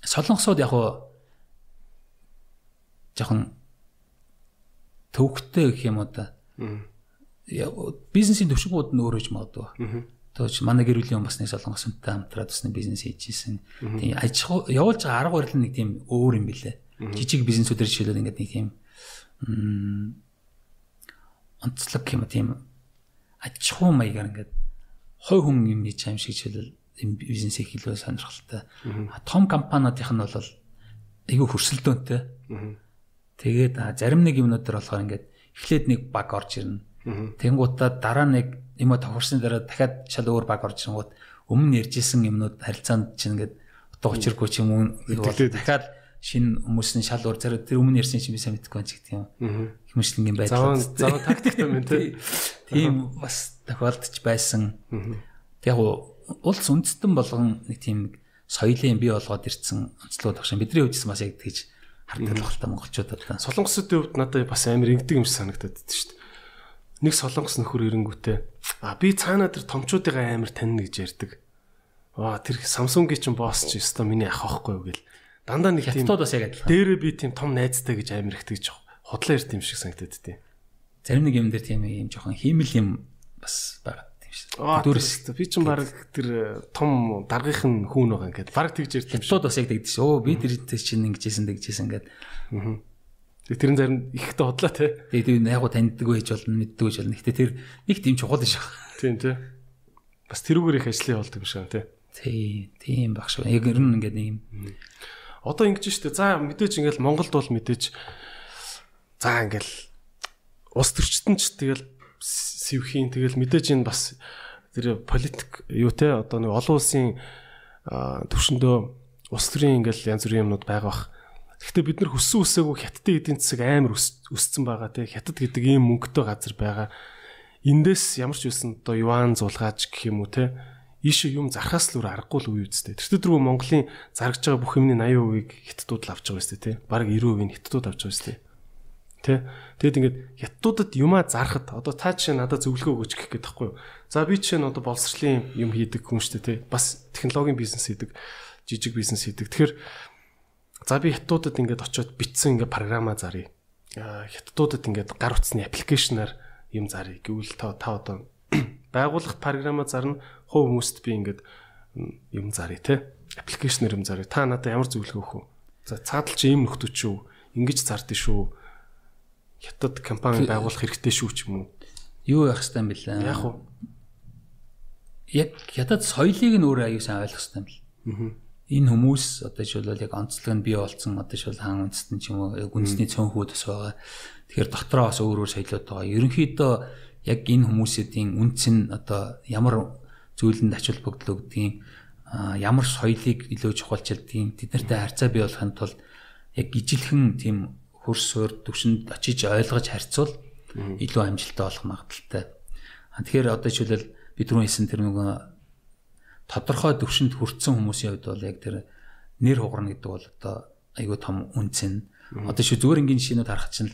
солонгосууд яг уу жоохон төвхтэй гэх юм уу да. Бизнесийн төвшгүүд нь өөрөөж магадгүй. Төөч манай гэр бүлийн бас нэг солонгос хүнтэй хамтраад бас нэг бизнес хийж исэн. Тийм аж явуулж байгаа арга барил нэг тийм өөр юм билэ. Жижиг бизнесүүдээр жишээлбэл ингээд нэг тийм онцлог юм тийм аж ахуй маягаар ингээд хой хүн юм хийж аим шиг хэлэл юм бизнесийг хэлбэл сонирхолтой. Том компаниудынх нь бол айгүй хөрсөлдөөнтэй. Тэгээд зарим нэг юмнууд төр болохоор ингээд эхлээд нэг баг орж ирнэ. Тэнгуудаа дараа нэг юм тохирсны дараа дахиад шал өөр баг орж ирэнгууд өмнө ярьжсэн юмнууд харилцаанд чинь ингээд утга учиргүй ч юм уу дахиад шинэ хүмүүсийн шал уур зэрэг тэр өмнө ярьсан чинь би сайн мэдэхгүй байна ч гэдэг юм. Хэмжлэнгийн байдал. Заван тактиктэй юм тий. Тийм бас тохиолдож байсан. Яг улс үндэстэн болгон нэг тийм соёлын бий болгоод ирсэн онцлог багш. Бидний хувьд бас яг тэгж хардаг л та монголчуудад. Солонгосуудын хувьд надад бас амар ингэдэг юм шиг санагдаад байна шүү дээ. Нэг солонгос нөхөр ирэнгүүтээ а би цаанаа тэр томчуудыг амар таньна гэж ярьдаг. Аа тэр Samsung-гийн чинь босс чи өстой миний ах юу гэл Дандаа нэг тийм хятадууд бас яг адилхан. Дээрээ би тийм том найзтай гэж амар их тэгж худлаа ирт юм шиг санагдаад тий. Зарим нэг юм дээр тийм юм жоохон хиймэл юм бас байгаа тийм шүү. Дүүрс би ч баг тэр э, том даргынх нь хүүн байгаа ингээд баг тэгж ирт юм шүү. Хятадууд бас яг тэгдэж шүү. Өө би тэр чинь ингэжсэн тэгжсэн ингээд. Аа. Тэг тэрэн зарим ихтэй хотлоо те. Тэгээ тэр яг таньдаг байж болно, мэддэг байж болно. Гэтэ тэр нэг тийм чухал шүү. Тийм тий. Бас тэрүүгээр их ажлын болдог юм шиг тий. Тий, тийм багш. Яг ер нь ингээд нэг юм Одоо ингэж штэ. За мэдээж ингээл Монголд бол мэдээж за ингээл ус төрчтөн ч тэгэл сэвхийн тэгэл мэдээж энэ бас тэр политик юу те одоо нэг олон улсын төвшөндөө ус төрийн ингээл янз бүрийн юмнууд байгаа бах. Гэхдээ бид нар хүссэн үсээгүй хятадын эдийн засаг амар өссөн байгаа те хятад гэдэг ийм мөнгөтэй газар байгаа. Эндээс ямар ч үсэн одоо юан зулгаач гэх юм уу те ийшээ юм зархаас л өөр аргагүй л үе үстэй. Тэр төрөө Монголын заргаж байгаа бүх юмны 80%-ийг хятадууд л авч байгаа үстэй тий. Бараг 90%-ийг хятадууд авч байгаа үстэй. Тэ. Тэгэд ингээд хятадуудад юмаа зархад одоо та жишээ надад зөвлөгөө өгөөч гэх гээд тахгүй юу. За би жишээ нь одоо боловсролын юм хийдэг хүн шүү дээ тий. Бас технологийн бизнес хийдэг, жижиг бизнес хийдэг. Тэгэхээр за би хятадуудад ингээд очиод битсэн ингээд програма заръя. Хятадуудад ингээд гар утасны аппликейшнаар юм заръя гэвэл та та одоо байгууллагт програма зарна хувь хүмүүст би ингээд юм зарыг те аппликейшнэр юм зарыг. Та надад ямар зөвлөгөө өгөх вэ? За цаадал чи ийм нөхдөж шүү. Ингэж зардыг шүү. Хятад компани байгуулах хэрэгтэй шүү ч юм уу? Юу яах хэвээр юм бэлээ яг уу яг хятад соёлыг нь өөрөө аюу сайн ойлгох хэвээр юм бэл энэ хүмүүс одоо жишээлбэл яг онцлог нь бий болсон. Одоо жишээл хаан үндэстэн ч юм уу үндэсний цөөнхүүд бас байгаа. Тэгэхээр дотроо бас өөр өөр соёлууд байгаа. Ерөнхийдөө яг энэ хүмүүсийн үнц нь одоо ямар зүйлэнд ач холбогдол өгдөг ямар соёлыг илүү чухалчилдаг тэднэртэй харьцаа бий болохын тулд яг ижилхэн тийм хөрс суур төвшөнд очиж ойлгож харьцуул илүү амжилттай болох магадaltaй. Тэгэхээр одоо жишээлбэл бид түрүү хэлсэн тэр нэг тодорхой төвшөнд хүрсэн хүмүүсийн хувьд бол яг тэр нэр хугарна гэдэг бол одоо айгүй том үнцэн. Одоо шүү зүгээр ингийн жишээнүүд харах чинь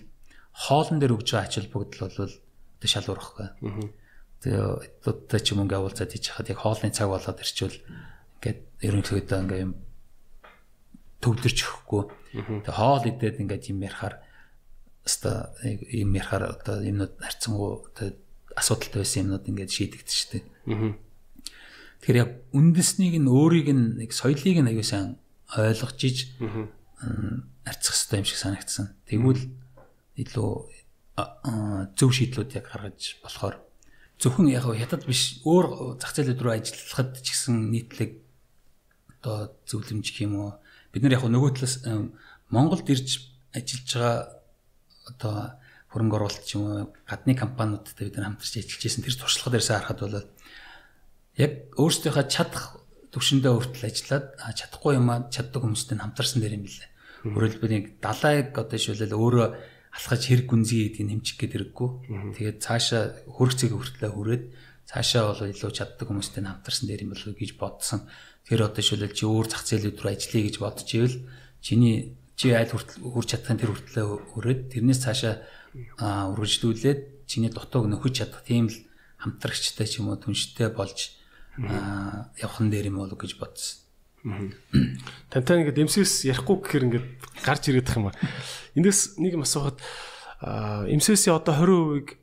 хоолн дээр өгж байгаа ач холбогдол бол одоо шал уурахгүй. тэгээ эдүүдтэй ч юм ингээ уулзаад хийж хахад яг хоолны цаг болоод ирчвэл ингээд ерөнхийдөө ингээ юм төвдөрч өгөхгүй. Тэгээ хоол идээд ингээд юм ярахаар өста юм ярахаар одоо юмнууд харцсангуу одоо асуудалтай байсан юмнууд ингээд шийдэгдэж штеп. Тэгэхээр яг үндэснийг нь өөрийг нь нэг соёлыг нь аягүй сайн ойлгож иж арцах хэрэгтэй юм шиг санагдсан. Тэгвэл илүү зөв шийдлүүд яг гаргаж болохоор зөвхөн яг хятад биш өөр зах зээлүүд рүү ажиллахад ч гэсэн нийтлэг одоо зөвлөмж гэх юм уу бид нар яг нөгөө талаас Монголд ирж ажиллаж байгаа одоо хөрөнгө оруулалт ч юм уу гадны компаниудтай бид нар хамтарч ажиллаж байсан тэр туршлагад дээрсээ харахад бол яг өөрсдийнхөө чадах төвшөндөө хүртэл ажиллаад чадахгүй юм а чаддаг хүмүүстэй хамтарсан дэр юм билээ. Өөрөлдөө нэг далайг одоо шилэл өөрөө алхаж хэрэг гүнзгий гэдгийг нэмчих гээд хэрэггүй. Тэгээд цаашаа хөрөх цэг хүртлээ хүрээд цаашаа бол илүү чаддаг хүмүүстэй хамтарсан дээр юм болов гэж бодсон. Тэр одоо шилэл чи өөр зах зээлүүд рүү ажиллая гэж бодож ивэл чиний чи айл хүртэл хүрч чадхын тэр хүртлээ хүрээд тэрнээс цаашаа үргэлжлүүлээд чиний дутууг нөхөж чадах тийм л хамтрагчтай ч юм уу түнштэй болж явхан дээр юм болов гэж бодсон. Тантай ингээд эмсэс ярихгүй гэхээр ингээд гарч ирээд тах юм ба. Эндээс нэг юм асуухад эмсэсийн одоо 20%-ийг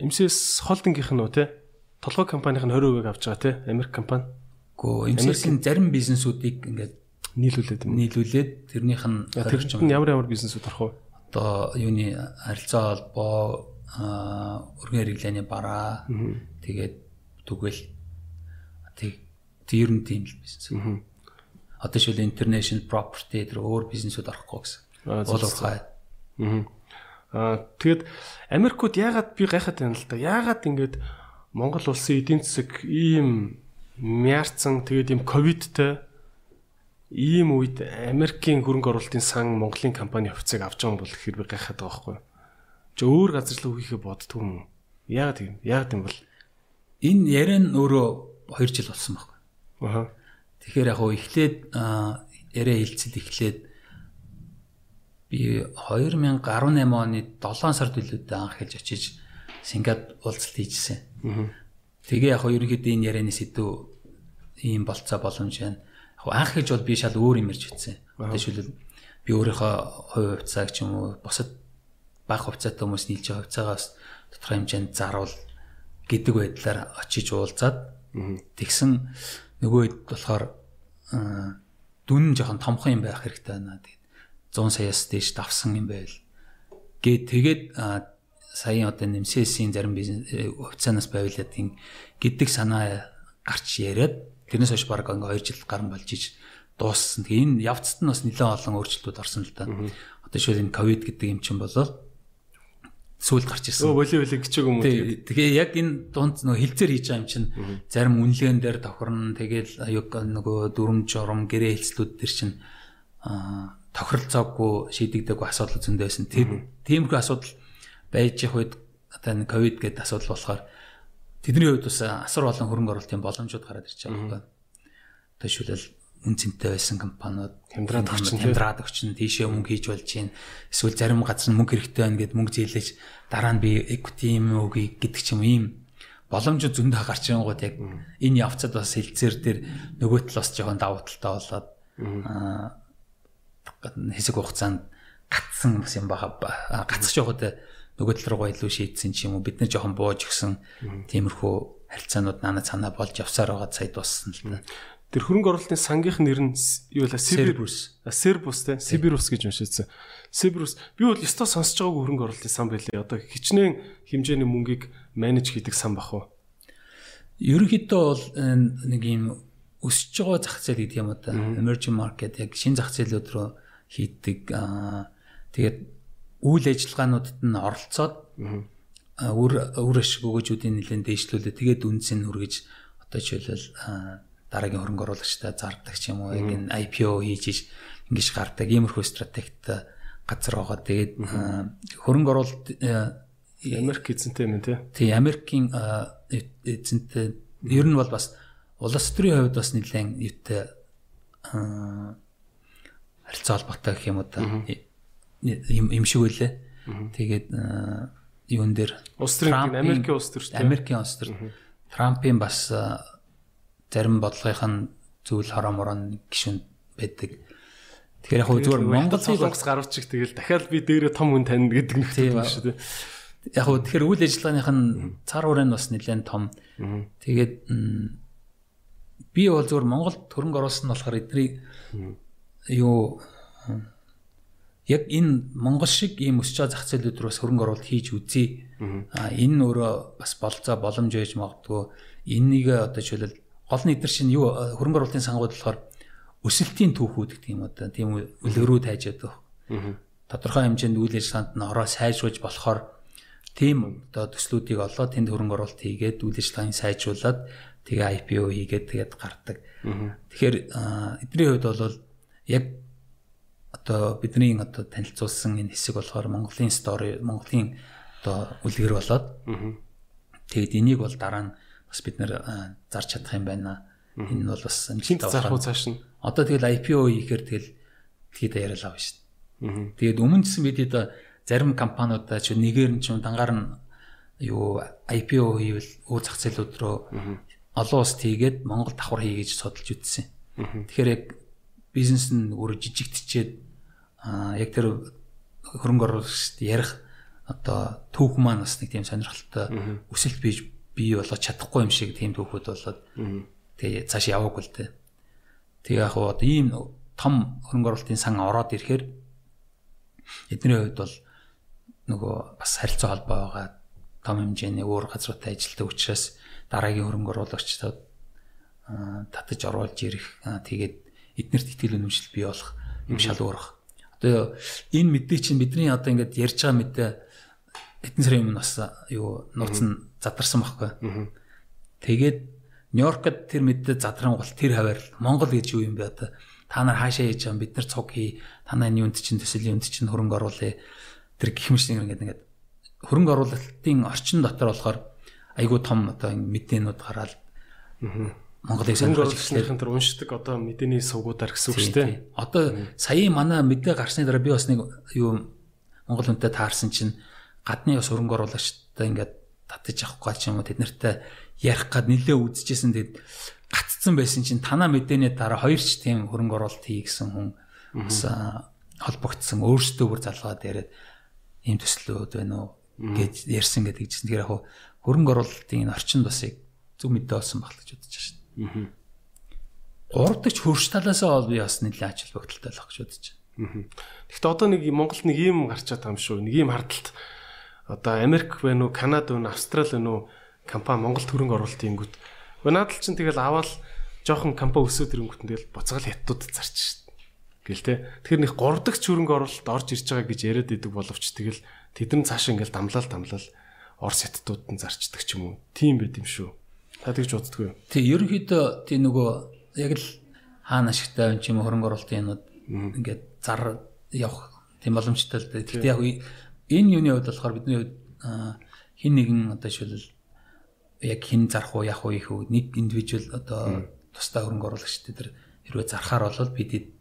эмсэс холдингийнх нь үү те? Толгой компанийн 20%-ийг авч байгаа те? Америк компани. Гөө эмсэсийн зарим бизнесүүдийг ингээд нийлүүлээд нийлүүлээд тэрнийх нь тэрч ямар ямар бизнесүүд орох вэ? Одоо юуны харилцаа холбоо өргөн хэрэглээний бараа тэгээд түгэл тэг Тэр нь тийм л бизнес. Одоо шил international property тэр өөр бизнесүүд орохгүй гэсэн. Уул уурхай. Аа тэгэд Америкууд яагаад би гайхаад байна л да. Яагаад ингэж Монгол улсын эдийн засаг ийм мяарцсан тэгээд ийм ковидтэй ийм үед Америкийн хөрөнгө оруулалтын сан Монголын компани хувьцааг авч байгаа бол би гайхаад байгаа байхгүй юу? Чи өөр газар л үхийхээ боддгүй юм уу? Яагаад юм? Яагаад юм бол? Энэ яриа нь өөрөө 2 жил болсон байна. Аа. Тэгэхээр яг эхлээд яриа хилцэл эхлээд би 2018 оны 7 сард үлээдээ анх хэлж очиж Сингад уулзалт хийжсэн. Тэгээ яг ерөнхийдөө энэ ярианы сэдв ийм болцоо боломж байна. Яг анх хэлж бол би шал өөр юм ярьж хэлсэн. Одоо шилбэл би өөрийнхөө хувь хувьцааг ч юм уу босод бага хувьцаатай хүмүүс нийлж байгаа хувьцаагаас тодорхой хэмжээнд заруул гэдэг байдлаар очиж уулзаад тэгсэн нөгөө хэд болохоор дүн жоохон томхон юм байх хэрэгтэй байна. Тэгээд 100 саяас дээш давсан юм байл. Гээ тэгээд саяын одоо нэмсээсийн зарим бизнес э, хувьцаанаас байвлаад ин гэдэг санаа гарч яриад тэрнээс хойш баг ингээ 2 жил гарan болж иж дууссан. Тэгээ энэ явцад нь бас нэлээд олон өөрчлөлтүүд орсон л та. Одоо шил энэ ковид гэдэг юм чинь болол сүүлд гарч ирсэн. Өө боли боли гिचэг юм уу. Тэгээ яг энэ дунд нөгөө хилцээр хийж байгаа юм чинь зарим үнэлгээн дээр тохирно. Тэгээл аюуг нөгөө дүрм журам гэрээ хэлцлүүд төр чинь тохиролцоогүй шийдэгдээгүй асуудал зөндөө байсан. Тиймэрхүү асуудал байж их үед одоо энэ ковид гэдэг асуудал болохоор тэдний хувьд бас асар олон хөрөнгө оруулалтын боломжууд гараад ирж байгаа юм байна. Тэшүүлэл үн цэнтэй байсан компаниуд. Хямдраад өгчин хямдраад өгчин тийшээ мөнгө хийж болж чинь эсвэл зарим газар нь мөнгө хэрэгтэй байна гэд мөнгө зээлэж дараа нь би equity юм үгүй гэдэг ч юм ийм боломжууд зөндөө гарч ирэнгууд яг энэ явцад бас хилцээр дээр нөгөө тал бас жоохон давуу талтай болоод хэсэг хугацаанд гатсан бас юм баха гацчих явахад нөгөө тал руугаа илүү шийдсэн ч юм уу бид нар жоохон бууж өгсөн. Тиймэрхүү харилцаанууд нана цанаа болж явсаар байгаа сая дууссан л та. Тэр хөрөнгө оруулалтын сангийнх нэр нь юу вэ? Сибирус. Сибирус те. Сибирус гэж уншижсэн. Сибирус. Би бол ёстой сонсож байгаагүй хөрөнгө оруулалтын сан байлээ. Одоо хичнээн хэмжээний мөнгийг менеж хийдэг сан бах уу? Ерөнхийдөө бол нэг юм өсөж байгаа зах зээл гэдэг юм одоо emerging market яг шин зах зээлүүд рүү хийдэг. Тэгээд үйл ажиллагаануудад нь оролцоод үр үр ашиг өгөөжүүдийн нэлээд дэвшлүүлээ. Тэгээд үнцэн хүргэж одоо жишээлбэл дараагийн хөрөнгө оруулагчтай зардаг ч юм уу яг энэ IPO хийж ингэж гардаг иймэрхүү стратегт газар байгаа. Тэгээд хөрөнгө оруулалт Америк эзэнтэй юм тий. Тий Америкийн эзэнтэй ер нь бол бас улс төрийн хувьд бас нэлээд юутай харилцаа холбоотой гэх юм уу та юм шиг үлээ. Тэгээд юун дээр улс төрийн Америкийн улс төр шүү дээ. Америкийн улс төр. Трампын бас зарим бодлогынх нь зүйл хорооморон гişүн байдаг. Тэгэхээр яг зүгээр Монгол солонгос гарууч чиг тэгэл дахиад би дээрээ том хүн тань гэдэг нэг тийм шүү дээ. Яг хөө тэгэхээр үйл ажиллагааных нь цар хүрээнд бас нэлээд том. Тэгээд би бол зүгээр Монголд хөрөнгө оруулсан болохоор эдний юу яг энэ Монгол шиг ийм өсч байгаа зах зээлүүд рүү бас хөрөнгө оруулалт хийж үзье. А энэ өөрөө бас болцоо боломж байж магадгүй. Энийг одоо жишээлбэл гол нь эдгээр чинь юу хөрөнгө оруулалтын сангууд болохоор өсөлтийн түүхүүд гэдэг юм одоо тийм үлгэрүүд хайжаад байна. Тодорхой хэмжээнд үйл ажиллагаанд нь ороо сайжруулж болохоор тийм одоо төслүүдийг олоод тэнд хөрөнгө оруулалт хийгээд үйл ажиллагааг сайжруулад тэгээ IPO хийгээд тэгээд гардаг. Тэгэхээр эдний хувьд бол яг одоо бидний одоо танилцуулсан энэ хэсэг болохоор Монголын стори Монголын одоо үлгэр болоод тэгээд энийг бол дараа нь бас бид нэр зарж чадах юм байна. Энэ бол бас амжилттай зарах уу цааш нь. Одоо тэгэл IPO хийхээр тэгэл тгийд яриалаа байна шүү дээ. Тэгээд өмнө гэсэн бид одоо зарим компаниудаа ч нэгээр нь ч дангаар нь юу IPO хийвэл өөр зах зээлүүд рүү олон улс тийгээд Монгол давхар хий гэж судалж үтсэн. Тэгэхээр яг бизнес нь өөр жижигтчихэд аа яг тэр хөрөнгө оруулагчд ярих одоо түүх маань бас нэг тийм сонирхолтой өсөлт бий бий болгож чадахгүй юм шиг тийм түүхүүд болоод тэгээ цааш яваагүй л дээ. Тэгээ яг одоо ийм том хөрөнгө оруулалтын сан ороод ирэхээр эдний хувьд бол нөгөө бас харилцаа холбоо байгаа том хэмжээний өөр газруудад ажилладаг учраас дараагийн хөрөнгө оруулагчдад татаж оруулж ирэх тэгээд эднэрт итгэл үнэмшил бий болох юм шалгуурах. Одоо энэ мэдээ чинь бидний одоо ингээд ярьж байгаа мэдээ эдэн сарын өмнө бас юу нууц нь задарсан байхгүй. Тэгээд Нью-Йоркод тэр мэдээ задрангуул тэр хаваар Монгол гэж юу юм бэ? Одоо та нар хаашаа хийж байгаа бид нар цуг хий танай юунд чинь төсөл юунд чинь хөрөнгө оруулъя. Тэр мэт ингээд ингээд хөрөнгө оруулалтын орчин дотор болохоор айгүй том одоо мэдээнүүд гараад Монголыг сонирхож эхлэхэд тэр уншдаг одоо мэдээний сувгуудаар гэсэн үг шүү дээ. Одоо саяын манай мэдээ гарсны дараа би бас нэг юу Монгол хүнтэй таарсан чинь гадны бас хөрөнгө оруулагчтай ингээд татаж авахгүй ч юм уу тэд нартай ярих гад нилээ үзчихсэн тэгэд гаццсан байсан чинь танаа мэдээний дараа хоёр ч тийм хөрөнгө оруулалт хий гэсэн хүн бас холбогдсон өөрсдөө бүр залгаад яриад ийм төслүүд байна уу гэж ярьсан гэдэг чинь тэгэхээр яг хөрөнгө оруулалтын орчинд бас яг зөв мэдээ олсон баг гэж бодож байна шүү дээ. Гурав дахь хөрш талаасаа бол би бас нэлээд ажил багталтай л баг гэж бодож байна. Гэхдээ одоо нэг Монголд нэг ийм гарч байгаа юм шүү. Нэг ийм хардталт одоо Америк байна уу, Канада байна уу, Австрали байна уу компани Монголд хөрөнгө оруулалт хийнгүүт. Надад чинь тэгэл аваад жоохон компани өсөөд ирэнгүүт нь тэгэл буцаал хятадууд зарч шít. Гэл те. Тэгэхээр нэг 3 дахь хөрөнгө оруулалт орж ирж байгаа гэж яриад идэг боловч тэгэл тэд нар цааш ингээл дамлал дамлал Орос хятадууд нь зарчдаг ч юм уу. Тийм байд юм шүү. Та тэгж боддгоо. Тий, ерөнхийдөө тий нөгөө яг л хаана ашигтай юм ч юм хөрөнгө оруулалтын юмуд ингээд зар явах тийм боломжтой л дээ. Гэхдээ яг энэ юуны хувьд болохоор бидний хувьд хин нэгэн одоо шилэл яг хин зарах уу явах уу их үү нэг индивидуал одоо тусдаа хөрөнгө оруулагчдад тэр хэрвээ зархаар бол бид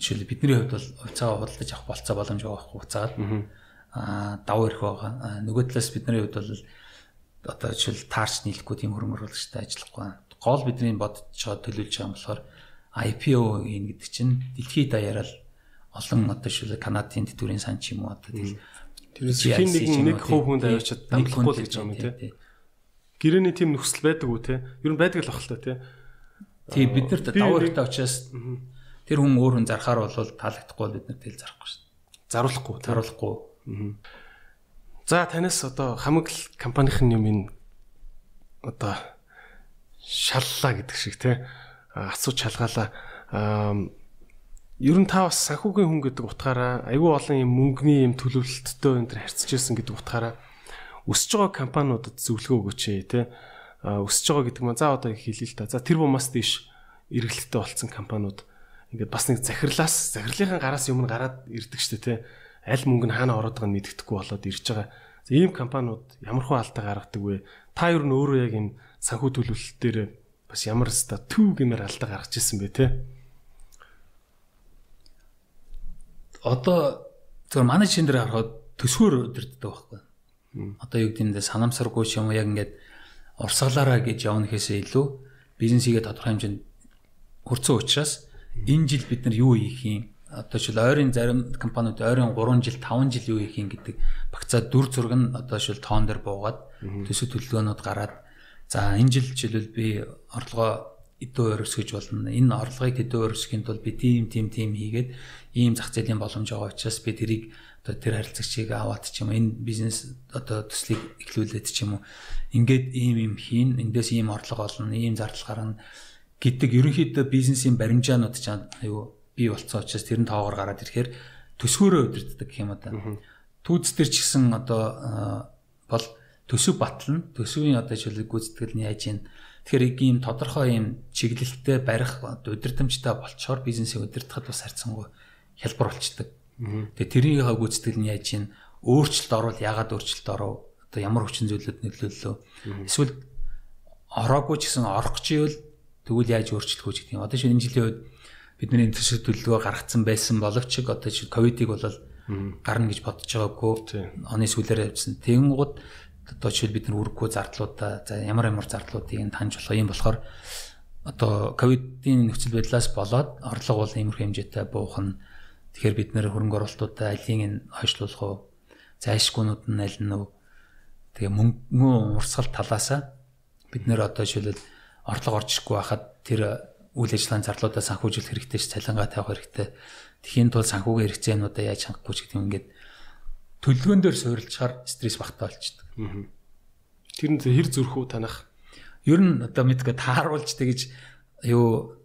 жишээл бидний хувьд бол хувьцаа худалдаж авах болцоо боломж байгаа байхгүй хуцаад аа давуу ирэх байгаа. Нөгөө талаас бидний хувьд бол одоо жишээл таарч нийлэхгүй тийм хөрөнгө оруулагчтай ажиллахгүй. Гол бидний бодож байгаа төлөвлөж байгаа юм болохоор IPO ийн гэдэг чинь дэлхийд даяараа олон одоо жишээл Канадын тэтгэврийн сан ч юм уу одоо тэрээс хин нэг нэг хувь хүнд авчиад дамжахгүй л гэж юм тий. Гэрээний тийм нөхцөл байдаг уу те? Ер нь байдаг л ах л та те. Тий бид нарт даваа хэрэгтэй учраас тэр хүн өөр хүн зархаар бол таалагдахгүй бид нар тэл зарахгүй дээ. Заруулахгүй, заруулахгүй. За танаас одоо хамаг компанийн юм ин одоо шаллаа гэдэг шиг те асууж шалгаалаа. Ер нь та бас санхүүгийн хүн гэдэг утгаараа айгүй олон юм мөнгөний юм төлөвлөлттэй энэ төр харьцаж ирсэн гэдэг утгаараа өсөж байгаа компаниудад зөвлөгөө өгөөч те өсөж байгаа гэдэг маань за одоо хэлээ л та. За тэр бумаас дээш эргэлттэй болсон компаниуд ингээд бас нэг захирлаас захирлынхаа гараас юм гараад ирдэг штэ те. Аль мөнгө нь хаана ороод байгааг нь мэддэхгүй болоод ирж байгаа. За ийм компаниуд ямархуу алдаа гаргадаг вэ? Та ер нь өөрөө яг энэ санхүү төлөвлөлт дээр бас ямар ста төв гэмээр алдаа гаргаж ирсэн бэ те? Одоо зөв манай чин дээр харахад төсвөр өдөрддөг байхгүй. Одоо юу гэдэг нь санамсаргүй юм яг ингээд урсгалаараа гэж явна гэхээсээ илүү бизнесийгээ тодорхой хэмжээнд хөрцөн учраас энэ жил бид нар юу хийх юм? Одоо шил ойрын зарим компаниуд ойрын 3 жил 5 жил юу хийх юм гэдэг багцаа дүр зураг нь одоо шил тоон дээр буугаад төсөв төлөвлөгөөнүүд гараад за энэ жил жишээлбэл би орлогоо эдөө өргөсгөж болно. Энэ орлогыг эдөө өргөсгөхийн тулд би тийм тийм тийм хийгээд ийм зах зээлийн боломж байгаа учраас би тэрийг одоо тэр харилцагчийг аваад ч юм уу энэ бизнес одоо төслийг эхлүүлээд ч юм уу ингээд ийм юм хийн эндээс ийм орлого олно ийм зардал гарна гэдэг ерөнхийдөө бизнесийн баримжаанууд ч аюу бий болцсон учраас тэр нь тоогоор гараад ирэхээр төсвөөрөө удирддаг гэх юм одоо түүц төр ч гэсэн одоо бол төсөв батлна төсвийн одоо жишээлбэл гүйцэтгэл нь яаж юм? Тэгэхээр ийм тодорхой ийм чиглэлтэй барих удирдамжтай болчоор бизнесийг удирдахад бас харьцангуй хялбар болчдөг. Тэгээ тэрийг гүйцэтгэл нь яаж чинь өөрчлөлт орвол ягаад өөрчлөлт оров? Одоо ямар хүчин зүйлүүд нөлөөллөө? Эсвэл ороогүй ч гэсэн орох гэж ивэл тэгвэл яаж өөрчлөх вэ гэдэг юм. Одоо шинэ жилийн үед бидний төсөв төлөвлөгөө гаргацсан байсан боловч одоо ковидыг бол гарна гэж бодож байгаагүй. Оны сүүлээр явсан. Тэгэнгუთ одоо жишээл бид нар үргэхгүй зардлуудаа за ямар ямар зардлуудыг нь таньж болох юм болохоор одоо ковидын нөхцөл байдлаас болоод орлого бол иймэрхүү хэмжээтэй буухна. Тэгэхээр бид нэр хөрөнгө оруулалтуудаа алийг нь хойшлуулах уу? Зайлшгуунууд нь аль нь вэ? Тэгээ мөнгө урсгал талаасаа бид нэр одоо жишээлбэл орлого орж ирэхгүй байхад тэр үйл ажиллагааны зарлуудаа санхүүжүүлэх хэрэгтэй ш цалингаа тавих хэрэгтэй. Тэхийн тул санхүүгийн хэрэгцээнүүдээ яаж хангах гэж гэдэг юм ингээд төлөвлөгөөн дээр суурилчаар стресс багтаа болчдөг. Тэр нь хэр зүрх үү танах? Ер нь одоо мэдгээ тааруулж тэгэж юу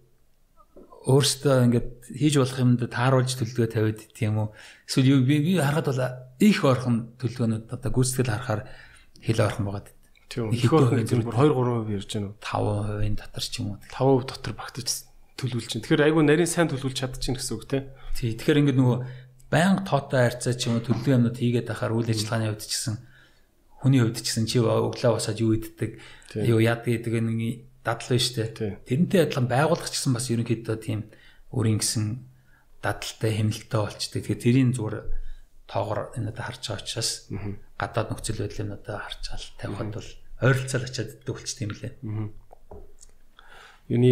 өөртөө ингээд хийж болох юмд тааруулж төлөвлөгөө тавиад тийм үү. Эсвэл юу би би харахад бол их орхон төлөвлөгөөнүүд одоо гүйцэтгэл харахаар хэл орхон байгаа. Тийм их орхон зэрэг 2 3% ярьж байна уу? 5% дотор ч юм уу. 5% дотор багтаж төлөвлөж чинь. Тэгэхээр айгүй нарийн сайн төлөвлөж чадчихна гэсэн үг тийм. Тий. Тэгэхээр ингээд нөгөө байнга тоотой харьцаа ч юм уу төлөвлөгөө юмнууд хийгээд ахаар үйл ажиллагааны хувьд ч гэсэн хүний хувьд ч гэсэн чи өглөө босоод юу иддэг юу яд гэдэг нэг дадал нь штэ. Тэрнтэй адилхан байгуулах ч гэсэн бас ерөнхийдөө тийм өөрийн гэсэн дадалтай хэмнэлттэй болчтой. Тэгэхээр тэрийн зүгээр тоогоор энэ надад харж байгаа учраас гадаад нөхцөл байдлыг надад харчаал тавихад бол ойролцоол очиад иддэг болчтой юм лээ. Юуны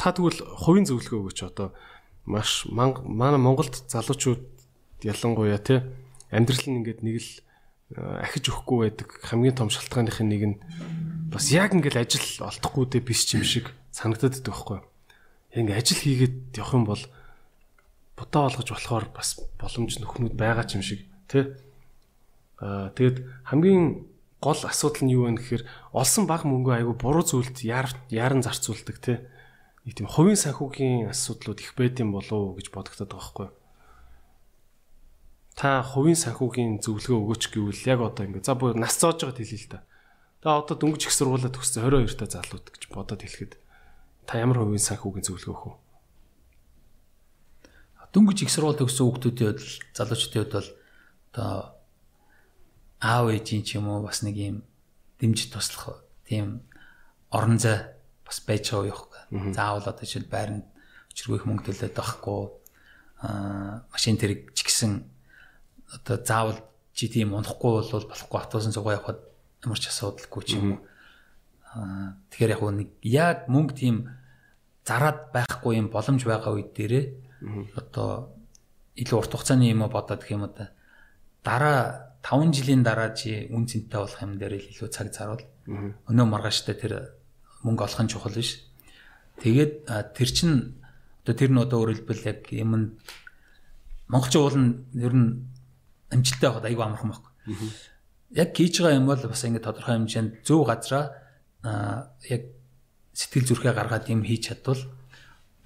та тэгвэл хувийн зөвлөгөө өгөөч одоо маш манай Монголд залуучууд ялангуяа те амьдрал нь ингээд нэг л ахиж өгөхгүй байдаг хамгийн том шалтгааных нь нэг нь бас яг ингээл ажил олдохгүй дэ биш юм шиг санагдаад байхгүй. Ингээ ажил хийгээд явах юм бол будаа олгож болохоор бас боломж нөхнүүд байгаа юм шиг тий. Аа тэгэд хамгийн гол асуудал нь юу вэ гэхээр олсон баг мөнгөө айгүй буруу зүйлд яран зарцуулдаг тий. Нэг тийм хувийн санхүүгийн асуудлууд их байд юм болов уу гэж бодогдоод байгаа байхгүй та хувийн санхүүгийн зөвлөгөө өгөөч гэвэл яг одоо ингэ за бүр нас цоож байгаад хэлээ л да. Та одоо дөнгөж их сургуулаа төгссөн 22 та залууд гэж бодоод хэлэхэд та ямар хувийн санхүүгийн зөвлөгөө өгөх вэ? Дөнгөж их сургууль төгссөн хүүхдүүдийн хувьд залуучдын хувьд бол одоо аав ээжийн ч юм уу бас нэг юм дэмжиж туслах тийм орон зай бас байж байгаа вэ? Заавал одоо жишээл байранд өчргөөх мөнгө төлөөд байхгүй аа машин тэрэг ч гэсэн одоо заавал чи тийм унахгүй бол болохгүй автобусын цугаа явахад ямар ч асуудалгүй ч юм уу. Аа тэгэхээр яг нэг яг мөнгө тийм зараад байхгүй юм боломж байгаа үед дээрээ одоо илүү урт хугацааны юм бодоод гэх юм уу дараа 5 жилийн дараа чи үн цэнтэй болох юм дээр илүү цаг зарвал өнөө маргааштай тэр мөнгө олох нь чухал биш. Тэгээд тэр чин одоо тэр нь одоо өөрөлдвөл яг юм монголчин уул нь ер нь амжилттай байхад айгүй амархан байхгүй. Яг хийж байгаа юм бол бас ингэ тодорхой хэмжээнд зөв газараа яг сэтгэл зүрхээ гаргаад юм хийж чадвал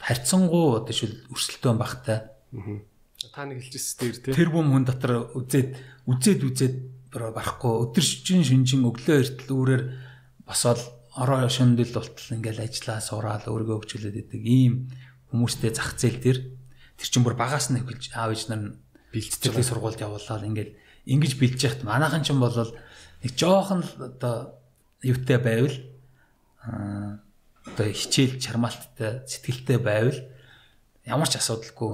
харьцангуй одоо шил өрсөлдөөн багтай. Та нэг хэлжсэн дээр тэр бүм хүн дотор үзээд үзээд үзээд барахгүй. Өдөр шин шинжин өглөө эртэл үүрээр босоод ороо шөндөл болтол ингээл ажиллаа сураал өөрийгөө хөгжүүлээд идэг ийм хүмүүстэй зах зээл дээр. Тэр чинь бүр багаас нь эхэлж аав ээж нар бэлтцэлийн сургуульд явуулаад ингээд ингэж бэлж яхад манайхан ч юм бол нэг жоохон л одоо юутай байвал одоо хичээл чармаалттай сэтгэлтэй байвал ямар ч асуудалгүй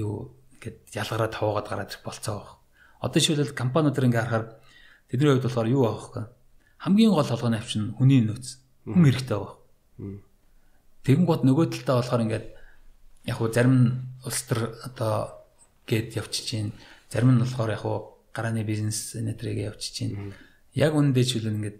юу ингээд ялгараа таваагаад гараад ирэх болцоо баг. Одоо жишээлбэл компаниуд ингээ харахаар Тэдний хувьд болохоор юу аах вэ? Хамгийн гол толгойн авч нь хүний нөөц. Хүн хэрэгтэй байгаа. Тэгэн гот нөгөө талдаа болохоор ингээд яг хуу зарим улс төр одоо гээд явчих чинь зарим нь болохоор яг хуу гарааны бизнес нэтрийг явчих чинь. Яг үнэндээ ч үл ингээд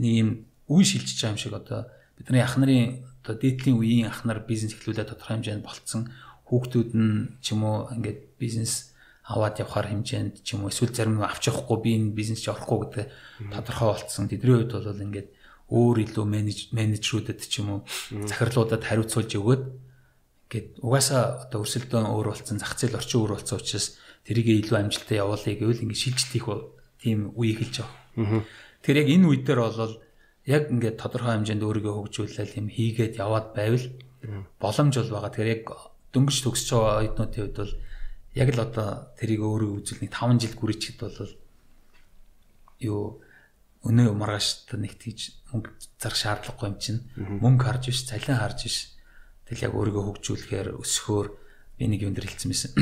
нэг юм үе шилжиж байгаа юм шиг одоо бидний ах нарын одоо дээдлийн үеийн ах нар бизнес эхлүүлээд тодорхой хэмжээнд болцсон хүүхдүүд нь ч юм уу ингээд бизнес аваад явахаар хэмжээнд ч юм уу эсвэл зарим авч явахгүй би энэ бизнес ч орохгүй гэдэг тодорхой болцсон. Тэдний хувьд бол ингээд өөр илүү менеж менежерүүдэд ч юм уу захирлуудад хариуцуулж өгөөд ингээд угаасаа одоо өрсөлдөөн өөр болсон зах зээл орчин өөр болсон учраас тэрийг илүү амжилттай явуулъя гэвэл ингээд шилжих тийм үе эхэлж байгаа. Тэр яг энэ үе дээр бол яг ингээд тодорхой хэмжээнд өөрийгөө хөгжүүлэл юм хийгээд яваад байвал боломж бол байгаа. Тэгэхээр яг дөнгөж төгсөж байгаа оюутнуудын хувьд бол яг л одоо тэрийг өөрөө үзүүлэх 5 жил гүрийчэд бол юу өнөө маргааш нэг тийж мөнгө зарах шаардлагагүй юм чинь мөнгө харж биш цалин харж биш. Тэгэл яг өөрийгөө хөгжүүлэхээр өсөхөөр би нэг юм дээр хэлсэн байсан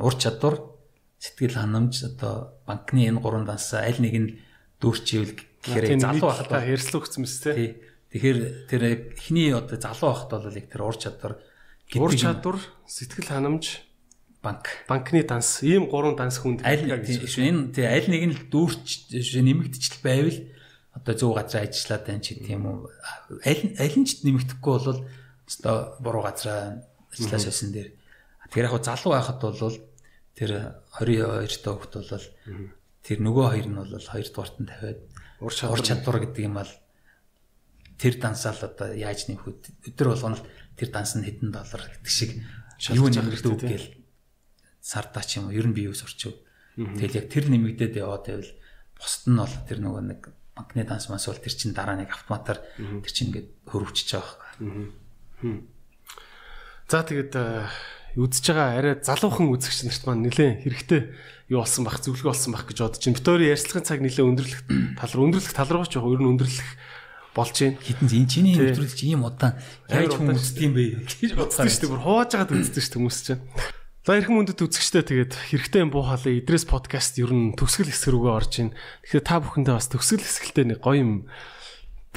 ур чадвар сэтгэл ханамж одоо банкны энэ гурван дансаа аль нэг нь дүүрчивэл гэхээр залуу байхад хэрслүү өгсөн мэт тий. Тэгэхээр тэр эхний одоо залуу байхад бол яг тэр ур чадвар ур чадвар сэтгэл ханамж банк. банкны данс ийм гурван данс хүнд аль энэ тий аль нэг нь дүүрч нэмэгдчихл байвал одоо зөв газар ажиллаад байна ч юм уу аль аль нь ч нэмэгдэхгүй бол одоо буруу газараа ажиллаа сойсон дээр тэгэхээр яг залуу байхад бол тэр 22 доо хөлт бол тэр нөгөө хоёр нь бол хоёр дугаарт нь тавиад ур чадвар гэдэг юм бол тэр дансаал одоо яаж нэмэх вэ? Өдөр болгоно тэр данс нь хэдэн доллар гэдэг шиг юу нэмэгдэх үг гээл сардаа ч юм уу? Ер нь би юу сурчив. Тэгэл яг тэр нэмэгдээд яваад байвал бусд нь бол тэр нөгөө нэг банкны данс мас бол тэр чин дараа нэг автоматар тэр чин ингээд хөрвчж байгаа байхгүй. За тэгээд үзэж байгаа арай залуухан үзэгч нарт маань нэлээд хэрэгтэй юу болсон бах зөвлөгөө болсон бах гэж бодож байна. Битүүрийн ярилцлагын цаг нэлээд өндөрлөх тал руу өндөрлөх тал руу ч яг ер нь өндөрлөх болж байна. Хитэн энэ чиний нэвтрүүлж ийм удаан яаж хүмүүс үздэг юм бэ <laughs> гэж бодсон шүү дээ. Бүр хувааж байгаад үздэг шүү хүмүүс чинь. За эрхэм мөндөд үзэгчтэй тэгээд хэрэгтэй юм буу хаалаа Идрээс подкаст ер нь төгсгөл хэсэг рүүгээ орж байна. Тэгэхээр та бүхэндээ бас төгсгөл хэсгэлтэй нэг гоё юм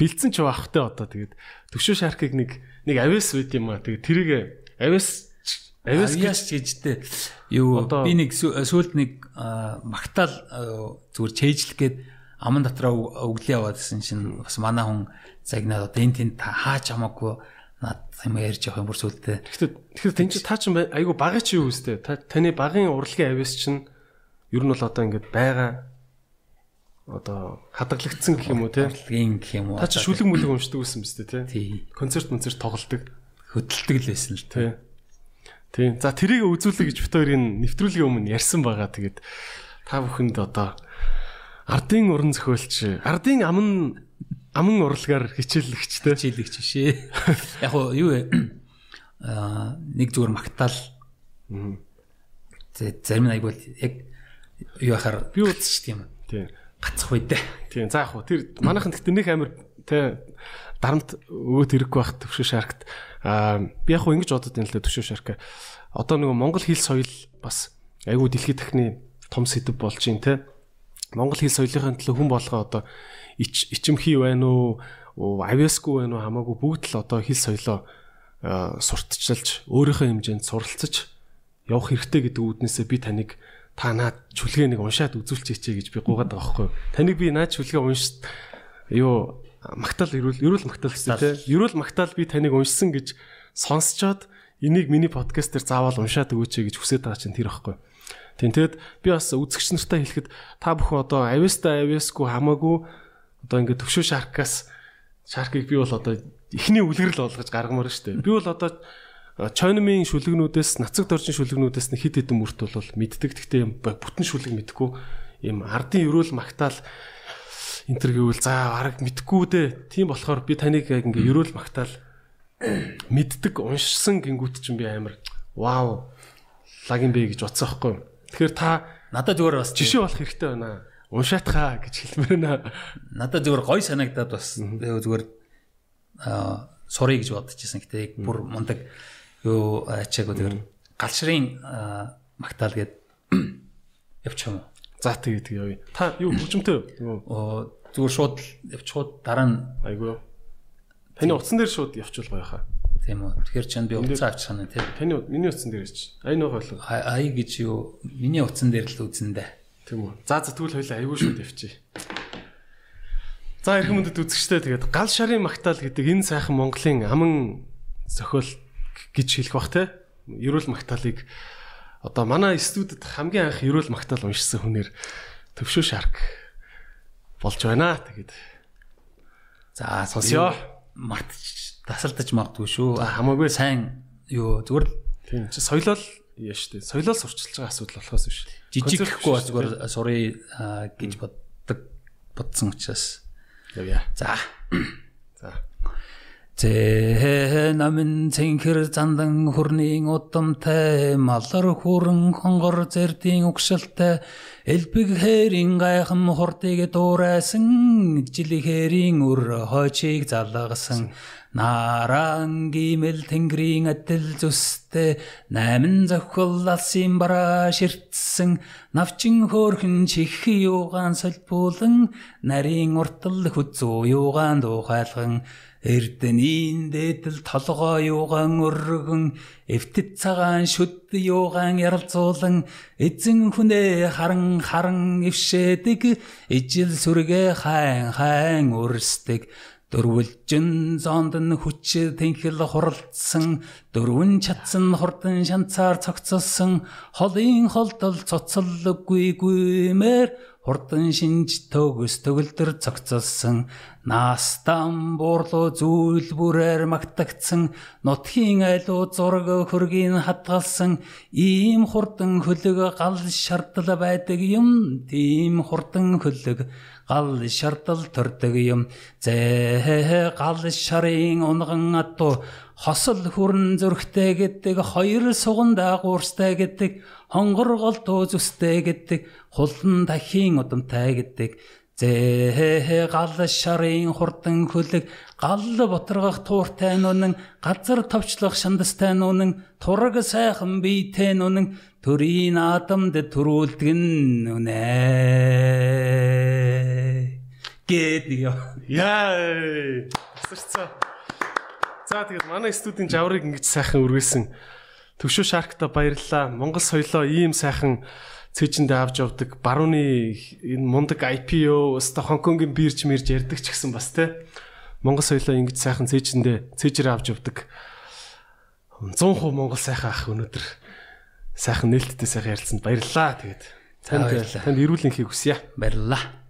бэлдсэн ч баахтай одоо тэгээд төвшөө шаркыг нэг нэг авиас үйд юм аа. Тэгээд тэрийг авиас Авиас гэжтэй юу би нэг сүүлд нэг магтаал зүгээр чэйжлэх гээд аман дотроо өглөө яваад гэсэн чинь бас манай хүн загнаад одоо энэ тэнд хаач хамаагүй над юм ярьж явах юм бүр сүлдээ. Тэгэхээр тэгэхээр тэн чи та ч айгу багын чи юу үстэй. Таны багын урлагийн авиас чинь ер нь бол одоо ингээд байгаа одоо хадгалагдсан гэх юм уу те. Урлагийн гэх юм уу. Та чи шүлэг мүлэг уншдаг байсан биз дээ те. Концерт концерт тоглолдог. Хөдөлдөг л байсан л те. Тийм. За тэрийг үзүүлэх гэж бит хоёрын нэвтрүүлгийн өмнө ярьсан байгаа. Тэгээд та бүхэнд одоо ардын уран зохиолч, ардын аман аман урлагаар хичээллэгчтэй. Хичээллэгч шээ. <laughs> Яг уу юу вэ? Аа нэг зүгээр магтаал. Тэ зарим нь айгуул яг юу ахаар би үзчих тийм. Тийм. Гацх үедээ. Тийм. За яг уу тэр манайхан гэхдээ нэг амир тэ дарамт өөд хэрэггүй байх төвшөө шаркт Аа би яг хөө ингэж бодод байна л төшөө шарка. Одоо нөгөө Монгол хэл соёл бас айгүй дэлхийд дахны том сэдв болж байна те. Монгол хэл соёлынхаа төлөө хүн болгоо одоо ичимхий байна уу, авиасгүй байна уу хамаагүй бүгд л одоо хэл соёлоо сурталчилж өөрийнхөө хэмжээнд суралцаж явах хэрэгтэй гэдэг үүднээсээ би таныг та наад чүлгээ нэг уншаад үзүүлчихье гэж би гуйгаад байгаа байхгүй. Таныг би наад чүлгээ унш юу магтаал эрүүл эрүүл магтаал гэсэн тийм эрүүл магтаал би таныг уншсан гэж сонсчоод энийг миний подкаст дээр заавал уншаад өгөөч гэж хүсэж байгаа чинь тэр ихгүй. Тийм тэгэд би бас үзэгч нартай хэлэхэд та бүхэн одоо ависта авиасгүй хамаагүй одоо ингээд төвшөө шаркаас шаркийг би бол одоо эхний үлгэрэл болгож гаргамаар штэ. Би бол одоо чойнмын шүлэгнүүдээс нацаг доржин шүлэгнүүдээс нэг хит хитэн мөрт бол мэддэг. Гэхдээ бүтэн шүлэг мэдгүй юм ардын эрүүл магтаал энтер гэвэл за арга мэдгүй дээ. Тийм болохоор би таныг яг ингээ ерөөл магтаал мэддэг уншсан гингүүт чинь би амар вау лагин бэ гэж бодсон байхгүй. Тэгэхээр та надад зүгээр бас жишээ болох хэрэгтэй байна. Уншаатхаа гэж хэлмээр байна. Надад зүгээр гой санагдаад бас зүгээр аа сурыг гэж бодчихсон. Гэтэ бүр мундаг юу ачаагүй зүгээр галшрын магтаал гээд <clears throat> явчих юм. За тэгээ тэгээ явъя. Та юу хөгжмөнтэй юу? Зүгээр шууд явчихууд дараа нь Айгүй. Таны утсан дээр шууд явчихвал гоё хаа. тийм үү. Тэгэхээр чанд би утсаа авчих санаа тийм. Таны миний утсан дээр ич. Ай нөх болов. Ай гэж юу миний утсан дээр л үзнэдэ. Тийм үү. За за тэгвэл хоёлаа айгүй шууд явчих. За эрхэм мөндөд үзэгчтэй тэгээд гал шарын магтаал гэдэг энэ сайхан Монголын аман зохиол гэж хэлэх бах те. Ерөөл магтаалыг одоо манай студид хамгийн анх ерөөл магтаал уншсан хүнээр төвшөө шарк болж байна. Тэгээд За Сонсё. мартч тасалдаж магадгүй шүү. Хамаагүй. сайн юу зүгээр тийм чи соёлол яа штэ. Соёлол сурчилж байгаа асуудал болохоос биш. жижигхэхгүй бас зүгээр сурыг гэж боддог бодсон учраас. Явъя. За За. Зэ намын цэнхэр зандан хүрний удамтай малар хүрэн хонгор зэрдийн угшалтай элбэг хэрийн гайхам хурдыг дуурайсан жили хэрийн үр хойчийг залгасан. Наран гимэл тэнгэрийн адил зүстэй найман зохил алсын бараа ширтсэн. Навчин хөөрхөн чих юугаан солбуулан нарийн уртал хүзүү юугаан дуухайлган Эрдэнийн дээдэл толгоо юугаан өргөн эвтэд цагаан шүд юугаан яралзуулан эзэн хүнээ харан харан ившээдэг ижил сүргээ хайн хайн өрсдөг. Дөрвөлжин зонд нь хүч тэнхэл хуралдсан дөрвөн чадсан хурдан шанцаар цогцолсон холын холдол цоцолгүй гүймээр хурдан шинж төгс төгөлдөр цогцолсон. Наастан буурлуу зүйл бүрээр магтагдсан. Нутгийн айлуу зураг хөргийн хадгалсан. Ийм хурдан хөлөг гал шардал байдаг юм. Тийм хурдан хөлөг гал шардал төрдөг юм. Зэ гал шарын унган ату. Хосол хүрэн зүрхтэй гэдэг хоёр суган даагуурстай гэдэг хонгор голдуу зүстэй гэдэг хулан дахин удамтай гэдэг зэ гал шарын хурдан хөлөг гал боторгох тууртай нүнэн газар товчлох шандастай нүнэн тураг сайхан биетэй нүнэн төрийн адамд төрүүлдэг нүнэ гээд яа Яа. Тасарцсан. За тэгээд манай студийн жаврыг ингэж сайхан үргэлсэн Төвшөө шаркта баярлалаа. Монгол соёлоо ийм сайхан цэжиндээ авч явдаг. Барууны энэ мундаг IPO, өсто Хонконгийн бирж мэрж ярддаг ч гэсэн бас те. Монгол соёлоо ингэж сайхан цэжиндээ цэжрээ авч явдаг. 100% Монгол сайхан ах өнөөдөр сайхан нээлттэй сайхан ярилцсанд баярлалаа. Тэгээд танд танд эрүүл энхийг хүсье. баярлалаа